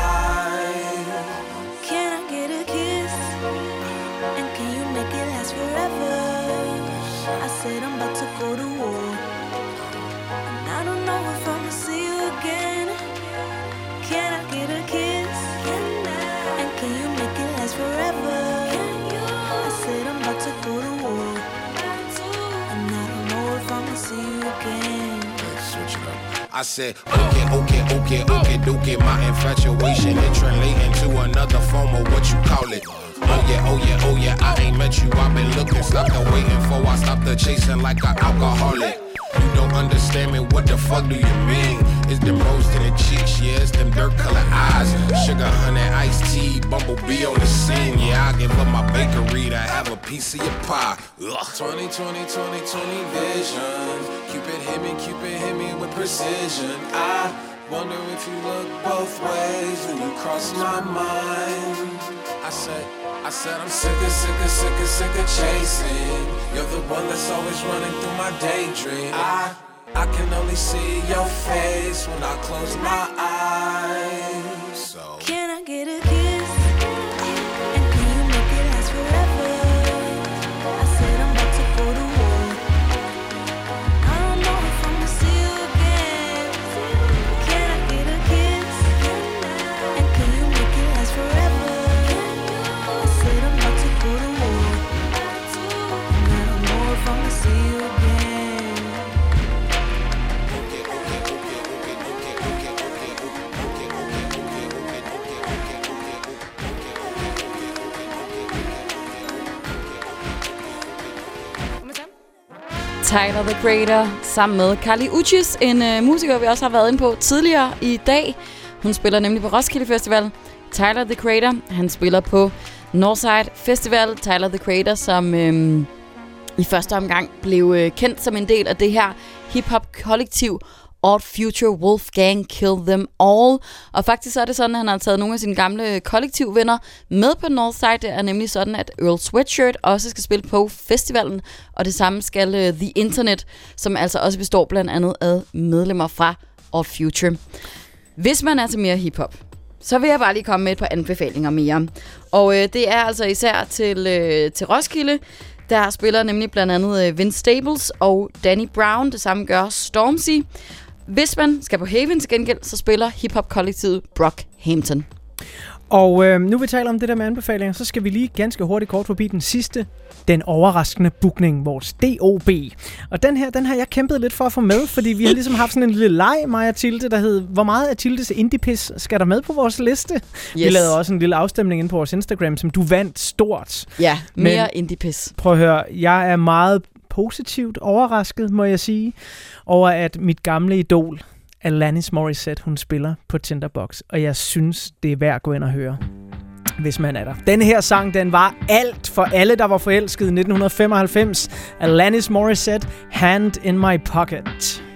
I said, okay, okay, okay, okay, do get my infatuation and translating to another form of what you call it. Oh yeah, oh yeah, oh yeah, I ain't met you, I've been looking, stopped the waiting for, I stopped the chasing like an alcoholic. You don't understand me, what the fuck do you mean? It's them rose in the cheeks, yeah, it's them dirt colored eyes. Sugar, honey, iced tea, bumblebee on the scene. Yeah, I give up my bakery to have a piece of your pie. Ugh. 20, 20, 20, 20 vision. Cupid hit me, Cupid hit me with precision. I wonder if you look both ways when you cross my mind. I said, I said I'm sick of, sick of, sick of, sick of chasing. You're the one that's always running through my daydream. I, I can only see your face when I close my eyes. So. Can I get a? Tyler the Creator sammen med Carly Uchis, en øh, musiker, vi også har været inde på tidligere i dag. Hun spiller nemlig på Roskilde Festival. Tyler the Creator, han spiller på Northside Festival. Tyler the Creator, som øh, i første omgang blev øh, kendt som en del af det her hip-hop-kollektiv Odd Future Wolfgang Kill Them All. Og faktisk så er det sådan, at han har taget nogle af sine gamle kollektivvenner med på Northside. Det er nemlig sådan, at Earl Sweatshirt også skal spille på festivalen. Og det samme skal uh, The Internet, som altså også består blandt andet af medlemmer fra Odd Future. Hvis man er til mere hiphop, så vil jeg bare lige komme med et par anbefalinger mere. Og øh, det er altså især til, øh, til Roskilde. Der spiller nemlig blandt andet øh, Vince Staples og Danny Brown. Det samme gør Stormzy. Hvis man skal på Haven til gengæld, så spiller hiphop-kollektivet Brockhampton. Og øh, nu vi taler om det der med anbefalinger, så skal vi lige ganske hurtigt kort forbi den sidste, den overraskende bookning, vores DOB. Og den her, den har jeg kæmpet lidt for at få med, fordi vi har ligesom haft sådan en lille leg, mig og Tilde, der hed, hvor meget af Tildes Indiepis skal der med på vores liste? Yes. Vi lavede også en lille afstemning ind på vores Instagram, som du vandt stort. Ja, mere indie-pis. Prøv at høre, jeg er meget positivt overrasket, må jeg sige, over at mit gamle idol, Alanis Morissette, hun spiller på Tinderbox, og jeg synes, det er værd at gå ind og høre hvis man er der. Den her sang, den var alt for alle, der var forelsket i 1995. Alanis Morissette, Hand in My Pocket.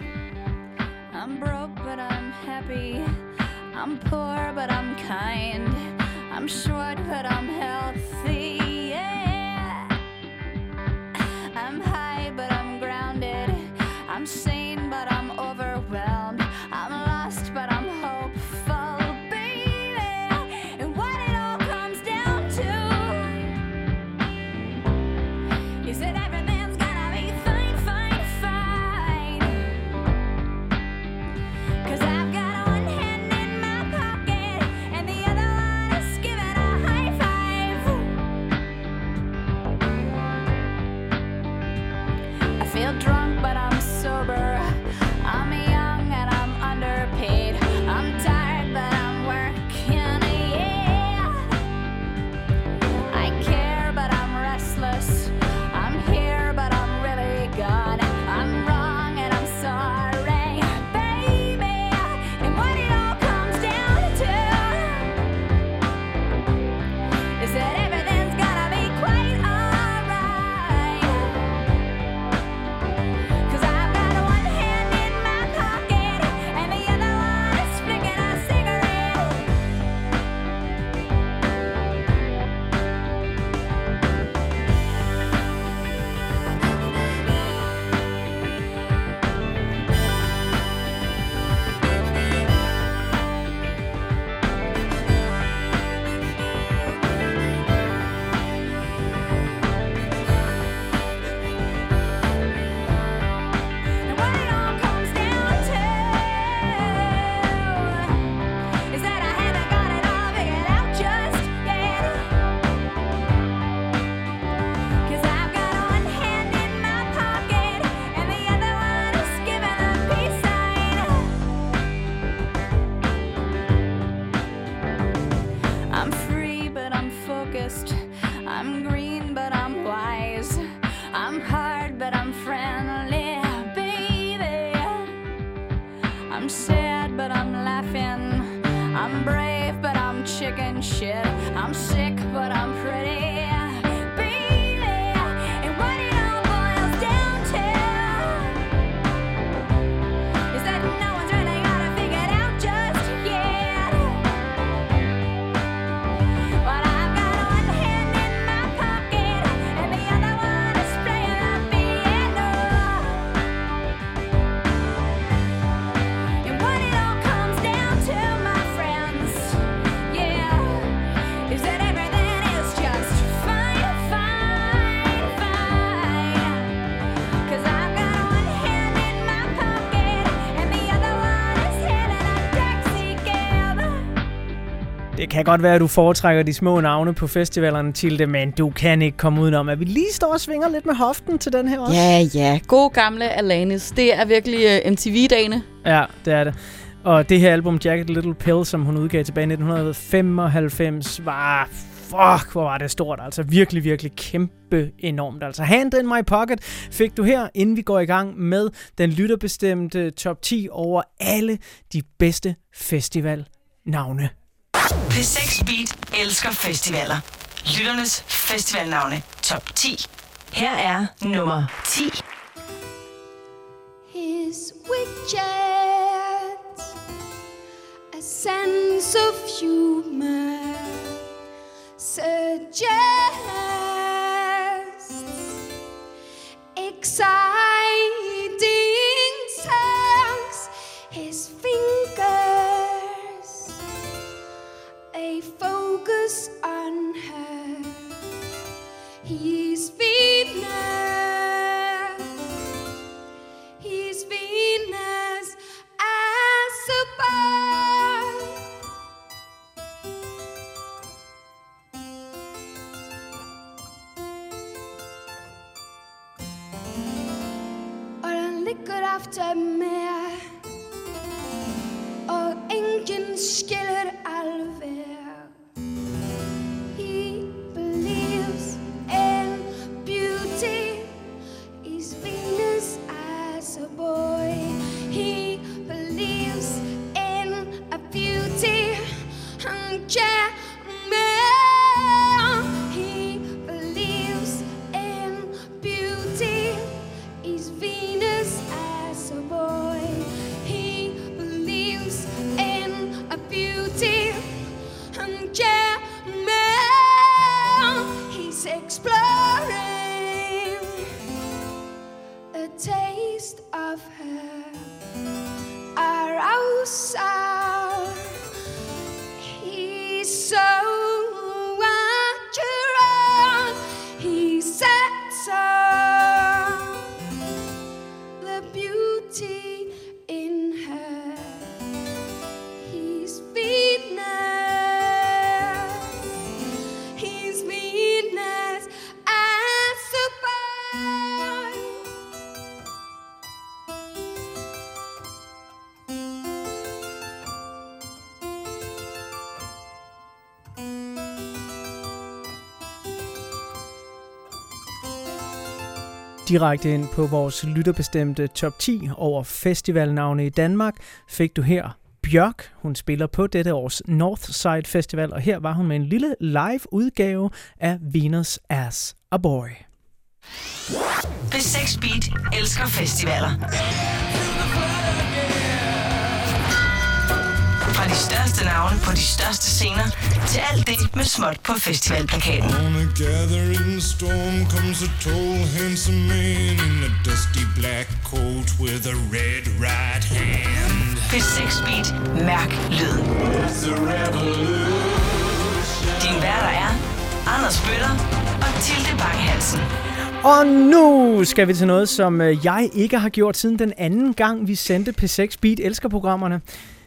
Kan godt være, at du foretrækker de små navne på festivalerne, Tilde, men du kan ikke komme udenom, at vi lige står og svinger lidt med hoften til den her også. Ja, ja. God gamle Alanis. Det er virkelig uh, MTV-dagene. Ja, det er det. Og det her album, Jagged Little Pill, som hun udgav tilbage i 1995, var... Fuck, hvor var det stort. Altså virkelig, virkelig kæmpe enormt. Altså Hand in My Pocket fik du her, inden vi går i gang med den lytterbestemte top 10 over alle de bedste festivalnavne. P6 Beat elsker festivaler. Lytternes festivalnavne. Top 10. Her er nummer 10. His widget, a sense of humor suggests exciting He's Venus. He's Venus as a boy. Mere Og ingen skiller Direkte ind på vores lytterbestemte top 10 over festivalnavne i Danmark fik du her Bjørk. Hun spiller på dette års Northside Festival, og her var hun med en lille live udgave af Venus as a Boy. P6 Beat elsker festivaler. De største navne på de største scener, til alt det med småt på festivalplakaten. On a gathering storm comes a tall, handsome man in a dusty black coat with a red right hand. P6 Beat. Mærk lyden. Din værter er Anders Bøtter og Tilde Bang Hansen. Og nu skal vi til noget, som øh, jeg ikke har gjort siden den anden gang, vi sendte P6 Beat Elsker-programmerne.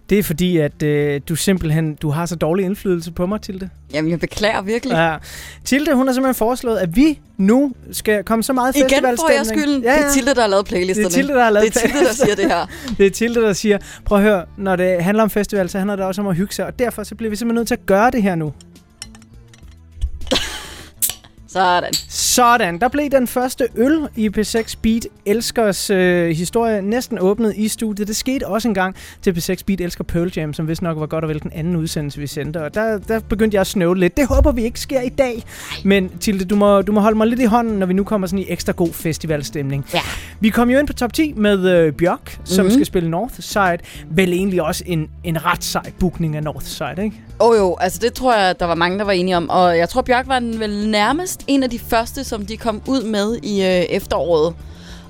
Det er fordi, at øh, du simpelthen du har så dårlig indflydelse på mig, Tilde. Jamen, jeg beklager virkelig. Ja. Tilde, hun har simpelthen foreslået, at vi nu skal komme så meget Igen festivalstemning. får jeg skylden. Det er Tilde, der har lavet playlisterne. Det er Tilde, der har lavet Det er Tilde, der siger det her. det er Tilde, der siger, prøv at høre, når det handler om festival, så handler det også om at hygge sig, og derfor så bliver vi simpelthen nødt til at gøre det her nu. Sådan. Sådan, der blev den første øl i P6 Beat Elskers øh, historie næsten åbnet i studiet. Det skete også engang til P6 Beat Elsker Pearl Jam, som vist nok var godt og vel den anden udsendelse, vi sendte. Og der, der begyndte jeg at snøve lidt. Det håber vi ikke sker i dag. Men Tilde, du må, du må holde mig lidt i hånden, når vi nu kommer sådan i ekstra god festivalstemning. Ja. Vi kom jo ind på top 10 med øh, Bjørk, som Mhm. mm-hmm. skal spille Northside. Vel egentlig også en, en ret sej bookning af Northside, ikke? Åh oh, jo, altså det tror jeg, der var mange, der var enige om. Og jeg tror, Bjørk var den vel nærmest en af de første, som de kom ud med i øh, efteråret.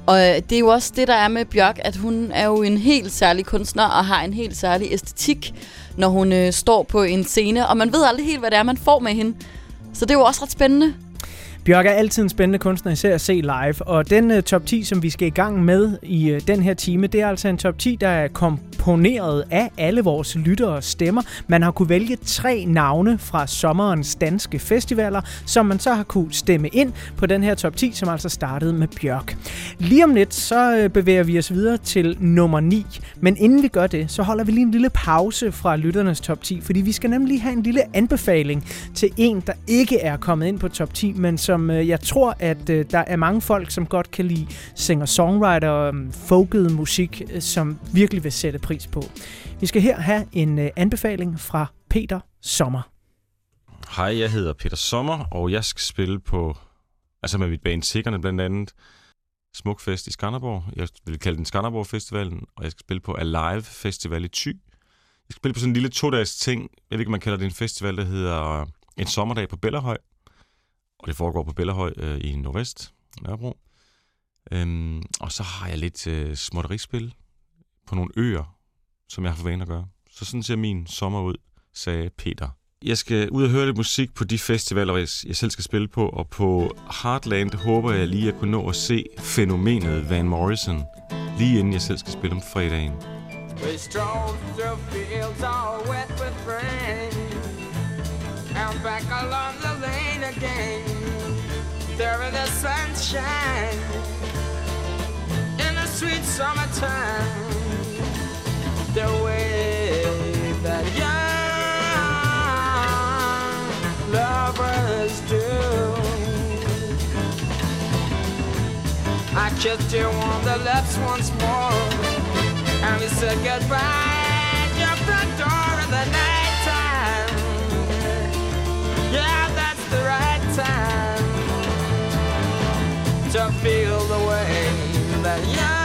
Og øh, det er jo også det, der er med Bjørk, at hun er jo en helt særlig kunstner og har en helt særlig æstetik, når hun øh, står på en scene. Og man ved aldrig helt, hvad det er, man får med hende. Så det er jo også ret spændende. Bjørk er altid en spændende kunstner, især at se live. Og den uh, top 10, som vi skal i gang med i uh, den her time, det er altså en top 10, der er komponeret af alle vores lyttere stemmer. Man har kunne vælge tre navne fra sommerens danske festivaler, som man så har kunne stemme ind på den her top 10, som altså startede med Bjørk. Lige om lidt, så uh, bevæger vi os videre til nummer 9. Men inden vi gør det, så holder vi lige en lille pause fra lytternes top 10, fordi vi skal nemlig have en lille anbefaling til en, der ikke er kommet ind på top 10, men som øh, jeg tror, at øh, der er mange folk, som godt kan lide singer-songwriter og øhm, folket musik, øh, som virkelig vil sætte pris på. Vi skal her have en øh, anbefaling fra Peter Sommer. Hej, jeg hedder Peter Sommer, og jeg skal spille på, altså med mit band Sikkerne blandt andet, Smukfest i Skanderborg. Jeg vil kalde den Skanderborg Festivalen, og jeg skal spille på Alive Festival i Thy. Jeg skal spille på sådan en lille to-dages ting. Jeg ved ikke, om man kalder det en festival, der hedder øh, En Sommerdag på Bellerhøj. Og det foregår på Bellerhøj øh, i Nordvest, Nørrebro. Øhm, og så har jeg lidt øh, småtterispil på nogle øer, som jeg har for vane at gøre. Så sådan ser min sommer ud, sagde Peter. Jeg skal ud og høre lidt musik på de festivaler, jeg selv skal spille på, og på Heartland håber jeg lige at kunne nå at se fænomenet Van Morrison, lige inden jeg selv skal spille om fredagen. We strolled through fields all wet with rain And back along the lane again There in the sunshine In the sweet summertime. The way that young lovers do. I kissed you on the lips once more and we said goodbye. At front door in the night to feel the way that young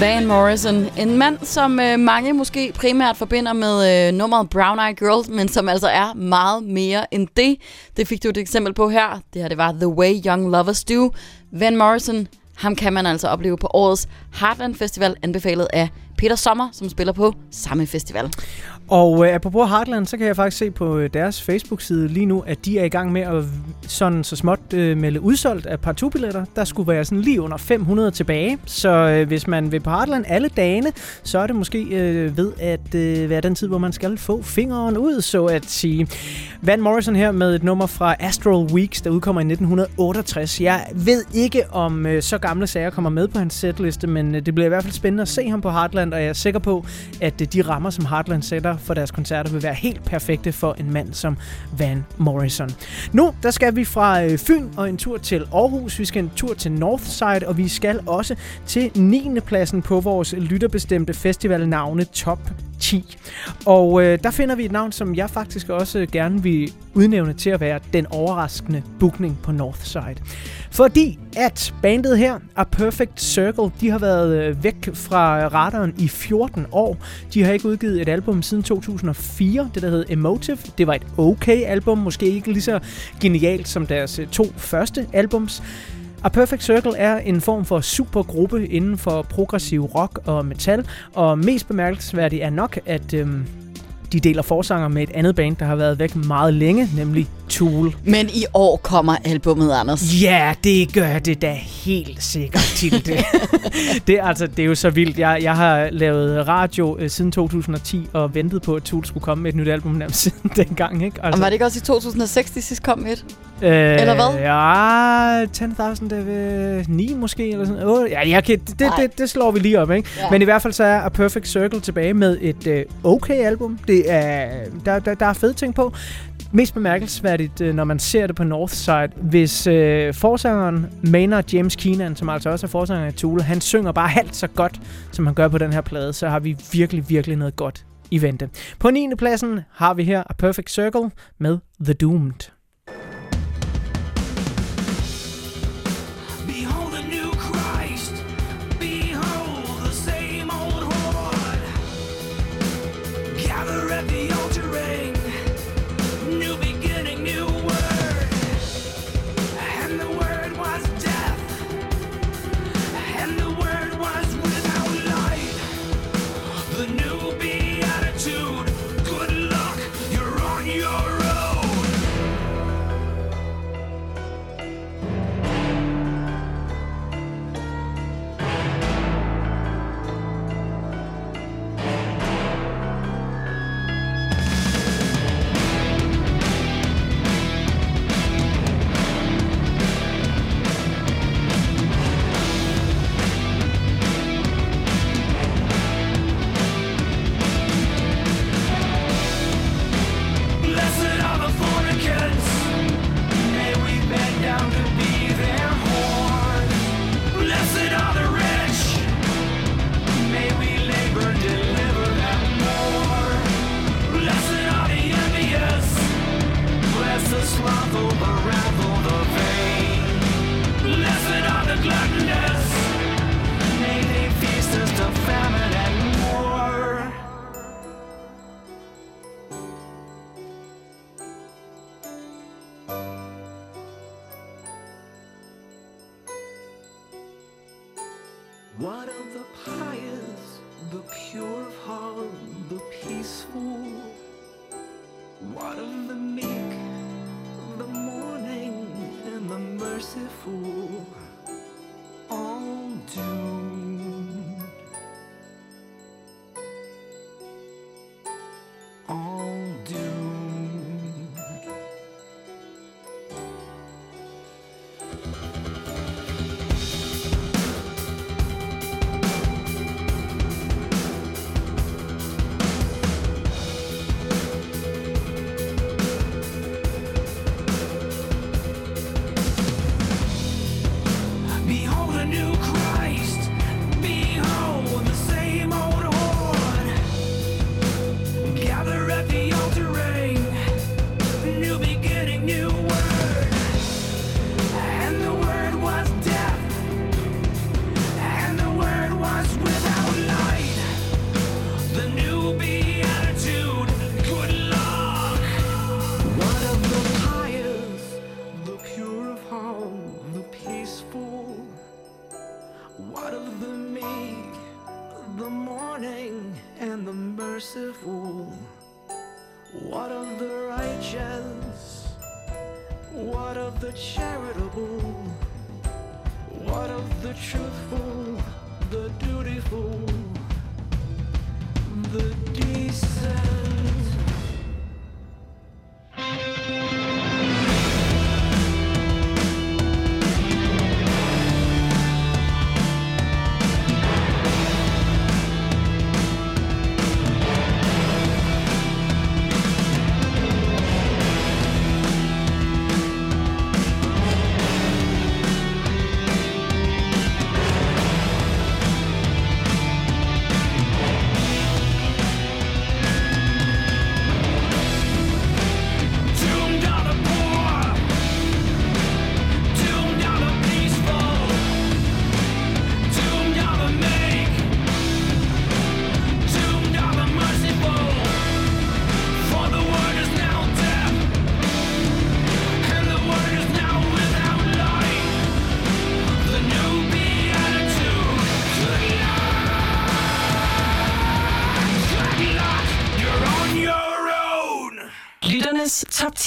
Van Morrison. En mand, som øh, mange måske primært forbinder med øh, nummeret Brown Eyed Girl, men som altså er meget mere end det. Det fik du et eksempel på her. Det her det var The Way Young Lovers Do. Van Morrison, ham kan man altså opleve på årets Heartland Festival, anbefalet af Peter Sommer, som spiller på samme festival. Og øh, apropos Heartland, så kan jeg faktisk se på øh, deres Facebook-side lige nu, at de er i gang med at sådan så småt øh, melde udsolgt af par billetter Der skulle være sådan lige under 500 tilbage. Så øh, hvis man vil på Heartland alle dagene, så er det måske øh, ved at øh, være den tid, hvor man skal få fingeren ud, så at sige. Van Morrison her med et nummer fra Astral Weeks, der udkommer i 1968. Jeg ved ikke, om øh, så gamle sager kommer med på hans setliste, men øh, det bliver i hvert fald spændende at se ham på Heartland, og jeg er sikker på, at øh, de rammer, som Heartland sætter for deres koncerter, vil være helt perfekte for en mand som Van Morrison. Nu, der skal vi fra øh, Fyn og en tur til Aarhus. Vi skal en tur til Northside, og vi skal også til 9. pladsen på vores lytterbestemte festivalnavne Top 10. Og øh, der finder vi et navn, som jeg faktisk også øh, gerne vil udnævne til at være den overraskende bookning på Northside. Fordi at bandet her, A Perfect Circle, de har været øh, væk fra radaren i 14 år. De har ikke udgivet et album siden 2004, det der hed Emotive. Det var et okay album, måske ikke lige så genialt som deres øh, to første albums. A Perfect Circle er en form for supergruppe inden for progressiv rock og metal, og mest bemærkelsesværdigt er nok, at øhm, de deler forsanger med et andet band, der har været væk meget længe, nemlig Tool. Men i år kommer albummet, Anders. Ja, det gør det da helt sikkert til det. det, er altså, det er jo så vildt. Jeg, jeg har lavet radio øh, siden 2010 og ventet på, at Tool skulle komme med et nyt album nærmest siden dengang. Ikke? Og var det ikke også i 2006, de sidst kom med et? Øh, Eller hvad? Ja, 10.000, det er ved 9 måske, eller sådan noget. Ja, jeg kan, det, det, det, det slår vi lige op, ikke? Ja. Men i hvert fald så er A Perfect Circle tilbage med et øh, okay album. Det er, der, der, der er fede ting på. Mest bemærkelsesværdigt, øh, når man ser det på Northside, hvis øh, forsangeren Maynard James Keenan, som altså også er forsanger i Tool, han synger bare halvt så godt, som han gør på den her plade, så har vi virkelig, virkelig noget godt i vente. På 9. pladsen har vi her A Perfect Circle med The Doomed.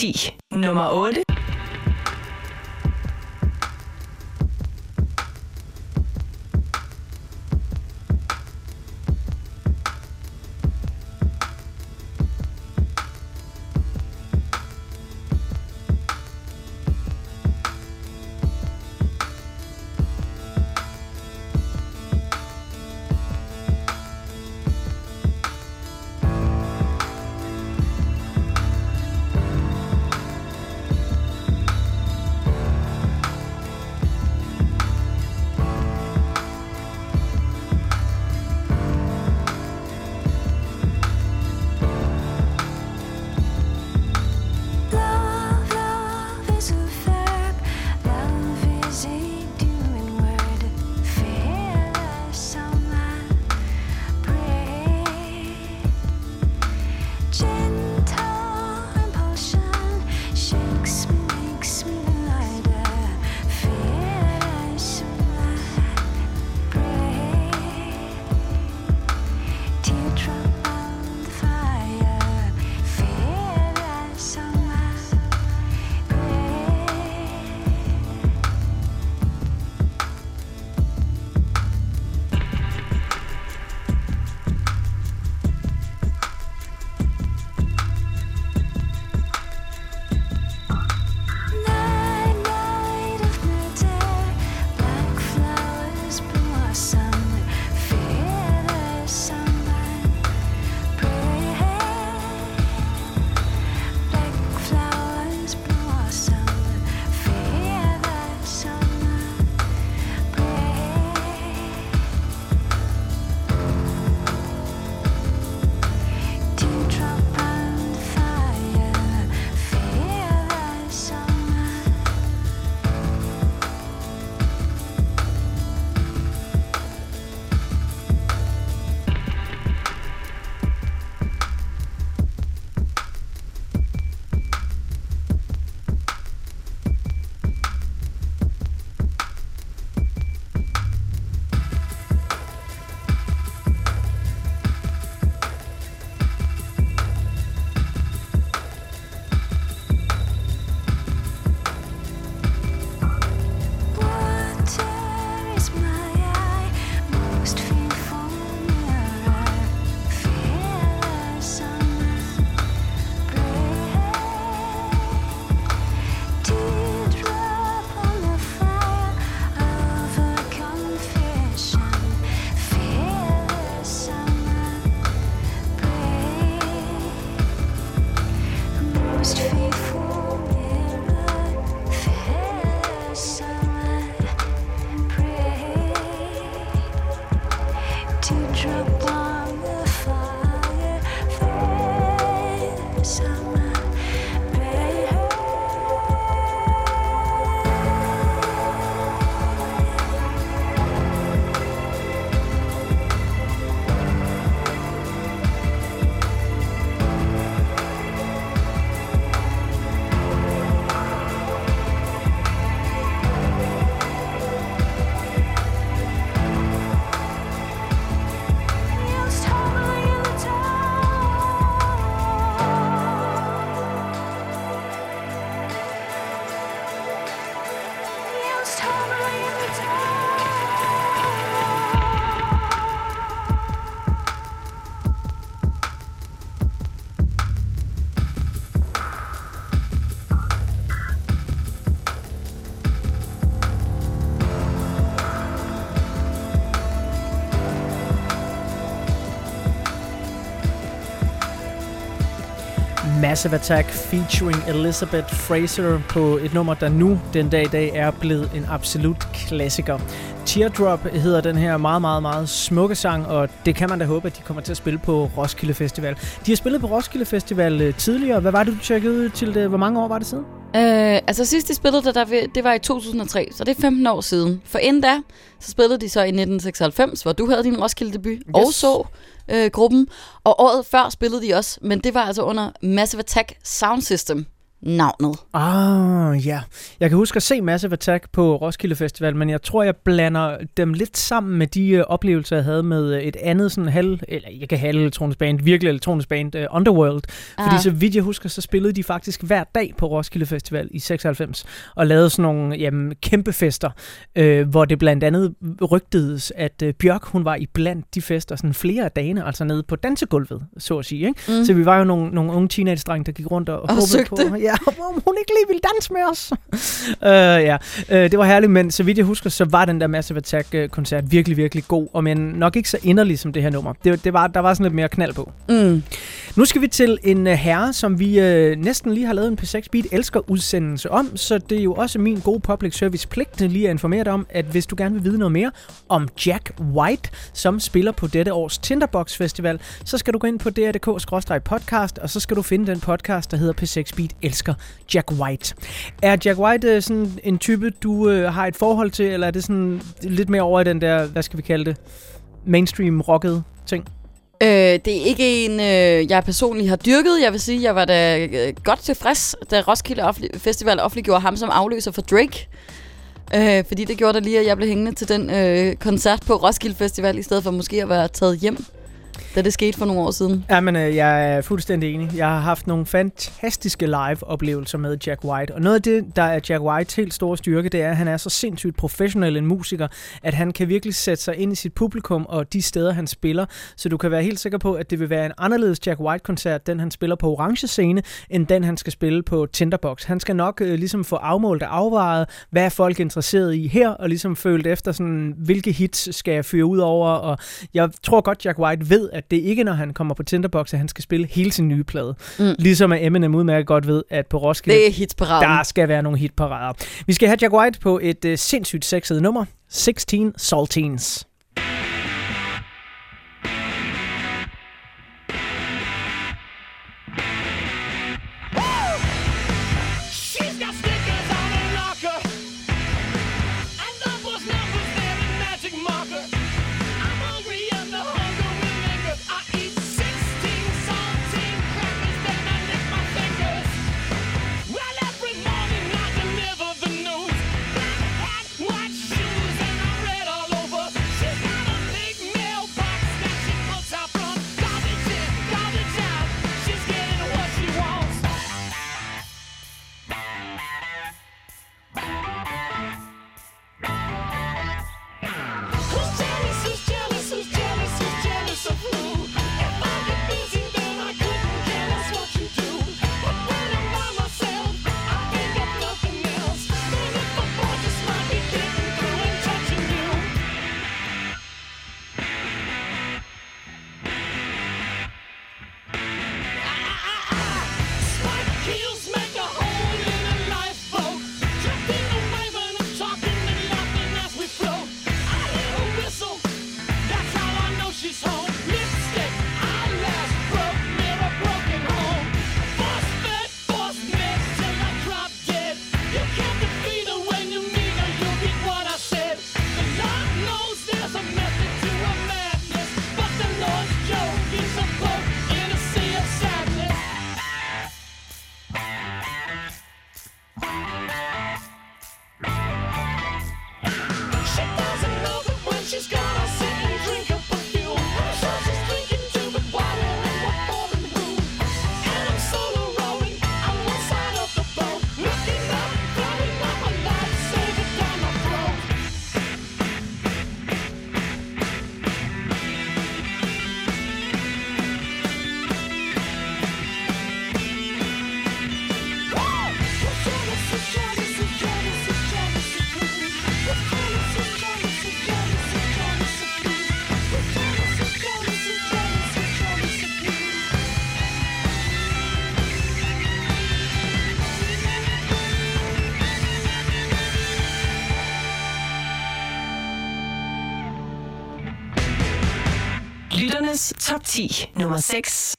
10. Nummer 8. Massive Attack featuring Elizabeth Fraser på et nummer, der nu den dag i dag er blevet en absolut klassiker. Teardrop hedder den her meget, meget, meget smukke sang, og det kan man da håbe, at de kommer til at spille på Roskilde Festival. De har spillet på Roskilde Festival øh, tidligere. Hvad var det, du tjekkede ud til det? Hvor mange år var det siden? Øh, altså sidst de spillede det, der, det var i 2003, så det er 15 år siden. For inden da, så spillede de så i 1996, hvor du havde din Roskilde debut, yes. og så øh, gruppen. Og året før spillede de også, men det var altså under Massive Attack Sound System navnet. Ah, ja. Jeg kan huske at se Massive Attack på Roskilde Festival, men jeg tror, jeg blander dem lidt sammen med de øh, oplevelser, jeg havde med øh, et andet sådan halv, eller ikke halv elektronisk band, virkelig elektronisk band, uh, Underworld. Fordi Ah. så vidt jeg husker, så spillede de faktisk hver dag på Roskilde Festival i 96, og lavede sådan nogle jamen, kæmpe fester, øh, hvor det blandt andet rygtedes, at øh, Bjørk, hun var i blandt de fester sådan flere af dagene, altså nede på dansegulvet, så at sige. Ikke? Mm. Så vi var jo nogle, nogle unge teenage-drenge, der gik rundt og, Og håbede søgte. på, ja, om hun ikke lige ville danse med os. uh, ja, uh, det var herligt, men så vidt jeg husker, så var den der Massive Attack-koncert virkelig, virkelig god, og men nok ikke så inderlig som det her nummer. Det, det var, der var sådan lidt mere knald på. Mm. Nu skal vi til en uh, herre, som vi uh, næsten lige har lavet en P6 Beat elsker udsendelse om, så det er jo også min gode public service pligt lige at informere dig om, at hvis du gerne vil vide noget mere om Jack White, som spiller på dette års Tinderbox Festival, så skal du gå ind på dr.dk-podcast, og så skal du finde den podcast, der hedder P6 Beat elsker Jack White. Er Jack White øh, sådan en type, du øh, har et forhold til, eller er det sådan lidt mere over i den der, hvad skal vi kalde det, mainstream rocket ting? Øh, det er ikke en, øh, jeg personligt har dyrket. Jeg vil sige, jeg var da øh, godt tilfreds, da Roskilde offentlig- Festival offentliggjorde ham som afløser for Drake. Øh, fordi det gjorde da lige, at jeg blev hængende til den øh, koncert på Roskilde Festival, i stedet for måske at være taget hjem, da det skete for nogle år siden. Ja, men øh, jeg er fuldstændig enig. Jeg har haft nogle fantastiske live-oplevelser med Jack White, og noget af det, der er Jack Whites helt store styrke, det er, at han er så sindssygt professionel en musiker, at han kan virkelig sætte sig ind i sit publikum og de steder, han spiller, så du kan være helt sikker på, at det vil være en anderledes Jack White-koncert, den han spiller på Orange Scene, end den han skal spille på Tinderbox. Han skal nok øh, ligesom få afmålt og afvejet, hvad er folk interesseret i her, og ligesom følt efter, sådan, hvilke hits skal jeg fyre ud over, og jeg tror godt, Jack White ved, at det ikke, når han kommer på Tinderbox, at han skal spille hele sin nye plade. Mm. Ligesom at Eminem udmærket godt ved, at på Roskilde, Det er hitparaden. der skal være nogle hitparader. Vi skal have Jack White på et uh, sindssygt sexet nummer, 16 Saltines. Top 10. Nummer 6.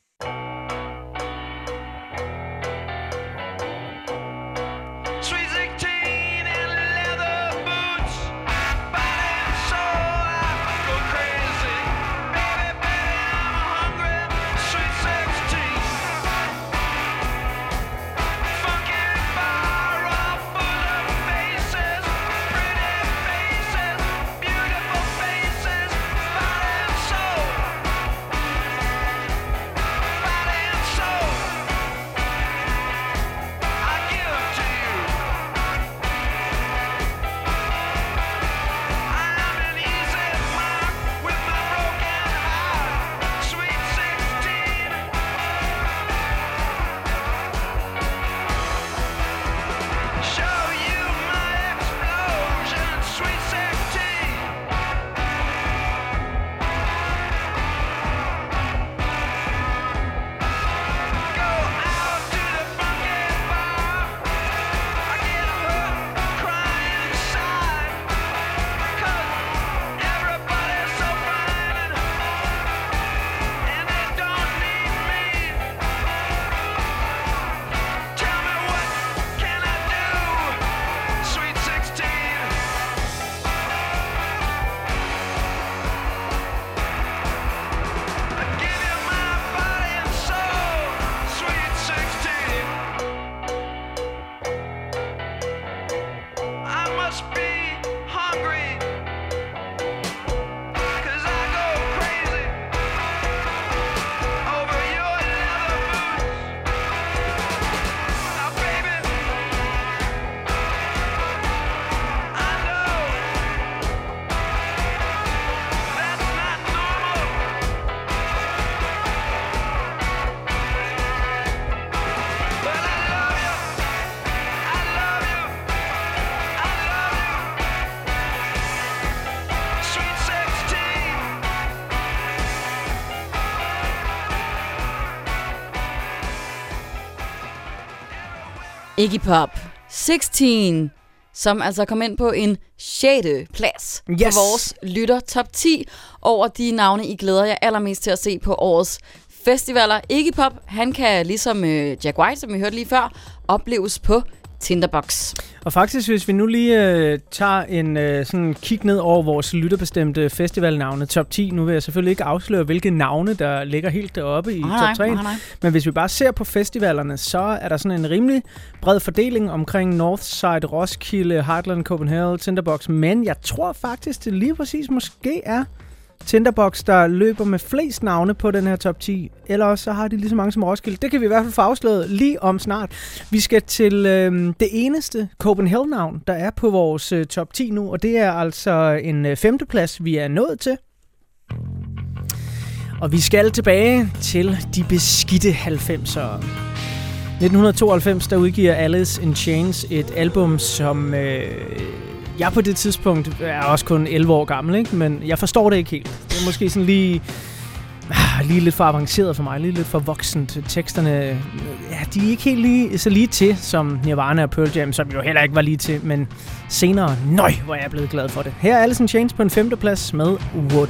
Iggy Pop 16, som altså kom ind på en 6. plads yes. På vores lytter top 10 over de navne, I glæder jer allermest til at se på årets festivaler. Iggy Pop, han kan ligesom øh, Jack White, som vi hørte lige før, opleves på Tinderbox. Og faktisk, hvis vi nu lige øh, tager en øh, sådan kig ned over vores lytterbestemte festivalnavne, top 10, nu vil jeg selvfølgelig ikke afsløre, hvilke navne, der ligger helt deroppe i Nej, top 3. nej, nej. Men hvis vi bare ser på festivalerne, så er der sådan en rimelig bred fordeling omkring Northside, Roskilde, Heartland, Copenhagen, Tinderbox. Men jeg tror faktisk, det lige præcis måske er Tinderbox, der løber med flest navne på den her top 10. Eller også så har de lige så mange som Roskilde. Det kan vi i hvert fald få afsløret lige om snart. Vi skal til øh, det eneste Copenhagen-navn, der er på vores øh, top 10 nu. Og det er altså en øh, femteplads, vi er nået til. Og vi skal tilbage til de beskidte 90'ere. 1992, der udgiver Alice in Chains et album, som øh, jeg på det tidspunkt er også kun 11 år gammel, ikke? men jeg forstår det ikke helt. Det er måske sådan lige, ah, lige lidt for avanceret for mig, lige lidt for voksent. Teksterne, ja, de er ikke helt lige, så lige til som Nirvana og Pearl Jam, som jo heller ikke var lige til, men senere, nøj, hvor er jeg blevet glad for det. Her er Alice in Chains på en femteplads med Wood.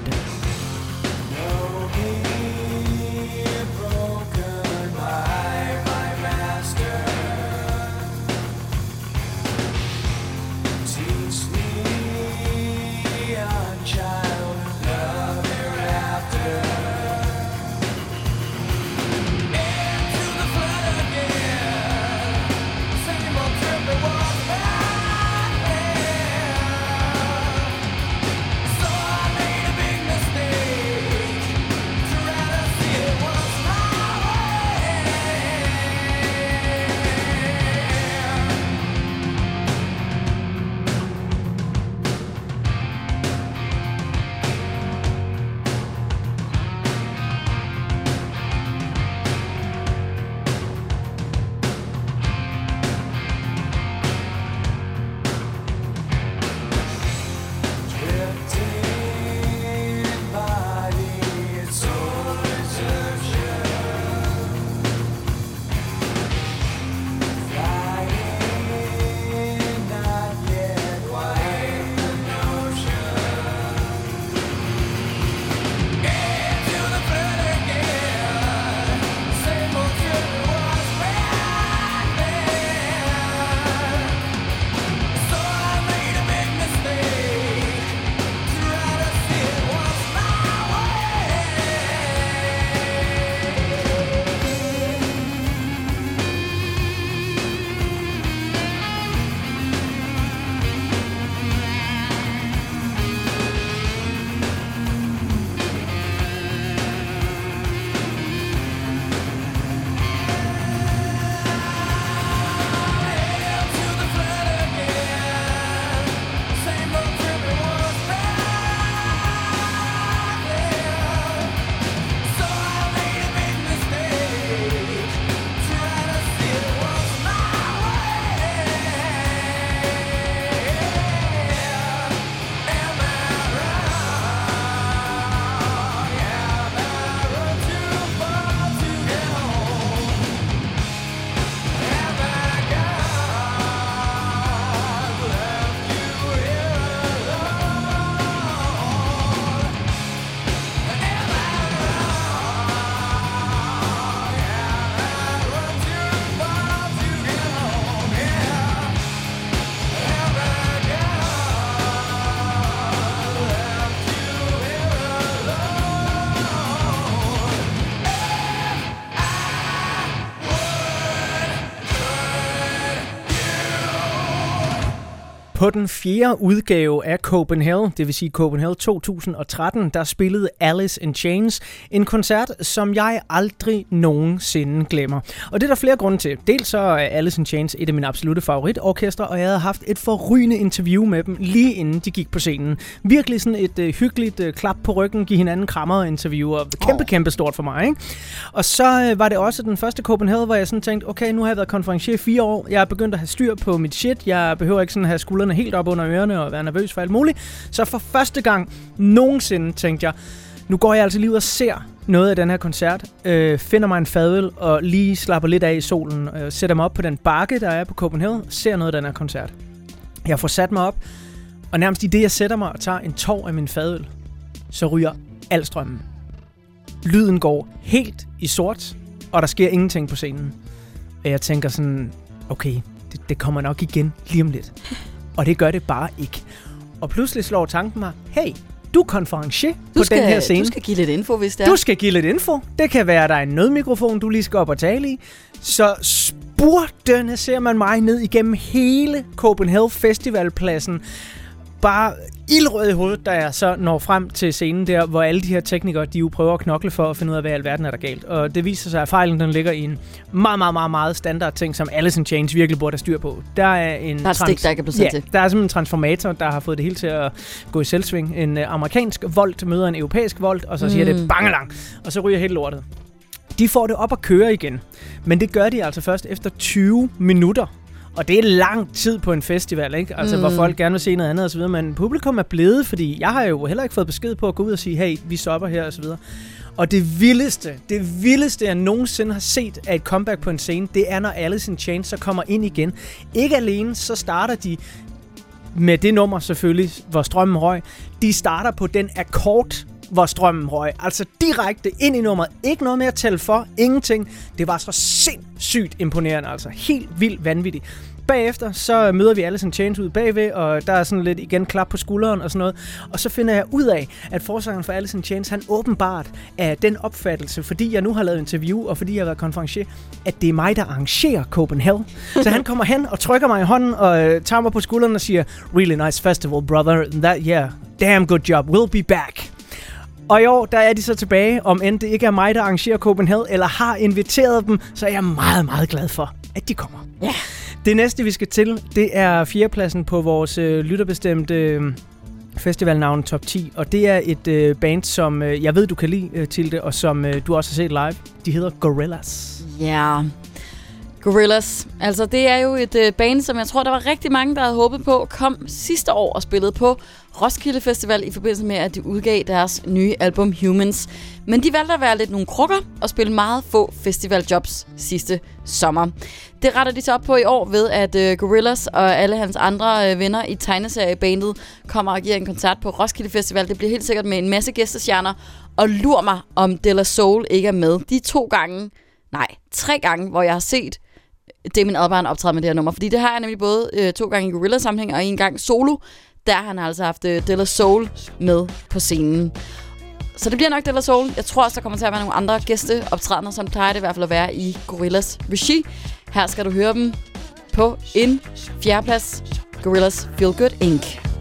På fjerde udgave af Copenhagen, det vil sige Copenhagen 2013, der spillede Alice in Chains en koncert, som jeg aldrig nogensinde glemmer. Og det er der flere grunde til. Dels så er Alice in Chains et af mine absolute favoritorkestre, og jeg havde haft et forrygende interview med dem lige inden de gik på scenen. Virkelig sådan et øh, hyggeligt øh, klap på ryggen, give hinanden krammer og interview, og kæmpe, kæmpe stort for mig. Ikke? Og så øh, var det også den første Copenhagen, hvor jeg sådan tænkte, okay, nu har jeg været konferencier i fire år, jeg er begyndt at have styr på mit shit, jeg behøver ikke sådan have skuldrene helt op under ørerne og være nervøs for alt muligt. Så for første gang nogensinde tænkte jeg, nu går jeg altså lige ud og ser noget af den her koncert, øh, finder mig en fadøl og lige slapper lidt af i solen, øh, sætter mig op på den bakke, der er på Copenhagen, ser noget af den her koncert. Jeg får sat mig op, og nærmest i det, jeg sætter mig og tager en tår af min fadøl, så ryger al strømmen. Lyden går helt i sort, og der sker ingenting på scenen. Og jeg tænker sådan, okay, det, det kommer nok igen lige om lidt. Og det gør det bare ikke. Og pludselig slår tanken mig, hey, du er konferencier på skal, den her scene. du skal give lidt info, hvis det er. Du skal give lidt info. Det kan være, at der er en nødmikrofon, du lige skal op og tale i. Så spurtende ser man mig ned igennem hele Copenhagen Festivalpladsen. Bare ildrød i hovedet, da jeg så når frem til scenen der, hvor alle de her teknikere, de jo prøver at knokle for at finde ud af, hvad i alverden er der galt. Og det viser sig, at fejlen den ligger i en meget, meget, meget, meget standard ting, som Alice in Chains virkelig burde have styr på. Der er en Der er et stik, der ikke er blevet ja, til. der er simpelthen en transformator, der har fået det hele til at gå i selvsving. En uh, amerikansk volt møder en europæisk volt, og så siger Mm. det bangelang, og så ryger hele lortet. De får det op at køre igen, men det gør de altså først efter 20 minutter. Og det er lang tid på en festival, ikke? Altså, mm. hvor folk gerne vil se noget andet osv., men publikum er blevet, fordi jeg har jo heller ikke fået besked på at gå ud og sige, hey, vi stopper her osv. Og det vildeste, det vildeste, jeg nogensinde har set af et comeback på en scene, det er, når Alice in Chains så kommer ind igen. Ikke alene, så starter de med det nummer selvfølgelig, hvor strømmen røg. De starter på den akkord, hvor strømmen røg. Altså direkte ind i nummeret. Ikke noget med at tælle for. Ingenting. Det var så sindssygt imponerende. Altså helt vildt vanvittigt. Bagefter så møder vi Alice in Chains ud bagved, og der er sådan lidt igen klap på skulderen og sådan noget. Og så finder jeg ud af, at forsangeren for Alice in Chains, han åbenbart er den opfattelse, fordi jeg nu har lavet interview, og fordi jeg har været konferencier, at det er mig, der arrangerer Copenhagen. Så han kommer hen og trykker mig i hånden og øh, tager mig på skulderen og siger, really nice festival, brother. That, yeah, damn good job. We'll be back. Og i år, der er de så tilbage, om end det ikke er mig, der arrangerer Copenhagen, eller har inviteret dem, så er jeg meget, meget glad for, at de kommer. Ja. Det næste, vi skal til, det er fjerdepladsen på vores øh, lytterbestemte øh, festivalnavn Top 10. Og det er et øh, band, som øh, jeg ved, du kan lide øh, til det, og som øh, du også har set live. De hedder Gorillaz. Ja. Gorillaz. Altså, det er jo et øh, band, som jeg tror, der var rigtig mange, der havde håbet på, kom sidste år og spillede på Roskilde Festival i forbindelse med, at de udgav deres nye album Humans. Men de valgte at være lidt nogle krukker og spille meget få festivaljobs sidste sommer. Det retter de så op på i år ved, at øh, Gorillaz og alle hans andre øh, venner i tegneseriebandet kommer og giver en koncert på Roskilde Festival. Det bliver helt sikkert med en masse gæstestjerner. Og lur mig, om De La Soul ikke er med. De to gange, nej, tre gange, hvor jeg har set øh, Damien Albarn optræde med det her nummer. Fordi det har jeg nemlig både øh, to gange i Gorilla-sammenhæng og en gang solo. Der har han altså haft øh, Della Soul med på scenen. Så det bliver nok Della Soul. Jeg tror også, der kommer til at være nogle andre gæsteoptrædener, som plejer det i hvert fald at være i Gorillas regi. Her skal du høre dem på en fjerdeplads. Gorillas Feel Good Inc.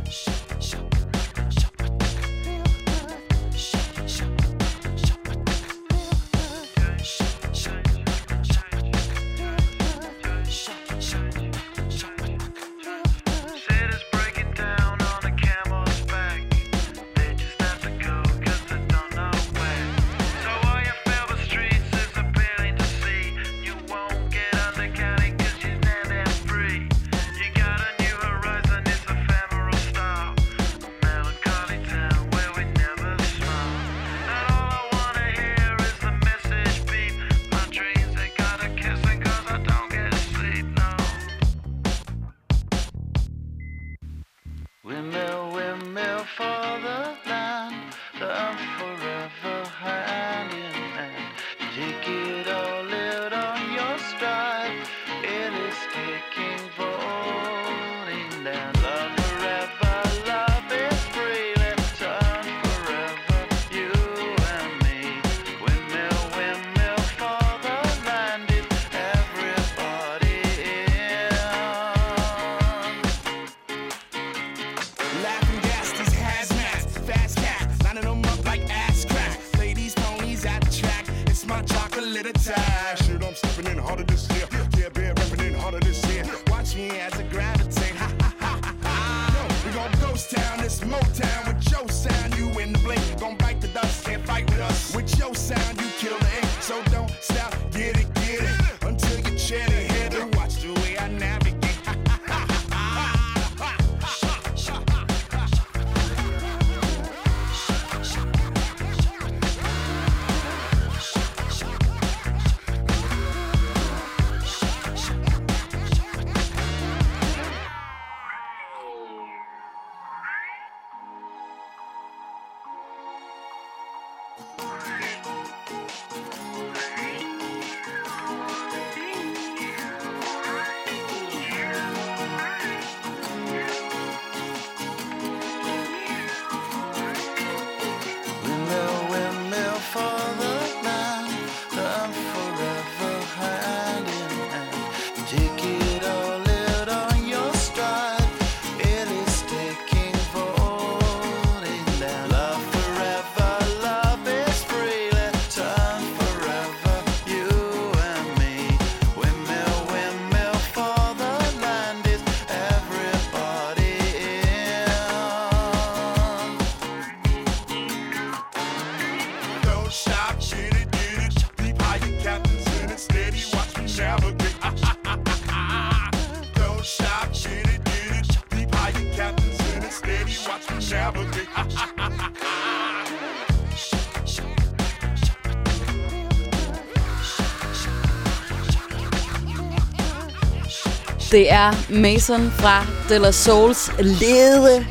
Det er Mason fra De La Souls lede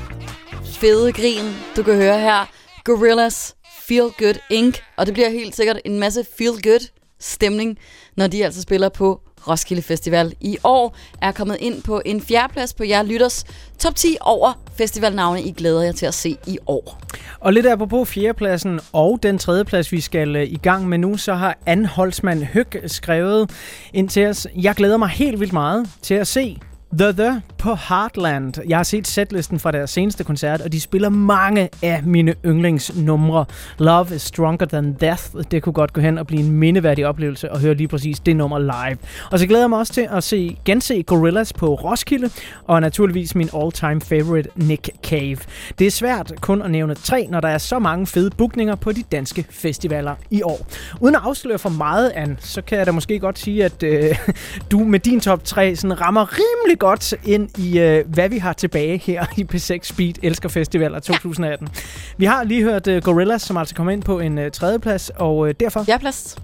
fede grin, du kan høre her. Gorillas Feel Good Inc. Og det bliver helt sikkert en masse feel good stemning, når de altså spiller på Roskilde Festival i år, er kommet ind på en fjerdeplads på jer lytters top 10 over festivalnavne, I glæder jer til at se i år. Og lidt apropos fjerdepladsen og den tredje plads, vi skal øh, i gang med nu, så har Anne Holtzmann Høg skrevet ind til os. Jeg glæder mig helt vildt meget til at se The The på Heartland. Jeg har set setlisten fra deres seneste koncert, og de spiller mange af mine yndlingsnumre. Love is Stronger Than Death. Det kunne godt gå hen og blive en mindeværdig oplevelse at høre lige præcis det nummer live. Og så glæder jeg mig også til at se, gense Gorillas på Roskilde, og naturligvis min all-time favorite Nick Cave. Det er svært kun at nævne tre, når der er så mange fede bookninger på de danske festivaler i år. Uden at afsløre for meget, Anne, så kan jeg da måske godt sige, at øh, du med din top 3 sådan rammer rimelig godt ind i, øh, hvad vi har tilbage her i P6 Speed Elsker Festivaler 2018. Vi har lige hørt øh, Gorillaz, som altså kom ind på en øh, tredjeplads, og øh, derfor... Fjerdeplads.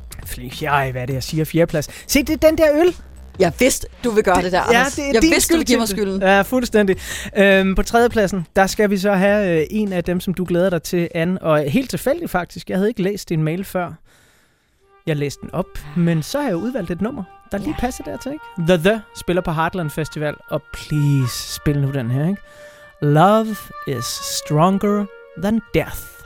Ej, hvad er det, jeg siger? Fjerdeplads. Se, det er den der øl! Jeg vidste, du vil gøre det, der, Ja, det jeg din vidste, du ville give mig skylden. Ja, fuldstændig. Øhm, på tredjepladsen, der skal vi så have øh, en af dem, som du glæder dig til, Anne. Og helt tilfældigt faktisk. Jeg havde ikke læst din mail før. Jeg læste den op, men så har jeg udvalgt et nummer, der lige passer dertil, ikke? The The spiller på Heartland Festival, og please, spil nu den her, ikke? Love is stronger than death.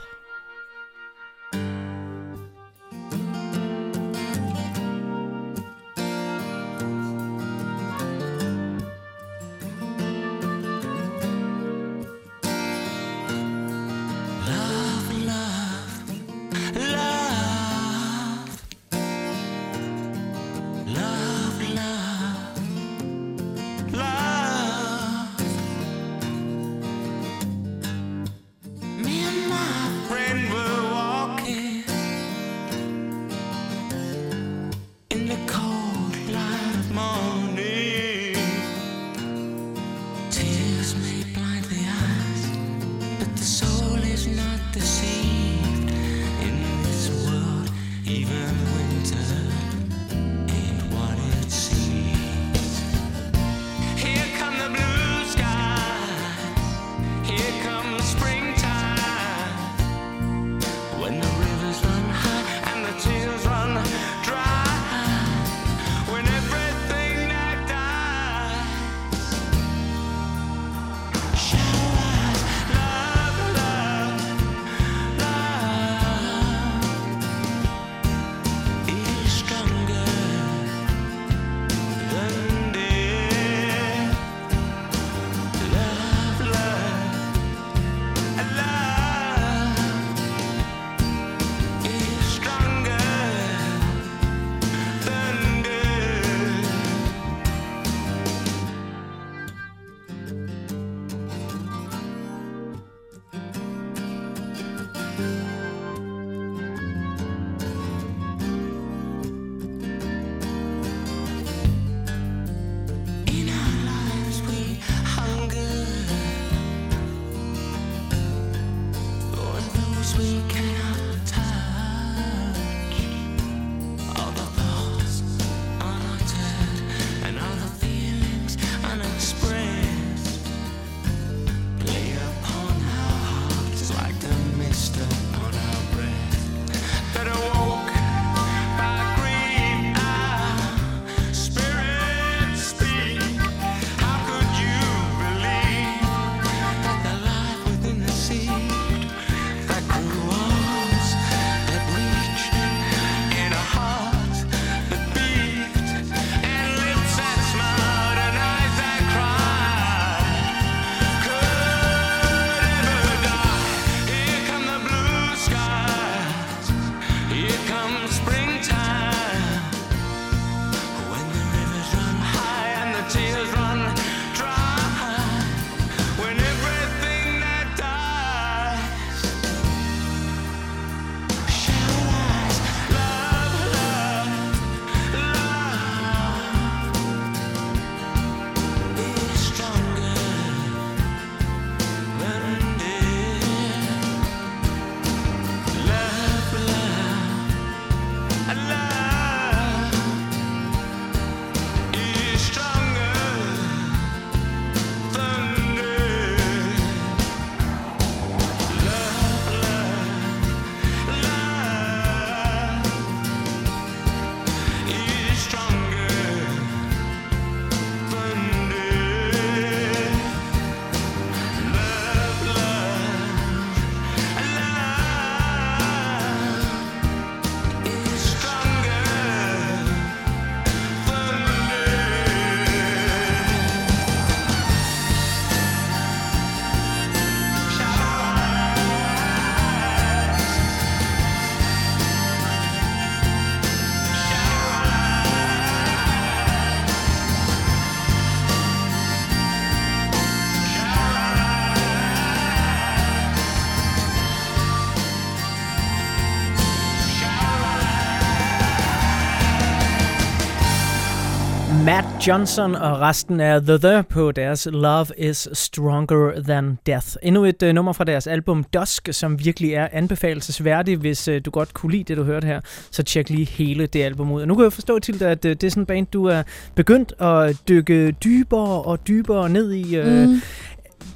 Johnson og resten af The The på deres Love is Stronger Than Death. Endnu et uh, nummer fra deres album Dusk, som virkelig er anbefalesværdigt. Hvis uh, du godt kunne lide det, du hørte her, så tjek lige hele det album ud. Og nu kan jeg forstå til dig, at uh, det er sådan en band, du er begyndt at dykke dybere og dybere ned i. Uh, Mm.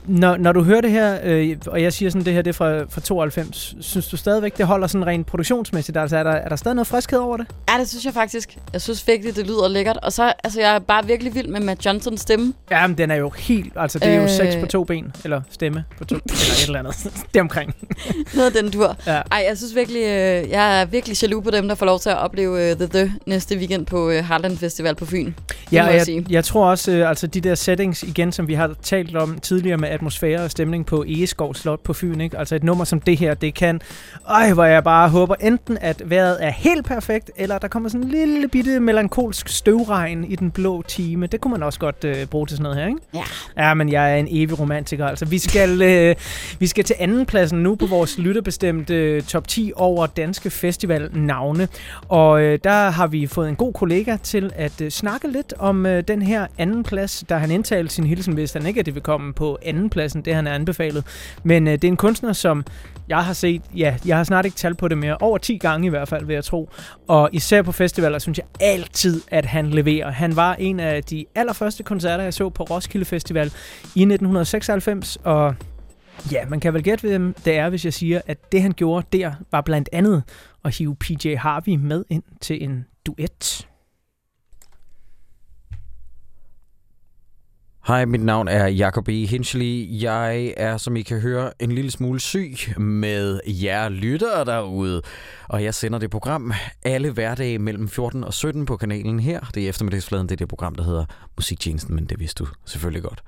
Når, når du hører det her, øh, og jeg siger sådan, det her det er fra, fra 92, synes du stadigvæk, det holder sådan rent produktionsmæssigt? Altså er der, er der stadig noget friskhed over det? Ja, det synes jeg faktisk. Jeg synes virkelig, det lyder lækkert. Og så, altså, jeg er bare virkelig vild med Matt Johnsons stemme. Ja, men den er jo helt, altså det er jo Øh. seks på to ben, eller stemme på to, eller et eller andet. det omkring. Noget den tur. Ja. Ej, jeg synes virkelig, øh, jeg er virkelig jaloux på dem, der får lov til at opleve øh, The The næste weekend på øh, Heartland Festival på Fyn. Det Ja, jeg jeg, sige. jeg tror også, øh, altså de der settings igen, som vi har talt om tidligere med atmosfære og stemning på Egeskov Slot på Fyn, ikke? altså et nummer som det her, det kan, øj, hvor jeg bare håber enten, at vejret er helt perfekt, eller der kommer sådan en lille bitte melankolsk støvregn i den blå time. Det kunne man også godt øh, bruge til sådan noget her, ikke? Ja. Ja, men jeg er en evig romantiker. Altså, vi skal, øh, vi skal til andenpladsen nu på vores lytterbestemte øh, top 10 over danske festivalnavne. Og øh, der har vi fået en god kollega til at øh, snakke lidt om øh, den her andenplads, da han indtalte sin hilsen, hvis han ikke, at det vil komme på andenpladsen, det han er anbefalet. Men øh, det er en kunstner, som jeg har set, ja, jeg har snart ikke talt på det mere, over 10 gange i hvert fald, vil jeg tro. Og især på festivaler, synes jeg altid, at han leverer. Han var en af de allerførste koncerter, jeg så på Roskilde Festival i 1996, og ja, man kan vel gætte, hvem det er, hvis jeg siger, at det han gjorde der, var blandt andet at hive PJ Harvey med ind til en duet. Hej, mit navn er Jacob E. Hinchley. Jeg er, som I kan høre, en lille smule syg med jer lyttere derude. Og jeg sender det program alle hverdage mellem 14 og 17 på kanalen her. Det er eftermiddagsfladen, det er det program, der hedder Musiktjenesten, men det vidste du selvfølgelig godt.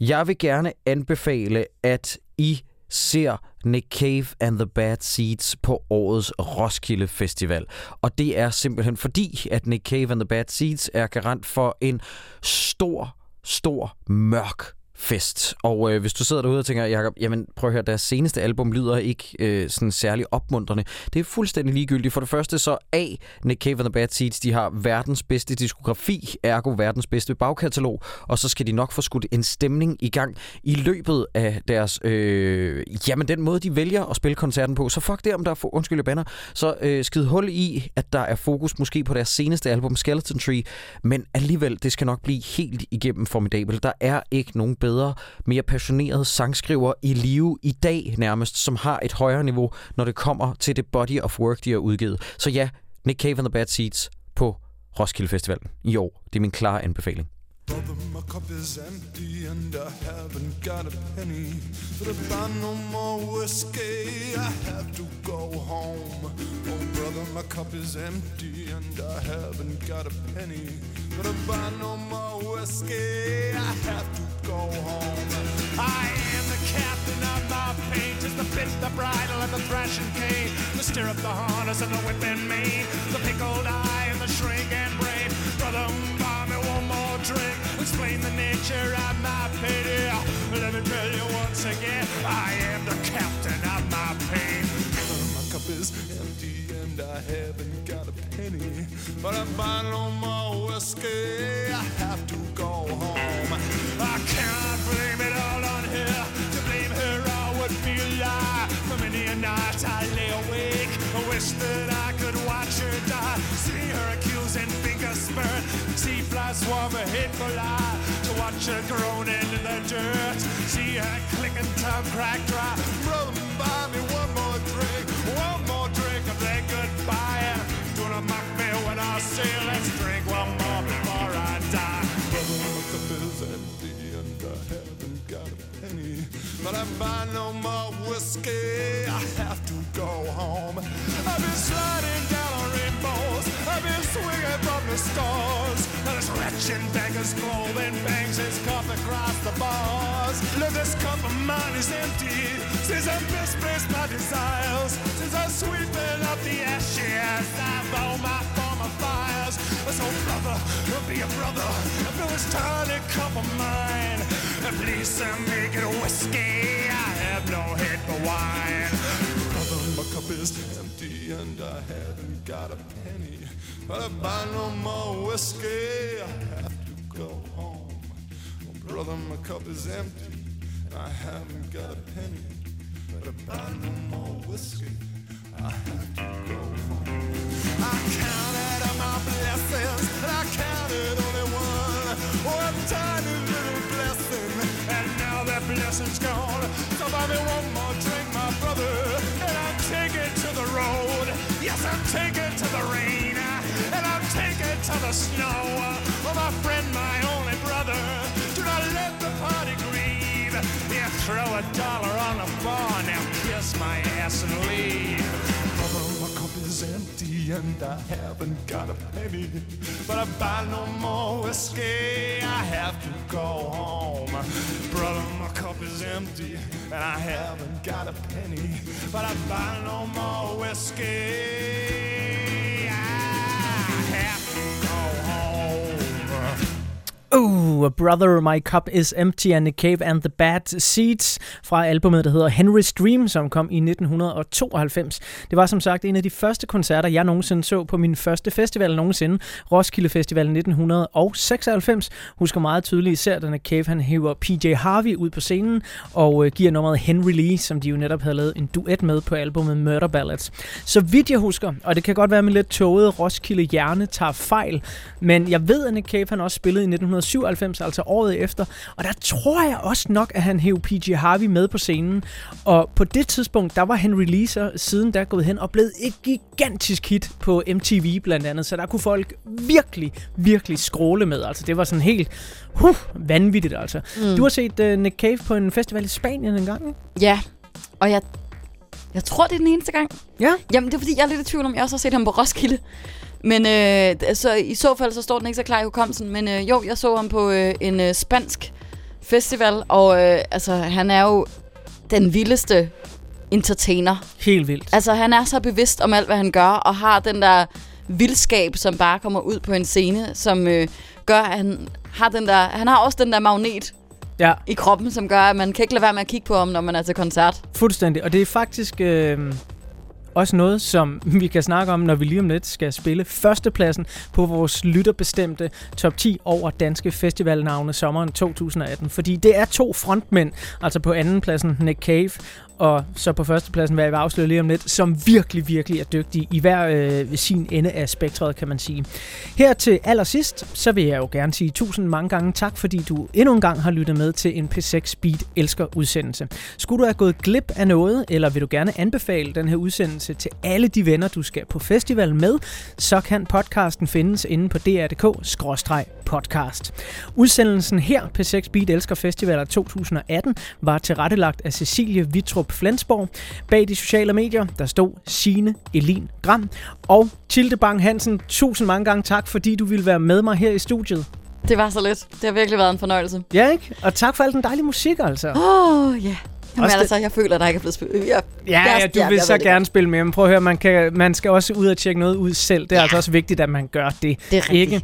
Jeg vil gerne anbefale, at I ser Nick Cave and the Bad Seeds på årets Roskilde Festival. Og det er simpelthen fordi, at Nick Cave and the Bad Seeds er garant for en stor, stor, mørk fest. Og øh, hvis du sidder derude og tænker, Jacob, jamen prøv at høre, deres seneste album lyder ikke øh, sådan særlig opmuntrende. Det er fuldstændig ligegyldigt. For det første så A, Nick Cave and the Bad Seeds, de har verdens bedste diskografi, ergo verdens bedste bagkatalog, og så skal de nok få skudt en stemning i gang i løbet af deres, øh, jamen den måde, de vælger at spille koncerten på. Så fuck det, om der er, for, undskyld, banner, så øh, skid hul i, at der er fokus måske på deres seneste album, Skeleton Tree, men alligevel, det skal nok blive helt igennem formidabelt. Der er ikke nogen bedre, mere passioneret sangskriver i live i dag nærmest, som har et højere niveau, når det kommer til det body of work, de har udgivet. Så ja, Nick Cave and the Bad Seeds på Roskilde Festival i år. Det er min klare anbefaling. Brother, my cup is empty and I haven't got a penny. But if I no more whiskey, I have to go home. Oh, brother, my cup is empty and I haven't got a penny. But if I no more whiskey, I have to go home. I am the captain of my fate. Just the bit, the bridle, and the thrashing cane. The stirrup, the harness, and the whip and mane. The pickled eye and the shrink and brave. Brother, Explain the nature of my pity. Let me tell you once again, I am the captain of my pain. My cup is empty and I haven't got a penny. But I no more whiskey, I have to go home. I cannot blame it all on her. To blame her, I would be a lie. For many a night I lay awake. I wish that I could watch her die. See her accusing fingers. See flies swarm a hateful lie. To watch her groaning in the dirt. See her clicking tongue crack dry. Brother, buy me one more drink, One more drink of that goodbye. Gonna mock me when I say let's drink one more But I no more whiskey, I have to go home. I've been sliding down on rainbows. I've been swinging from the stars. Now this wretched beggar's clothing bangs his cup across the bars. Look, this cup of mine is empty. Since I'm misplaced my desires. Since I'm sweeping up the ashes, I've all my former fires. So, brother, will be a brother. I Fill this tiny cup of mine. Please uh, make it whiskey. I have no head for wine. Brother, my cup is empty and I haven't got a penny. But I I no more whiskey, I have to go home. Well, brother, my cup is empty, and I haven't got a penny. But I buy no more whiskey, I have to go home. I counted up my blessings, and I counted only one. Blessing, and that blessing's gone. So buy me one more drink, my brother, and I'm taking to the road. Yes, I'm taking to the rain, and I'm taking to the snow. Oh, my friend, my only brother, do not let the party grieve. Yeah, throw a dollar on the bar, now kiss my ass and leave. Brother, my cup is empty and I haven't got a penny. But I buy no more whiskey, I have to go home. Brother, my cup is empty and I haven't got a penny. But I buy no more whiskey, I have to. Oh, Brother, My Cup is Empty and the Cave and the Bad Seeds fra albumet, der hedder Henry's Dream, som kom i 1992. Det var som sagt en af de første koncerter, jeg nogensinde så på min første festival nogensinde, Roskilde Festival 1996. Husker meget tydeligt især, da Cave han hiver PJ Harvey ud på scenen og øh, giver nummeret Henry Lee, som de jo netop havde lavet en duet med på albumet Murder Ballads. Så vidt jeg husker, og det kan godt være min lidt tåget Roskilde hjerne tager fejl, men jeg ved, at Nick Cave han også spillede i 1997, altså året efter, og der tror jeg også nok, at han hævde PJ Harvey med på scenen, og på det tidspunkt, der var Henry Lee så siden der gået hen og blevet et gigantisk hit på MTV blandt andet, så der kunne folk virkelig, virkelig skråle med, altså det var sådan helt huh, vanvittigt altså. Mm. Du har set uh, Nick Cave på en festival i Spanien en gang, ikke? Ja, og jeg, jeg tror, det er den eneste gang. Ja? Jamen, det er fordi, jeg er lidt i tvivl om, jeg også har set ham på Roskilde. Men øh, så i så fald, så står den ikke så klar i hukommelsen. Men øh, jo, jeg så ham på øh, en øh, spansk festival, og øh, altså, han er jo den vildeste entertainer. Helt vildt. Altså, han er så bevidst om alt, hvad han gør, og har den der vildskab, som bare kommer ud på en scene, som øh, gør, at han har den der... Han har også den der magnet ja. i kroppen, som gør, at man kan ikke lade være med at kigge på ham, når man er til koncert. Fuldstændig. Og det er faktisk øh, også noget, som vi kan snakke om, når vi lige om lidt skal spille førstepladsen på vores lytterbestemte top 10 over danske festivalnavne sommeren 2018. Fordi det er to frontmænd, altså på andenpladsen Nick Cave, og så på førstepladsen, hvad jeg vil afsløre lige om lidt, som virkelig, virkelig er dygtige i hver øh, sin ende af spektret, kan man sige. Her til allersidst, så vil jeg jo gerne sige tusind mange gange tak, fordi du endnu en gang har lyttet med til en P6 Speed Elsker udsendelse. Skulle du have gået glip af noget, eller vil du gerne anbefale den her udsendelse til alle de venner, du skal på festival med, så kan podcasten findes inde på dr.dk-podcast. Udsendelsen her, P6 Beat Elsker Festivaler 2018, var tilrettelagt af Cecilie Vitrup Flensborg. Bag de sociale medier, der stod Signe Elin Gram og Tilde Bang Hansen. Tusind mange gange tak, fordi du ville være med mig her i studiet. Det var så lidt. Det har virkelig været en fornøjelse. Ja, ikke? Og tak for al den dejlige musik, altså. Åh, oh, ja. Yeah. Jamen Også altså, jeg føler, at der ikke er blevet spillet. Jeg, Ja, ja, du vil så gerne spille med, men prøv at høre, man, kan, man skal også ud og tjekke noget ud selv. Det er ja. altså også vigtigt, at man gør det. Det er rigtigt. ikke?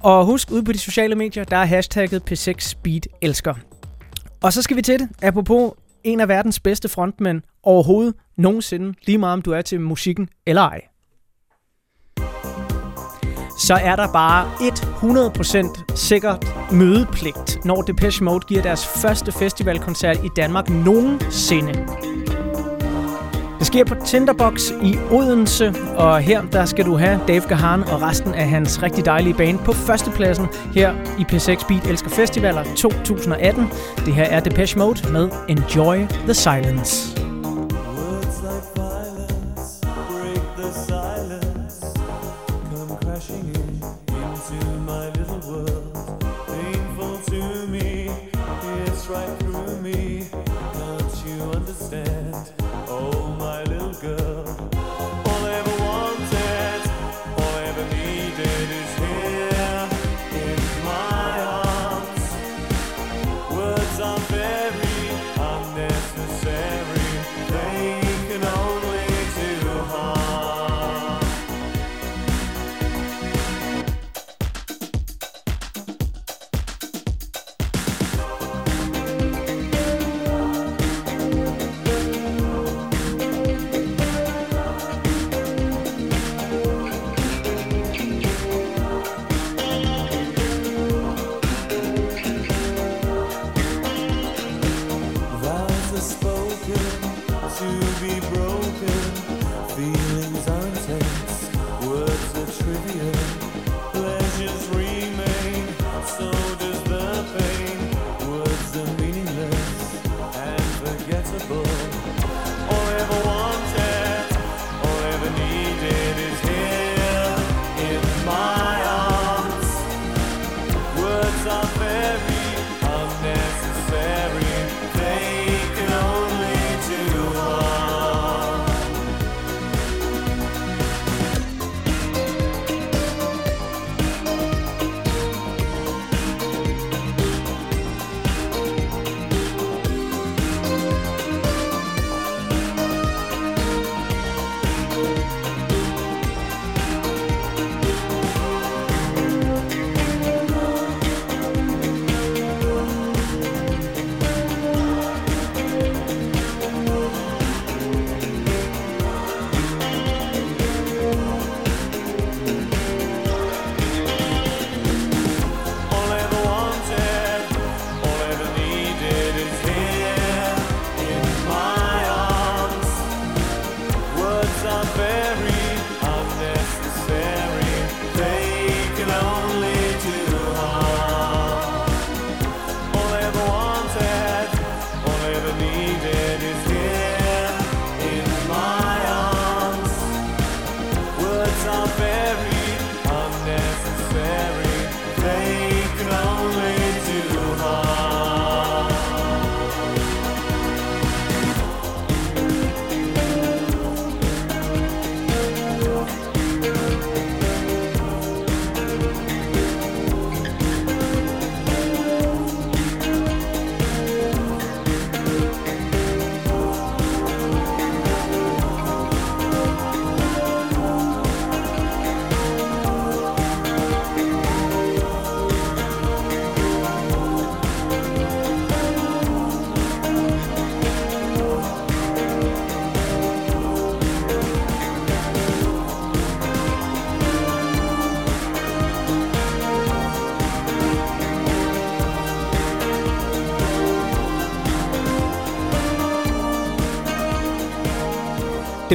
Og husk, ude på de sociale medier, der er hashtagget P6 Speed Elsker. Og så skal vi til det. Apropos en af verdens bedste frontmænd overhovedet nogensinde, lige meget om du er til musikken eller ej. Så er der bare 100% sikkert mødepligt, når Depeche Mode giver deres første festivalkoncert i Danmark nogensinde. Det sker på Tinderbox i Odense, og her der skal du have Dave Gahan og resten af hans rigtig dejlige band på førstepladsen her i P6 Beat Elsker Festivaler 2018. Det her er Depeche Mode med Enjoy the Silence.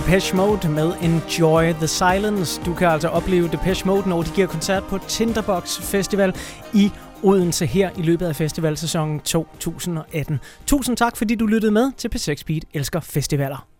Depeche Mode med Enjoy the Silence. Du kan altså opleve Depeche Mode, når de giver koncert på Tinderbox Festival i Odense her i løbet af festivalsæsonen 2018. Tusind tak, fordi du lyttede med til P6 Beat Elsker Festivaler.